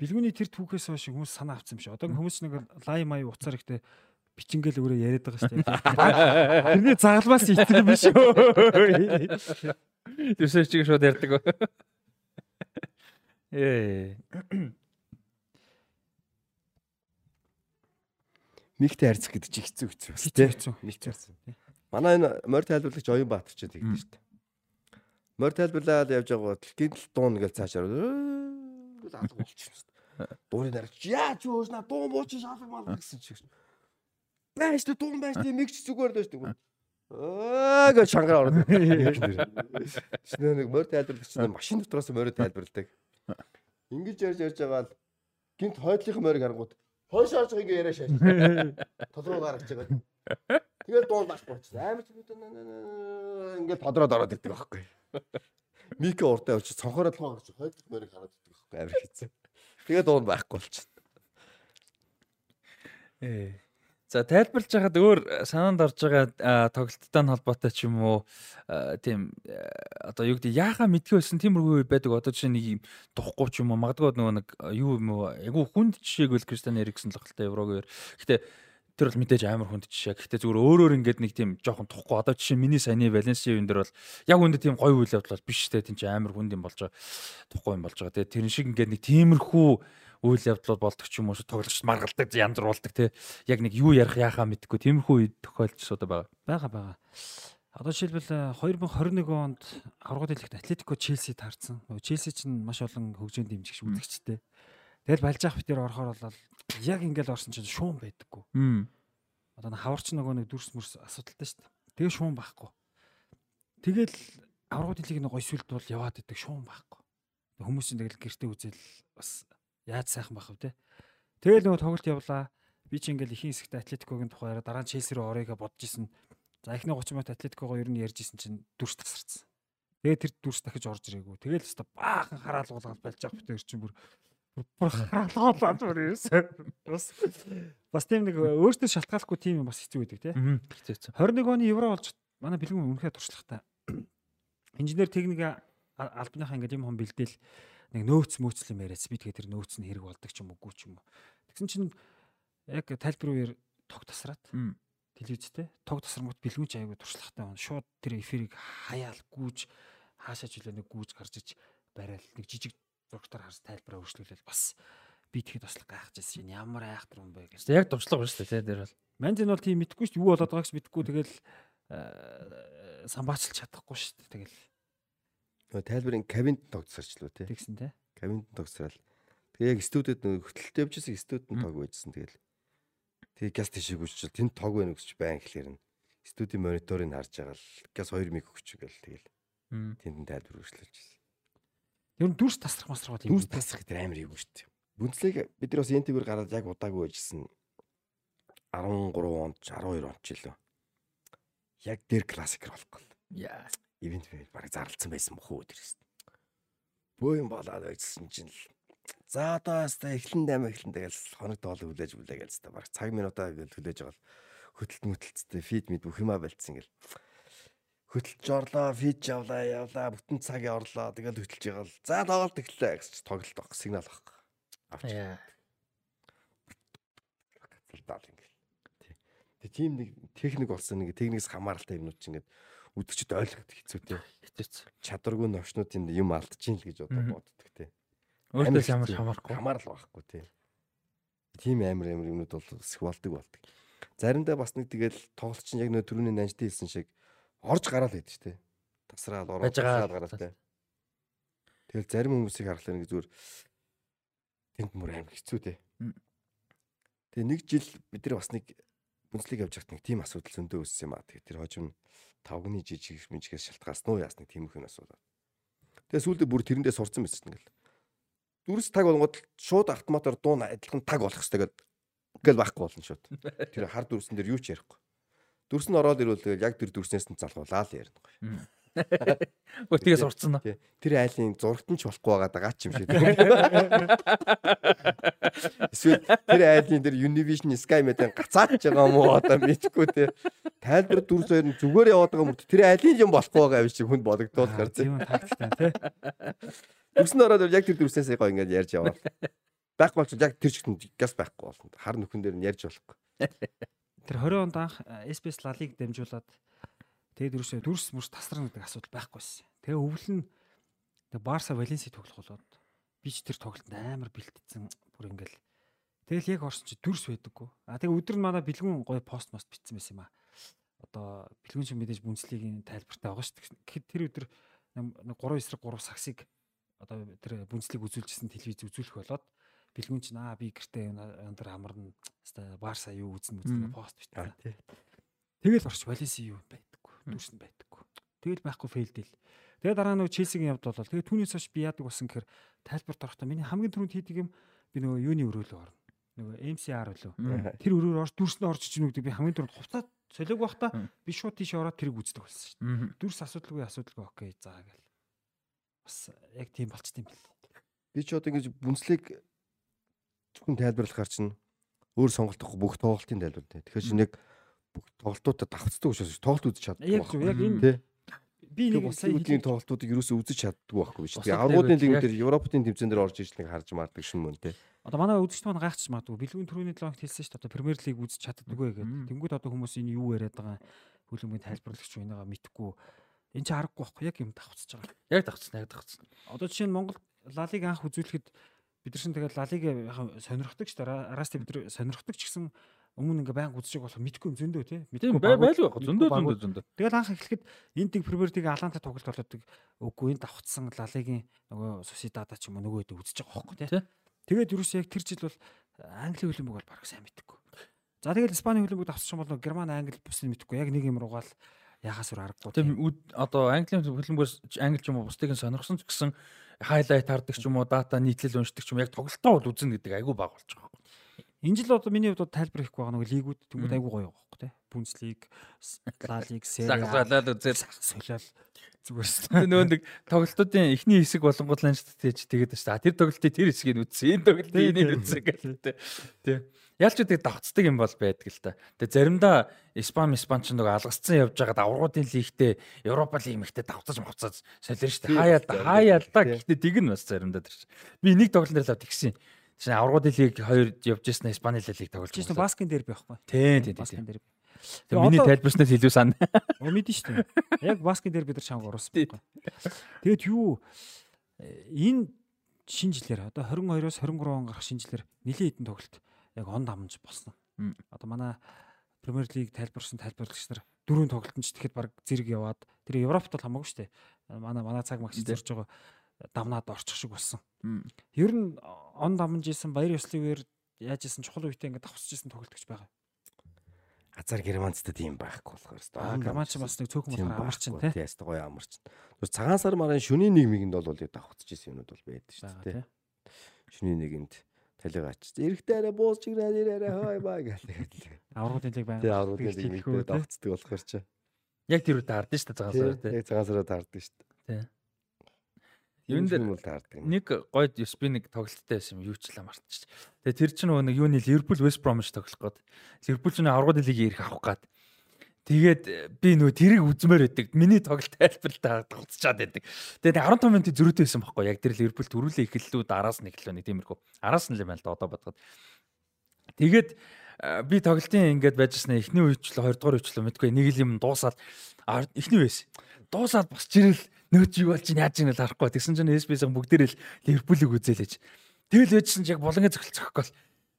бэлгүүний тэр түүхээс хойш хүмүүс санаа авсан юм шиг. Одоо хүмүүс нэг лай май уцаар ихтэй бичингээл өөрөө яриад байгаа шүү дээ. Тэрний загалмаас юм биш үү? Тэрсээ чиг шууд ярьдаг. Ээ. Мигтэй харьцах гэдэг чи хэцүү хэцүү бас Хэцүү хэцүү. Мигтэй харьцах. Манай энэ морь тайлбарлагч Оюн Баатар ч тэгдэж дээ. Морь тайлбарлаад явж байгаа бол гинтл дуун гэж цаашаар гэж алга болчихсон дээ. Дуурын дараач яаж юу наа дуун бууч шалгах мал гэсэн чи байж тэ дуун байж тэ мэгч зүгээр л байж тэ. Аа гэж шангараа ороод. Шинэ нэг морь тайлбарлагч нь машин дотроос морь тайлбарладаг. Ингэж ярьж ярьж байгаа л гинт хойдлынх морийг харангууд хойш орж байгаа ингээ яриа шааш. Толгой гаргаж байгаа. Тэгээд дуун баш болчихсон. Амар ч ингээ тодроод ороод ирдэг байхгүй. Мика уртаа очиж цонхороо толгой гаргаж хойдлынх морийг хараад ирдэг байхгүй. Амар хэцүү. Тэгээд дуун байхгүй болчихсон. Ээ. За тайлбарлаж байхад өөр санаанд орж байгаа тоглолттой холбоотой ч юм уу тийм одоо юу гэдэг яахаа мэдгүй байсан тиймэрхүү байдаг одоо жишээ нэг юм тухгүй ч юм уу магадгүй нөгөө нэг юу юм уу айгу хүнд жишээг бол Кристиан Эриксэн л хэлтэй еврогээр. Тэр бол мэдээж амар хүнд жишээ. Гэтэ зүгээр өөрөөр ингээд нэг тийм жоохон тухгүй одоо жишээ миний саяны Валенсиа юм дээр бол яг үндэ тийм гоё үйл явдал биш те тийм чи амар хүнд юм болж байгаа. Тухгүй юм болж байгаа. Тэгээ тэрэн шиг ингээд нэг тиймэрхүү үйл явдлууд болдог ч юм уу тоглогч маргалдаг янз бүр болдог те яг нэг юу ярих яхаа мэдгүй тиймэрхүү үед тохиолдсууд байгаа байгаа байгаа. Одоо жишээлбэл 2021 онд аврагууд хэлэхэд Атлетико Челси таарсан. Челси ч маш олон хөгжөөнд дэмжигч үзэгчтэй. Тэгэл балжаах битэр орохоор бол яг ингээл орсон чинь шуум байдаггүй. Одоо хаварч нөгөө нэг дүрс мөрс асуудалтай шүү дээ. Тэгээ шуум байхгүй. Тэгэл аврагууд хэлийг нэг ойсвэлд бол яваад идэг шуум байхгүй. Хүмүүс чинь тэгэл гэртээ үзэл бас Яаж сайхан байх вэ те. Тэгэл нөгөө тоглолт явлаа. Би ч ингээл ихэнх хэсэгт Атлетикогийн тухай яриа дараа нь Челси рүү орёйга бодож исэн. За эхний 30 минут Атлетикогоо ер нь ярьж исэн чинь дүрс тасарсан. Тэгээ тэр дүрс дахиж орж ирээгүй. Тэгэл өста баахан хараалгуулгаад болж байгаа битэр чинь бүр бүр хараалгуулаад бүр ерөөсөө бас бас тийм нэг өөртөө шалтгааллахгүй тийм юм бас хэцүү байдаг тий. Хэцүү. 21 оны евро болж манай бэлгүүн үнэхээр туршлагатай. Инженер техник албаныхаа ингээд юм хон бэлдээл нэг нөөц мөөцл юм яриац би тэгээ тэр нөөц нь хэрэг болдог ч юм уугүй ч юм уу. Тэгсэн чинь яг тайлбар үеэр тог тасраад телевизтэй тог тасрангууд бэлгүүч аягүй туршлагатай байна. Шууд тэр эфирийг хаяал гүүж хаашаа жилээ нэг гүүж гарч иж барайл нэг жижиг харс тайлбараа өөрчлүүлэл бас би тэгэхэд бас гайхаж байсан юм ямар айхтар юм бэ гэж. Яг дуршлаг байна шүү дээ тэр бол. Манж энэ бол тийм мэдгүй шүү юу болоод байгааг ч мэдгүй тэгэл самбаачлж чадахгүй шүү дээ тэгэл Нөгөө тайлбарын кабинд тогтсарчлаа тий. Тэгсэн тий. Кабинд тогтсрал. Тэгээ яг студиуд нөгөө хөтөлтөд явжсэн студиуд нь тог байжсэн тэгэл. Тэгээ газ тийшээ гүйчил тэнд тог байна гэж байн гэхлээр нь студийн мониторыг харж байгаа л газ 2 миг өгчгээл тэгэл. Тэнд нь тайлбар үргэлжлүүлж байсан. Ер нь дүрс тасрах масрах юм. Дүрс тасрах гэдэг амар юм шүү дээ. Бүнцлийг бид нар бас НТV-ээр гараад яг удаагүй байжсэн 13 онд 12 онд ч лөө. Яг дээр классик болохгүй. Яа ивент фэйл бараг зарлцсан байсан бохоо өдрөөс. Бөө юм болоод байжсэн чинь л за одоо хаста эхлэн дайм эхлэн тэгэл хоног доол хүлээж бүлээ гээл хэвээр бараг цаг минутаа гэл хүлээж байгаа хөтөлт мөтөлцтэй фид мэд бүх юмаа болцсон гэл. Хөтөлж орлоо, фич явлаа, явлаа, бүтэн цагийн орлоо. Тэгэл хөтөлж байгаа л. За тоглолт эхэллээ гэж тоглолт авах сигнал авах. Авч. Ингээл. Тий. Тэгээ тийм нэг техник болсон нэг техникээс хамааралтай юмнууд чинь ингээд үдгчд ойлгоход хэцүү те. Хэцүүц. Чадваргүй новчнуудын юм алдчихин л гэж одоо боддог те. Өөртөөс ямар хамаарахгүй. Хамаарал байхгүй те. Тийм амар амар юмнууд бол өсөх болдог болдог. Заримдаа бас нэг тэгэл тоглолт чинь яг нөө түрүүний нанжтай хэлсэн шиг орж гараал байдаг ч те. Тасраал ороод гараал те. Тэгэл зарим хүмүүсийг харахлаа нэг зүгээр тэнд мөр амар хэцүү. Мм. Тэгээ нэг жил бид нар бас нэг бүнцлийг явж байхад нэг тийм асуудал зөндөө өссөн юм аа. Тэгээ тэр хожим тавгны жижиг мжигээс шалтгаалсан уу яас нэг тийм их юм асуудал. Тэгээ сүүлдээ бүр тэрэндээ сурцсан байсан ингээл. Дүрс таг болгоод шууд автоматар дуун адилхан таг болох хэрэгтэй гэдэг ингээл байхгүй болно шууд. Тэр хар дүрсэн дээр юу ч ярихгүй. Дүрс нь ороод ирвэл тэгэл яг тэр дүрснээс нь залгуулаа л ярина. Өөртөө сурцсан уу? Тий. Тэр айлын зурагтан ч болохгүй байгаа даа ч юм шиг. Эсвэл тэр айлын тэр Univision Sky-мэд гацаач байгаа юм уу одоо мэдхгүй тий. Тайлбар дүр зөөр нь зүгээр яваад байгаа мөрт тэр айлын юм болохгүй байгаа юм шиг хүнд бодогдуулахар тий. Тийм тактиктай тий. Дүрсэн ороод яг тэр дүрснээс гоё ингээд ярьж яваа. Байхгүй бол яг тэр чигт газ байхгүй болно. Хар нөхөн дээр нь ярьж болохгүй. Тэр 20 онд анх SPS La Liga дамжуулаад тэгээд ерөөсөө дүрс мөрс тасрах гэдэг асуудал байхгүйсэн. Тэгээ өвлөн Барса Валенси тоглох болоод би ч тэр тоглолтод амар бэлтцсэн бүр ингээл тэгэл яг орсон чи дүрс байдаггүй. А тэгээ өдөр нь манай бэлгүүн гоё пост мост битсэн байсан юм а. Одоо бэлгүүн чинь мэдээж бүнцлигийн тайлбартай байгаа шүү дээ. Гэхэд тэр өдөр нэг 3 эсрэг 3 саксыг одоо тэр бүнцлиг үзүүлжсэн телевиз үзүүлэх болоод бэлгүүн чинь аа би гэртээ өндөр амарна. Хаста Барса юу үзнэ үзнэ пост тий. Тэгэл орч Валенси юу байдаггүй. Дүрс нь байдаггүй. Тэгэл байхгүй фейлдэл. Тэгээ дараа нөгөө Челсигийн явд болол. Тэгээ түүнээс хойш би яадаг болсон гэхээр тайлбарт орохдоо миний хамгийн түрүүнд хийдэг юм би нөгөө юуны өрөөлөө орно. Нөгөө MCR үлээ. Мм. Тэр өрөөр орж дүрс нь орж ичнэ гэдэг би хамгийн түрүүнд хувцас солиог байхдаа би шууд тийш ороод тэрийг үздэг болсон шүү дээ. Дүрс асуудалгүй асуудалгүй окей заа гэл. Бас яг тийм болчт юм бэл. Би ч одоо ингэж бүнслийг зөвхөн тайлбарлахаар чинь өөр сонголт авахгүй бүх тоглолтын тайлбар тий. Тэгэхээр чинь яг бүх тоглолтуудад давхцдаг учраас тоглолт үзэж чаддаг. Яг зөв яг энэ би нэг лигүүдийн хэлээд- тоглолтуудыг ерөөсөө үзэж чаддгүй байхгүй шүү дээ. Лигүүд лиг дээр Европын тэмцээн дээр орж иж нэг харж маардаг шин мөн тий. Одоо манай үзэгч маань гайхчих магадгүй. Бэлгүүн түрүүний 7 хоногт хэлсэн шүү дээ. Одоо Премьер лиг үзэж чаддаггүй гэдэг. Тэнгүүд одоо хүмүүс энэ юу яриад байгаа хөлбөмбөгийн тайлбарлагч юу энэгаа мэдхгүй. Энд чинь харахгүй байхгүй яг юм давхцаж байгаа. Яг давцсан, яг давцсан. Одоо жишээ нь Монгол Ла Лиг анх үзүүлэхэд бид нар шин тэгээд Ла Лиг сонирхдаг шүү дээ. Арасти бид нар сонирхдаг ч гэсэн өмнө ингээ байнга үзэж байгаа болохоор мэдгүй юм зөндөө тий. Мэдгүй байлгүй яг зөндөө зөндөө зөндөө. Тэгэл анх эхлэхэд энэ тийг Премьер лиг Аланта тоглолт болоод үгүй энэ давхцсан Ла Лигийн нөгөө Сусидада ч юм уу нөгөө хэд үзэж байгаа байхгүй тий. Тэгээд юу ч яг тэр жил бол Англи хөлбөмбөг бол баг сайн мэдгүй. За тэгэл Испани хөлбөмбөг давхцсан бол Герман Англи бусыг мэдгүй. Яг нэг юм руугаал яхаас үр аргагүй. Тийм одоо английн хөлбөмбөгөөс англи ч юм уу бусдыг нь сонирхсон ч гэсэн хайлайт хардаг ч юм уу дата нийтлэл уншдаг ч юм уу яг тоглолтоо бол үзнэ гэдэг айгүй баг болж байгаа. Энэ жил одоо миний хувьд тайлбар хийхгүй байгаа нөгөө лигүүд тэнгууд айгүй гоё байгаа байхгүй тий. Бундслиг, Ла лиг, Сери А, Загсаалал үзэл солиол зүгээр шүү. Тэгээ нөгөө нэг тоглолтуудын эхний хэсэг болонгууд л анш тийж тэгээд шүү дээ. Тэр тоглолтын тэр хэсгийг үзсэн. Энэ *laughs* тоглолтын энийг үзсэн гэдэг. Тий. Ялч үүдэг давцдаг юм бол байдаг л та. Тэгээ заримдаа Испан Испан ч нөгөө алгасцсан явж байгаад аврагуудын лигтээ Европа лиг мэгтээ давцаж мавцаж солино шүү дээ. Хаяа хаяа л да. Гэхдээ dig нь бас заримдаа тэр чинь. Би нэг тоглолт л тэгсэн. Чинь аврагуудын лиг хоёр явж ирсэн Испани лиг тоглож байсан. баскын дээр би байхгүй. Тийм тийм Баскын тийм. дээр. Тэгээ миний тайлбарснаас илүү сан. *laughs* Оо мэдэн шүү дээ. Яг баскын дээр бид нар чанга оруулсан байхгүй. Тэгээд юу э, энэ шинэ жилээр одоо 22-оос 23 он гарах шинэ жилээр нэлийн хэдэн тоглолт яг он дамж болсон. Одоо манай Премьер лиг тайлбарсан тайлбарлагч нар дөрөв тоглолтод ч тэгэхэд баг зэрэг яваад тэр Европт бол хамаагүй шүү дээ. Манай манай цаг магч Тийм. зорж байгаа дамнаад орчих шиг болсон. Ер нь он дамж исэн баяр ёслолын үеэр яаж исэн чухал үедээ ингээд давхсаж исэн тоглолтч байгаа. Азар германцтай тийм байхгүй болохоор хэвээр. Аа германч бас нэг цөөхөн болохоор амарчин тий. Тий, яста гоё амарчин. Тэгвэл цагаан сар марын шөнийн нэг мэгэнд бол яг давхцаж исэн юмуд бол байдаг шүү дээ. Шөнийн нэгэнд талигач. Эрэхтэй арай бууз чигнээ нэрээ хой баа гэл. Аврагын лиг байна. Тий, аврагын мэгтэй тий. давхцдаг болохоор чи. Яг тэр үедээ хардсан шүү дээ цагаан сар тий. Яг цагаан сараа таардаг шүү дээ. Тий. Юун дээр нэг гойд USB нэг тоглолттой байсан юм юу ч л амарч. Тэгээ тэр чинь нөгөө нэг юуны Ливерпул West Bromwich тоглох гээд Ливерпул чинь аврагууд лигийг ирэх авах гээд. Тэгээд э, би нөө тэрийг үзмээр байдаг. Миний тоглолт тайлбарлалтаа тоглцчаад байдаг. Тэгээд 15 минутын зөрүүтэй байсан байхгүй яг тэр Ливерпул төрүүлээ эхэллүү араас нь эхэллөө нэг тиймэрхүү. Араас нь л юм байна л да одоо бодоход. Тэгээд э, би тоглолтын ингээд байжснаа эхний үечлээ 20 дугаар үечлээ мэдгүй нэг л юм дуусаад эхний үеэс дуусаад босч ирэл нөөч юу болж яаж ийн л харахгүй. Тэгсэн чинь SBS-ийн бүгдээрээ л Ливерпулийг үзээлэж. Тэгэл байжсэн чи яг болонгийн цогцол цохихгүй.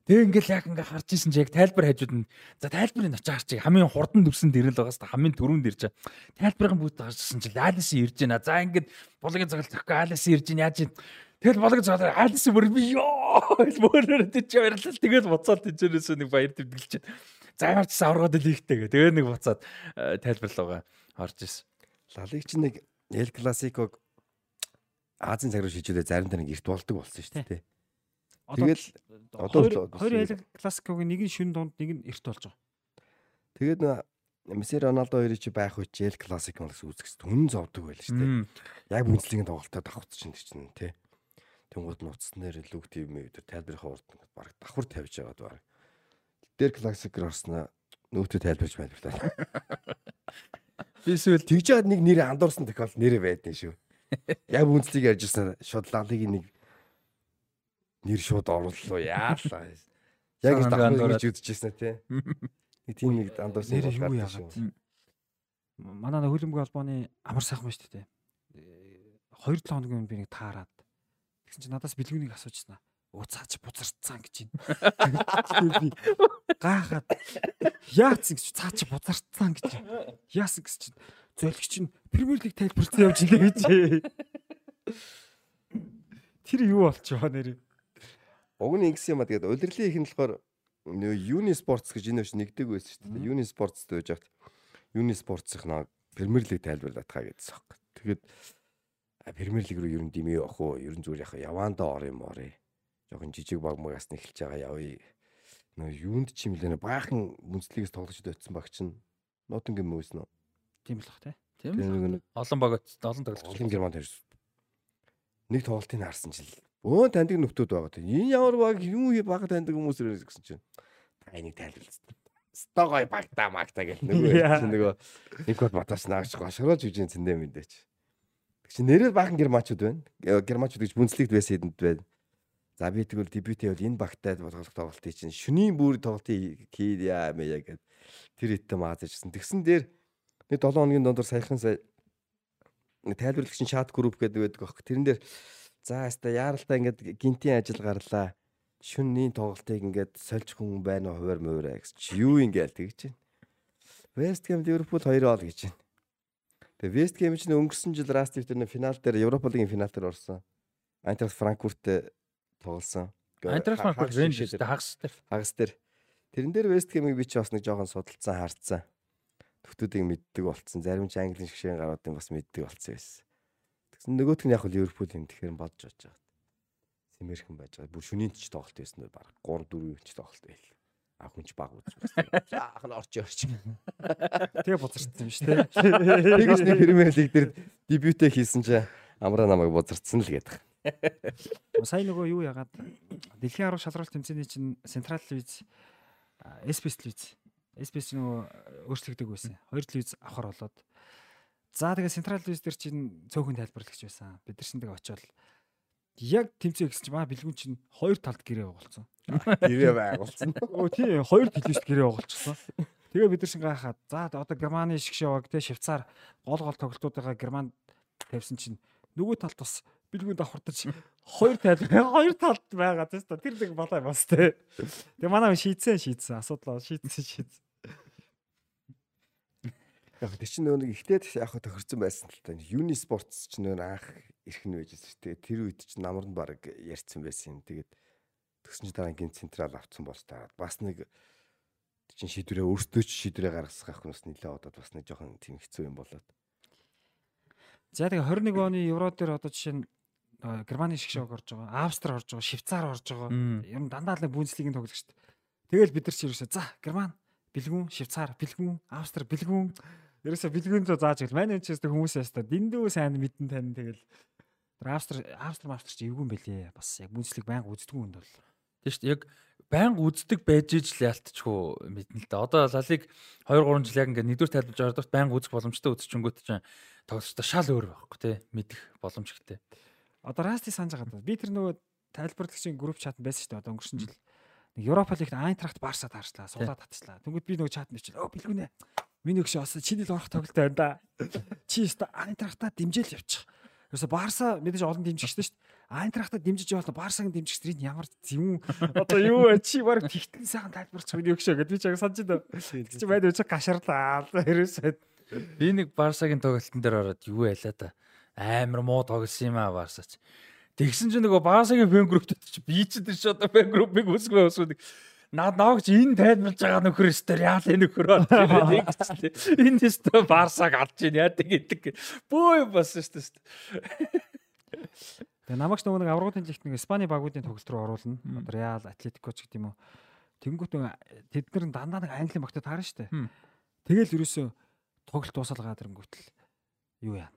Тэгээ ингээл яг ингээ харж исэн чи яг тайлбар хажууд нь за тайлбарыг очиж харчих. Хамгийн хурдан дүрсэнд ирэл байгаас та хамгийн түрүүнд ирж байгаа. Тайлбарын бүгд гарчсан чи Алиси ирж байна. За ингээд болонгийн цогцол цохихгүй Алиси ирж байна. Яаж Тэгэл болонгийн цогцол Алиси бүр би ёо мөрөөр тийч баярлал. Тэгэл буцаад тийчээрээс нэг баяр тэмдэглэж. За ямарчсан аврагад л ихтэй гэ. Тэгээ нэг буцаад э, тайлбарлаагаа орж исэн. Лалиг чи нэг Эл Классиког Азийн цаг руу шийдвэрээ заримдаа нэг эрт болдог болсон шүү дээ. Тэгэл одоо хоёр эл классикогийн нэг нь шүн дунд нэг нь эрт болж байгаа. Тэгээд Месси Роналдо хоёрыг чи байх үуч эл классик мэлс үзэхс түн зовдөг байл шүү дээ. Яг үнслэгийн тоглолтоо давхц чинь чинь тий. Тэнгууд нууцснээр лүг тим өдөр тайлбарынхаа урд баг давхар тавьж байгаад баг. Тэр классикэр орсноо нөөтөд тайлбарж байлаа. *laughs* Бисвэл тэгж яад нэг нэр андуурсан тохиол нэрэ байдсан шүү. *laughs* Яг үнслийг ярьж ирсэн шууд лаглыг нэг нэр шууд орууллаа яалаа. Яг л давхар гэж үзчихсэн тий. Нэг тийм нэг андуурсан нэр юу яагаад. Манай хөлбөмбөг албаны амар сайхан байна шүү дээ. 2 7 хоногийн өмнө би нэг таарад. Тэгсэн чинь надаас бэлгүүнийг асуужснаа уцаач бузарцсан гэж. Би гаахад яац гэж цаач бузарцсан гэж. Яасан гэж чинь зөлгч чинь Премьер лиг тайлбарлсан явж ингээ гэж. Тэр юу болчихоо нэр. Уг нь ингэсэн юм а тэгээд улирлын их нь болохоор Юни спортс гэж энэ биш нэгдэг байсан шүү дээ. Юни спортс гэж яхад Юни спортсих наа Премьер лиг тайлбарлаад хаа гэдсэн юм. Тэгээд Премьер лиг рүү ер нь димээ явах уу? Ер нь зүгээр яхаа явандаа ор юм орё жоохон жижиг баг магаас нь эхэлж байгаа явъя. Нөө юунд ч юм лээ баахан мөнцлөгөөс тоглож өтсөн баг чинь нотингийн мөс нөө. Тийм л бах тий. Тийм. Олон баг олон тоглож олон германд харьс. Нэг тоглолтыг харсан чил. Өө таньдаг нөхдүүд байгаа тий. Энэ ямар баг юу баг таньдаг хүмүүс ирэх гэсэн чинь. Та энийг тайлбарлаа. Стогой багтаа магтаа гэл нөгөө нөгөө нэг бод батаас наагч гошроож үжин цэндэ мэдээч. Тэг чи нэрэл баахан германчууд байна. Германчууд гэж бүнцлэгт байсан хэдэнд байна. За би тэгвэл дебютээ бол энэ багтай тоглох тоглолтыг чинь шөнийн бүр тоглолтыг хийе яа мэ яг тэр хэдэн маазажсэн. Тэгсэн дээр нэг 7 хоногийн дондор саяхан сая тайлбарлагчийн чат групп гэдэг байдаг аах. Тэрэн дээр за хаста яаралтай ингээд гинтийн ажил гарлаа. Шөнийн тоглолтыг ингээд сольж хүн байна уу хуваар муура гэж юу ингээл тэгж байна. West Ham Liverpool 2 ол гэж байна. Тэгээ West Ham чинь өнгөрсөн жил Rust дээр финал дээр Европа лигийн финал дээр орсон. Eintracht Frankfurt тоглосон. Айнтрах Франкфурт Рейнджерс хагас дээр. Хагас дээр. Тэрэн дээр Вест Хэмиг би ч бас нэг жоохон судалцсан харцсан. Төвтүүдийг мэддэг болцсон. Зарим ч англи шгшээн гаруудын бас мэддэг болцсон байсан. Нөгөөх нь яг л Ливерпул юм тэгэхээр бодож очиж байгаа. Симэрхэн байж байгаа. Бүр шүнийн ч тоглолт байсан нь баг 3 4 ч тоглолт байл. А хүнч баг үзсэн. Заах нь орч орч. Тэгээ бузарцсан юм шүү дээ. Тэгээс нэг Премьер лиг дээр дебютээ хийсэн чинь амраа намайг бузарцсан л гэдэг. Сая нөгөө юу ягаад дэлхийн 10 шалралт тэмцээний чинь Централ Ливз SPS Ливз SPS нөгөө өөрчлөгдөг байсан. Хоёр Ливз авахар болоод за тэгээ Централ Ливз дээр чинь цөөхөн тайлбарлагч байсан. Бид нар шиндэг очиод яг тэмцэе гэсэн чинь маа бэлгүүн чинь хоёр талд гэрээ байгуулсан. Гэрээ байгуулсан. *laughs* Өө тий хоёр телевизт гэрээ байгуулчихсан. Тэгээ бид нар шин гахаад за одоо Германы шиг шаваг те Швейцар гол гол тоглолтуудаа Германд тавьсан чинь нөгөө талд бас бэлгүүнд давхартаж хоёр тал *laughs* хоёр талд байгаа тест тэр нэг балай бас те. Тэгээ манай шийдсэн шийдсэн асуудал шийдсэн шийдсэн. Яг тэр чинь нөгөө нэг ихтэй яг тохирсон байсан л та. Юни спортс ч нөгөө анх ирэх нь байж шүү дээ. Тэр үед чинь намарнд баг ярьсан байсан юм. Тэгээд тэгсэн чинь дараагийн централ авцсан бол та бас нэг чинь шийдвэрээ өөртөө ч шийдвэрээ гаргасгах хүмүүс нэлээ одод бас нэг жоохон тийм хэцүү юм болоод. За тэгээ 21 оны евро дээр одоо жишээ нь Германы шиг шог орж байгаа. Австри орж байгаа, Швейцар орж байгаа. Ер нь дандаа л Бундслигийн тоглож штт. Тэгэл бид нар чи ерөөсөө за Герман, Бэлгүүн, Швейцар, Бэлгүүн, Австри, Бэлгүүн ерөөсөө Бэлгүүн зөө зааж гэл. Манай энэ ч хүмүүс ястаа дэндүү сайн мэдэн тань тэгэл Австри Австри Австри чи эвгүй юм бэлээ. Бас яг Бундслиг байнга үздэг хүнд бол. Дээ. Яг байнга үздэг байж иж л ялтчихгүй мэднэ л да. Одоо лалиг 2 3 жил яг ингээд нэгдүгээр тайлбарж ордогт байнга үзэх боломжтой үзчихэнгүүт чинь тоглолттой шал өөр байхгүй тий мэдэх боломж ихтэй. Одоо Расти санаж байгаа даа. Би тэр нөгөө тайлбарлагчийн групп чат байсан шүү дээ. Одоо өнгөрсөн жил Европа лигт Айнтрахт Барса таарчлаа. Суулаад татчихлаа. Тэнгүүд би нөгөө чат нэрчил. Өө бэлгүнэ. Миний өгш бас чиний л орох тоглолт байна да. Чи өстө Айнтрахтаа дэмжээл явчих. Ерөөсө Барса мэдээж олон дэмжигчтэй шүү дээ. Айнтрахтаа дэмжиж явал Барсагийн дэмжигч тэрийг ямар зэвүүн одоо юу вэ? Чи баг тэгтэн сайхан тайлбарч миний өгшөө гэдэг би чаг санаж байна. Чи байд өчиг гашаарлаа. Ерөөсөө Би нэг Барсагийн тоглолтын дээр ороод юу байлаа да. Амар муу тоглосон юм аа Барсач. Тэгсэн чинь нөгөө Барсагийн фэн групптэй чи би ч тэр чи одоо фэн группыг үсгөө өсвөдөг. Наад наагч энэ тайлбарж байгаа нөхөр өстөр яал энэ нөхөр болчихлээ. Энэ өстөр Барсаг алж ийн яа гэдэг. Бөө бас өстөр. Тэгээ намагч нөгөө нэг аврагын лигт нэг Испани багуудын тоглолт руу оруулна. Реал, Атлетико ч гэдэг юм уу. Тэнгүүт тэд нар дандаа нэг англи багтаа таарна штэ. Тэгэл ерөөсөө тоглолт дуусалгаад ирэнгүүтэл юу яа.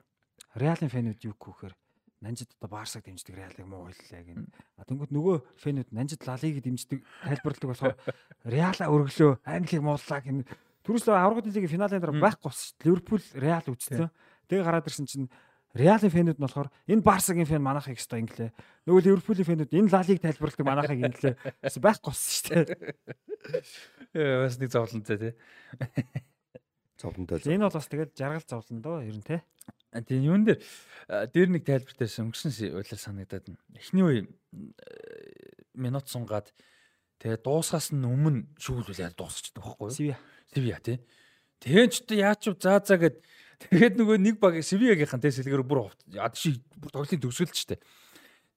Реалын фэнүүд юу гэхээр Нанжид одоо Барсаг дэмждэг Реалыг муу хэллээ гин. А тэнгууд нөгөө фэнүүд Нанжид Лалиг дэмждэг тайлбарладаг болохоор Реала өргөлөө Англиг мууллаа гин. Түрүүслөө аврагын лигийн финалийн дараа байхгүй болсон шүү дээ. Ливерпул Реал үзсэн. Тэгээ гараад ирсэн чинь Реалын фэнүүд нь болохоор энэ Барсагийн фэн манайхыг өстой инглээ. Нөгөө Ливерпулийн фэнүүд энэ Лалиг тайлбарладаг манайхыг инглээ. Байхгүй болсон шүү дээ. Э бас нэг зовлонтой тий. Цовдонтой. Энэ бол бас тэгээд жаргал зовлон доо ер нь те. Тийм юун дээр дээр нэг тайлбар дээрсэн өнгөрсөн уйлал санагдаад байна. Эхний үе минут сунгаад тэгээ дуусгаас нь өмнө шүүлүүл яа дуусчихдаг байхгүй юу? Сивиа. Сивиа тий. Тэгээд ч одоо яач вэ заа заа гэд тэгээд нөгөө нэг баг Сивиагийнхан тий сэлгэр бүр яд шиг бүр тоглолтын төгсгөлч тий.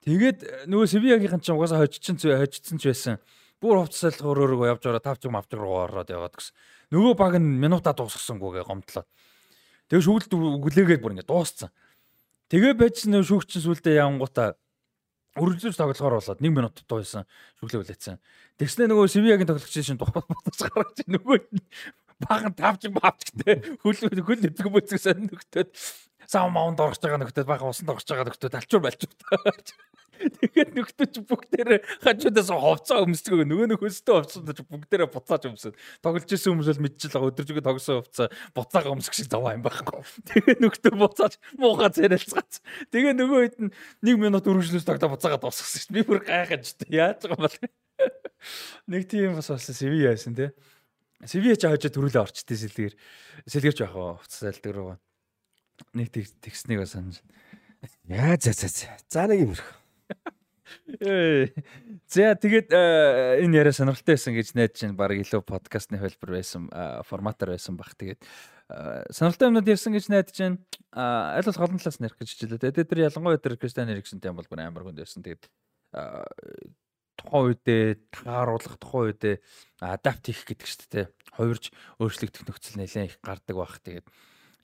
Тэгээд нөгөө Сивиагийнхан ч угаасаа хожчин ч хожицсан ч байсан. Бүр хувцсал хөрөөрөө явж ороо тавч мавч руу ороод яваад гэсэн. Нөгөө баг нь минутаа дуусгасангүй гэ гомдлоо. Тэгээ шүүлд өглөөгээд бүр ингэ дууссан. Тэгээ байжсэн нөө шүүгчин сүлдээ явангуудаа үргэлжлүүлж тоглохоор болоод 1 минут дуйсан шүглээ үлээсэн. Тэгснэ нөгөө Сивиагийн тоглогч шин тухайд батж гаргаж нөгөө баган тавч бавчтай хөл хөл эзэг бүцэг сонирхтод сав маунд орж байгаа нөхдөд бага усанд орж байгаа нөхдөд алчуур балчуур. Тэгээд нөхдөж бүгдээрээ хажуудаас ховцоо өмсгөө нөгөө нөхөстөө ховцоо бүгдээрээ буцааж өмсөд. Тоглож исэн хүмүүс л мэдчихэл өдөржигээ тогсон ховцоо буцаага өмсөх шиг заваа юм байхгүй. Тэгээд нөхдөд буцааж муухай царайлцгац. Тэгээд нөгөө хэд нь 1 минут үргэлжлүүлж тогтоо буцаага дуусгасан шүү дээ. Би бүр гайхаж дээ. Яаж байгаа юм бол. Нэг тийм бас болсон CV яасан те. CV ч хажууд төрүүлээ орчтой сэлгэр. Сэлгэрч байх уу? Хуцсайлдаг руу. Нэг тэгснэг санаж. Яа за за за. За нэг юм ирэх. За тэгээд э, энэ яриа сонирхолтой байсан гэж найдаж чинь баг илүү подкастны хэлбэр байсан форматаар байсан баг. Тэгээд э, сонирхолтой юмнууд ярьсан гэж найдаж чинь аль болох олон талаас нэрх гэж хичээлээ. Тэгээд тэр ялангуяа тэр Кристиан Эриксентэй бол бүр амар хүнд байсан. Тэгээд тухайн үедээ тааруулах тухайн үедээ адапт хийх гэдэг чинь тэ хувирж өөрчлөгдөх нөхцөл нэлээд их гардаг байх. Тэгээд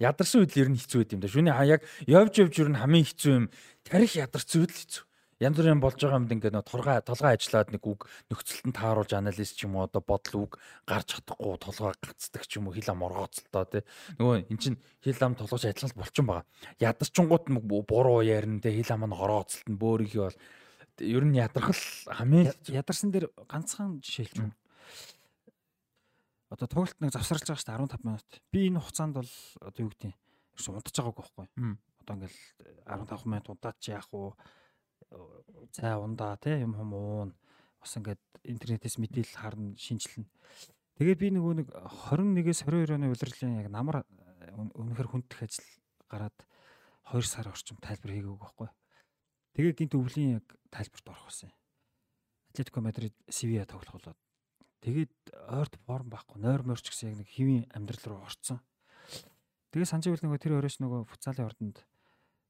ядарсан үед л ер нь хэцүү байд юм да. Шүний яг явж явж ер нь хамгийн хэцүү юм тарих ядарсан үед л хэцүү янз бүрийн болж байгаа юмд ингээд нэг торгай толгой ажиллаад нэг үг нөхцөлтөнд тааруулж анализ ч юм уу одоо бодол үг гарч чадахгүй толгой гацдаг ч юм уу хил ам оргооцолтоо тий нөгөө эн чин хил ам толгойч ажиллалт болчихсон байгаа ядарчингууд буруу ярина тий хил ам нь оргооцолт нь бөөрийнхий бол ер нь ядархал хамгийн ядарсан дээр ганцхан жишээ байна. Одоо тоглолт нэг завсарлаж байгаа шүү дээ 15 минут. Би энэ хугацаанд бол одоо юу гэдэг юм унтаж байгаагүй байхгүй. Одоо ингээл 15 минут удаад чи яах вэ? Цай ундаа тий юм хум уун бас ингээд интернетээс мэдээлэл харна шинжилнэ. Тэгээд би нөгөө нэг 21-ээс 22 оны улирлын яг намар өнөхөр хүндэх ажил гараад 2 сар орчим тайлбар хийгээгүй байхгүй. Тэгээ гинт өвлийн яг тайлбарт орох байсан. Атлетико Мадрид Севиа тоглох болоод тэгээд ойрт форм байхгүй нойр морч гэсэн яг нэг хэвийн амьдрал руу орцсон. Тэгээ сандживал нөгөө тэр өрөөс нөгөө футзалын ордонд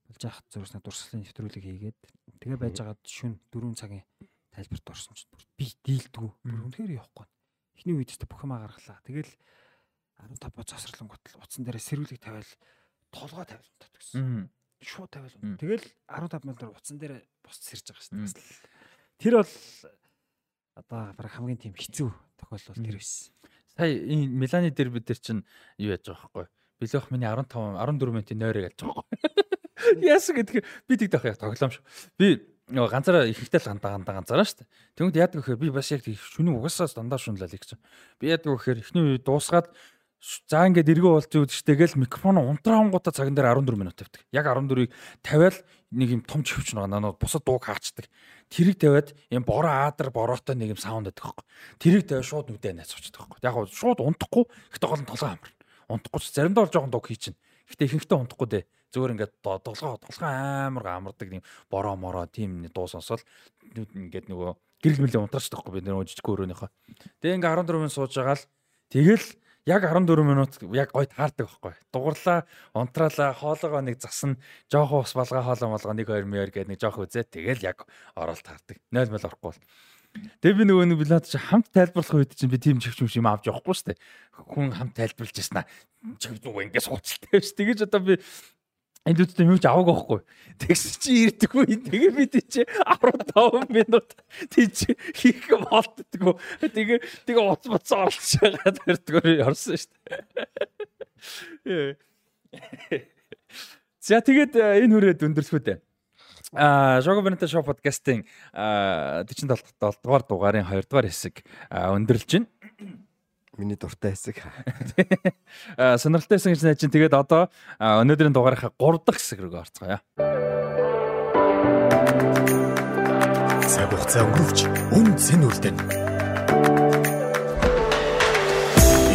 болж яхад зурснаа дурсгалын нэвтрүүлэг хийгээд тэгээ байж байгаад шүн 4 цагийн тайлбарт орсон чинь би дийлдэггүй. Бүр үнэхээр явахгүй. Эхний үед ч бүх юмаа гаргалаа. Тэгэл 15 боц засралан готл утсан дээр сэрүүлэг тавиал толгой тавиал гэсэн. Шууд тавиал. Тэгэл 15 минут дээр утсан дээр босч сэрж байгаа шүү дээ. Тэр бол одоо баг хамгийн тийм хэцүү тохиолдол тэр байсан. Сая энэ Миланы дээр бид нар чинь юу яаж байгаа байхгүй. Билөх миний 15 14 минутын нойрыг алж байгаа байхгүй. Яасан гэдэг би тэгдэх яг тоглоом шүү. Би ганцаараа ихтэй л гандаа гандаа ганцаараа шүү. Тэгмэд яадаг гэхээр би бас яг шүний угаасаа дандаа шүнлээ л гэж. Би яадаг гэхээр эхний үе дуусгаад за ингээд эргөө болж үзчихтэйгээл микрофон унтраангуудаа цаган дээр 14 минут тавьдаг. Яг 14-ийг тавиал нэг юм том чивч байгаа наа бусад дууг хаачдаг. Тэрийг тавиад юм бороо аадар бороотой нэг юм саунд байдаг байхгүй. Тэрийг тавиад шууд нүдэ найцчихдаг байхгүй. Яг гоо шууд унтахгүй ихтэй гол нь толгой амар. Унтахгүй ч заримдаа бол жоохон дуу хийчин. Гэтэ ихэнхдээ унтахгүй дээ. Зүгээр ингээд толгой толгой амар амардаг нэг бороо мороо тийм дуу сонсоод ингээд нөгөө гэрэл мэлээ унтраач таахгүй би нөгөө жижиг өрөөнийхөө. Тэгээ ингээд 14 минут сууж байгаа л тэгэл яг 14 минут яг гой таардаг байхгүй. Дугарлаа, унтраалаа, хоолоогоо нэг засна, жоохон ус балгаа хоолоо молгоо 1 2 мөр гэдэг нэг жоох үзээ. Тэгэл яг оролт таардаг. 0 мэл орохгүй бол. Тэгээ би нөгөө нэг билад чи хамт тайлбарлах үед чинь би тийм чивч юм авч явахгүй шүү дээ. Хүн хамт тайлбарлаж яснаа. Чиг зүг ингээс хуцалтай биш. Тэгэж одоо би энд үстэ юу ч аваагүй байхгүй. Тэгс чи ирдэггүй. Тэгээ би тийч 15 минут тийч хийх болтдгоо. Тэгээ тэгээ уц буц оролцож байгаа тэрдгээр орсон шүү дээ. За тэгээд энэ хүрээд өндөрлөхөө дээ. А Жого Бенета шоу подкастын 47 дугаар дугаарын 2 дугаар хэсэг өндөрлж байна. Миний дуртай хэсэг. Аа *laughs* сонирхолтой хэсэг гэж найж чинь тэгээд одоо өнөөдрийн дугаарынхаа 3 дахь хэсэг рүү орцгоё. Цаг хугацаа өнгөрөвч үн цэн үлдэн.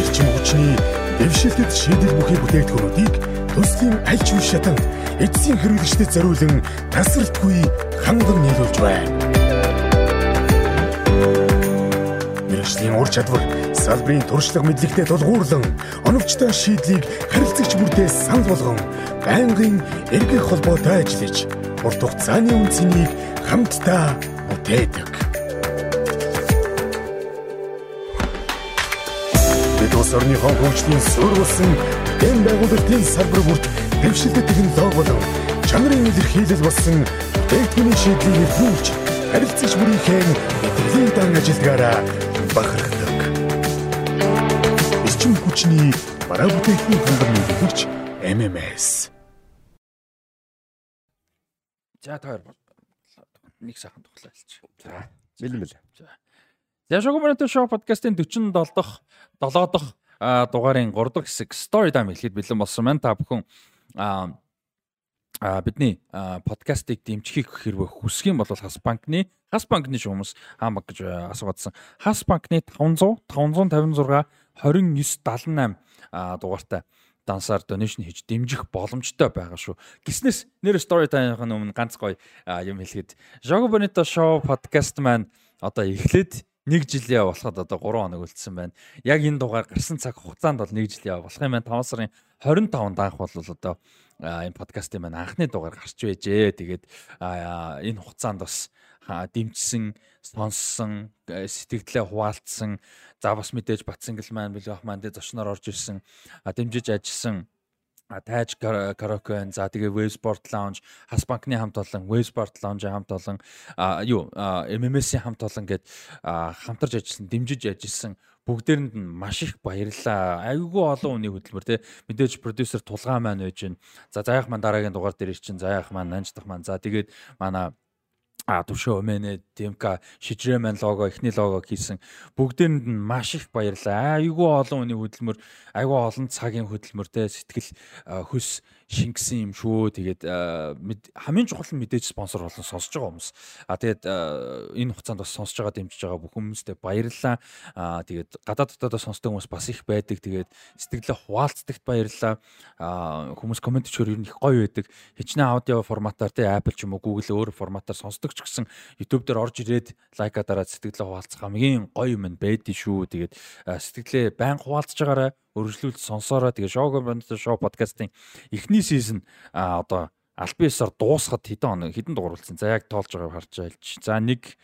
Ирчим хүчний дэвшилтэд шийдэл бүхий бүтээгдэхүүнүүдийг төслийн аль ч үе шатанд эцсийн хэрэглэгчдэд зориулан тасралтгүй ханган нийлүүлж байна. Мэргэжлийн ур чадвар салбарын туршлага мэдлэгтэй тулгуурлан оновчтой шийдлийг харилцагч бүртээ санал болгон байнгын эргэх холбоотой ажиллаж урт хугацааны үнцнийг хамтдаа бүтээдэг. Бид улс орныхон хөгжлийн суурь болсон дэм байгуулалтын салбар бүрт дэвшилтэй технологи болон чанарын илэрхийлэл болсон бүтээгдэхүүний шийдлийг эрхүүлж харилцагч бүрийнхээ мэдрэлийн дан ажилдгаараа бахархдаг эрчим хүчний бараа бүтээгдэхүүн хангамж нэгтгэгч MMS. За таар нэг сайхан тоглоалч. За бэлэн бэлэн. За. За Шогомонто шоу подкастын 47 дахь 7 дахь дугаарын 3 дахь хэсэг story time хэлэхэд бэлэн болсон маань та бүхэн а бидний подкастыг дэмжихийг хэрвээ хүсэх юм бол Хас банкны Хас банкны хүмүүс банк гэж асуугадсан. Хас банкны 500 556 2978 дугаартай дансаар донешн хийж дэмжих боломжтой байгаа шүү. Гиснээс нэр story time-ын өмнө ганц гоё юм хэлэхэд Jogo Bonito show podcast маань одоо эхлээд нэг жилийн болоход одоо 3 хоног үлдсэн байна. Яг энэ дугаар гарсан цаг хугацаанд бол нэг жилийн болох юм байна. 5 сарын 25 данх бол одоо энэ подкастын маань анхны дугаар гарч байжээ. Тэгээд энэ хугацаанд бас дэмжсэн, сонссон, э, сэтгэлдээ хуваалцсан, за бас мэдээж Батсангал маань билгэх маань дэ зочноор орж ирсэн, дэмжиж ажилласан тайж караоке за тэгээ Wavesport Lounge Хас банкны хамт олон Wavesport Lounge хамт олон юу MMS-ийн хамт олон гэд хамтарч ажилласан дэмжиж ажилласан бүгдээрэнд нь маш их баярлалаа. Айгүй олон хүний хөдөлмөр те мэдээж продюсер тулгаан маань байж гин. За заяах маань дараагийн дугаар дээр ирчин заяах маань нанждах маань. За тэгээд манай а төвшөө өмнө ТМК шижрээ маань лого эхний лого хийсэн бүгдээрэнд нь маш их баярлаа. Айгүй олон хүний хөдөлмөр, айгүй олон цагийн хөдөлмөртэй сэтгэл хөс шингэсэн юм шүү. Тэгээд хамгийн чухал нь мэдээж спонсор болон сонсож байгаа хүмүүс. А тэгээд энэ хугацаанд бас сонсож байгаа дэмжиж байгаа бүх хүмүүстээ баярлалаа. А тэгээд гадаад дотоодоо сонсдог хүмүүс бас их байдаг. Тэгээд сэтгэлээ хуваалцдагт баярлалаа. А хүмүүс комент өчгөр ер нь их гоё байдаг. Хичнээн аудио форматаар тий Apple ч юм уу Google өөр форматаар сонсдог ч гэсэн YouTube дээр орж ирээд лайка дараад сэтгэлээ хуваалцах хамгийн гоё юм байдий шүү. Тэгээд сэтгэлээ байн хуваалцж байгаарай өргөжлүүлж сонсороо тэгээ шоуго бандтай шоу подкастын эхний сизон а одоо аль биесээр дуусахад хэдэн хоног хэдэн дугаар болсон. За яг тоолж байгааг харж айлч. За 1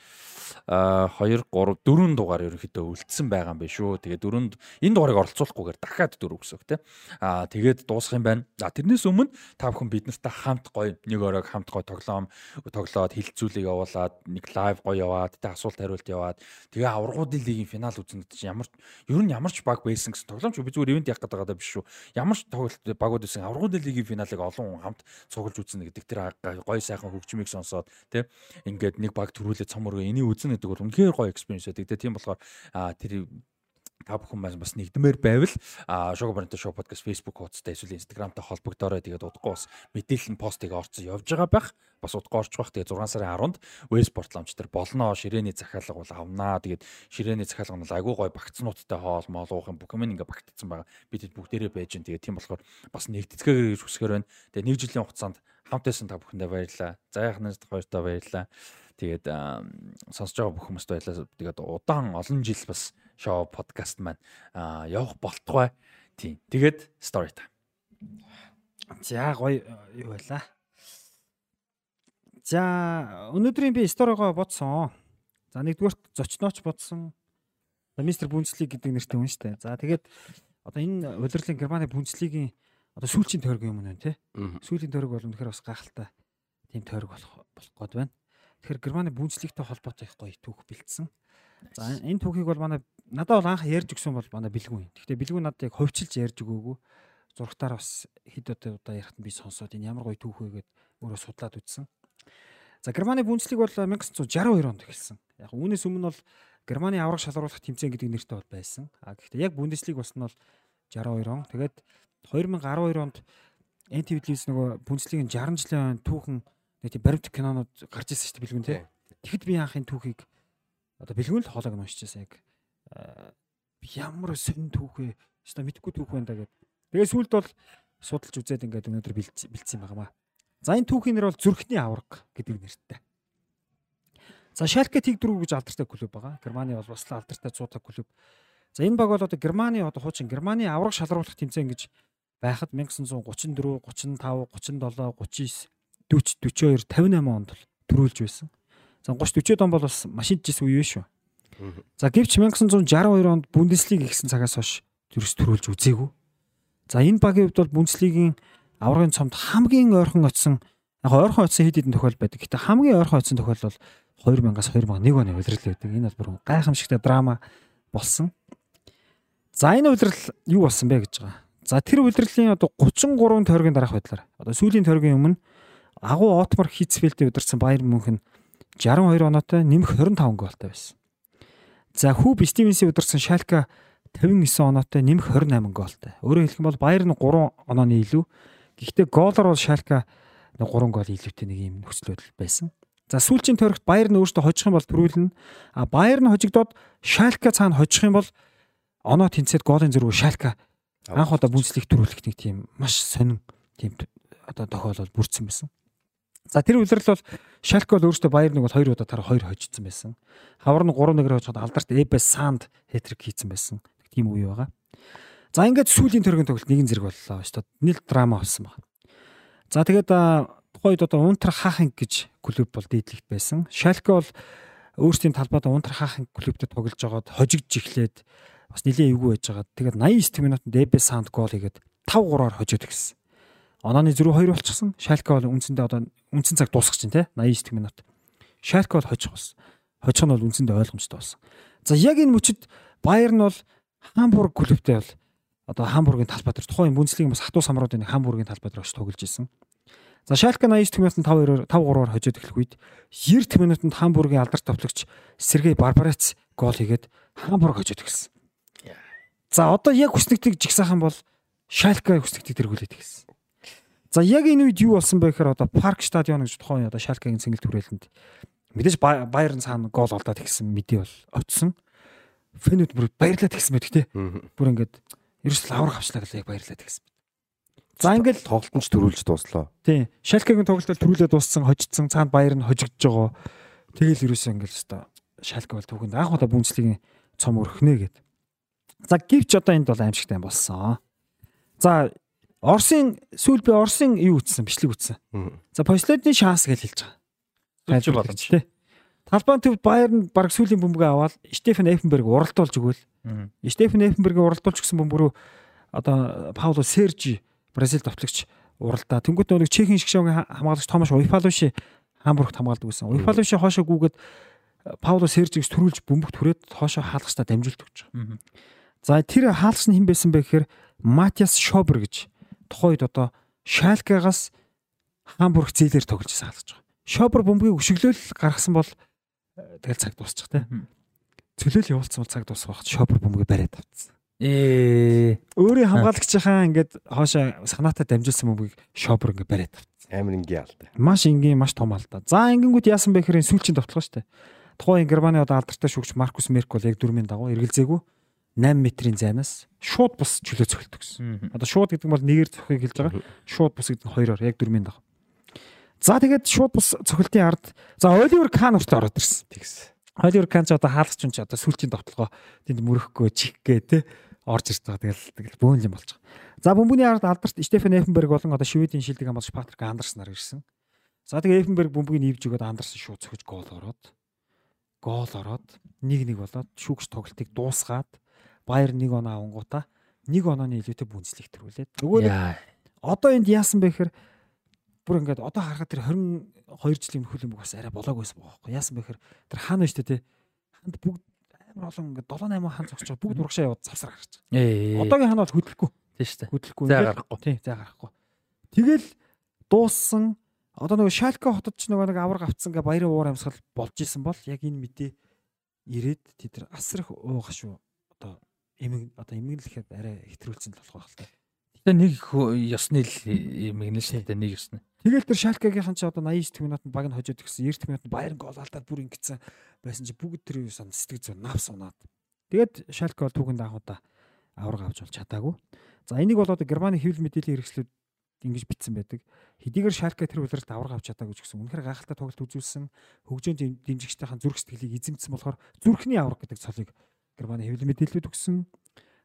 2 3 4 дугаар ерөнхийдөө үлдсэн байгаа юм биш үү. Тэгээ дөрөнд энэ дугаарыг оролцуулахгүйгээр дахиад дөрөв гэсэн үг тийм. Аа тэгээд дуусах юм байна. За тэрнээс өмнө та бүхэн бид нартай хамт гоё нэг оройг хамт гоё тоглоом тоглоод хилцүүлэг явуулаад нэг лайв гоё яваад тэ асуулт хариулт яваад тэгээ аврагуудын лигийн финал үзэн чинь ямар ер нь ямар ч баг байсан гэсэн тоглоомч би зүгээр ивент явах гэдэг байгаа биш шүү. Ямар ч тоглолт багууд байсан аврагуудын лигийн финалыг олон хүн хамт цуглаж үзнэ гэдэг тэр гоё сайхан хөгжмийг сонсоод тий ингээд нэг баг төрүүлээ цом өргөө энийг үзнэ гэдэг бол үнэхээр гоё экспириенс байдаг. Тийм болохоор тэр та бүхэн маань бас нэгдмээр байвал Шого Барнта шоу подкаст Facebook хуудастай эсвэл Instagram-тай холбогдоорой. Тэгээд удахгүй бас мэдээлэл нь постыг орцсон явж байгаа байх. Бас удахгүй орчих байх. Тэгээд 6 сарын 10-нд West Portland дээр болно. Ширээний захиалга бол авнаа. Тэгээд ширээний захиалга нь айгүй гой багцнуудтай хоол моолуухан бүх юм ингээ багтцсан байгаа. Бид бүгдээрээ байж гэн. Тэгээд тийм болохоор бас нэгдэцгээгээр гэж хүсгээр байна. Тэгээд нэг жилийн хугацаанд хамтайсан та бүхэндээ баярлалаа. Заяахнаас хоёртоо баярлалаа. Тэгээд сонсож байгаа бүх хүмүүст баярлалаа. Тэгээд удаан олон жил бас шоу подкаст маань явах болтугай. Тийм. Тэгээд story time. За гоё юу байла. За өнөөдрийн би сторигоо бодсон. За нэгдүгээрт зочнооч бодсон. За мистер Бундслиг гэдэг нэртэй хүн штэ. За тэгээд одоо энэ удирлын Германы Бундслигийн одоо сүүлчийн тойрог юм байна тий. Сүүлийн тойрог бол үнэхээр бас гахалтай тийм тойрог болох болох гээд байна. Тэгэхээр Германы Бундслигтэй холбоотой их гоё түүх бэлдсэн. За энэ түүхийг бол манай надад бол анх ярьж өгсөн бол манай бэлгүү. Гэхдээ бэлгүү надад яг ховчилж ярьж өгөөгүй. Зургатаар бас хэд удаа ярихад би сонсоод энэ ямар гоё түүх вэ гэд өөрөө судлаад үзсэн. За Германы Бундслиг бол 1962 онд эхэлсэн. Яг үүнээс өмнө бол Германы аврах шалгаруулах тэмцээн гэдэг нэртэй бол байсан. А гэхдээ яг Бундслиг болсон нь бол 62 он. Тэгээд 2012 онд NTV телевиз нөгөө Бундслигийн 60 жилийн түүхэн нэг тийм баримт кинонууд гарч ирсэн шүү дээ бэлгүн тий. Тэгэхэд би анхын түүхийг одоо бэлгүүн л хоолойг уншижсэн яг ямар сонь түүх вэ? Өстө мэдхгүй түүх байна да гэд. Тэгээ сүүлд бол судалж үзээд ингээд өнөөдөр бэлдсэн юм байна. За энэ түүхийн нэр бол зүрхний авраг гэдэг нэртэй. За Шальке Тиг дөрөв гэж алдартай клуб байгаа. Германы бол бас алдартай цуудаг клуб. За энэ баг бол одоо Германы одоо хуучин Германы авраг шалруулах тэмцээн гэж байхад 1934, 35, 37, 39, 40, 42, 58 онд төрүүлж байсан. За 30 40 он бол бас машин жис үе шүү. За гэвч 1962 онд Бундеслиг ихсэн цагаас хойш зүрс төрүүлж үзээгүй. За энэ багийн хувьд бол Бундеслигийн аврагын цомд хамгийн ойрхон очсон яг ойрхон очсон хэд хэдэн тохиол байдаг. Гэтэ хамгийн ойрхон очсон тохиол бол 2000-аас 2001 оны удирдал байдаг. Энэ бол бүр гайхамшигтай драма болсон. За энэ удирдал юу болсон бэ гэж байгаа. За тэр удирдлын одоо 33 тойргийн дараах байдлаар одоо сүүлийн тойргийн өмнө агуу Отмар Хитцфелдтэй удирдсан Баер Мюнхен 62 оноотой нэмэх 25 гоолтой байсан. За Хүүб Стивенсийн удирсан Шалька 59 оноотой нэмэх 28 гоолтой. Өөрөөр хэлэх юм бол Баер нь 3 онооны илүү. Гэхдээ гоолоор бол Шалька 3 гол илүүтэй нэг юм нөхцөл байдал байсан. За сүүлчийн тойрогт Баер нь өөртөө хожих юм бол төрүүлнэ. А Баер нь хожигдоод Шалька цаана хожих юм бол оноо тэнцээд голын зэрэг Шалька анх удаа бүнцлийг төрүүлэх нэг тийм маш сонин тийм одоо тохиолдол бүрдсэн байсан. За тэр үлрэл бол Шальке бол өөртөө Баер нэг бол 2 удаа тараа 2 хожигдсан байсан. Хавар нь 3-1-ээр хожоод алдарт Эбес Санд хэтрик хийцэн байсан. Тийм үе байгаа. За ингээд сүүлийн төргийн тоглолт нэгэн зэрэг боллоо. Өстө нийл драма болсон байна. За тэгээд тухайд одоо Унтер Хахинг гэж клуб бол дийдлэгт байсан. Шальке бол өөрсдийн талбайд Унтер Хахинг клубтад тоглож байгаад хожигдж эхлээд бас нэлээд эвгүй байж байгаа. Тэгээд 89 минутанд Эбес Санд гол хийгээд 5-3-аар хожоод гисэн. Онооны 0-2 болчихсон. Шальке бол үндсэндээ одоо үндсэн цаг дуусах чинь те 89 минут. Шальке бол хожих болсон. Хожих нь бол үндсэндээ ойлгомжтой болсон. За яг энэ мөчид Баер нь бол Хамбург клубтэй бол одоо Хамбургийн талбай дээр тухайн Бундслигийн бас хатуу самруудын Хамбургийн талбай дээр очиж тоглож исэн. За Шальке 89 минутанд 5-2-оор 5-3-аар хожоод эхлэх үед 90 минутанд Хамбургийн алдарт товлогч Сергей Барбарец гол хийгээд Хамбург хожоод эхэлсэн. За одоо яг хүснэгтийг жигсаахан бол Шальке хүснэгтийг тэргүүлээд эхэлсэн. За яг энэ үед юу болсон бэ гэхээр одоо Парк стадион гэж тухайн одоо Шалкагийн цэнгэлт хүрээлэнд мэдээж Баерн цаана гол олдоод ихсэн мэдээ бол очсон. Фэнүүд бүр баярлаад ихсэн байдаг тий. Бүр ингээд ерөөс лавар хавчлаа гэж яг баярлаад ихсэн. За ингээд тоглолтын ч төрүүлж дууслаа. Тий. Шалкагийн тоглолтод төрүүлээд дууссан, хожигдсан, цаана Баерн хожигдж байгаа. Тэгэл ерөөсөө ингээд өстой Шалка бол түүхэнд анх удаа бүнцлигийн цом өрхнэ гэд. За гівч одоо энд бол аимшигтай болсон. За Орсын сүүл би Орсын юу үтсэн бичлэг үтсэн. За Послодны шанс гэж хэлж байгаа. Тайлбар боломж тий. Талбайн төвд Баер нь баг сүүлийн бөмбөгөө аваад Стефен Эфенберг уралдуулж өгөөл. Стефен Эфенбергийг уралдуулж гисэн бөмбөрөө одоо Пауло Сержи Бразил товтлогч уралдаа. Тэнгүүт нэг Чехийн шгшөөгийн хамгаалагч Томаш Уйфалуши Хамбургт хамгаалдаг байсан. Уйфалуши хоошоо гүгээд Пауло Сержигс төрүүлж бөмбөгт хүрээд хоошоо хаалгачтай дамжуулт өгч байгаа. За тэр хаалгач нь хэн байсан бэ гэхээр Матиас Шобер гэж тухайд одоо Шалкагаас Хамбург зээлээр тоглож саалгаж байгаа. Шопер бөмбөгийг өшөглөөл гаргасан бол э, тэгэл цаг дуусчих те. Цөлөөл явуулсан бол цаг дуусах байхад шопер бөмбөгийг бариад авцсан. Ээ. Өөрийн хамгаалагчийнхаа ингээд хоошоо санаатаа дамжуулсан бөмбөгийг шопер ингээд бариад авцсан. Амар ингийн алтай. Маш энгийн маш том алдаа. За ингэнгүүт яасан бэ гэхээр сүүлчийн товтлого штэ. Тухайн Германы одоо алдартай шүүгч Маркус Мерк бол яг дөрмийн дагуу эргэлзээгүй 8 метрийн зайнаас шууд бус чөлөө цогтөг гэсэн. Одоо шууд гэдэг нь бол нэгээр цохыг хэлж байгаа. Шууд бус гэдэг нь хоёроор яг дөрмийн дагуу. За тэгээд шууд бус цохилтын ард за Оливер Кан урт ороод ирсэн. Тэгс. Оливер Кан ч одоо хаалгач юм чи одоо сүүлчийн товтлогоо тэнд мөрөхгүй чихгээ те орж ирж байгаа. Тэгэл тэгэл бөөнл юм болж байгаа. За бөмбөний ард алдарт Стефан Эфенберг болон одоо Шведийн шилдэг амлж Патрик Андерснаар ирсэн. За тэгээ Эфенберг бөмбөгийг нийвж өгөөд Андерсон шууд цохиж гол ороод гол ороод 1-1 болоод шүүгч тоглолтыг дуусгаад Баер 1 оноо авангуудаа 1 онооны илүүтэй бүнцлэг төрүүлээд. Нөгөө нэг одоо энд яасан бэ гэхээр бүр ингээд одоо харахад тэр 22 жилийн нөхөл юм бас арай болоогүйсэн байгаа байхгүй. Яасан бэ гэхээр тэр хаана штэ те ханд бүгд амар олон ингээд 7 8 хан зогсож бүгд урагшаа яваад завсар гарч байгаа. Одоогийн хаан бол хөдөлгөхгүй. Тийм шүү дээ. хөдөлгөхгүй Зай гарахгүй. тий зай гарахгүй. Тэгэл дууссан одоо нөгөө Шалка хотод ч нөгөө нэг авраг авцсан гэ баярын уур амьсгал болж исэн бол яг энэ мэдээ ирээд тэд нар асрах ууга шүү. Одоо эмэг одоо эмэглэхэд арай хэтрүүлсэн л болох байх л та. Тэгээ нэг ёсны л гэнэ шүү дээ. Нэг ёсны. Тэгэл тэр Шалкагийн ч одоо 89 минутанд баг нь хожоод гисэн 90 минутанд баярын гол алдаад бүр ингэсэн байсан чи бүгд тэр юу сан сэтгэл зүйн навс унаад. Тэгээд Шалка бол түүхэнд анхудаа авраг авч бол чадаагүй. За энийг бол одоо Германы хэвлэл мэдээллийн хэрэгслүүд ингэж бичсэн байдаг. Хэдийгээр Шалка тэр үлрэлт авраг авч чадаагүй ч гэсэн үнэхээр гайхалтай тоглолт үзүүлсэн хөгжөөнд дэм- дэмжигчдийн зүрх сэтгэлийг эзэмдсэн болохоор зүрхний авраг гэдэг цолыг Германы хэвлэл мэдээлэлүүд өгсөн.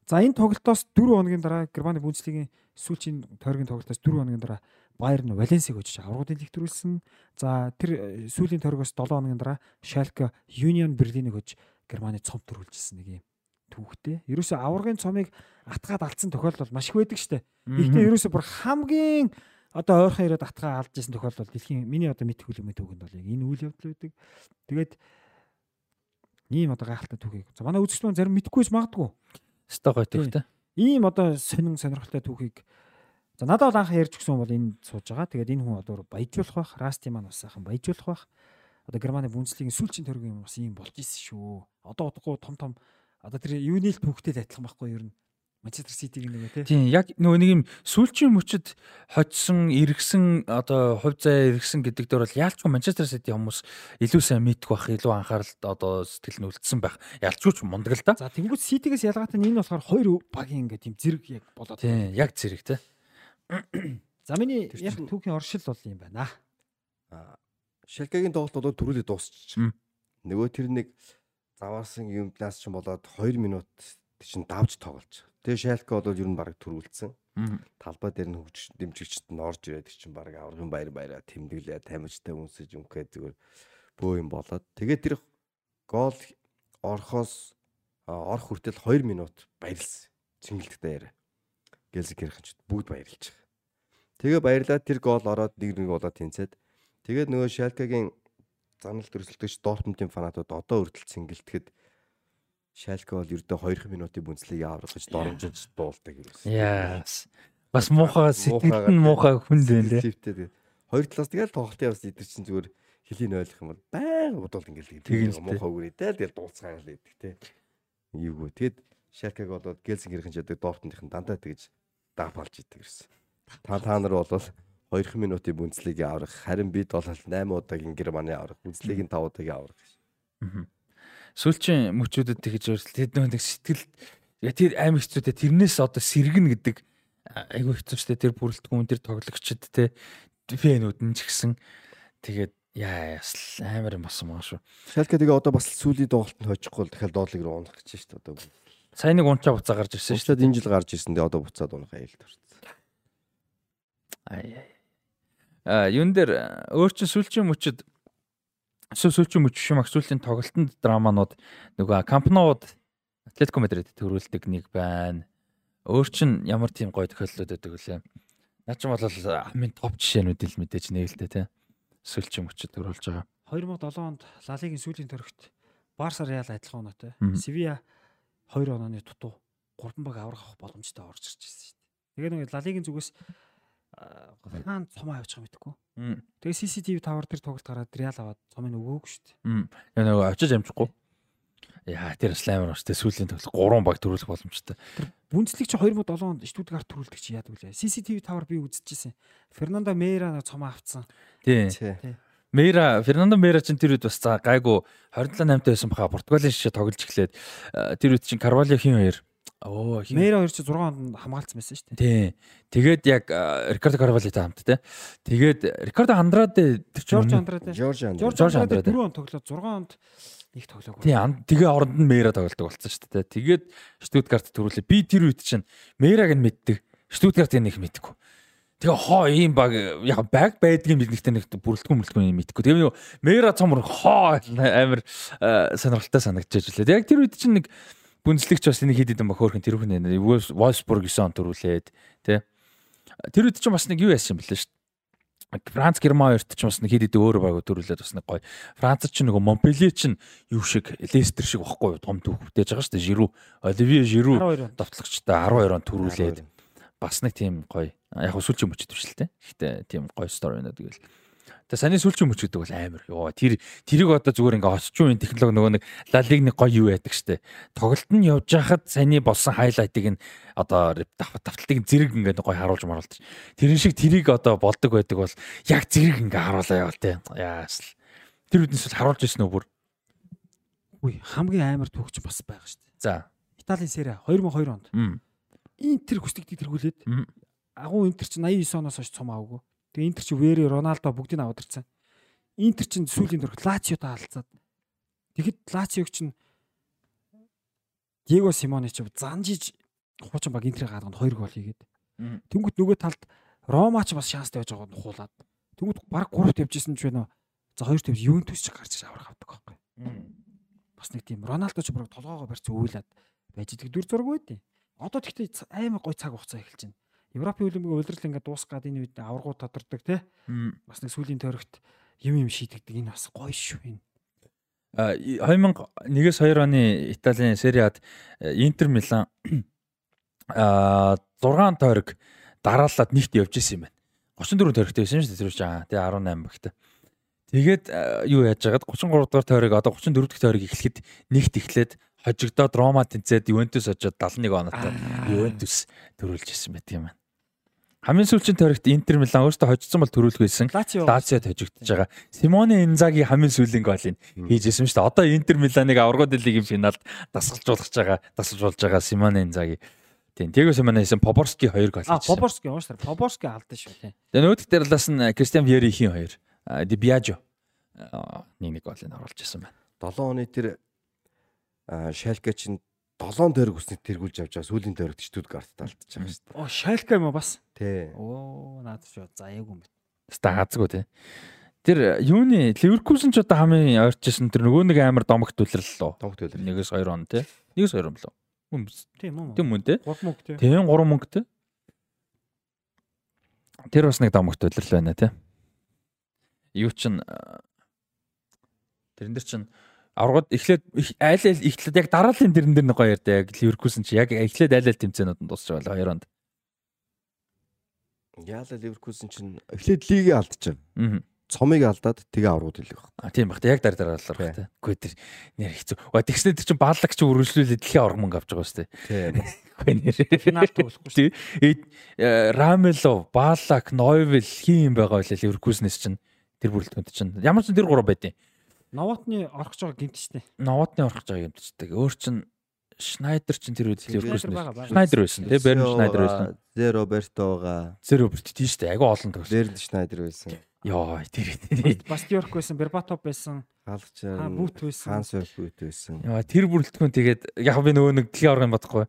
За энэ тоглолтоос 4 хоногийн дараа Германы Бундслигийн сүүлчийн тойргийн тоглолтоос 4 хоногийн дараа Баер нь Валенсиг очиж аврагуудын лигт төрүүлсэн. За тэр э, сүүлийн тойргоос 7 хоногийн дараа Шалке Union Берлинийг хож Германы цомт төрүүлжсэн нэг юм түүхтэй. Ерөөсө аврагын цомыг атгаад алдсан тохиолдол бол маш их байдаг штэ. Гэхдээ ерөөсө бүр хамгийн одоо ойрхон ирээд атгаа алдж исэн тохиолдол дэлхийн миний одоо мэдх хүлэмжтэй түүхэнд бол яг энэ үйл явдал байдаг. Тэгээд ийм одоо гайхалтай түүхийг. За манай үзэгчдэн зарим мэдхгүйс магадгүй. Өстой гоё төвтэй. Ийм одоо сонин сонирхолтой түүхийг за надад бол анх ярьж өгсөн бол энэ сууж байгаа. Тэгээд энэ хүн одоо баяжуулах бах, Расти маань бас сайхан баяжуулах бах. Одоо Германы Бундслигийн сүүлчийн төргийн юм бас ийм болж исэн шүү. Одоо удахгүй том том одоо тэр юуны л түүхтэй адилхан байхгүй юу ер нь. Манчестер Ситигийн нэг тий. Тийм яг нөгөө нэг юм сүүлчийн мөчөд хоцсон, эргэсэн одоо хувь зай эргэсэн гэдэг дээр бол яалчгүй Манчестер Сити хүмүүс илүү сайн мэдэх бах, илүү анхааралд одоо сэтгэл нь үлдсэн байх. Ялчгүй ч мундаг л да. За тэнгууд Ситигээс ялгаатай нь энэ болохоор хоёр багийн ингээд тийм зэрэг яг болоод. Тийм яг зэрэг те. За миний яг түүхийн оршил бол юм байна. Аа, Шалкагийн тоглолт одоо төрүүлээ дуусчих. Мм. Нөгөө тэр нэг заваарсан юмнаас ч болоод 2 минут чинь давж тоглож. Тэгээ Шалка бол ер нь баг төрүүлсэн. Талбай дээр нь хөгж дэмжигчд нь орж ирээд чинь баг аврагын баяр баяраа тэмдэглээ, тамижтай үнсэж өмхөө зүгээр бөө юм болоод. Тэгээд тэр гол орхоос орох хүртэл 2 минут баярлсан. Цэнгэлдэгтэй яриа. Гэлзикэрхэнч бүгд баярлж байгаа. Тэгээ баярлаад тэр гол ороод нэг нэг болоод тэнцээд тэгээд нөгөө Шалкагийн замнал төрсөлтөгч Дортмундын фанатууд одоо хүртэл цэнгэлдэхэд Шалка бол ердөө 2 минутын бүнцлийг аврах гэж доромжиж дуулдаг юм. Яас. Бас муухай сэтгэл нь муухай хүн дээ. Сэтгэлтэй. Хоёр талаас тэгэл тоглолтын явц идэр чинь зүгээр хэлийн ойлгох юм бол баян бодвол ингээл тэгээд муухай үгрээдэл тэгэл дууцгаа л байдаг те. Ийгүү. Тэгэд Шалкаг болоод Гелсингерхэн ч ядаг Дортмундын дандаа тэгж даапалж идэг гэсэн. Та та нар бол 2 минутын бүнцлийг аврах харин бид бол 8 удаагийн Германы аврах бүнцлийг 5 удаагийн аврах гэж. Сүүлчийн мөчүүдэд тэгж өөрчлөлт тэд нэг сэтгэл тэр аим хэцүүтэй тэрнээс одоо сэргэн гэдэг айгүй хэцүүчтэй тэр бүрэлдэхүүн тэр тоглогчд те фэнүүд нь ч гэсэн тэгээд яа яс амар юм болсон маа шүү. Шалка тэгээ одоо бас сүүлийн тоглолтод хожихгүй дахиад доотлыг руу унах гэж шүү дээ одоо. Сайн нэг унчаа буцаа гарч ирсэн шүү. Шалчаад энэ жил гарч ирсэн дээ одоо буцаад унах аюул төрсөн. Ай ай. А юун дээр а, өөр чин сүүлчийн мөч шиг мах сүүлийн тоглолтод драманууд нөгөө Кампноуд Атлетико Мадрид төрүүлдэг нэг байна. Өөр чин ямар тийм гоё тохиолдлууд байдаг вүлээ. Наа чи бол хамгийн топ жишээнүүд л мэдээж нээлттэй тий. Сүүлчийн мөчөд төрүүлж байгаа. 2007 онд Ла Лигийн сүүлийн төрөгт Барса Реал адилхан оноотой. Севиа 2 онооны дутуу 3 баг аврах авах боломжтой орж ирж байсан шүү дээ. Тэгээ нэг Ла Лигийн зүгээс хаана цомоо авчих юм мэдэхгүй. Мм. Тэгээ CCTV тавар дээр тоглолт гараад реал аваад цомыг өгөөг шүү дээ. Яг нөгөө очиж амжихгүй. Яа, тэр слаймер ба штэ сүүлийн тоглолт 3 баг төрүүлэх боломжтой. Бүнцлэг чи 2007 онд Штутгарт төрүүлдэг чи яадаг вэ? CCTV тавар би үзчихсэн. Фернандо Мейра цомоо авцсан. Тий. Тий. Мейра, Фернандо Мейра чинь тэр үед бас за гайгүй 27 8 байсан баха Португалийн шишээ тоглож эхлээд э, тэр үед чинь Карвалио хин хоёр. Оо, хин Мейра хоёр чи 6 онд хамгаалцсан байсан шүү дээ. Тий. Тэгээд яг Рикардо Карвалитай хамт те. Тэгээд Рикардо Андраде тэр чинь Жорж Андраде. Жорж Анд. Жорж Андраде Андраде. 4 онд тоглоод 6 онд нэг тоглоог. Тий, тэгээ оронд нь Мейра тоглолдог болсон шүү дээ. Тэгээд Штутгарт төрүүлээ. Би тэр үед чинь Мейраг нь мэддэг. Штутгартыг нэг мэдгүй. Тэгээ хоо ийм баг яг баг байдгийг мэднэхтэй нэг бүрэлдэхүүн мөрөлдгөө юм мэдгүй. Тэгээ юу Мейра цомор хоо амар э, сонирхолтой санагдчихэж лээ. Яг тэр үед чинь нэг бүнцлэгч бас нэг хэд хэдэн баг хөөрхөн тэр хүн нэ Wolfsburg 9 он төрүүлээд тий. Тэр үед чинь бас нэг юу яасан юм бэлээ шүү. Франц Герман хоёрт ч бас нэг хэд хэдэн өөр баг төрүүлээд бас нэг гоё. Франц ч нөгөө Монпелье ч юу шиг Лестер шиг багхгүй юу том түүх бүтээж байгаа шүү дээ. Жиру, Оливье Жиру 12 онд. давтлагчтай 12 он төрүүлээд бас нэг тийм гоё. Яг сүүлчийн мөчд төвшөлтэй. Гэхдээ тийм гоё стори байна тэгэл. Тэгээ саний сүүлчийн мөч гэдэг бол амар. Йоо тэр тэрийг одоо зүгээр ингээ энэ технологи нөгөө нэг лалиг нэг гоё юу байдаг штэ. Тоглолт нь явж хахад саний болсон хайлайтыг нь одоо давталтыг зэрэг ингээ гоё харуулж маруулж. Тэрэн шиг тэрийг одоо болдог байдаг бол яг зэрэг ингээ харуулаа явал те. Яас л. Тэр үднэс бол харуулж ирсэн үү бүр. Үгүй хамгийн амар түүхч бас байгаа дээ. За. Италийн Сери 2002 онд. Интер хүсдэгдийг тэргүүлээд агуу Интер чи 89 оноос хойш цом аваагүй. Тэгээ Интер чи Вэри, Роналдо бүгдийг аваад ирсэн. Интер чин сүүлийн дөрөв Лациотой хаалцаад. Тэгэхэд Лациог чин Диего Симоне чи занжиж хуучин баг Интерийг гадганд 2 гол хийгээд. Мм. Тэнгүүт нөгөө талд Рома ч бас шанстай байж байгааг нь хуулаад. Тэнгүүт баг 3-т явжсэн ч байна. За 2-т явж Ювентус ч гарч иж аврах авдаг байхгүй. Бас нэг тийм Роналдо ч баг толгоогоо барьц үүлээд байж идэг дүр зураг байдیں۔ Одоо тэгтээ амар гой цаг хугацаа эхэлж байна. Европын хөлбөмбөгийн улирал ингээд дуусгаад энэ үед аваргуу тодордог. Мм. Бас нэг сүүлийн тойрогт юм юм шийдэгдэг энэ бас гоё шүү энэ. А, и- 2001-с 2 оны Италийн Сериад Интер Милан а 6 тойрог дараалаад нэгт явж исэн юм байна. 34 тойрогтой байсан шүү дээ тэр чинь. Тэгээ 18 багтай. Тэгээд а, юу яаж яагаад 33 дугаар тойрог одоо 34 дахь тойрог эхлэхэд нэгт эхлээд хожигдоод Рома тэнцээд Ювентус очоод 71 оноотой Ювентус төрүүлж исэн байт юм байна. Хамгийн сүүлийн тойрогт Интер Милан өөртөө хожигдсон бол төрүүлэх байсан. Лацио Лациод хожигдож байгаа. Симоне Инзаги хамгийн сүүлийн голыг хийжсэн шүү дээ. Одоо Интер Миланыг аврагууд лигийн финалд дасгалжуулах байгаа, дасгалжуулж байгаа Симоне Инзаги. Тийм. Диего Симоне хийсэн Поборски 2 гол А хийсэн. Поборски ууштай. Поборски алдсан шүү те. Тэгээ нөгөөх талаас нь Кристиан Вьерихийн 2. Ди Биажо нэг нэг голыг оруулж исэн байна. 7 оны тэр а, Шалке чинь 7 тойрог үсний тэргүүлж авч байгаа сүүлийн тойрогт Штутгартад алдчихж байгаа шүү дээ. Оо Шалка юм уу бас? Тий. Оо наад чи заяагүй юм байна. Стаазгүй тий. Тэр юуны Ливеркулсэн ч одоо хамгийн ойрчсэн тэр нөгөө нэг амар домогт үлрэл лөө. Тонх төлөв. Нэгээс 2 он тий. Нэгээс 2 он лөө. Хүн биз. Тийм үү? Тийм үн тий. Гол мөг те. Тийм 3 мөнгөтэй. Тэр бас нэг домогт удирал байна тий. Юу чин а, тэрэн дээр чин аврагууд эхлээд айл айл эхлээд яг дараалын тэрэн дээр нэг гоё ярьдаа яг Ливеркулсэн чи яг эхлээд айл айл тэмцээнүүд нь дуусч байгаа хоёр онд. Яала Ливеркулсэн чинь эхлээд лигийг алдчихав. Аа. Цомыг алдаад тэгээ аврагууд хэлэх баг. А тийм баг та яг дар дараалал баг тий. Үгүй тэр нэр хэцүү. Ва тэгснээр тэр чин баалаг чи үргэлжлүүлээд дэлхийн орон мөнгө авч байгаа шүү дээ. Тий. Үгүй нэр. Финал тоглохгүй шүү. Тий. Э, Рамело, Баалак, Нойвел хин юм байгаа байлаа Ливеркулснээс чин тэр бүрэлдэхүүнд чин. Ямар ч тэр гурав байдیں۔ Новотны орох жоо гинт штэ. Новотны орох жаа юмдчдаг. Өөр чин Шнайдер чин тэр үед байгаа, байгаа. Шнайдер байсан тий. Берн Шнайдер байсан. Зе Робертоога, Зэр өвөрт тий штэ. Айгу олон тоглож. Берн Шнайдер байсан. Йоо тэр тэр. Бастиорк байсан, Бербатов байсан, Хаалчаар Ха, Бут байсан. Хаан Сөрбүт байсан. Яа тэр бүрэлдэхүүн тэгээд яг би нөгөө нэг дэлхийн оргын бодохгүй.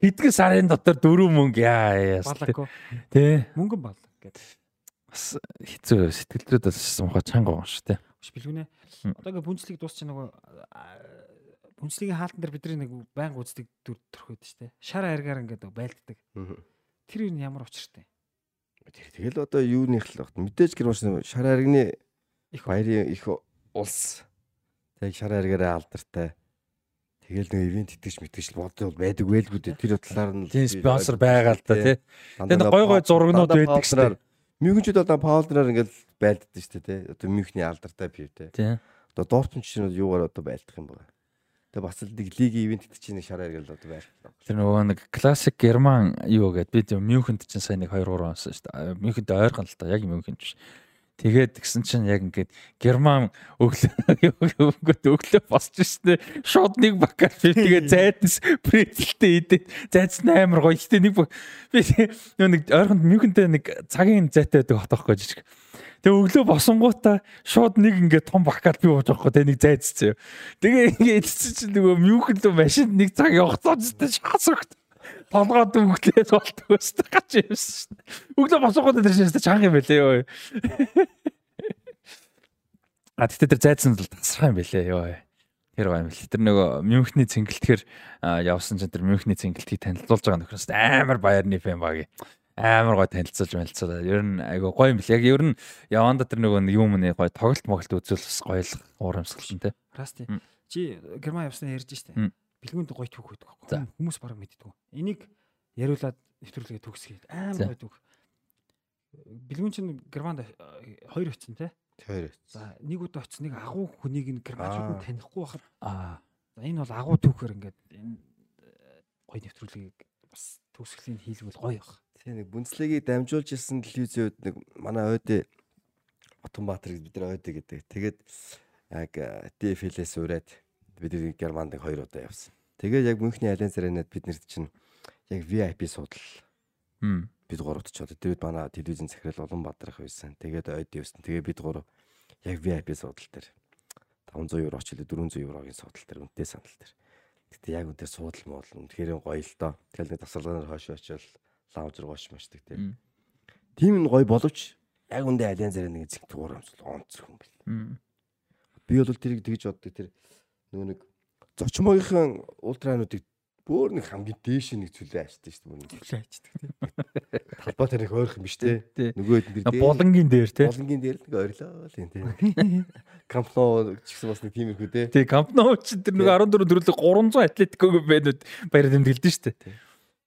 Хэдгэн сарын дотор дөрөв мөнгө яа яа. Тий. Мөнгөн бал гэдэг. Бас хэцүү сэтгэлдрүүд бас мохоо чанга байгаа шүү дээ. Биш бэлгүнэ. Мм. Одоогийн бүнцлэг дуусч нөгөө бүнцлэгийн хаалтан дээр бидний нэг байнга үздэг дүр төрхөд штэ. Шар аргаар ингээд байлддаг. Тэр юу ямар учиртай. Тэгэл одоо юуных л багт мэдээж гэр маш шар аргины Их баярын их улс. Тэг шар аргаараа алдартай. Тэгэл нэг ивент итгэж мэтгэж бодвол байдаг байлгүй дээ. Тэр талаар нь Тийм спонсор байгаа л да тий. Тэгээд гой гой зургнууд байдаг шүү дээ. Мюнхенчүүд одоо паулдраар ингээл байлддаг шүү дээ. Одоо Мюнхний алдартай пив. Тий. Одоо Дортмунд чинь юугаар одоо байлдах юм бэ? Тэгээ бас л нэг лигийн ивент гэдэг чинь шараа ирэл одоо байлдах. Тэр нөгөө нэг классик герман юу гэдэг би тийм Мюнхенд чинь сайн нэг 2 3 онсон шүү дээ. Мюнхенд ойрхон л та яг Мюнхенд биш. Тэгээд тэгсэн чинь яг ингээд герман өглөө өглөө босч штэ. Шууд нэг бакал би тэгээд зайдас прецэлтэй идээд зайдсан амар гоё ихтэй нэг би нэг ойрхонд мюнхентэй нэг цагийн зайтай байдаг хот байхгүй жижиг. Тэгээ өглөө босонгуудаа шууд нэг ингээд том бакал би ууж байгаа тэгээ нэг зайдсан. Тэгээ ингээд идсэн чинь нөгөө мюнхен лөө машинд нэг цаг явахцаач шаас өгт толгойд өгдлээс болтгоо өстө гач юмсан шүү дээ. Өглөө босоогоод тэр шинэ чанга юм байлээ ёо. А тэгтээ тэр зайдсан л тасрах юм байлээ ёо. Тэр байгаа юм бэл. Тэр нөгөө Мюнхний цэнгэлтгэр явсан чинь тэр Мюнхний цэнгэлтгийг танилцуулж байгаа нөхрөөс амар баярны фэн баг. Амар гой танилцуулж мэлцээ. Ер нь айгу гоё юм бэл. Яг ер нь яванда тэр нөгөө юм нэ гоё тоглолт моголт үзүүл бас гоё л уурамсгалсан те. Расти. Чи герман явснаа ярьж штэ. Бэлгүүнд гоё түүх За. байхгүй. Хүмүүс бараг мэддэг. Энийг яриулаад нэвтрүүлгээ төгсгээд амар гоё түүх. Бэлгүүн чинь германд э, хоёр очсон те. Тэр. За нэг удаа очсон нэг агуу хүнийг нь германчууд нь танихгүй байхад Аа. за энэ бол агуу түүхээр ингээд энэ э, гоё нэвтрүүлгийг бас төгсгөлийн хийлгүүл гоё баг. Тэгээ нэг Бундслигийг дамжуулж ирсэн телевизийн үед нэг манай ойд Отонбаатар бид нар ойд гэдэг. Тэгээд яг ДФЛ-ээс ураад бид Германд хоёр удаа явсан. Тэгээд яг Мюнхний Алианс Аренад бид нарт чинь яг VIP судал бид гуравт ч одоо тэр үед манай телевизэн захирал Улаанбаатар их байсан. Тэгээд ойд явсан. Тэгээд бид гурав яг VIP судал дээр 500 евро ч илүү 400 еврогийн судал дээр үнэтэй санал дээр. Гэтэ яг үнээр суудал муу үнэхээр гоё л доо. Тэгэл нэг тасалгаанаар хойш очил лаунж руу гош мачдаг тийм. Тийм нь гоё боловч яг үндэ алиан зараа нэг зэг туурам онцлог юм бэл. Би бол тэрийг тэгж боддог тэр нөгөө нэг зочмоогийнхын ультрануудыг бүр нэг хамгийн дээш нэг зүйлээ ачдаг шүү дээ. Түлээ ачдаг тийм. Талбай тэр нэг ойрхон биш те. Тий. Нөгөө дээр- Булангийн дээр те. Булангийн дээр нэг ойрлоо л юм те. Кампно ч гэсэн бас нэг тиймэрхүү те. Тий, Camp Nou ч тэр нэг 14 төрөлөг 300 Атлетиког байнууд баяр тэмдэглэдэж штэ.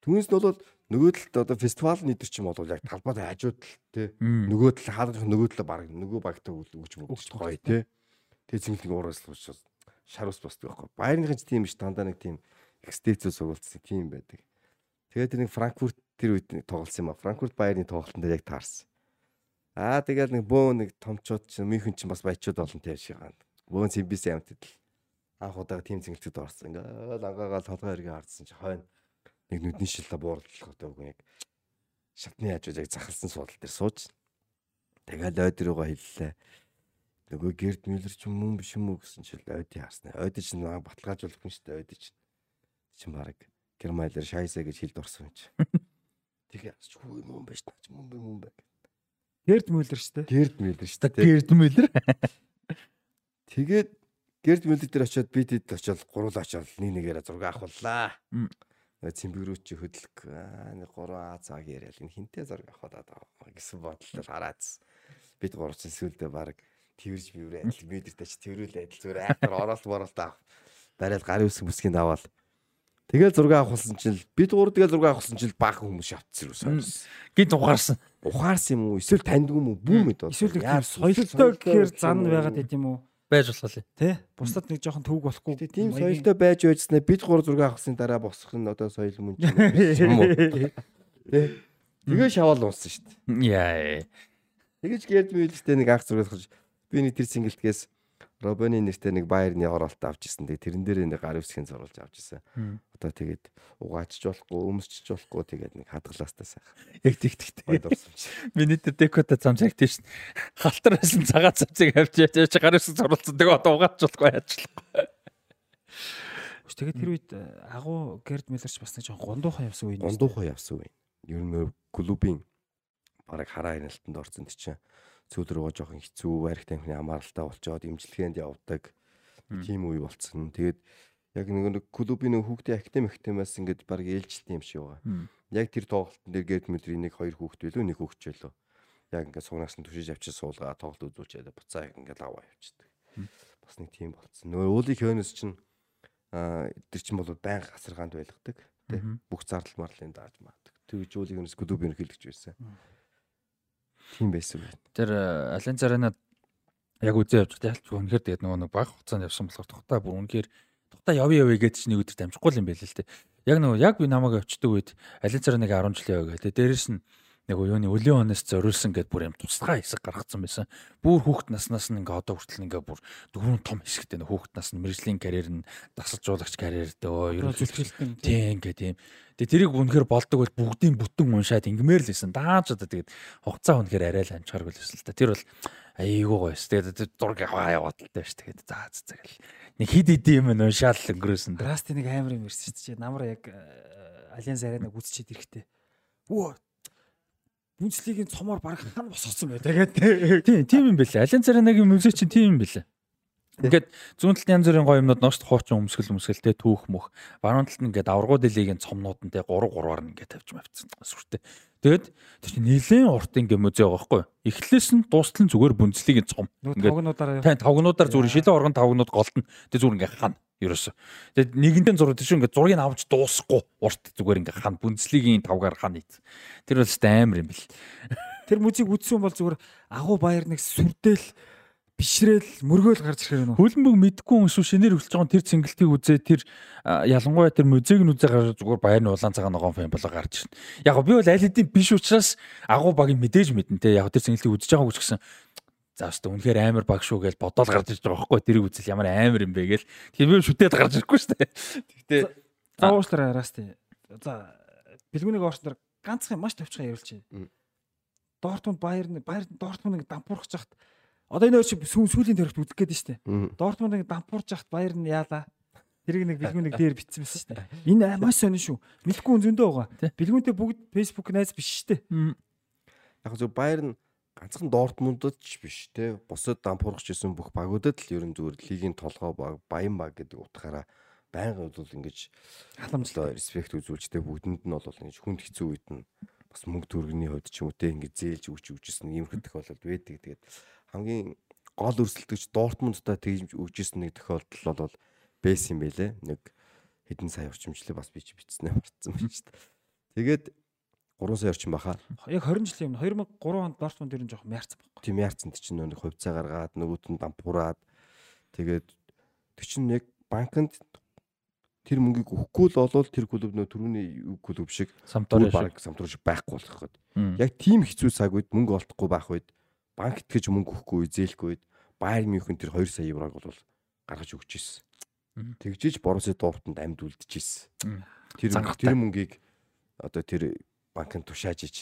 Түүнээс нь бол нөгөө талд одоо фестивал нийтэр ч юм бол яг талбайд хажууд л те. Мм. Нөгөө тал хаалгах нөгөө талаа баг нөгөө багтаа өгч мөгч гоё те. Тэгээ цэнгэлэг уураас л учраас шар ус босдог байхгүй. Байрныхан ч тийм биш дандаа нэг тийм экстецүү сугуулсан тийм байдаг. Тэгээд нэг Франкфурт тэр үед нэг тоглосон юм а. Франкфурт Байерны тоглолтод яг таарсан. Аа тэгэл нэг бөө нэг томчууд чинь Мюнхен чинь бас баячууд олон тийм шиг ганд. Бөө Симбис амт идэл. Анх удаа тийм цэнгэлтэд орсон. Ингээл ангаагаал толгой эргээ хардсан чи хойно нэг нүдний шилдэ буурлах одоо үгүй яг шатны хажууд яг захалсан суудал дээр сууж. Тэгэл ойд руугаа хэллээ. Нөгөө Герд Мюллер ч юм уу биш юм уу гэсэн чил ойдын харснаа. Ойд ч нэг баталгаажуулах юм шүү дээ ойд ч. Чин баг Гермайлер шайсаа гэж хэлд орсон юм чи. Тэгээ ч хүү юм байж таач юм юм юм бай. Герд Мюллер шүү дээ. Герд Мюллер шүү дээ. Гэрд мэлэр. Тэгээд Герд Мюллер дээр очиод би тэд очиод гуруулаа очиод нэг нэгээрээ зураг авахуллаа. Мм. Цэмбэрүүч хөдөлг аа нэг гурван А цаг яриад энэ хинтээ зураг авахад байгаа гэсэн бодолтой хараадс. Бид гурав чинь сүлдээ баг тэрж биврээ адил мэдэртэй ч тэрүүл адил зүгээр айхтар оролт моролт авах. Барайл гарын үсэг бүсгийн даваал. Тэгэл зураг авахулсан чинь бид гурав тэгэл зураг авахулсан чинь баг хүмүүс шавцсан юу сонс. Гинт ухаарсан. Ухаарсан юм уу? Эсвэл таньдаг юм уу? Бүү мэд бол. Эсвэл нэг Яа, тийм соёлтой гэхээр зан байгаад байт юм уу? Байж болох юм. Тэ? Бусдад нэг жоохон төвөг болохгүй. Тэгээ тийм соёлтой байж байжснаа бид гур зураг авахсны дараа босох нь одоо соёл мөн *laughs* юм уу? Тэ. Тэгээ шаваал унсан шүү дээ. Яа. Тэгэж гэрд мэлтэй нэг анх зураг авах би нэг тэр сингэлтгээс Робоны нэртэй нэг байрны оролт авч ирсэн. Тэгээ тэрэн дээр нэг гар үсгийн зурулж авч ирсэн. Мм. Одоо тэгээд угаачч болохгүй, өмсчж болохгүй тэгээд нэг хадгалаастай сайхан. Яг тэг тэг. Гойд орсон чи. *laughs* Миний тэр декота зам цагт шин. Халтар байсан цагаан цавцыг авч яаж гар үсэг зурлцсан. Тэгээ одоо угаач болохгүй яачлахгүй. Тэгээд тэр үед э, агуу Герд Мюллерч бас нэг жоохон гондуухан явсан үе юм. Ондуухай явсан үе. Ер нь клубын бараг хараа хяналтанд орсон чинь цүл рүүгээ жоохон хэцүү барих тамхины хамааралтай болчоод имчилгээнд явдаг тийм үе болцсон. Тэгээд яг нэг нэг клубын нэг хүүхдийн академи хэмээс ингээд бараг ээлжилтийн юм шиг байгаа. Яг тэр тоглолтын дээр Герд Мюллерийн нэг хоёр хүүхд байлгүй нэг хүүхд байлгүй. Яг ингээд сугнаас нь түшиж авчиж суулгаа тоглолт үзүүлчихэд буцаа ингээд аваа явчихдаг. Бас нэг тийм болцсон. Нөгөө уулын хөнөөс чинь Аа тэр чинь бол байнга хасаргаанд байлгадаг. Бүх зардал марлын дааж магдаг. Тэгж уулыг өнөс клуб ерөнхийлөгч байсан. Тийм байсан байх. Тэр Ален Царана яг үзээ явж байгаа ялч үнэхээр тэгээд нөгөө нэг баг хугацаанд явсан болохоор тухтаа бүр үнэхээр тухтаа явъя явъя гэж чинь нэг өдөр дамжихгүй юм байл л те. Яг нөгөө яг би намайг очдөг үед Ален Цараныг 10 жил яваа гэдэг. Дээрээс нь нөгөө юуны өлийн хоноос зориулсан гэд бүр юм тусгай хэсэг гаргацсан байсан. Бүр хүүхэд наснаас нь ингээ одоо хүртэл ингээ бүр дөрвөн том хэсэгтэй нөгөө хүүхэд нас нь мэржлийн карьер нь дасалжуулагч карьер дөө ерөнхийдөө. Тийм ингээ тийм. Тэгээ тэрийг үнэхээр болдог бол бүгдийн бүтэн уншаад ингмээр л исэн. Дааж одоо тэгээд хугацаа үнэхээр арай л амжихааргүй л байсан л та. Тэр бол айгүй гоё ш. Тэгээд зураг яваа яваад л тааш тэгээд заа заа гэл. Нэг хид хид юм уншаал л өнгөрөөсөн. да. Расти нэг амар юм ирсэн шүү дээ. Намар яг Алианс аренаг үзчихэд ирэхтэй. Өө Бүнцлигийн цомоор баг хан босгосон бай. Тэгээд Тийм тийм юм бэлээ. Ален Царанагийн мөзөө чинь тийм юм бэлээ. Ингээд зүүн талд янз бүрийн гоё юмнууд ноошт хуучин өмсгөл өмсгөлтэй түүх мөх. Баруун талд ингээд аврагууд дэлийн цомнууд нь те 3 3-аар нь ингээд тавьж мавцсан сүртэй. Тэгээд тэр чинь нэлээд урт ингээд мөзөө байгаа байхгүй. Эхлээс нь дуустал нь зүгээр бүнцлигийн цом. Ингээд тавгнуудаараа Тань тавгнуудаар зүгээр шилэн оргон тавгнууд голтно. Тэг зүгээр ингээ хана ерөөсө. Тэг нэгэнтэн зураг тийш ингээ зургийг авч дуусахгүй урт зүгээр ингээ хана бүнцлигийн тавгаар хана ийц. Тэр бол ч амар юм бэл. *laughs* тэр музик үзсэн бол зүгээр агуу баяр нэг сүрдэл бишрээл мөргөөл гарч ирэх юм уу? Хөлбөмбөг мэдгүй хүн шүү шинээр хөлж байгаа тэр цэнгэлтийг үзээ тэр ялангуяа тэр музейг нь үзээ гарч зүгээр баяр нь улаан цагаан ногоон фэм болоо гарч ирнэ. Яг би бол аль хэдийн биш учраас агуу багийг мэдээж мэднэ те. Яг тэр цэнгэлтийг үзэж байгаагүй ч гэсэн за өстө үнэхээр амар баг шүү гэж бодоол гарч ирж байгаа байхгүй тэрийг үзэл ямар амар юм бэ гээл. Тэгэхээр би шүтээд гарч ирэхгүй шүү дээ. Тэгтээ За уушлаарай расти. За бэлгүүнийг орсноор ганцхан маш товчхон ярилч. Мм. Дортмунд баяр баяр Дортмунд нэг дампуурах жахт одоо энэ сүүн сүүлийн төрөлт үзэх гээд штэ. Дортмунд нэг дампуурж жахт баяр нь яалаа. Тэрийг нэг бэлгүүнийг дээр битсэн байсан штэ. Энэ маш сонин шүү. Мэдхгүй хүн зөндөө байгаа. Тий. Бэлгүүнтэй бүгд Facebook найз биш штэ. Яг зөв Баерн ганцхан Дортмундд ч биш те. Бусад дампуурч исэн бүх багуудад л ерөн зүгээр лигийн толгой баг, баян баг гэдэг утгаараа байнга бол ингэж халамжлаа респект үзүүлжтэй бүгдэнд нь бол ингэж хүнд хэцүү үед нь бас мөнгө төргөний хувьд ч юм уу те ингэж зээлж өгч өгчсэн юм их тохиолдол байдаг. Тэгээд хамгийн гол өрсөлдөгч Дортмундтай тэгж өгчсэн нэг тохиолдол бол байсан юм байлээ. Нэг хэдэн сая орчимчлээ бас би ч бичснээр *laughs* марцсан байна шүү дээ. Тэгээд 3 сая орчим баха. Яг 20 жилийн өмнө 2003 онд Дортмунд ер нь жоохон мяарцсан байхгүй. тийм яарцанд чинь нэг хувьцаа гаргаад нөгөөт нь дампуураад тэгээд тэр чинь яг банкнд тэр мөнгийг өгөхгүй л олвол тэр клуб нөө түрүүний клуб шиг самтор бүр баг самтуур шиг байхгүй болох гээд. Яг тийм хэцүү цаг үед мөнгө олдохгүй байх үед банк итгэж мөнгө өгөхгүй зээлэхгүй үед Байер Мюнхен тэр 2 сая еврог бол гаргаж өгч ирсэн. Тэгжиж Боруссия Дортмунд амьд үлдчихсэн. Тэр тэр мөнгийг одоо тэр банкнд тушааж ич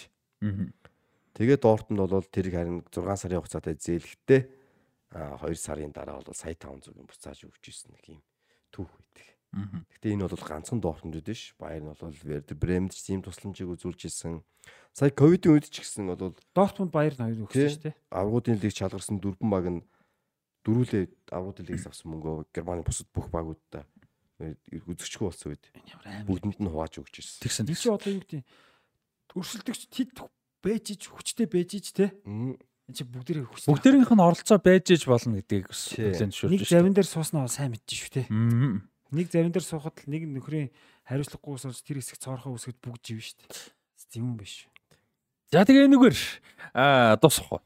Тэгээд Дортмунд бол тэрийг харин 6 сарын хугацаатай зээлэхдээ а 2 сарын дараа бол сая 500 юм буцааж өгч ирсэн нэг юм түүх байдаг. Гэхдээ энэ бол ганцхан Дортмунд биш. Баер нь бол Вердер Бремд ч тийм тусламжийг үзүүлж ирсэн. Сая ковидын үед ч гэсэн бол Дортмунд баяр нь хоёр өгсөн шүү дээ. аврагуудын лиг чалгарсан дөрвөн баг нь дөрүүлээ аврагуудын лигээс авсан мөнгөө Германы бусад бүх багуудтай үзэгчгүй болсон үед бүгдэнд нь хувааж өгч ирсэн. Тэгсэн Тэр чи одоо юу гэдэг өрсөлдөгч тед бэжиж хүчтэй бэжиж те. Мм. Энэ чи бүгдээрээ хүчтэй. Бүгдээрийнх нь оролцоо байж иж болно гэдгийг хүлэн зөвшөөрж нэг завин дээр сууснаа бол сайн мэдчих шүү те. Нэг завин дээр суухад л нэг нөхрийн хариуцлагагүйс болж тэр хэсэг цоорхоо үсгэд бүгд живнэ шүү дээ. Тийм биш. За тэгээ энэгээр аа дуусах уу?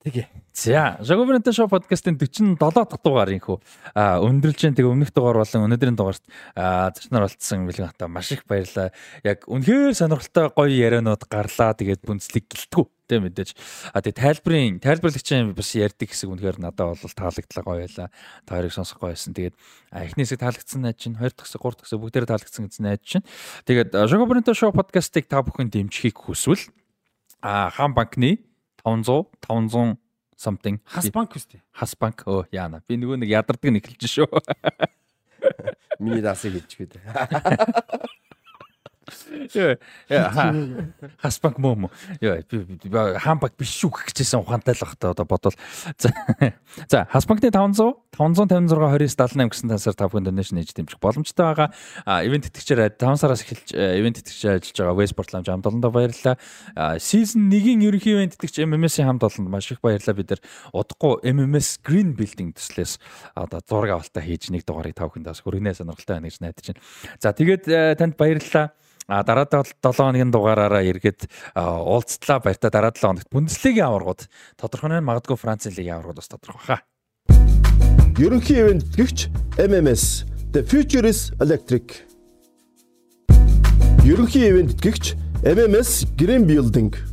Тэгээ. За, Жаговрэнтэй шоу подкастын 47 дахь дугаарынхүү аа өндөрлж जैन тэгээ өмнөх дугаар болон өнөөдрийн дугаарт аа зочноор болцсон бэлгэн хата маш их баярлаа. Яг үнэхээр сонирхолтой гоё ярианууд гарлаа. Тэгээд бүнцлэг гэлтгүү тэ мэдээж. А тэгээ тайлбарын тайлбарлагчийн бас ярьдаг хэсэг үнэхээр надад бол таалагдлаа гоё байлаа. Та хоёрыг сонсох гоё байсан. Тэгээд эхний хэсэг таалагдсан найз чинь, хоёр дахь хэсэг, гурав дахь хэсэг бүгдээр таалагдсан гэсэн найз чинь. Тэгээд Жаговрэнтэй шоу подкастыг та бүхэн дэмжихийг хүсвэл а хаан банкны 500 500 something Хас банк үстэй. хас банк өө яана би нөгөө нэг ядардаг нь эхэлж шүү Миний даасыг хэлж гээд. *laughs* Хаспанк мөө. Яа би хамбаг биш шүү гэжсэн ухаантай л бахта одоо бодвол. За. За Хаспанкны 500 556 29 78 гэсэн тансаар 5 хүн донешн нээж дэмжих боломжтой байгаа. А ивент тэтгэгчээр 5 сараас эхэлж ивент тэтгэгчээр ажиллаж байгаа Westport Lounge хамт олондоо баярлалаа. Season 1-ийн ерөнхий ивент тэтгэгч MMS-ийн хамт олонд маш их баярлалаа. Бид нар удахгүй MMS Green Building төслөөс одоо зураг авалтаа хийж нэг дугаарыг 5 хүндээс хөргөнөө сонирхолтой байна гэж найдаж байна. За тэгээд танд баярлалаа. А дараад 7 хоногийн дугаараараа эргээд уулзтлаа баяртай дараа 7 хоногт Бундслигийн аваргууд тодорхой нь магадгүй Францын лигийн аваргууд бас тодорхой хаа. Ерөнхий ивент гэгч MMS The Future is Electric. Ерөнхий ивент гэгч MMS Green Building